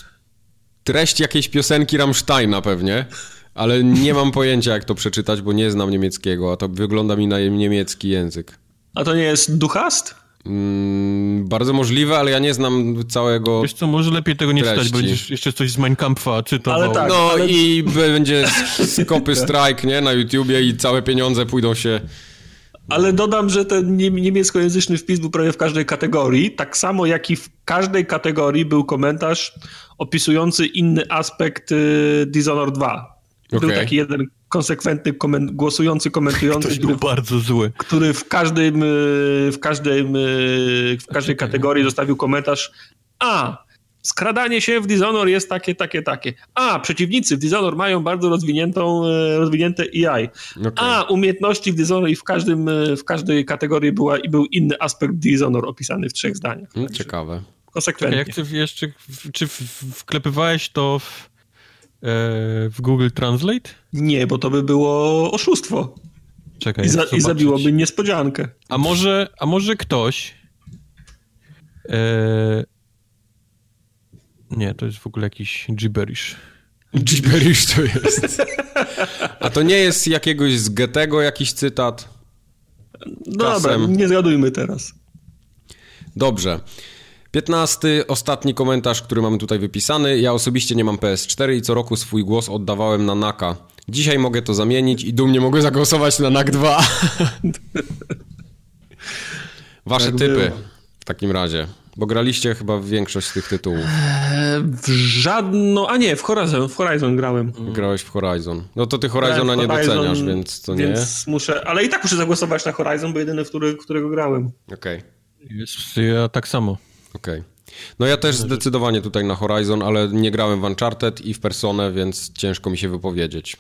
treść jakiejś piosenki Rammsteina pewnie, ale nie mam pojęcia jak to przeczytać, bo nie znam niemieckiego, a to wygląda mi na niemiecki język. A to nie jest Duchast? Mm, bardzo możliwe, ale ja nie znam całego... Wiesz co, może lepiej tego nie czytać, Treści. bo będziesz jeszcze coś z Mein Kampfa czytał. Ale tak. No ale- i będzie skopy strike, nie, na YouTubie i całe pieniądze pójdą się... Ale dodam, że ten nie- niemieckojęzyczny wpis był prawie w każdej kategorii, tak samo jak i w każdej kategorii był komentarz opisujący inny aspekt y, Dishonored 2. Był taki jeden konsekwentny komen- głosujący, komentujący, Ktoś który, był bardzo zły. który w każdym, y, w każdym, y, w każdej kategorii zostawił komentarz a skradanie się w Dishonor jest takie, takie, takie. A, przeciwnicy w Dishonor mają bardzo rozwiniętą, y, rozwinięte AI. Okej. A, umiejętności w Dishonor i w, każdym, w każdej kategorii była i był inny aspekt Dishonor opisany w trzech zdaniach. Mm, Ciekawe. Konsekwentnie. Jak ty jeszcze, czy wklepywałeś to w, e, w Google Translate? Nie, bo to by było oszustwo. Czekaj, I, za, i zabiłoby niespodziankę. A może, a może ktoś... E, nie, to jest w ogóle jakiś gibberish. Gibberish to jest. A to nie jest jakiegoś z Goethego jakiś cytat? Dobra, Czasem. nie zgadujmy teraz. Dobrze. 15. Ostatni komentarz, który mamy tutaj wypisany. Ja osobiście nie mam PS4 i co roku swój głos oddawałem na NAKA. Dzisiaj mogę to zamienić i dumnie mogę zagłosować na NAK 2. <laughs> Wasze Tak typy było. w takim razie. Bo graliście chyba w większość z tych tytułów. E, w żadną... A nie, w Horizon, w Horizon grałem. Grałeś w Horizon. No to ty Horizona nie Grałem w doceniasz, więc to nie. Więc muszę... Ale i tak muszę zagłosować na Horizon, bo jedyny, w który, którego grałem. Okej. Jest, ja tak samo. Okej. No ja też zdecydowanie tutaj na Horizon, ale nie grałem w Uncharted i w Personę, więc ciężko mi się wypowiedzieć.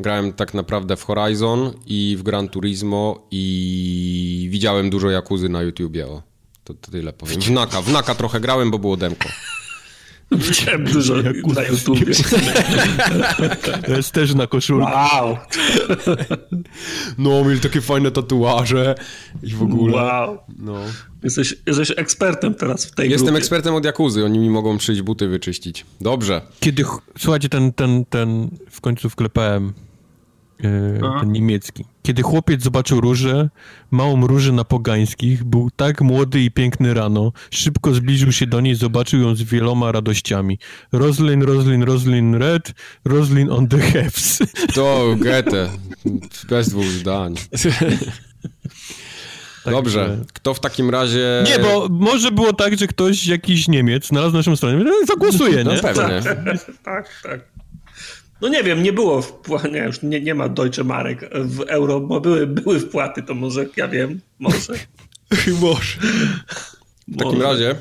Grałem tak naprawdę w Horizon i w Gran Turismo i widziałem dużo Jakuzy na YouTubie, o. To, to tyle powiem. W Naka, w Naka trochę grałem, bo było demko. <laughs> Widziałem dużo na YouTubie. <laughs> To jest też na koszulce. Wow, No, mieli takie fajne tatuaże i w ogóle. wow. No. Jesteś, jesteś ekspertem teraz w tej Jestem grupie. ekspertem od Jakuzy, oni mi mogą przyjść buty wyczyścić. Dobrze. Kiedy, ch- słuchajcie, ten, ten, ten w końcu wklepałem ten niemiecki. Kiedy chłopiec zobaczył różę, małą różę na pogańskich, był tak młody i piękny rano, szybko zbliżył się do niej, zobaczył ją z wieloma radościami. Roslin, Roslin, Roslin red, Roslin on the heads. <laughs> To Goethe. Bez dwóch zdań. <laughs> Dobrze. Kto w takim razie... Nie, bo może było tak, że ktoś, jakiś Niemiec, znalazł naszą stronę, no, zagłosuje, No nie? pewnie. tak, tak. No nie wiem, nie było wpłat, nie, już nie, nie ma Deutsche Marek w euro, bo były, były wpłaty, to może, ja wiem, może. <laughs> Może. W takim razie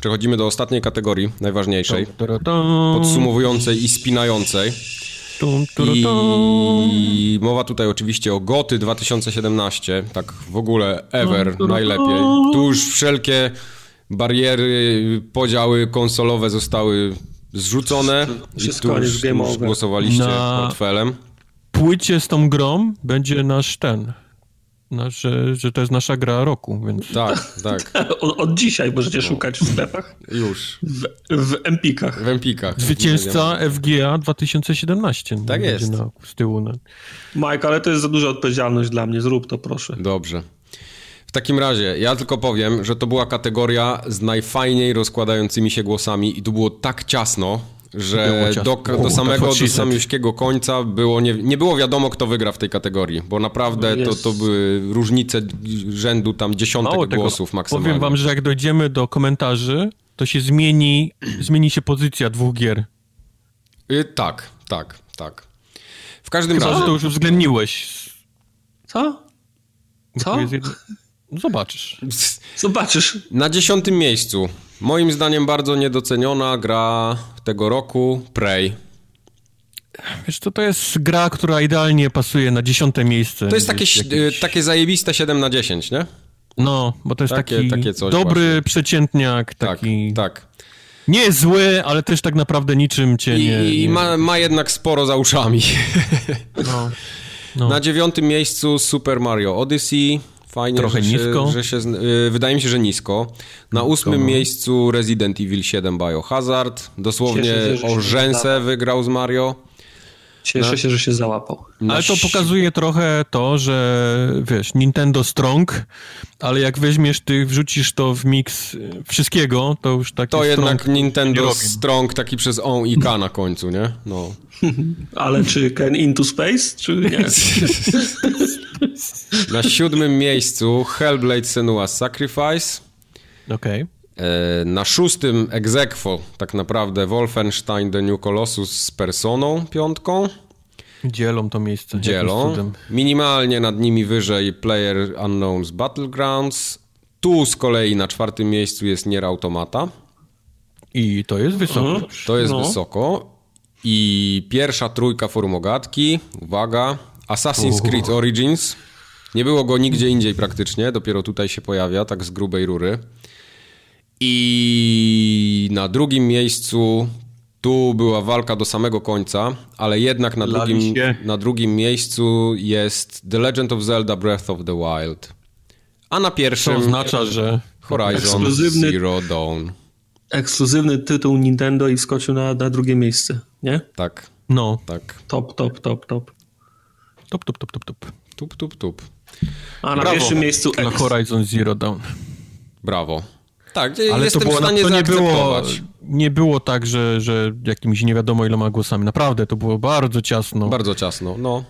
przechodzimy do ostatniej kategorii, najważniejszej, podsumowującej i spinającej. I mowa tutaj oczywiście o GOTY 2017, tak w ogóle ever, najlepiej. Tu już wszelkie bariery, podziały konsolowe zostały zrzucone i Wszystko tu jest już, game już głosowaliście Na- portfelem. płycie z tą grą będzie nasz ten. no, że, że to jest nasza gra roku, więc... Tak, tak. <laughs> Od, od dzisiaj możecie szukać w sklepach. Już. W, w Empikach. W Empikach. Zwycięzca FGA 2017. Tak jest. Na, z tyłu. No. Mike, ale to jest za duża odpowiedzialność dla mnie. Zrób to, proszę. Dobrze. W takim razie, ja tylko powiem, że to była kategoria z najfajniej rozkładającymi się głosami i tu było tak ciasno, że do, do samego, do samiuśkiego końca było nie, nie było wiadomo, kto wygra w tej kategorii, bo naprawdę to, Jest. to były różnice rzędu tam dziesiątek Mało tego, głosów maksymalnie. powiem wam, że jak dojdziemy do komentarzy, to się zmieni, <clears throat> zmieni się pozycja dwóch gier. Y, tak, tak, tak. W każdym Chyba, że razie... to już uwzględniłeś. Co? Co? Zobaczysz. Zobaczysz. Na dziesiątym miejscu, moim zdaniem bardzo niedoceniona gra tego roku, Prey. Wiesz, to, to jest gra, która idealnie pasuje na dziesiąte miejsce. To jest takie, jakieś- takie zajebiste 7 na 10, nie? No, bo to jest takie- taki takie coś dobry właśnie. przeciętniak, Tak, taki... tak. Nie jest zły, ale też tak naprawdę niczym cię nie... I, i nie... ma, ma jednak sporo za uszami. No. No. Na dziewiątym miejscu Super Mario Odyssey. Fajnie, Trochę że się, nisko. Że się, y, wydaje mi się, że nisko. Na ósmym no. miejscu Resident Evil 7 Biohazard. Dosłownie się, o się rzęsę wygrał z Mario. Cieszę się, że się załapał. Na Ale to pokazuje trochę to, że wiesz, Nintendo strong, ale jak weźmiesz ty, wrzucisz to w miks wszystkiego, to już taki To strong jednak Nintendo. Strong taki przez on i K na końcu, nie? No. <laughs> Ale czy Ken Into Space, czy nie? <laughs> Na siódmym miejscu Hellblade Senua's Sacrifice. Okej. E, Na szóstym egzekwo tak naprawdę Wolfenstein The New Colossus z Personą piątką. Dzielą to miejsce. Dzielą. Minimalnie nad nimi wyżej Player Unknowns Battlegrounds. Tu z kolei na czwartym miejscu jest Nier Automata. I to jest wysoko. Mhm. To jest No. wysoko. I pierwsza trójka formogatki. Uwaga. Assassin's Creed Origins. Nie było go nigdzie indziej praktycznie. Dopiero tutaj się pojawia, tak z grubej rury. I na drugim miejscu tu była walka do samego końca, ale jednak na drugim, się. na drugim miejscu jest The Legend of Zelda Breath of the Wild. A na To pierwszym oznacza, że Horizon Ekskluzywny- Zero Dawn. Ekskluzywny tytuł Nintendo i wskoczył na, na drugie miejsce, nie? Tak, no, tak. Top, top, top, top. top, top, top, top, top. Tup, tup, tup. A na Brawo. pierwszym miejscu Na X. Horizon Zero Dawn. Brawo. Tak, Ale jestem to, było, w stanie to nie, było, nie było tak, że, że jakimiś nie wiadomo iloma głosami. Naprawdę, to było bardzo ciasno. Bardzo ciasno, no.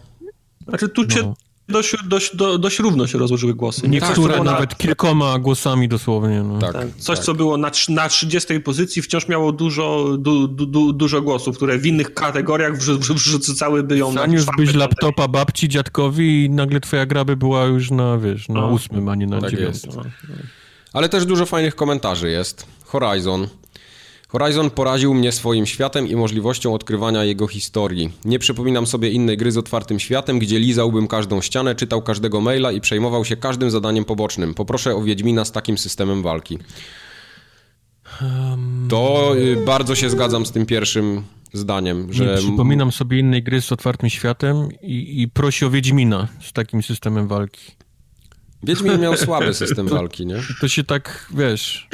Znaczy tu się No. dość, dość, do, dość równo się rozłożyły głosy. Nie Niektóre było nawet kilkoma głosami dosłownie. No. Tak, Na, coś, tak. co było na, trz- na 30 pozycji, wciąż miało dużo, du, du, du, dużo głosów, które w innych kategoriach wrzu- wrzu- wrzucałyby ją na Zaniósłbyś laptopa babci, dziadkowi i nagle twoja gra by była już na, wiesz, na No. ósmym, a nie na Tak dziewiątym. Ale też dużo fajnych komentarzy jest. Horizon. Horizon poraził mnie swoim światem i możliwością odkrywania jego historii. Nie przypominam sobie innej gry z otwartym światem, gdzie lizałbym każdą ścianę, czytał każdego maila i przejmował się każdym zadaniem pobocznym. Poproszę o Wiedźmina z takim systemem walki. To y, bardzo się zgadzam z tym pierwszym zdaniem, że Nie przypominam sobie innej gry z otwartym światem i, i prosi o Wiedźmina z takim systemem walki. Wiedźmin miał <laughs> słaby system walki, nie? To się tak, wiesz...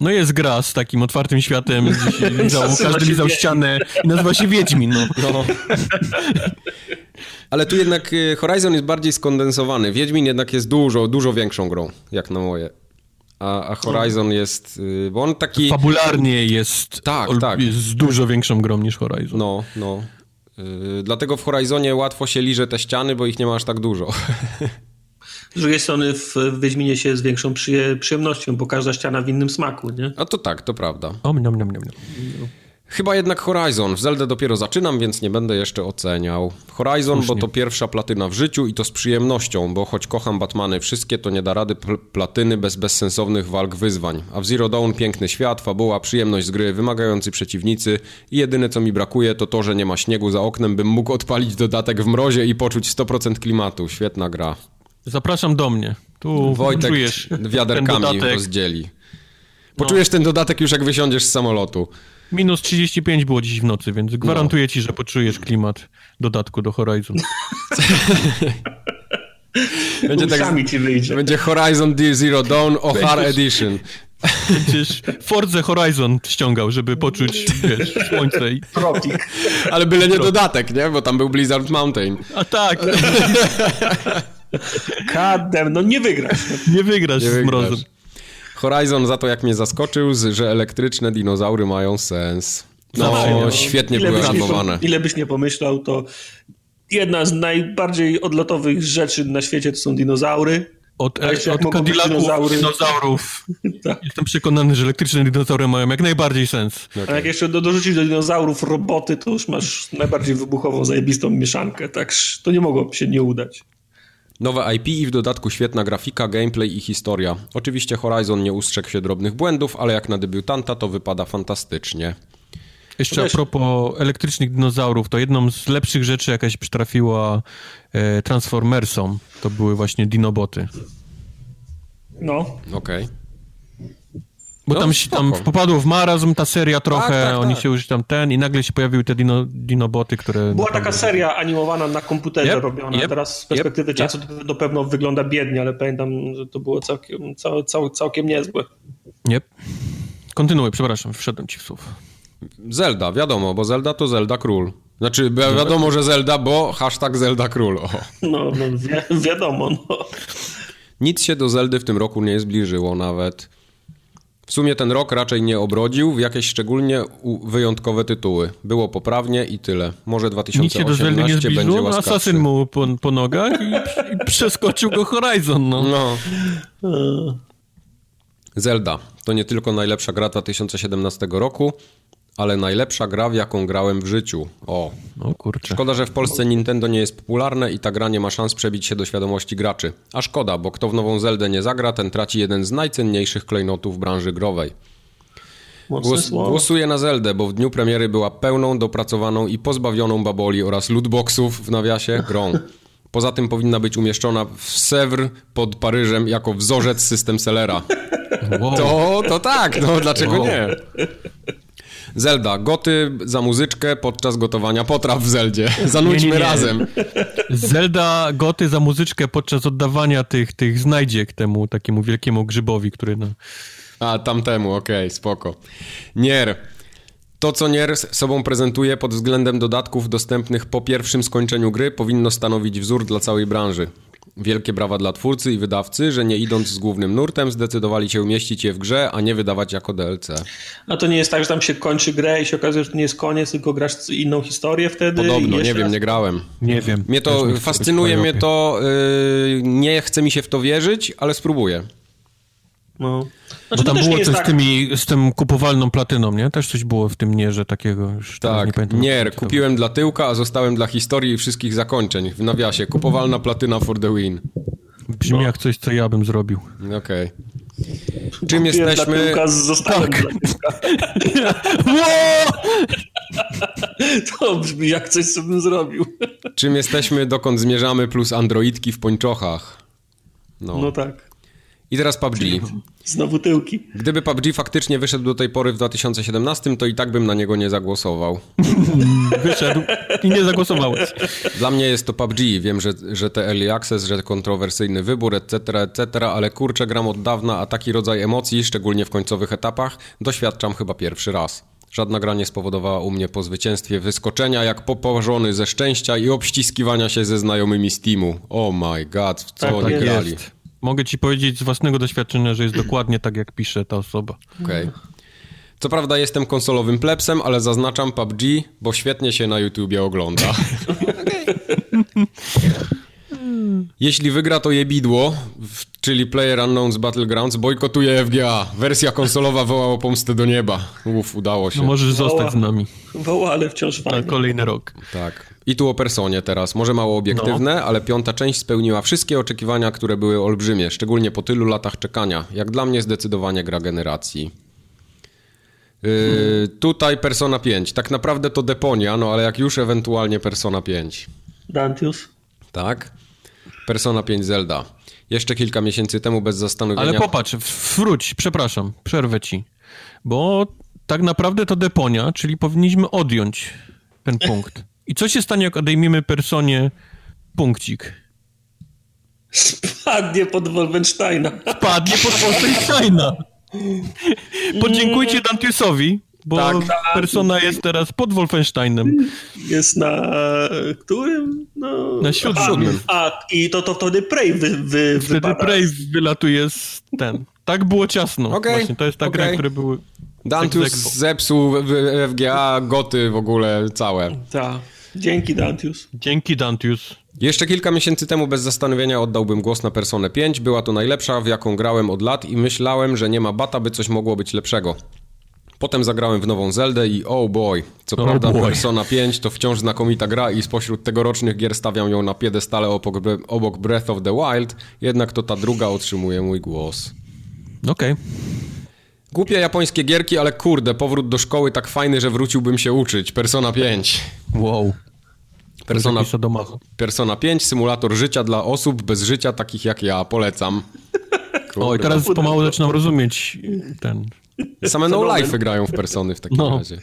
No jest gra z takim otwartym światem, gdzie się lizał, każdy lizał ścianę i nazywa się Wiedźmin, no. No. Ale tu jednak y, Horizon jest bardziej skondensowany. Wiedźmin jednak jest dużo, dużo większą grą, jak na moje. A, a Horizon jest, y, bo on taki... Fabularnie jest, Tak, ol- tak. jest dużo większą grą niż Horizon. No, no. Y, Dlatego w Horizonie łatwo się liże te ściany, bo ich nie ma aż tak dużo. <laughs> Z drugiej strony w, Wiedźminie się z większą przyje, przyjemnością, bo każda ściana w innym smaku, nie? A to tak, to prawda. O, niam, niam, niam, niam. Chyba jednak Horizon. W Zeldę dopiero zaczynam, więc nie będę jeszcze oceniał. Horizon, bo Słusznie. to pierwsza platyna w życiu i to z przyjemnością, bo choć kocham Batmany wszystkie, to nie da rady pl- platyny bez bezsensownych walk wyzwań. A w Zero Dawn piękny świat, fabuła, przyjemność z gry, wymagający przeciwnicy i jedyne co mi brakuje to to, że nie ma śniegu za oknem, bym mógł odpalić dodatek w mrozie i poczuć 100% klimatu. Świetna gra. Zapraszam do mnie. Tu Wojtek czujesz wiaderkami ten dodatek. rozdzieli. Poczujesz ten dodatek już jak wysiądziesz z samolotu. Minus 35 było dziś w nocy, więc gwarantuję ci, że poczujesz klimat dodatku do Horizon. <laughs> Będzie, tak, ci wyjdzie. będzie Horizon Zero Dawn OHR Edition. Będziesz Forza Horizon ściągał, żeby poczuć, wiesz, słońce i... Ale byle nie dodatek, nie? Bo tam był Blizzard Mountain. A tak, <laughs> Kadem, no nie wygrasz. nie wygrasz Nie z mrozem. wygrasz. Horizon za to, jak mnie zaskoczył, że elektryczne dinozaury mają sens. No, miał. świetnie Ile były animowane. ile byś nie pomyślał, to jedna z najbardziej odlotowych rzeczy na świecie to są dinozaury. Od, od Cadillaców, dinozaury? dinozaurów. <laughs> Tak. Jestem przekonany, że elektryczne dinozaury mają jak najbardziej sens. A jak jeszcze do, dorzucić do dinozaurów roboty, to już masz najbardziej wybuchową, zajebistą mieszankę. Tak, to nie mogło się nie udać. Nowe IP i w dodatku świetna grafika, gameplay i historia. Oczywiście Horizon nie ustrzegł się drobnych błędów, ale jak na debiutanta to wypada fantastycznie. Jeszcze a Wiesz- propos elektrycznych dinozaurów, to jedną z lepszych rzeczy, jaka się przytrafiła e, Transformersom, to były właśnie dinoboty. No, Okej. Bo No, tam się tam popadło w marazm ta seria trochę, tak, oni tak. się już tam ten i nagle się pojawiły te dino, dinoboty, które... była taka seria animowana na komputerze Yep, robiona. yep, Teraz z perspektywy yep, czasu to, to pewno wygląda biednie, ale pamiętam, że to było całkiem, cał, cał, całkiem niezłe. Nie. Kontynuuj, przepraszam, wszedłem ci w słów. Zelda, wiadomo, bo Zelda to Zelda Król. Znaczy, wi- wiadomo, że Zelda, bo hashtag Zelda Król. O. No, no wi- wiadomo, no. Nic się do Zeldy w tym roku nie zbliżyło nawet. W sumie ten rok raczej nie obrodził w jakieś szczególnie wyjątkowe tytuły. Było poprawnie i tyle. Może Nic się do Zeldy nie 2018 będzie no łaskawszy. Asasyn mu po, po nogach i, i przeskoczył go Horizon, no. No. Zelda to nie tylko najlepsza gra 2017 roku, ale najlepsza gra, w jaką grałem w życiu. O, O kurczę. Szkoda, że w Polsce Nintendo nie jest popularne i ta gra nie ma szans przebić się do świadomości graczy. A szkoda, bo kto w nową Zeldę nie zagra, ten traci jeden z najcenniejszych klejnotów branży growej. Głos, głosuję na Zeldę, bo w dniu premiery była pełną, dopracowaną i pozbawioną baboli oraz lootboxów w nawiasie grą. <laughs> Poza tym powinna być umieszczona w Sèvres pod Paryżem jako wzorzec system sellera. Wow. To, to tak, no dlaczego Wow. nie? Zelda, goty za muzyczkę podczas gotowania potraw w Zeldzie. <laughs> Zanudźmy Nie, nie, nie. razem. Zelda goty za muzyczkę podczas oddawania tych, tych znajdziek temu takiemu wielkiemu grzybowi, który no... A, tamtemu, okej, spoko. Nier. To, co Nier sobą prezentuje pod względem dodatków dostępnych po pierwszym skończeniu gry, powinno stanowić wzór dla całej branży. Wielkie brawa dla twórcy i wydawcy, że nie idąc z głównym nurtem, zdecydowali się umieścić je w grze, a nie wydawać jako DLC. A to nie jest tak, że tam się kończy grę i się okazuje, że to nie jest koniec, tylko grasz inną historię wtedy? Podobno, nie wiem, raz? nie grałem. Nie wiem. Mnie to fascynuje, mnie to yy, nie chce mi się w to wierzyć, ale spróbuję. No. Bo Znaczy, to tam było coś tak, z, tymi, z tym kupowalną platyną, nie? Też coś było w tym nierze takiego, już nie Tak, pamiętam. nie, jak to kupiłem dla tyłka, a zostałem dla historii i wszystkich zakończeń. W nawiasie, kupowalna platyna for the win. Brzmi jak coś, co ja bym zrobił. Okej. Czym kupiłem jesteśmy... Dla tyłka, zostałem Tak. dla. <laughs> <laughs> To brzmi jak coś, co bym zrobił. Czym jesteśmy, dokąd zmierzamy, plus androidki w pończochach. No. No tak. I teraz PUBG. Znowu tyłki. Gdyby PUBG faktycznie wyszedł do tej pory w 2017, to i tak bym na niego nie zagłosował. <laughs> Wyszedł i nie zagłosowałeś. Dla mnie jest to PUBG. Wiem, że, że te early access, że kontrowersyjny wybór, etc., etc., ale kurczę, gram od dawna, a taki rodzaj emocji, szczególnie w końcowych etapach, doświadczam chyba pierwszy raz. Żadna gra nie spowodowała u mnie po zwycięstwie wyskoczenia jak popożony ze szczęścia i obściskiwania się ze znajomymi z teamu. Oh my god, w co Tak oni jest. grali. Mogę ci powiedzieć z własnego doświadczenia, że jest <clears throat> dokładnie tak, jak pisze ta osoba. Okej. Co prawda jestem konsolowym plebsem, ale zaznaczam PUBG, bo świetnie się na YouTubie ogląda. <laughs> Jeśli wygra to jebidło, czyli Player Unknown's Battlegrounds, bojkotuje FGA. Wersja konsolowa woła o pomstę do nieba. Uf, udało się. No możesz zostać z nami Woła, ale wciąż na fajnie. kolejny rok. Tak. I tu o personie teraz. Może mało obiektywne, ale piąta część spełniła wszystkie oczekiwania, które były olbrzymie, szczególnie po tylu latach czekania. Jak dla mnie zdecydowanie gra generacji. Yy, Tutaj Persona 5. Tak naprawdę to Deponia, no ale jak już ewentualnie Persona 5. Dantius. Tak? Persona 5 Zelda. Jeszcze kilka miesięcy temu bez zastanowienia... Ale popatrz, wróć, przepraszam, przerwę ci. Bo tak naprawdę to deponia, czyli powinniśmy odjąć ten punkt. I co się stanie, jak odejmiemy personie punkcik? Spadnie pod Wolfensteina. Spadnie pod Wolfensteina. Podziękujcie Dantiusowi, bo tak, Persona jest teraz pod Wolfensteinem. Jest na którym? No... Na siódmym. A, i to, to wtedy Prey wy, wy, Wtedy wypada. Prey wylatuje z ten. Tak było ciasno. Okay. Właśnie, to jest ta okay. gra, które były... Dantius zepsuł FGA, goty w ogóle całe. Tak. Dzięki Dantius. Dzięki Dantius. Jeszcze kilka miesięcy temu bez zastanowienia oddałbym głos na Personę 5. Była to najlepsza, w jaką grałem od lat i myślałem, że nie ma bata, by coś mogło być lepszego. Potem zagrałem w nową Zeldę i oh boy, co oh prawda boy. Persona 5 to wciąż znakomita gra i spośród tegorocznych gier stawiam ją na piedestale obok, obok Breath of the Wild, jednak to ta druga otrzymuje mój głos. Okej. Okay. Głupie japońskie gierki, ale kurde, powrót do szkoły tak fajny, że wróciłbym się uczyć. Persona 5. Wow. Persona, Persona 5, symulator życia dla osób bez życia, takich jak ja. Polecam. Kurde. O, i teraz pomału zaczynam rozumieć ten... Same no life grają w Persony w takim no. razie.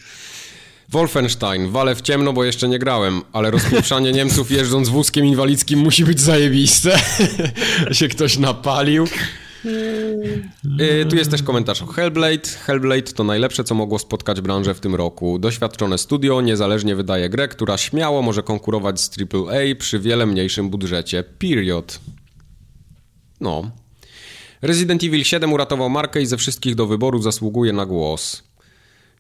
Wolfenstein, wale w ciemno, bo jeszcze nie grałem, ale rozpieprzanie <laughs> Niemców jeżdżąc wózkiem inwalidzkim musi być zajebiste. <laughs> się ktoś napalił. Yy, tu jest też komentarz o Hellblade. Hellblade to najlepsze, co mogło spotkać branżę w tym roku. Doświadczone studio niezależnie wydaje grę, która śmiało może konkurować z AAA przy wiele mniejszym budżecie. Period. No. Resident Evil 7 uratował markę i ze wszystkich do wyboru zasługuje na głos.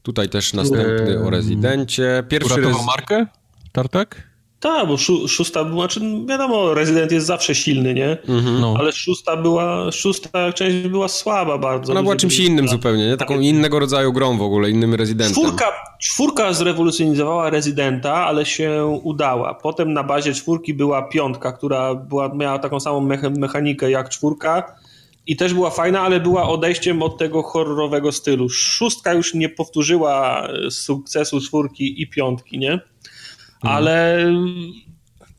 Tutaj też następny o Residencie. Pierwszy uratował markę? Tartak? Tak, bo szó szósta była, znaczy wiadomo, Resident jest zawsze silny, nie? Mhm. No. Ale szósta była, szósta część była słaba bardzo. Ona była czymś innym zupełnie, nie? Taką tak. innego rodzaju grą w ogóle, innym Residentem. Czwórka, czwórka zrewolucjonizowała Residenta, ale się udała. Potem na bazie czwórki była piątka, która była, miała taką samą mechanikę jak czwórka i też była fajna, ale była odejściem od tego horrorowego stylu. Szóstka już nie powtórzyła sukcesu czwórki i piątki, nie? Ale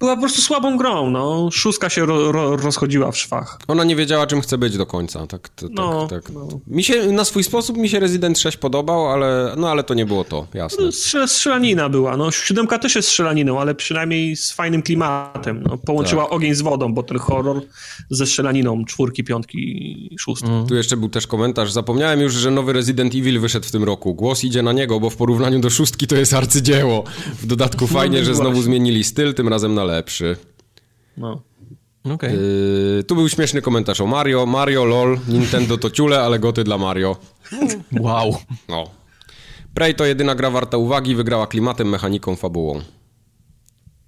była po prostu słabą grą, no. Szóstka się ro, ro, rozchodziła w szwach. Ona nie wiedziała, czym chce być do końca, tak, tak, no, tak. No. Mi się, na swój sposób mi się Resident 6 podobał, ale, no, ale to nie było to, jasne. No, strzelanina była, no. Siódemka też jest strzelaniną, ale przynajmniej z fajnym klimatem, no. Połączyła tak. ogień z wodą, bo ten horror ze strzelaniną czwórki, piątki, szóstki. Mm. Tu jeszcze był też komentarz. Zapomniałem już, że nowy Resident Evil wyszedł w tym roku. Głos idzie na niego, bo w porównaniu do szóstki to jest arcydzieło. W dodatku no, fajnie, że znowu zmienili styl, tym razem na lepszy. No. Okay. Yy, tu był śmieszny komentarz o Mario. Mario, lol, Nintendo to ciule, ale goty dla Mario. Wow. No. Prey to jedyna gra warta uwagi, wygrała klimatem, mechaniką, fabułą.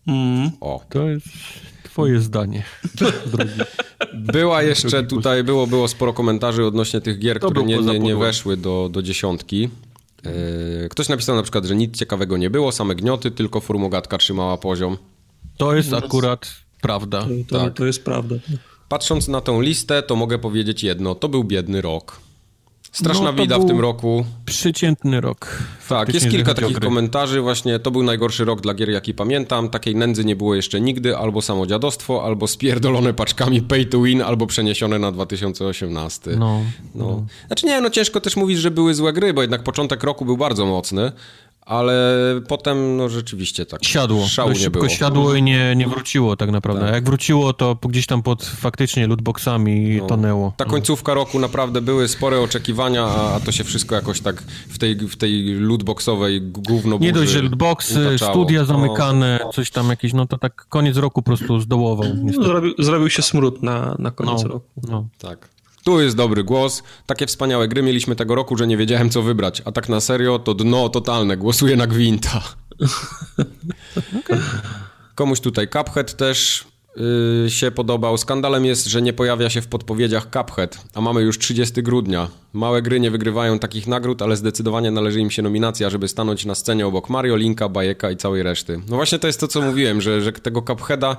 Mm. O. To jest twoje zdanie. Była jeszcze tutaj, było, było sporo komentarzy odnośnie tych gier, to które nie, nie, nie weszły do, do dziesiątki. Yy, ktoś napisał na przykład, że nic ciekawego nie było, same gnioty, tylko formogatka trzymała poziom. To jest akurat prawda. To, to, tak. to jest prawda. Patrząc na tą listę, to mogę powiedzieć jedno. To był biedny rok. Straszna no, bida w tym roku. Przeciętny rok. Tak, jest kilka takich komentarzy właśnie. To był najgorszy rok dla gier, jaki pamiętam. Takiej nędzy nie było jeszcze nigdy. Albo samodziadostwo, albo spierdolone paczkami pay to win, albo przeniesione na 2018. No, no. no. Znaczy nie, no ciężko też mówić, że były złe gry, bo jednak początek roku był bardzo mocny ale potem no rzeczywiście tak siadło. Szału nie było. siadło i nie, nie wróciło tak naprawdę. Tak. Jak wróciło, to gdzieś tam pod faktycznie lootboxami no, tonęło. Ta końcówka roku naprawdę były spore oczekiwania, a, to się wszystko jakoś tak w tej, w tej lootboxowej gówno Nie dość, że lootboxy, utaczało. studia no. zamykane, no. coś tam jakieś, no to tak koniec roku po prostu zdołował. Zrobił, zrobił się smród na, na koniec no, roku. No. Tak. Tu jest dobry głos. Takie wspaniałe gry mieliśmy tego roku, że nie wiedziałem co wybrać. A tak na serio to dno totalne. Głosuję na Gwinta. <laughs> okay. Komuś tutaj Cuphead też yy, się podobał. Skandalem jest, że nie pojawia się w podpowiedziach Cuphead, a mamy już 30 grudnia. Małe gry nie wygrywają takich nagród, ale zdecydowanie należy im się nominacja, żeby stanąć na scenie obok Mario, Linka, Bajeka i całej reszty. No właśnie to jest to, co mówiłem, że, że tego Cupheada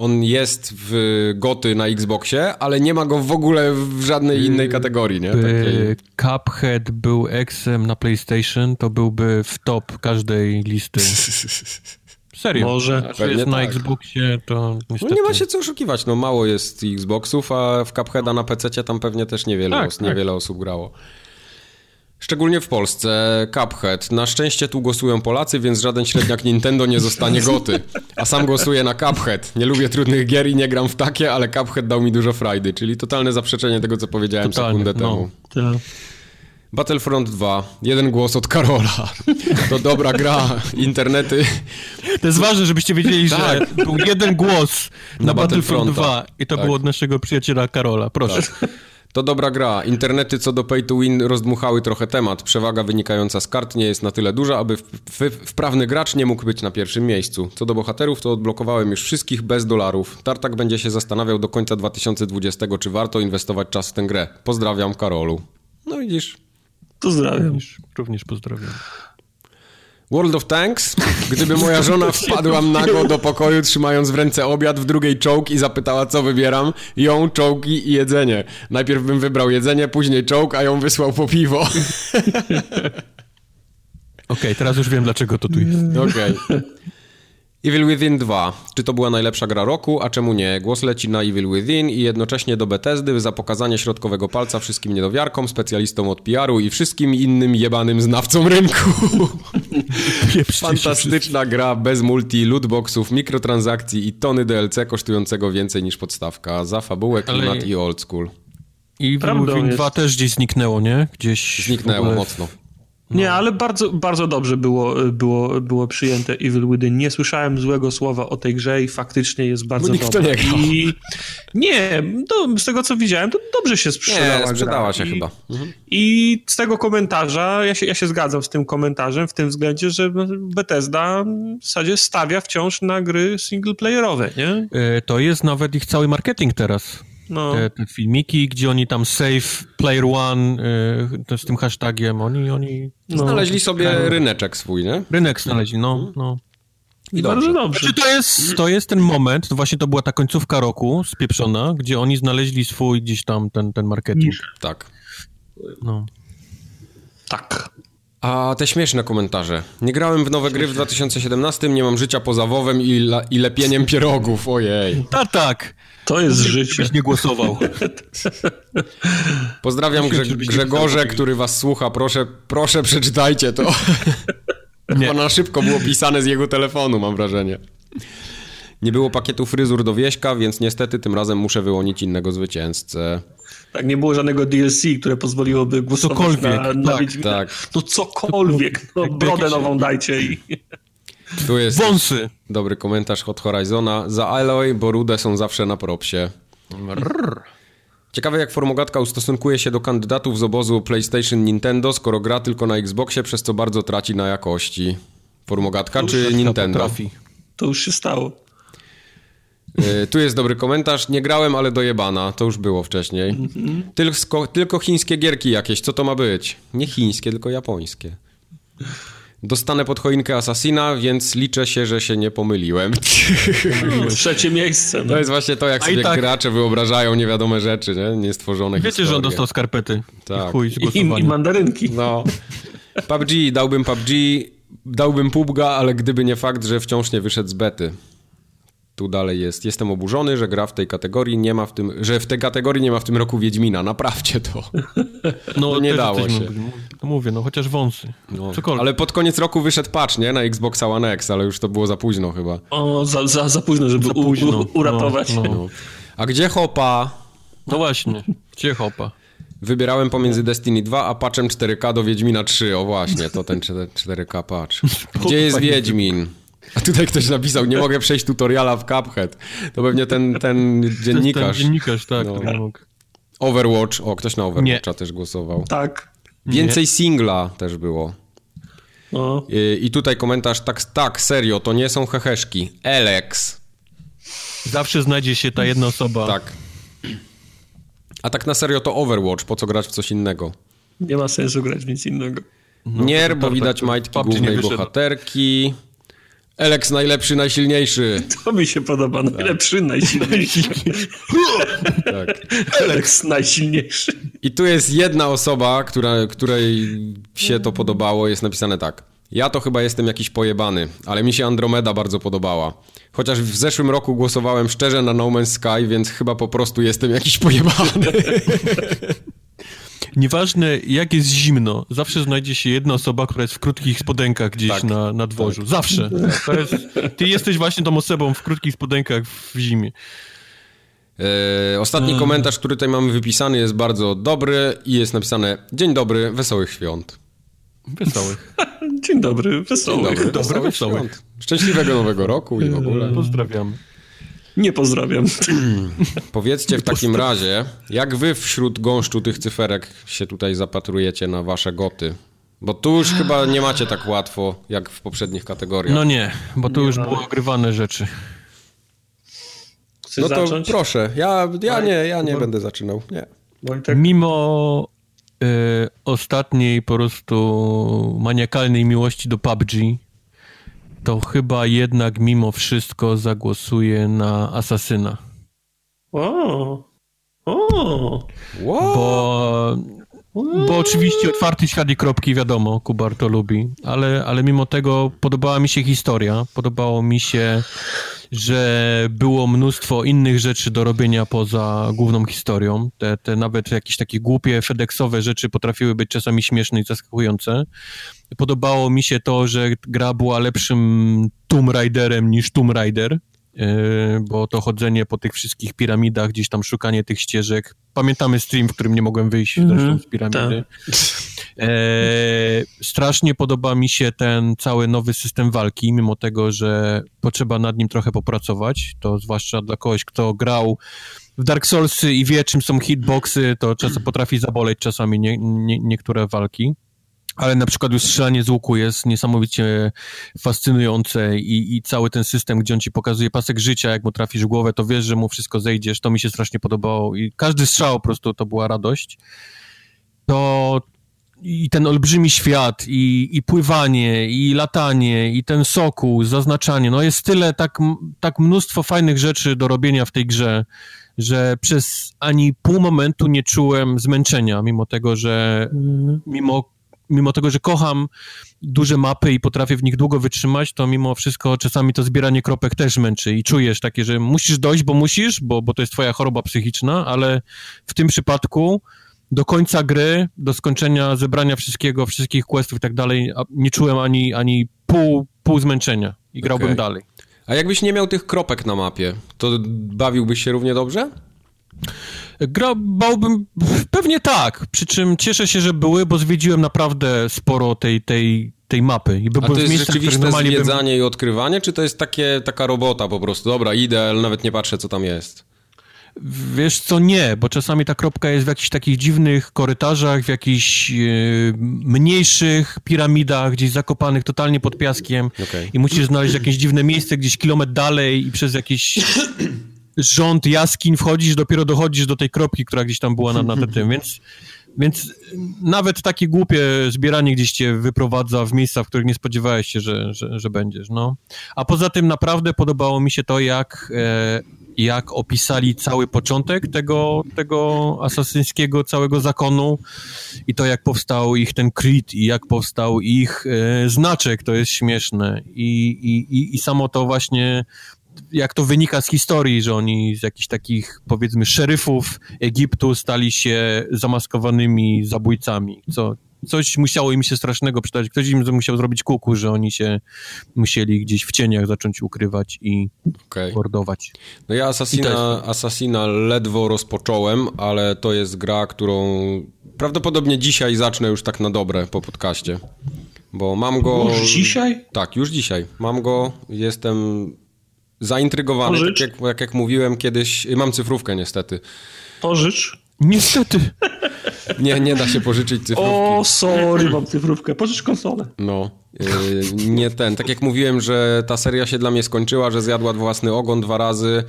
on jest w goty na Xboxie, ale nie ma go w ogóle w żadnej innej kategorii, nie? Takiej... Cuphead był Xem na PlayStation, to byłby w top każdej listy. <laughs> Serio. Może. Znaczy jest na tak. Xboxie, to niestety... No nie ma się co oszukiwać, no mało jest Xboxów, a w Cupheada na PC tam pewnie też niewiele, tak, tak. osób, niewiele tak. osób grało. Szczególnie w Polsce, Cuphead. Na szczęście tu głosują Polacy, więc żaden średniak Nintendo nie zostanie goty. A sam głosuję na Cuphead. Nie lubię trudnych gier i nie gram w takie, ale Cuphead dał mi dużo frajdy, czyli totalne zaprzeczenie tego, co powiedziałem Totalnie, sekundę no. temu. Tak. Battlefront 2. Jeden głos od Karola. To dobra gra. Internety. To jest ważne, żebyście wiedzieli, że Tak. był jeden głos na, Na Battlefront Battlefronta. 2 i to Tak. było od naszego przyjaciela Karola. Proszę. To dobra gra. Internety co do pay to win rozdmuchały trochę temat. Przewaga wynikająca z kart nie jest na tyle duża, aby w- w- wprawny gracz nie mógł być na pierwszym miejscu. Co do bohaterów, to odblokowałem już wszystkich bez dolarów. Tartak będzie się zastanawiał do końca 2020, czy warto inwestować czas w tę grę. Pozdrawiam, Karolu. No widzisz. Pozdrawiam. Również, również pozdrawiam. World of Tanks? Gdyby moja żona wpadła nago do pokoju, trzymając w ręce obiad, w drugiej czołg i zapytała, co wybieram, ją, czołgi i jedzenie. Najpierw bym wybrał jedzenie, później czołg, a ją wysłał po piwo. Okej, teraz już wiem, dlaczego to tu jest. Okej. Evil Within 2. Czy to była najlepsza gra roku, a czemu nie? Głos leci na Evil Within i jednocześnie do Bethesdy za pokazanie środkowego palca wszystkim niedowiarkom, specjalistom od PR-u i wszystkim innym jebanym znawcom rynku. <laughs> Fantastyczna gra bez multi, lootboxów, mikrotransakcji i tony DLC kosztującego więcej niż podstawka. Za fabułę, klimat Ale- i old school. I Prawdą Within jest. 2 też gdzieś zniknęło, nie? Gdzieś w Zniknęło ogóle- mocno. Nie, ale bardzo, bardzo dobrze było, było, było przyjęte Evil Within. Nie słyszałem złego słowa o tej grze i faktycznie jest bardzo Bo nikt w to dobra. nie. I nie, to, z tego co widziałem, to dobrze się sprzedała Nie, sprzedała gra. się I, chyba. Mhm. I z tego komentarza, ja się, ja się zgadzam z tym komentarzem, w tym względzie, że Bethesda w zasadzie stawia wciąż na gry singleplayerowe, nie? E, To jest nawet ich cały marketing teraz. No. Te, te filmiki, gdzie oni tam save player one to z tym hashtagiem, oni, oni no. Znaleźli sobie ryneczek swój, nie? rynek znaleźli, no, no. I Bardzo dobrze. dobrze. Znaczy to jest, to jest ten moment, to właśnie to była ta końcówka roku spieprzona, gdzie oni znaleźli swój gdzieś tam ten, ten marketing. Tak. No. Tak. A te śmieszne komentarze. Nie grałem w nowe gry w 2017, nie mam życia poza WoWem i, la, i lepieniem pierogów, ojej. A tak, To jest życie. nie głosował. <laughs> Pozdrawiam Grze Grzegorze, który was słucha, proszę, proszę przeczytajcie to. <laughs> Nie. Chyba na szybko było pisane z jego telefonu, mam wrażenie. Nie było pakietu fryzur do Wieśka, więc niestety tym razem muszę wyłonić innego zwycięzcę. Tak, nie było żadnego DLC, które pozwoliłoby głosować Cokolwiek, na, na tak, Wiedźmina. tak. No cokolwiek, no brodę jakieś- nową dajcie i... Tu jest Wąsy. dobry komentarz Hot Horizona. Za Aloy, bo rude są zawsze na propsie. Ciekawe jak formogatka ustosunkuje się do kandydatów z obozu PlayStation Nintendo, skoro gra tylko na Xboxie, przez co bardzo traci na jakości. Formogatka czy Nintendo? Potrafi. To już się stało. Y, Tu jest dobry komentarz. Nie grałem, ale dojebana. To już było wcześniej. Tylko, tylko chińskie gierki jakieś. Co to ma być? Nie chińskie, tylko japońskie. Dostanę pod choinkę Assassina, więc liczę się, że się nie pomyliłem. <laughs> Trzecie miejsce. No. To jest właśnie to, jak sobie tak- gracze wyobrażają niewiadome rzeczy, nie? Niestworzone Wiecie, że on historie. dostał skarpety. Tak. I chuj z I, I mandarynki. No. PUBG, dałbym PUBG, dałbym PUBG'a, ale gdyby nie fakt, że wciąż nie wyszedł z bety. Tu dalej jest. Jestem oburzony, że gra w tej kategorii nie ma w tym, że w tej kategorii nie ma w tym roku Wiedźmina. Naprawcie to. <laughs> No, nie dało się. No mówię, no chociaż wąsy. No. Cokolwiek. Ale pod koniec roku wyszedł patch, nie? Na Xboxa One X, ale już to było za późno chyba. O, za, za, za późno, żeby Za u, późno. u, uratować. No, no. No. A gdzie Hopa? No właśnie, gdzie hopa? Wybierałem pomiędzy Destiny 2 a patchem 4K do Wiedźmina 3. O właśnie, to ten 4K patch. <laughs> Gdzie jest Wiedźmin? A tutaj ktoś napisał, nie mogę przejść tutoriala w Cuphead. To pewnie ten, ten Ten dziennikarz. dziennikarz, tak. No. Overwatch. O, ktoś na Overwatcha też głosował. Tak. Więcej singla też było. No. I, I tutaj komentarz, tak, tak, serio, to nie są heheszki. Alex. Zawsze znajdzie się ta jedna osoba. Tak. A tak na serio to Overwatch, po co grać w coś innego? Nie ma sensu grać w nic innego. nie, to bo widać majtki nie głównej wyszedł. bohaterki. Alex najlepszy, najsilniejszy. To mi się podoba. Najlepszy, najsilniejszy. <laughs> Tak. Alex najsilniejszy. I tu jest jedna osoba, która, której się to podobało, jest napisane tak. Ja to chyba jestem jakiś pojebany, ale mi się Andromeda bardzo podobała. Chociaż w zeszłym roku głosowałem szczerze na No Man's Sky, więc chyba po prostu jestem jakiś pojebany. <laughs> Nieważne jak jest zimno, zawsze znajdzie się jedna osoba, która jest w krótkich spodenkach gdzieś tak, na, na dworzu. Tak. Zawsze. Jest, ty jesteś właśnie tą osobą w krótkich spodenkach w zimie. E, ostatni komentarz, który tutaj mamy wypisany jest bardzo dobry i jest napisane Dzień dobry, wesołych świąt. Wesołych. <laughs> Dzień dobry, wesołych. Dzień dobry, wesołych, wesołych świąt. Szczęśliwego nowego roku i w ogóle. Pozdrawiam. Nie pozdrawiam. <clears throat> Powiedzcie w takim razie, jak wy wśród gąszczu tych cyferek się tutaj zapatrujecie na wasze goty? Bo tu już chyba nie macie tak łatwo, jak w poprzednich kategoriach. No nie, bo tu już były ogrywane rzeczy. Chcesz no to zacząć? proszę. Ja, ja nie, ja nie będę zaczynał. Nie. Tak... Mimo y, ostatniej po prostu maniakalnej miłości do PUBG, to chyba jednak mimo wszystko zagłosuję na Asasyna. O! O! Bo, bo oczywiście otwarty świat i kropki, wiadomo, Kubar to lubi, ale, ale mimo tego podobała mi się historia, podobało mi się że było mnóstwo innych rzeczy do robienia poza główną historią. Te, te nawet jakieś takie głupie, FedExowe rzeczy potrafiły być czasami śmieszne i zaskakujące. Podobało mi się to, że gra była lepszym Tomb Raiderem niż Tomb Raider, e, bo to chodzenie po tych wszystkich piramidach, gdzieś tam szukanie tych ścieżek. Pamiętamy stream, w którym nie mogłem wyjść mm -hmm, z piramidy. Tak. E, strasznie podoba mi się ten cały nowy system walki, mimo tego, że potrzeba nad nim trochę popracować. To zwłaszcza dla kogoś, kto grał w Dark Soulsy i wie, czym są hitboxy, to czasem potrafi zaboleć czasami nie, nie, niektóre walki. Ale na przykład już strzelanie z łuku jest niesamowicie fascynujące i, i cały ten system, gdzie on ci pokazuje pasek życia, jak mu trafisz w głowę, to wiesz, że mu wszystko zejdziesz, to mi się strasznie podobało i każdy strzał po prostu to była radość. To, i ten olbrzymi świat, i, i pływanie, i latanie, i ten sokół, zaznaczanie, no jest tyle, tak, tak mnóstwo fajnych rzeczy do robienia w tej grze, że przez ani pół momentu nie czułem zmęczenia, mimo tego, że mhm. mimo, mimo tego, że kocham duże mapy i potrafię w nich długo wytrzymać, to mimo wszystko czasami to zbieranie kropek też męczy i czujesz takie, że musisz dojść, bo musisz, bo, bo to jest twoja choroba psychiczna, ale w tym przypadku do końca gry, do skończenia zebrania wszystkiego, wszystkich questów i tak dalej, nie czułem ani, ani pół, pół zmęczenia i grałbym okay. dalej. A jakbyś nie miał tych kropek na mapie, to bawiłbyś się równie dobrze? Gra, bałbym, pewnie tak, przy czym cieszę się, że były, bo zwiedziłem naprawdę sporo tej, tej, tej mapy. I by A to jest rzeczywiste zwiedzanie bym... i odkrywanie, czy to jest takie, taka robota po prostu? Dobra, idę, ale nawet nie patrzę, co tam jest. Wiesz co, nie, bo czasami ta kropka jest w jakichś takich dziwnych korytarzach, w jakichś e, mniejszych piramidach, gdzieś zakopanych totalnie pod piaskiem okay. i musisz znaleźć jakieś dziwne miejsce gdzieś kilometr dalej i przez jakiś <coughs> rząd jaskiń wchodzisz, dopiero dochodzisz do tej kropki, która gdzieś tam była na, na <laughs> tym, więc, więc nawet takie głupie zbieranie gdzieś cię wyprowadza w miejsca, w których nie spodziewałeś się, że, że, że będziesz, no. A poza tym naprawdę podobało mi się to, jak e, jak opisali cały początek tego, tego asasyńskiego całego zakonu i to, jak powstał ich ten Creed i jak powstał ich e, znaczek, to jest śmieszne. I, i, I samo to właśnie jak to wynika z historii, że oni z jakichś takich, powiedzmy, szeryfów Egiptu stali się zamaskowanymi zabójcami, co coś musiało im się strasznego przydać. Ktoś im musiał zrobić kuku, że oni się musieli gdzieś w cieniach zacząć ukrywać i okay. mordować. No ja Assassina, Assassina ledwo rozpocząłem, ale to jest gra, którą prawdopodobnie dzisiaj zacznę już tak na dobre po podcaście. Bo mam go... Już dzisiaj? Tak, już dzisiaj. Mam go, jestem zaintrygowany. Tak jak, jak, jak mówiłem kiedyś, mam cyfrówkę niestety. Pożycz. Niestety. <laughs> Nie, nie da się pożyczyć cyfrówki. O, sorry, mam cyfrówkę. Pożycz konsolę. No, yy, nie ten. Tak jak mówiłem, że ta seria się dla mnie skończyła, że zjadła własny ogon dwa razy,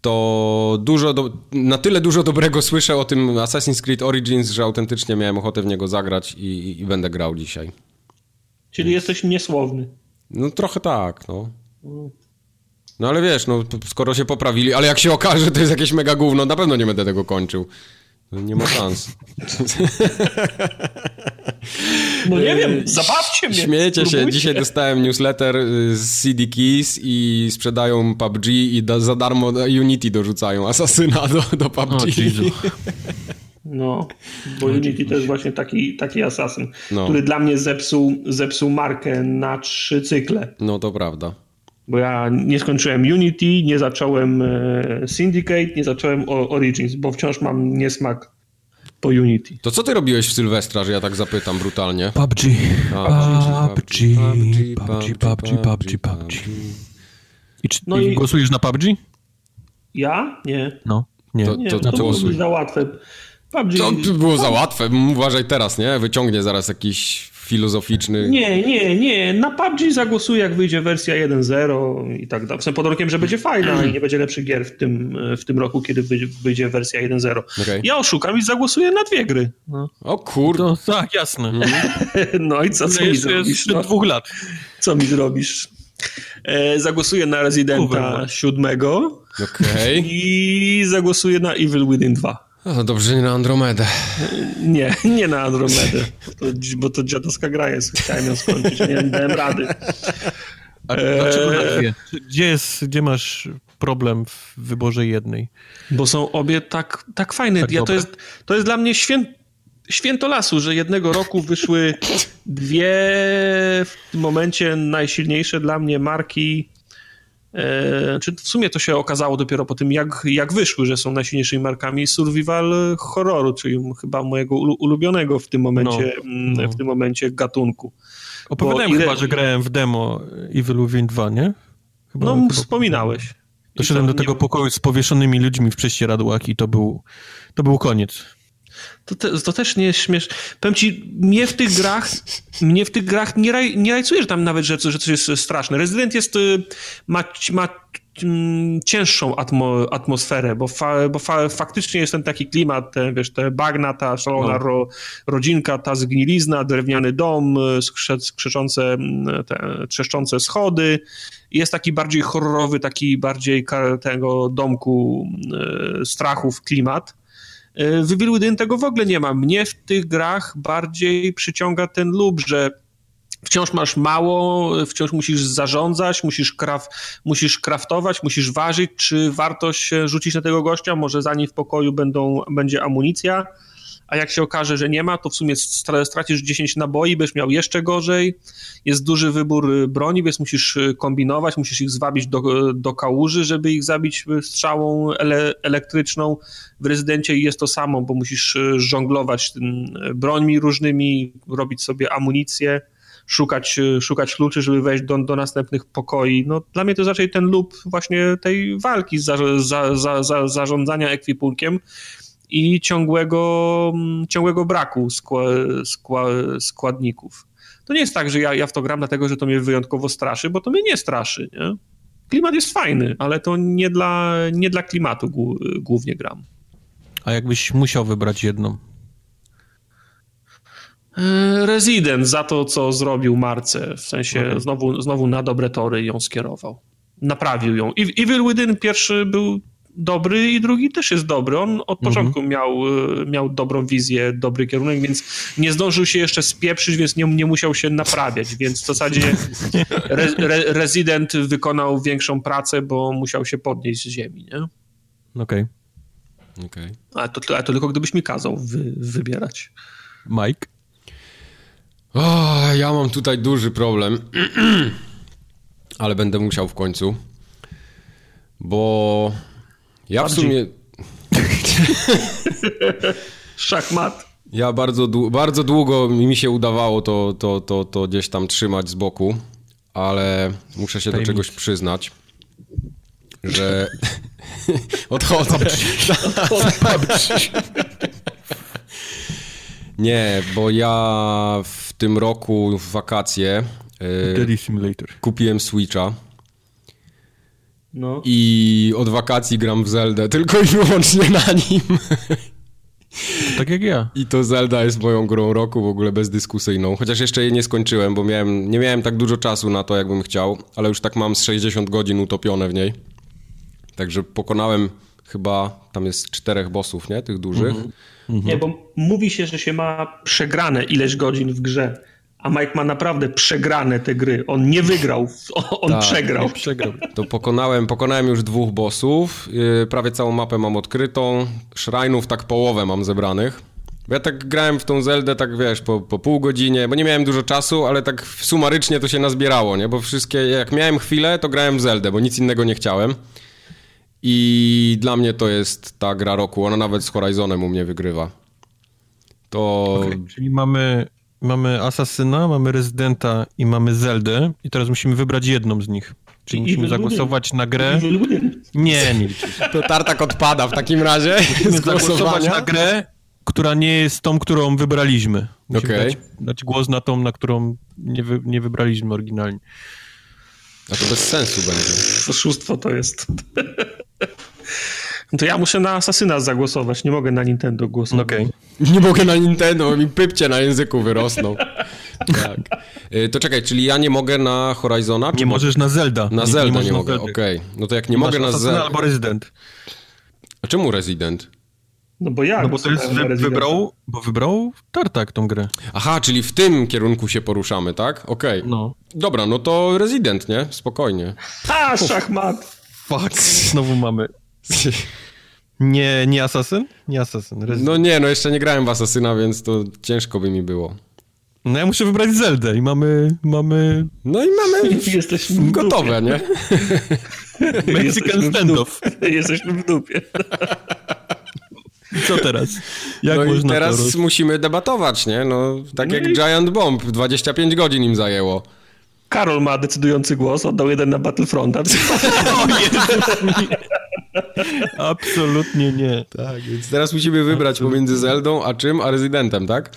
to dużo, do, na tyle dużo dobrego słyszę o tym Assassin's Creed Origins, że autentycznie miałem ochotę w niego zagrać i, i będę grał dzisiaj. Czyli jesteś niesłowny. No trochę tak, no. No ale wiesz, no skoro się poprawili, ale jak się okaże, to jest jakieś mega gówno, na pewno nie będę tego kończył. No, nie ma szans. <laughs> No nie wiem, zabawcie mnie. Śmiejecie Próbujcie. się. Dzisiaj dostałem newsletter y, z CD Keys i sprzedają PUBG i da, za darmo Unity dorzucają Asasyna do, do PUBG. <laughs> No, bo Unity to jest właśnie taki, taki asasyn, no. który dla mnie zepsuł, zepsuł markę na trzy cykle. No to prawda. Bo ja nie skończyłem Unity, nie zacząłem e, Syndicate, nie zacząłem Origins, bo wciąż mam niesmak po Unity. To co ty robiłeś w Sylwestra, że ja tak zapytam brutalnie? PUBG. PUBG, PUBG, PUBG, PUBG, PUBG. I, czy, no i głosujesz na PUBG? Ja? Nie. No, nie. To, nie, to, to, to głosuj. za łatwe. PUBG... To było za łatwe. Uważaj teraz, nie? Wyciągnie zaraz jakiś filozoficzny. Nie, nie, nie. Na PUBG zagłosuję, jak wyjdzie wersja 1.0 i tak dalej. Pod rokiem, że będzie fajna i nie będzie lepszych gier w tym, w tym roku, kiedy wyjdzie wersja 1.0. Okay. Ja oszukam i zagłosuję na dwie gry. No. O kurde. No, tak, jasne. <laughs> no i co, co mi zrobisz? No? dwóch lat. Co mi zrobisz? E, zagłosuję na Residenta 7 okay. i zagłosuję na Evil Within 2. No dobrze, nie na Andromedę. Nie, nie na Andromedę, to, bo to dziadowska gra jest. Chciałem ją skończyć, nie dałem rady. A dlaczego na dwie? Gdzie, jest, gdzie masz problem w wyborze jednej? Bo są obie tak, tak fajne. Tak ja, to, jest, to jest dla mnie święt, święto lasu, że jednego roku wyszły dwie w tym momencie najsilniejsze dla mnie marki E, czy w sumie to się okazało dopiero po tym, jak, jak wyszły, że są najsilniejszymi markami survival horroru, czyli chyba mojego ulubionego w tym momencie, no, mm, no. w tym momencie gatunku. Opowiadałem ile... chyba, że grałem w demo Evil Within 2, nie? Chyba, no, chyba... wspominałeś. Doszedłem do tego nie... pokoju z powieszonymi ludźmi w prześcieradłach i to był, to był koniec. To, te, to też nie jest śmieszne. Powiem ci, mnie w tych grach, mnie w tych grach nie, raj, nie rajcujesz tam nawet, że, że coś jest straszne. Resident jest, y, ma, ma mm, cięższą atmo, atmosferę, bo, fa, bo fa, faktycznie jest ten taki klimat, te, wiesz, te bagna, ta szalona no. ro, rodzinka, ta zgnilizna, drewniany dom, y, skrze, skrzeczące, mm, te, trzeszczące schody. Jest taki bardziej horrorowy, taki bardziej tego domku y, strachów klimat. W Evil Within tego w ogóle nie ma. Mnie w tych grach bardziej przyciąga ten lub, że wciąż masz mało, wciąż musisz zarządzać, musisz, kraf, musisz kraftować, musisz ważyć, czy warto się rzucić na tego gościa, może zanim w pokoju będą, będzie amunicja, a jak się okaże, że nie ma, to w sumie stracisz 10 naboi, będziesz miał jeszcze gorzej. Jest duży wybór y, broni, więc musisz y, kombinować, musisz ich zwabić do, do kałuży, żeby ich zabić y, strzałą ele elektryczną. W rezydencie jest to samo, bo musisz żonglować brońmi różnymi, robić sobie amunicję szukać, szukać kluczy, żeby wejść do, do następnych pokoi. No, dla mnie to raczej ten lub właśnie tej walki, za, za, za, za, zarządzania ekwipunkiem, i ciągłego, mm, ciągłego braku skła, skła, składników. To nie jest tak, że ja, ja w to gram dlatego, że to mnie wyjątkowo straszy, bo to mnie nie straszy. Nie? Klimat jest fajny, ale to nie dla, nie dla klimatu głównie gram. A jakbyś musiał wybrać jedną? E, Resident za to, co zrobił Marce, w sensie okay. znowu, znowu na dobre tory ją skierował. Naprawił ją. Evil Within pierwszy był dobry i drugi też jest dobry. On od mhm. początku miał, y, miał dobrą wizję, dobry kierunek, więc nie zdążył się jeszcze spieprzyć, więc nie, nie musiał się naprawiać, więc w zasadzie re, re, rezydent wykonał większą pracę, bo musiał się podnieść z ziemi, nie? Okej. Okay. okay. A, to, a to tylko gdybyś mi kazał wy, wybierać. Mike? O, ja mam tutaj duży problem, <clears throat> ale będę musiał w końcu, bo ja w sumie... <laughs> Szachmat. Ja bardzo, bardzo długo mi się udawało to, to, to, to gdzieś tam trzymać z boku, ale muszę się do czegoś przyznać, że <laughs> odchodzę. <laughs> Nie, bo ja w tym roku w wakacje Simulator. kupiłem Switcha no. I od wakacji gram w Zeldę, <laughs> tylko i wyłącznie na nim. Tak jak ja. I to Zelda jest moją grą roku w ogóle bezdyskusyjną. Chociaż jeszcze jej nie skończyłem, bo miałem, nie miałem tak dużo czasu na to, jakbym chciał, ale już tak mam z 60 godzin utopione w niej. Także pokonałem chyba, tam jest czterech bossów, nie? Tych dużych. Mhm. Mhm. Nie, bo mówi się, że się ma przegrane ileś godzin w grze A Mike ma naprawdę przegrane te gry. On nie wygrał, <laughs> on tak, przegrał. przegrał. To pokonałem, pokonałem już dwóch bossów. Yy, prawie całą mapę mam odkrytą. Szrajnów tak połowę mam zebranych. Ja tak grałem w tą Zeldę, tak wiesz, po, po pół godzinie, bo nie miałem dużo czasu, ale tak sumarycznie to się nazbierało, nie? Bo wszystkie, jak miałem chwilę, to grałem w Zeldę, bo nic innego nie chciałem. I dla mnie to jest ta gra roku. Ona nawet z Horizonem u mnie wygrywa. To... Okay, czyli mamy, mamy Asasyna, mamy Rezydenta i mamy Zeldę i teraz musimy wybrać jedną z nich. Czyli musimy zagłosować na grę. Nie, nie. To tartak odpada w takim razie. Musimy zagłosować na grę, która nie jest tą, którą wybraliśmy. Musimy okay. dać, dać, głos na tą, na którą nie, wy, nie wybraliśmy oryginalnie. A to bez sensu będzie. Oszustwo to jest. No to ja muszę na Asasyna zagłosować, nie mogę na Nintendo głosować. Okej. Okay. <laughs> Nie mogę na Nintendo, mi pypcie na języku wyrosną. <laughs> tak. Y, to czekaj, czyli ja nie mogę na Horizona? Nie możesz na Zelda. Na nie, Zelda nie, nie mogę, okej. Okay. No to jak nie, nie mogę na Zelda... albo Resident. A czemu Resident? No bo ja. No bo to jest wy, wybrał, bo wybrał Tartak tą grę. Aha, czyli w tym kierunku się poruszamy, tak? Okej. Okay. No. Dobra, no to Resident, nie? Spokojnie. Ha, szachmat! Fuck, znowu mamy. <laughs> Nie, nie Assassin? Nie Assassin. Resident. No nie, no jeszcze nie grałem w Assassina, więc to ciężko by mi było. No ja muszę wybrać Zeldę i mamy... mamy... No i mamy <laughs> Jesteśmy gotowe, nie? <laughs> Mexican standoff. Jesteśmy w dupie. Co teraz? Jak no można i teraz musimy debatować, nie? No, tak no jak i... Giant Bomb, 25 godzin im zajęło. Karol ma decydujący głos, oddał jeden na Battlefronta. <laughs> Absolutnie nie. Tak, więc teraz musimy wybrać Absolutnie. pomiędzy Zeldą a czym? A Rezydentem, tak?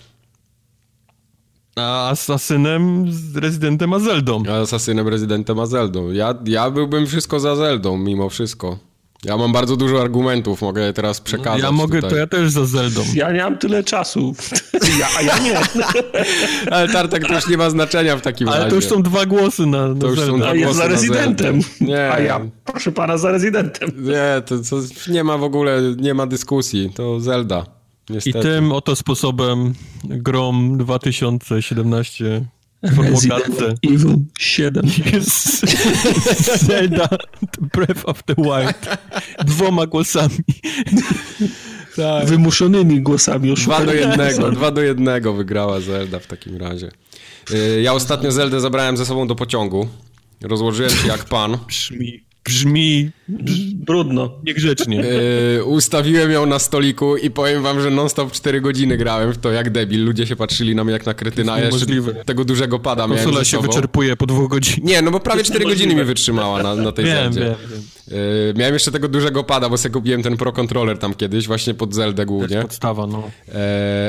A Asasynem z Rezydentem a Zeldą. A Asasynem, Rezydentem a Zeldą. Ja, ja byłbym wszystko za Zeldą, mimo wszystko. Ja mam bardzo dużo argumentów, mogę teraz przekazać. Ja mogę, tutaj. to ja też za Zeldą. Ja nie mam tyle czasu, <laughs> ja, a ja nie. <laughs> Ale Tartak to już nie ma znaczenia w takim Ale razie. Ale to już są dwa głosy na, na to już. Są dwa a ja za rezydentem. Nie. A ja, proszę pana, za rezydentem. Nie, to, to nie ma w ogóle, nie ma dyskusji. To Zelda. Niestety. I tym oto sposobem Grom 2017 Formogatce. Evil 7. Jest Zelda Breath of the Wild. <laughs> Dwoma głosami. Tak. Wymuszonymi głosami. Dwa do jednego, dwa do jednego wygrała Zelda w takim razie. Y, ja ostatnio Zeldę zabrałem ze sobą do pociągu. Rozłożyłem się jak pan. Brzmi brzmi brudno, niegrzecznie. Yy, ustawiłem ją na stoliku i powiem wam, że non-stop 4 godziny grałem w to jak debil. Ludzie się patrzyli na mnie jak na kretyna, a jeszcze tego dużego pada miałem Konsola się wyczerpuje po dwóch godzinach. Nie, no bo prawie 4 godziny mi wytrzymała na, na tej wiem, Zeldzie. Wiem, wiem. Yy, miałem jeszcze tego dużego pada, bo sobie kupiłem ten Pro Controller tam kiedyś, właśnie pod Zeldę głównie. podstawa, no. Yy,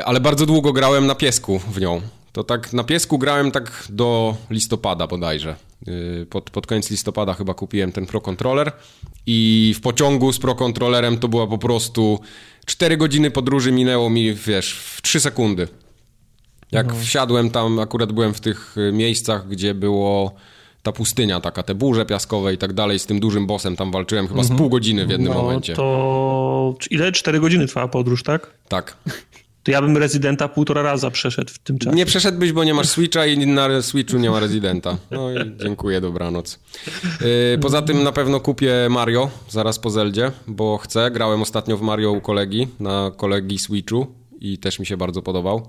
ale bardzo długo grałem na piesku w nią. To tak na piesku grałem tak do listopada bodajże. Y, pod, pod koniec listopada chyba kupiłem ten Pro Controller i w pociągu z Pro Controllerem to była po prostu 4 godziny podróży minęło mi, wiesz, w 3 sekundy. Jak no. wsiadłem tam, akurat byłem w tych y, miejscach, gdzie było ta pustynia taka, te burze piaskowe i tak dalej, z tym dużym bossem tam walczyłem chyba mhm. z pół godziny w jednym no, momencie. to ile? 4 godziny trwała podróż, tak? Tak. <laughs> To ja bym rezydenta półtora raza przeszedł w tym czasie. Nie przeszedłbyś, bo nie masz Switcha i na Switchu nie ma rezydenta. No i dziękuję, dobranoc. Yy, poza tym na pewno kupię Mario zaraz po Zeldzie, bo chcę. Grałem ostatnio w Mario u kolegi, na kolegi Switchu i też mi się bardzo podobał.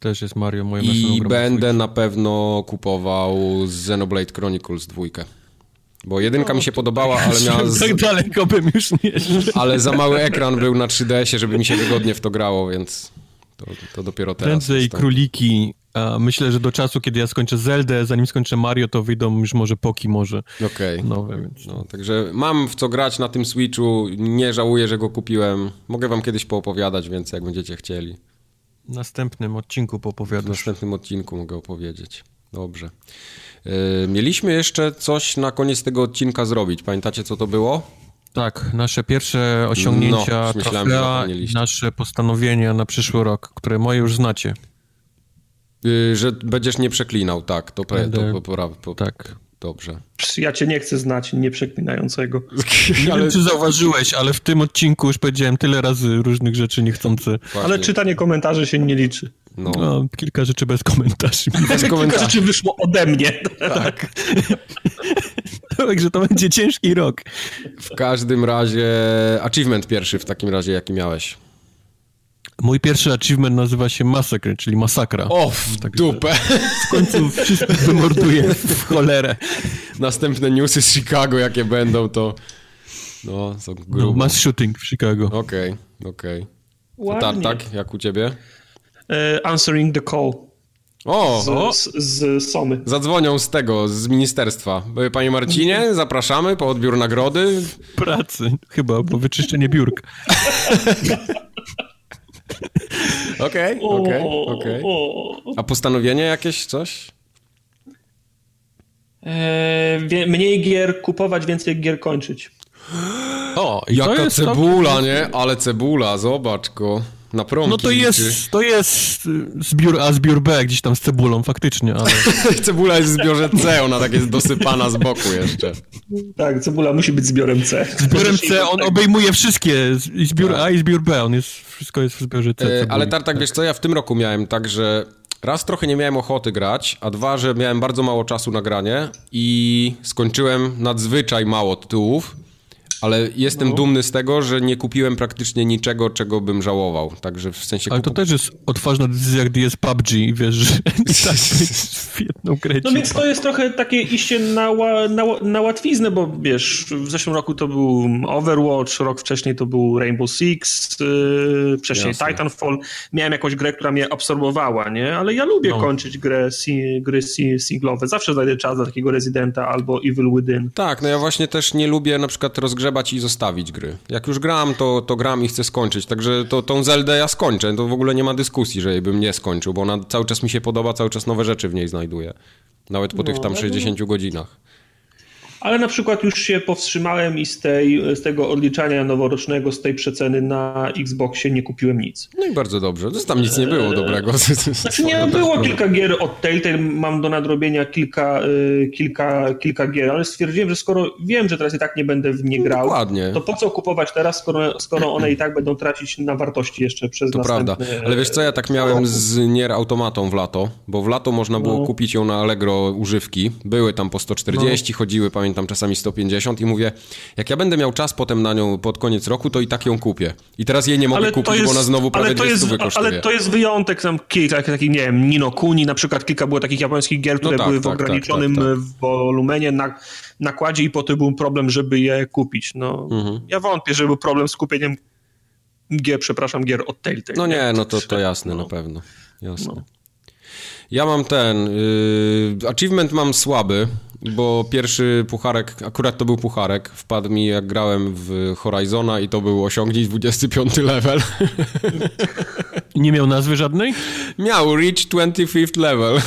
Też jest Mario moje I będę na pewno kupował Xenoblade Chronicles 2. Bo jedynka mi się podobała, ale miała... <laughs> Z... Tak daleko bym już nie Ale za mały ekran był na 3DS-ie, żeby mi się wygodnie w to grało, więc to, to dopiero teraz. Prędzej króliki. myślę, że do czasu, kiedy ja skończę Zeldę, zanim skończę Mario, to wyjdą już może Poki może Okej. Okay. nowe. Więc... No, także mam w co grać na tym Switchu. Nie żałuję, że go kupiłem. Mogę wam kiedyś poopowiadać, więc jak będziecie chcieli. W następnym odcinku poopowiadasz. W następnym odcinku mogę opowiedzieć. Dobrze. Yy, mieliśmy jeszcze coś na koniec tego odcinka zrobić. Pamiętacie, co to było? Tak, nasze pierwsze osiągnięcia, no, myślałem, nasze postanowienia na przyszły rok, które moje już znacie. Yy, że będziesz nie przeklinał, tak, to, Będę... to po, po, tak. Dobrze. Ja cię nie chcę znać nieprzeklinającego. Nie <laughs> ale... wiem, czy zauważyłeś, ale w tym odcinku już powiedziałem tyle razy różnych rzeczy niechcący. Ale czytanie komentarzy się nie liczy. No. no. kilka rzeczy bez komentarzy. Bez komentarzy. <laughs> Kilka rzeczy wyszło ode mnie. Tak. <laughs> Także to będzie ciężki rok. W każdym razie, achievement pierwszy w takim razie, jaki miałeś? Mój pierwszy achievement nazywa się Massacre, czyli masakra. O, w tak, dupę. W końcu wszystko wymorduję w cholerę. Następne newsy z Chicago, jakie będą, to no, są no, grube. No, mass shooting w Chicago. Okej, okay, okej. Okay. Tartak, jak u ciebie? Uh, answering the call. O! Z, z, z, Sony. Zadzwonią z tego, z ministerstwa. Panie Marcinie, <laughs> zapraszamy po odbiór nagrody. Pracy, chyba, bo wyczyszczenie biurk. <laughs> Okej, okej, okej. A postanowienie jakieś, coś? Eee, mniej gier kupować, więcej gier kończyć. O, jaka cebula, nie? Ale cebula, zobacz go. Na prąd. No to jest, to jest zbiór A, zbiór B gdzieś tam z cebulą, faktycznie, ale... <laughs> Cebula jest w zbiorze C, ona tak jest dosypana z boku jeszcze. Tak, cebula musi być zbiorem C. Zbiorem C, on obejmuje wszystkie, i zbiór tak. A i zbiór B, on jest, wszystko jest w zbiorze C. E, ale Tartak, wiesz co, ja w tym roku miałem tak, że raz trochę nie miałem ochoty grać, a dwa, że miałem bardzo mało czasu na granie i skończyłem nadzwyczaj mało tytułów, ale jestem no. dumny z tego, że nie kupiłem praktycznie niczego, czego bym żałował. Także w sensie. Ale kupu... to też jest odważna decyzja, gdy jest PUBG, wiesz, że <laughs> tak w jedną grę. No więc to jest trochę takie iście na, na, na łatwiznę, bo wiesz, w zeszłym roku to był Overwatch, rok wcześniej to był Rainbow Six, yy, wcześniej Jasne. Titanfall. Miałem jakąś grę, która mnie absorbowała, nie? Ale ja lubię no. kończyć grę, si, gry si, singlowe. Zawsze znajdę czas dla takiego Residenta albo Evil Within. Tak, no ja właśnie też nie lubię na przykład rozgrzewać grzebać i zostawić gry. Jak już gram, to, to gram i chcę skończyć. Także to, tą Zeldę ja skończę. To w ogóle nie ma dyskusji, że jej bym nie skończył, bo ona cały czas mi się podoba, cały czas nowe rzeczy w niej znajduję. Nawet po no, tych tam 60 godzinach ale na przykład już się powstrzymałem i z, tej, z tego odliczania noworocznego, z tej przeceny na Xboxie nie kupiłem nic. No i bardzo dobrze. To tam nic nie było eee, dobrego. <laughs> Znaczy nie, było kilka gier od Telltale, mam do nadrobienia kilka, y, kilka, kilka gier, ale stwierdziłem, że skoro wiem, że teraz i tak nie będę w nie no grał, to po co kupować teraz, skoro, skoro one i <clears throat> tak będą tracić na wartości jeszcze przez To prawda, ale wiesz co, ja tak miałem z Nier Automatą w lato, bo w lato można było no. kupić ją na Allegro używki. Były tam po 140, no. chodziły, pamiętam pamiętam czasami 150 i mówię, jak ja będę miał czas potem na nią pod koniec roku, to i tak ją kupię. I teraz jej nie mogę ale kupić, jest, bo ona znowu prawie ale to jest, kosztuje. Ale to jest wyjątek, tam kilka takich, nie wiem, Nino Kuni, na przykład kilka było takich japońskich gier, które no tak, były w tak, tak ograniczonym tak, tak, wolumenie, na, nakładzie i potem był problem, żeby je kupić. No, mhm. Ja wątpię, że był problem z kupieniem gier, przepraszam, gier od Telltale. No nie, no to, to <laughs> jasne, no. na pewno. Jasne. No. Ja mam ten. Yy, achievement mam słaby, bo pierwszy pucharek, akurat to był pucharek, wpadł mi jak grałem w Horizona i to był osiągnij 25 level. <laughs> Nie miał nazwy żadnej? Miał, Reach 25th level.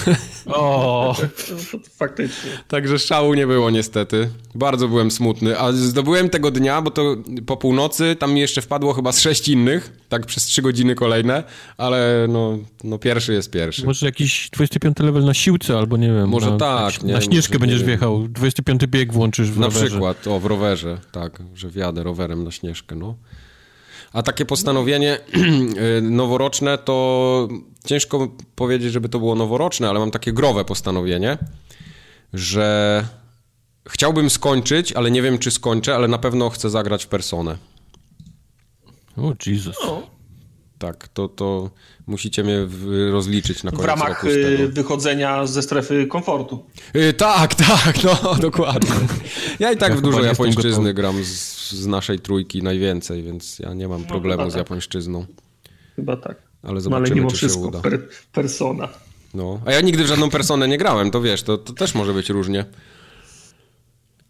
O, <laughs> faktycznie. Także szału nie było niestety. Bardzo byłem smutny, a zdobyłem tego dnia, bo to po północy, tam mi jeszcze wpadło chyba z sześć innych, tak przez trzy godziny kolejne, ale no, no pierwszy jest pierwszy. Może jakiś 25 level na siłce, albo nie wiem. Może na, tak. Na, nie, na śnieżkę będziesz wjechał, 25 bieg włączysz w Na rowerze. przykład, o w rowerze, tak, że wjadę rowerem na śnieżkę, no. A takie postanowienie <clears throat> noworoczne to ciężko powiedzieć, żeby to było noworoczne, ale mam takie growe postanowienie, że chciałbym skończyć, ale nie wiem czy skończę, ale na pewno chcę zagrać w personę. O, Jezus. Tak, to, to musicie mnie rozliczyć na koniec W ramach roku y, wychodzenia ze strefy komfortu. Yy, tak, <laughs> tak, no dokładnie. Ja i tak ja w dużo japońszczyzny gram z, z, naszej trójki najwięcej, więc ja nie mam no, problemu no, z tak. japońszczyzną. Chyba tak. Ale zobaczymy, Ale mimo czy wszystko, się uda. Per, persona. No, a ja nigdy w żadną personę nie grałem, to wiesz, to, to też może być różnie.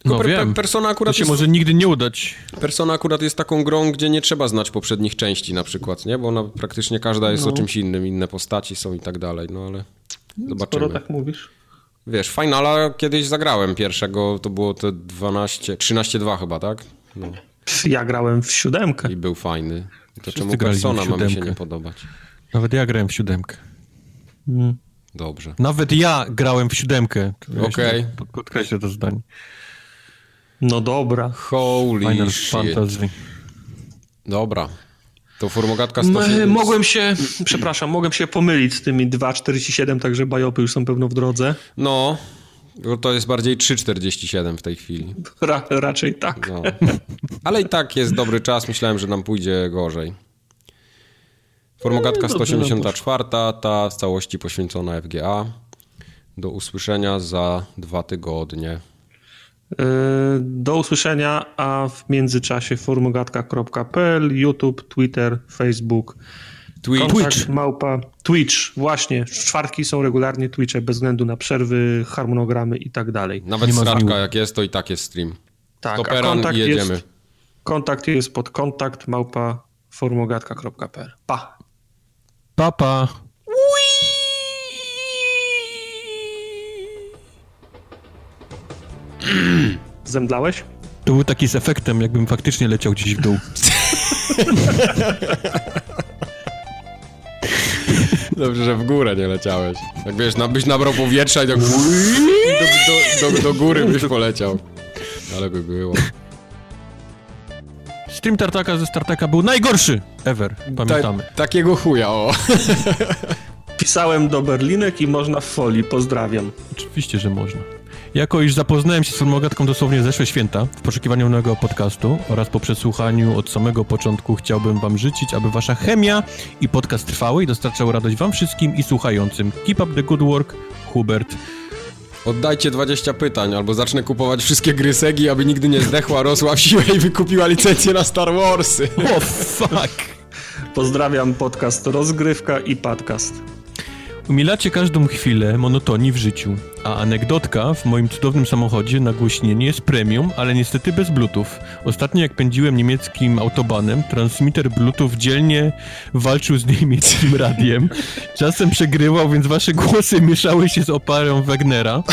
No per, wiem. Persona akurat to się jest, może nigdy nie udać. Persona akurat jest taką grą, gdzie nie trzeba znać poprzednich części na przykład, nie? Bo ona praktycznie każda jest no. o czymś innym, inne postaci są i tak dalej, no ale zobaczymy. Skoro tak mówisz. Wiesz, Finala kiedyś zagrałem pierwszego, to było te 12, 13-2 chyba, tak? No. Ja grałem w siódemkę. I był fajny. To Wszyscy czemu Persona ma mi się nie podobać? Nawet ja grałem w siódemkę. Hmm. Dobrze. Nawet ja grałem w siódemkę. Okej. Okay. Podkreślę to zdanie. No dobra. Holy Final shit. Fantasy. Dobra. To formogatka 107. Mogłem się, przepraszam, mogłem się pomylić z tymi 2,47, także bajopy już są pewno w drodze. No, to jest bardziej 3,47 w tej chwili. Ra, raczej tak. No. Ale i tak jest dobry czas, myślałem, że nam pójdzie gorzej. Formogatka No, dobrze 184, ta w całości poświęcona FGA. Do usłyszenia za dwa tygodnie. Do usłyszenia, a w międzyczasie formogatka.pl, YouTube, Twitter, Facebook, Twitch. kontakt małpa, Twitch, właśnie, czwartki są regularnie Twitche bez względu na przerwy, harmonogramy i tak dalej. Nawet zmiłu. jak jest, to i tak jest stream. Tak, a Stoperan kontakt i jedziemy. jest, kontakt jest pod kontakt małpa formogatka.pl. Pa! Papa. <clears throat> Zemdlałeś? To był taki z efektem, jakbym faktycznie leciał gdzieś w dół. <laughs> Dobrze, że w górę nie leciałeś. Jak wiesz, na- byś nabrał powietrza i tak do, do, do, do góry byś poleciał. Ale by było. Stream Tartaka ze Startaka był najgorszy ever, pamiętamy. Ta, takiego chuja, o. Pisałem do Berlinek i można w folii. Pozdrawiam. Oczywiście, że można. Jako iż zapoznałem się z formogatką dosłownie zeszłe święta, w poszukiwaniu nowego podcastu oraz po przesłuchaniu od samego początku chciałbym wam życzyć, aby wasza chemia i podcast trwały i dostarczał radość wam wszystkim i słuchającym. Keep up the good work, Hubert. Oddajcie 20 pytań, albo zacznę kupować wszystkie gry Segi, aby nigdy nie zdechła, rosła w siłę i wykupiła licencję na Star Warsy. O, fuck! Pozdrawiam podcast Rozgrywka i podcast. Umilacie każdą chwilę monotonii w życiu, a anegdotka w moim cudownym samochodzie nagłośnienie jest premium, ale niestety bez bluetooth. Ostatnio jak pędziłem niemieckim autobanem, transmitter bluetooth dzielnie walczył z niemieckim <laughs> radiem. Czasem przegrywał, więc wasze głosy mieszały się z oparą Wagnera.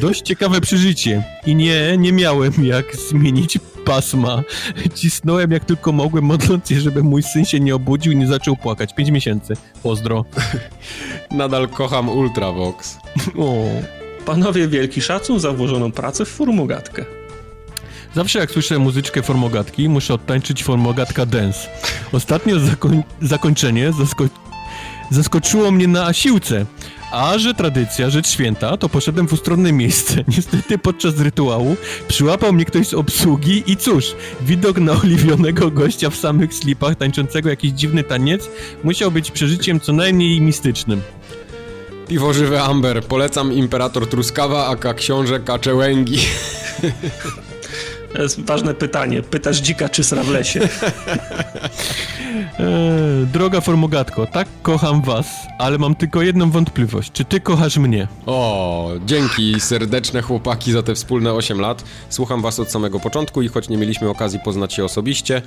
Dość ciekawe przeżycie. I nie, nie miałem jak zmienić pasma. Cisnąłem jak tylko mogłem, modląc się, żeby mój syn się nie obudził i nie zaczął płakać. Pięć miesięcy. Pozdro. Nadal kocham Ultravox. O. Panowie, wielki szacun za włożoną pracę w formogatkę. Zawsze jak słyszę muzyczkę formogatki, muszę odtańczyć formogatka dance. Ostatnio zakoń- zakończenie zasko- zaskoczyło mnie na siłce. A że tradycja, rzecz święta, to poszedłem w ustronne miejsce. <laughs> Niestety podczas rytuału przyłapał mnie ktoś z obsługi i cóż, widok na oliwionego gościa w samych slipach tańczącego jakiś dziwny taniec musiał być przeżyciem co najmniej mistycznym. Piwo żywe Amber. Polecam Imperator Truskawa, aka książę Kaczełęgi. <laughs> To jest ważne pytanie. Pytasz dzika czy sra w lesie? Eee, <laughs> droga formogatko, tak kocham was, ale mam tylko jedną wątpliwość. Czy ty kochasz mnie? O, dzięki serdeczne chłopaki za te wspólne 8 lat. Słucham was od samego początku i choć nie mieliśmy okazji poznać się osobiście,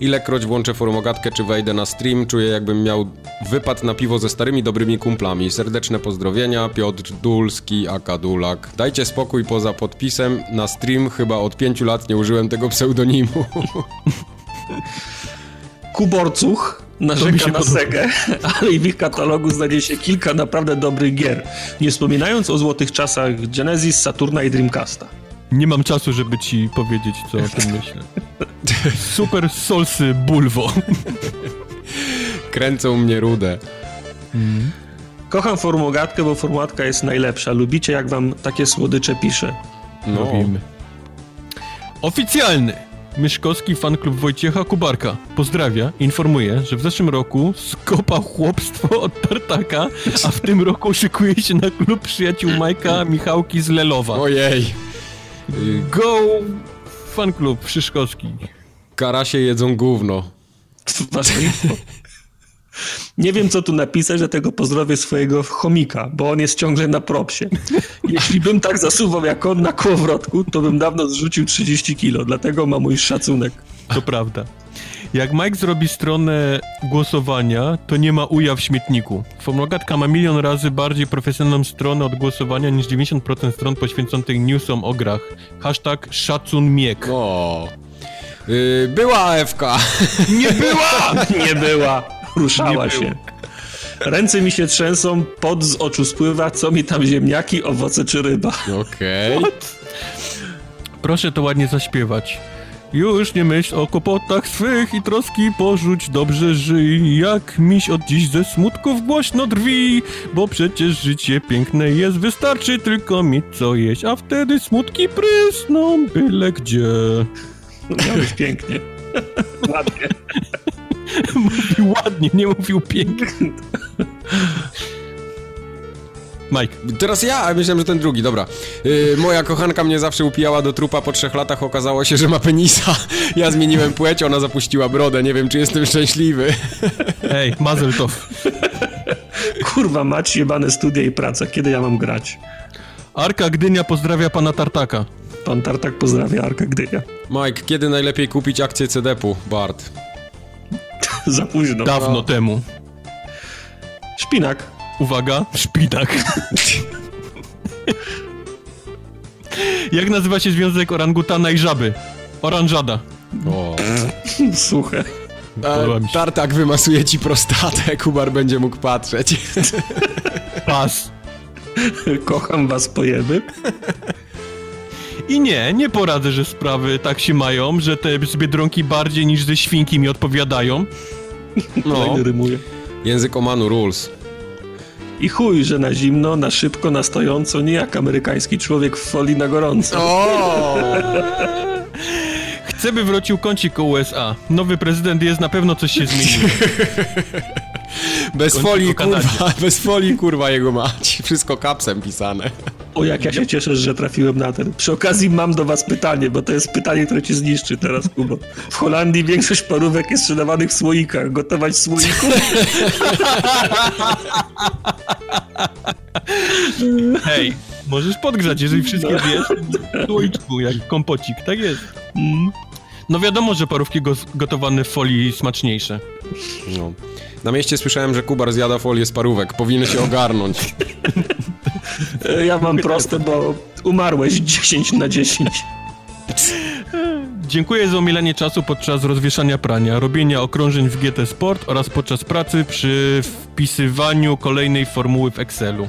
ilekroć włączę forumogatkę czy wejdę na stream, czuję jakbym miał wypad na piwo ze starymi dobrymi kumplami. Serdeczne pozdrowienia, Piotr Dulski, aka Dulak. Dajcie spokój poza podpisem. Na stream chyba od 5 lat nie użyłem tego pseudonimu. Kuborcuch narzeka się na podoba. Segę, <laughs> ale i w ich katalogu znajdzie się kilka naprawdę dobrych gier. Nie wspominając o złotych czasach Genesis, Saturna i Dreamcasta. Nie mam czasu, żeby ci powiedzieć, co o tym <laughs> myślę. Super Solsy Bulwo. Kręcą mnie rudę. Kocham formogatkę, bo formogatka jest najlepsza. Lubicie, jak wam takie słodycze pisze. No. Robimy. Oficjalny! Myszkowski fanklub Wojciecha Kubarka pozdrawia, informuje, że w zeszłym roku skopał chłopstwo od Tartaka, a w tym roku szykuje się na klub przyjaciół Majka Michałki z Lelowa. Ojej. Go fanklub Szyszkowski. Karasie jedzą gówno. Ważne info. Nie wiem, co tu napisać, dlatego pozdrowię swojego chomika, bo on jest ciągle na propsie. Jeśli bym tak zasuwał jak on na kołowrotku, to bym dawno zrzucił 30 kilo, dlatego ma mój szacunek. To prawda. Jak Mike zrobi stronę głosowania, to nie ma uja w śmietniku. Formogatka ma milion razy bardziej profesjonalną stronę od głosowania niż 90% stron poświęconych newsom o grach. Hashtag szacun miek. O. Y, była AFK. Nie była! Nie była. Ruszała Nie się. Ręce mi się trzęsą, pot z oczu spływa, co mi tam ziemniaki, owoce czy ryba. Okej. Proszę to ładnie zaśpiewać. Już nie myśl o kłopotach swych i troski porzuć, dobrze żyj. Jak miś od dziś ze smutków głośno drwi, bo przecież życie piękne jest, wystarczy tylko mieć co jeść, a wtedy smutki prysną byle gdzie. Miałeś pięknie. Ładnie. <laughs> Mówił ładnie, nie mówił pięknie. Mike. Teraz ja, a myślałem, że ten drugi, dobra. Yy, moja kochanka mnie zawsze upijała do trupa, po trzech latach okazało się, że ma penisa. Ja zmieniłem płeć, ona zapuściła brodę, nie wiem, czy jestem szczęśliwy. Ej, mazel to. Kurwa, mać jebane studia i praca. Kiedy ja mam grać? Arka Gdynia pozdrawia pana Tartaka. Pan Tartak pozdrawia Arka Gdynia. Mike, kiedy najlepiej kupić akcję CDP-u? Bart. <laughs> Za późno. Dawno No. temu. Szpinak. Uwaga, szpinak. Jak nazywa się związek orangutana i żaby? Oranżada. O. <laughs> Suche. Się. tartak wymasuje ci prostatę, <laughs> Kubar będzie mógł patrzeć. Pas. Kocham was pojeby. I nie, nie poradzę, że sprawy tak się mają, że te z Biedronki bardziej niż ze świnki mi odpowiadają. No, Kolejny rymuje. Język omanu rules. I chuj, że na zimno, na szybko, na stojąco, nie jak amerykański człowiek w folii na gorąco. O! chcę by wrócił kącik o USA. Nowy prezydent jest, na pewno coś się zmieniło. <laughs> Bez folii, kurwa, <laughs> bez folii, kurwa, jego mać. Wszystko kapsem pisane. O, jak ja się cieszę, że trafiłem na ten. Przy okazji mam do was pytanie, bo to jest pytanie, które cię zniszczy teraz, Kubo. W Holandii większość parówek jest sprzedawanych w słoikach. Gotować w słoiku? <laughs> Hej, możesz podgrzać, jeżeli wszystkie wiesz. w słoiczku, jak kompocik, tak jest. Mm. No wiadomo, że parówki go gotowane w folii smaczniejsze. No. Na mieście słyszałem, że Kubar zjada folię z parówek. Powinien się ogarnąć. Ja mam proste, bo umarłeś 10 na 10. Dziękuję za omilenie czasu podczas rozwieszania prania, robienia okrążeń w GT Sport oraz podczas pracy przy wpisywaniu kolejnej formuły w Excelu.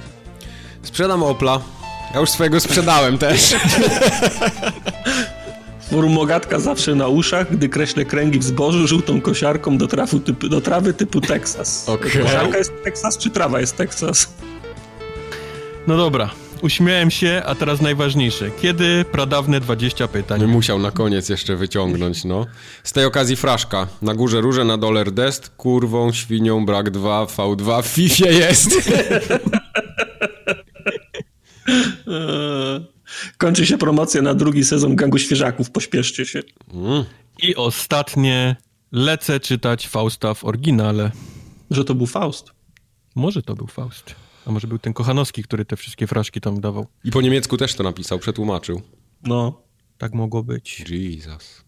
Sprzedam Opla. Ja już swojego sprzedałem też. <laughs> Formogatka zawsze na uszach, gdy kreślę kręgi w zbożu żółtą kosiarką do, trafu typu, do trawy typu Texas. Okej. Kosiarka jest Texas, czy trawa jest Texas? No dobra, uśmiałem się, a teraz najważniejsze. Kiedy pradawne 20 pytań? Musiał na koniec jeszcze wyciągnąć, no. Z tej okazji fraszka. Na górze róże, na dole rdest. Kurwą, świnią, brak 2, V2 w FIFA jest. <laughs> <laughs> Kończy się promocja na drugi sezon Gangu Świeżaków, pośpieszcie się. Mm. I ostatnie, lecę czytać Fausta w oryginale. Że to był Faust. Może to był Faust. A może był ten Kochanowski, który te wszystkie fraszki tam dawał. I po niemiecku też to napisał, przetłumaczył. No. Tak mogło być. Jesus.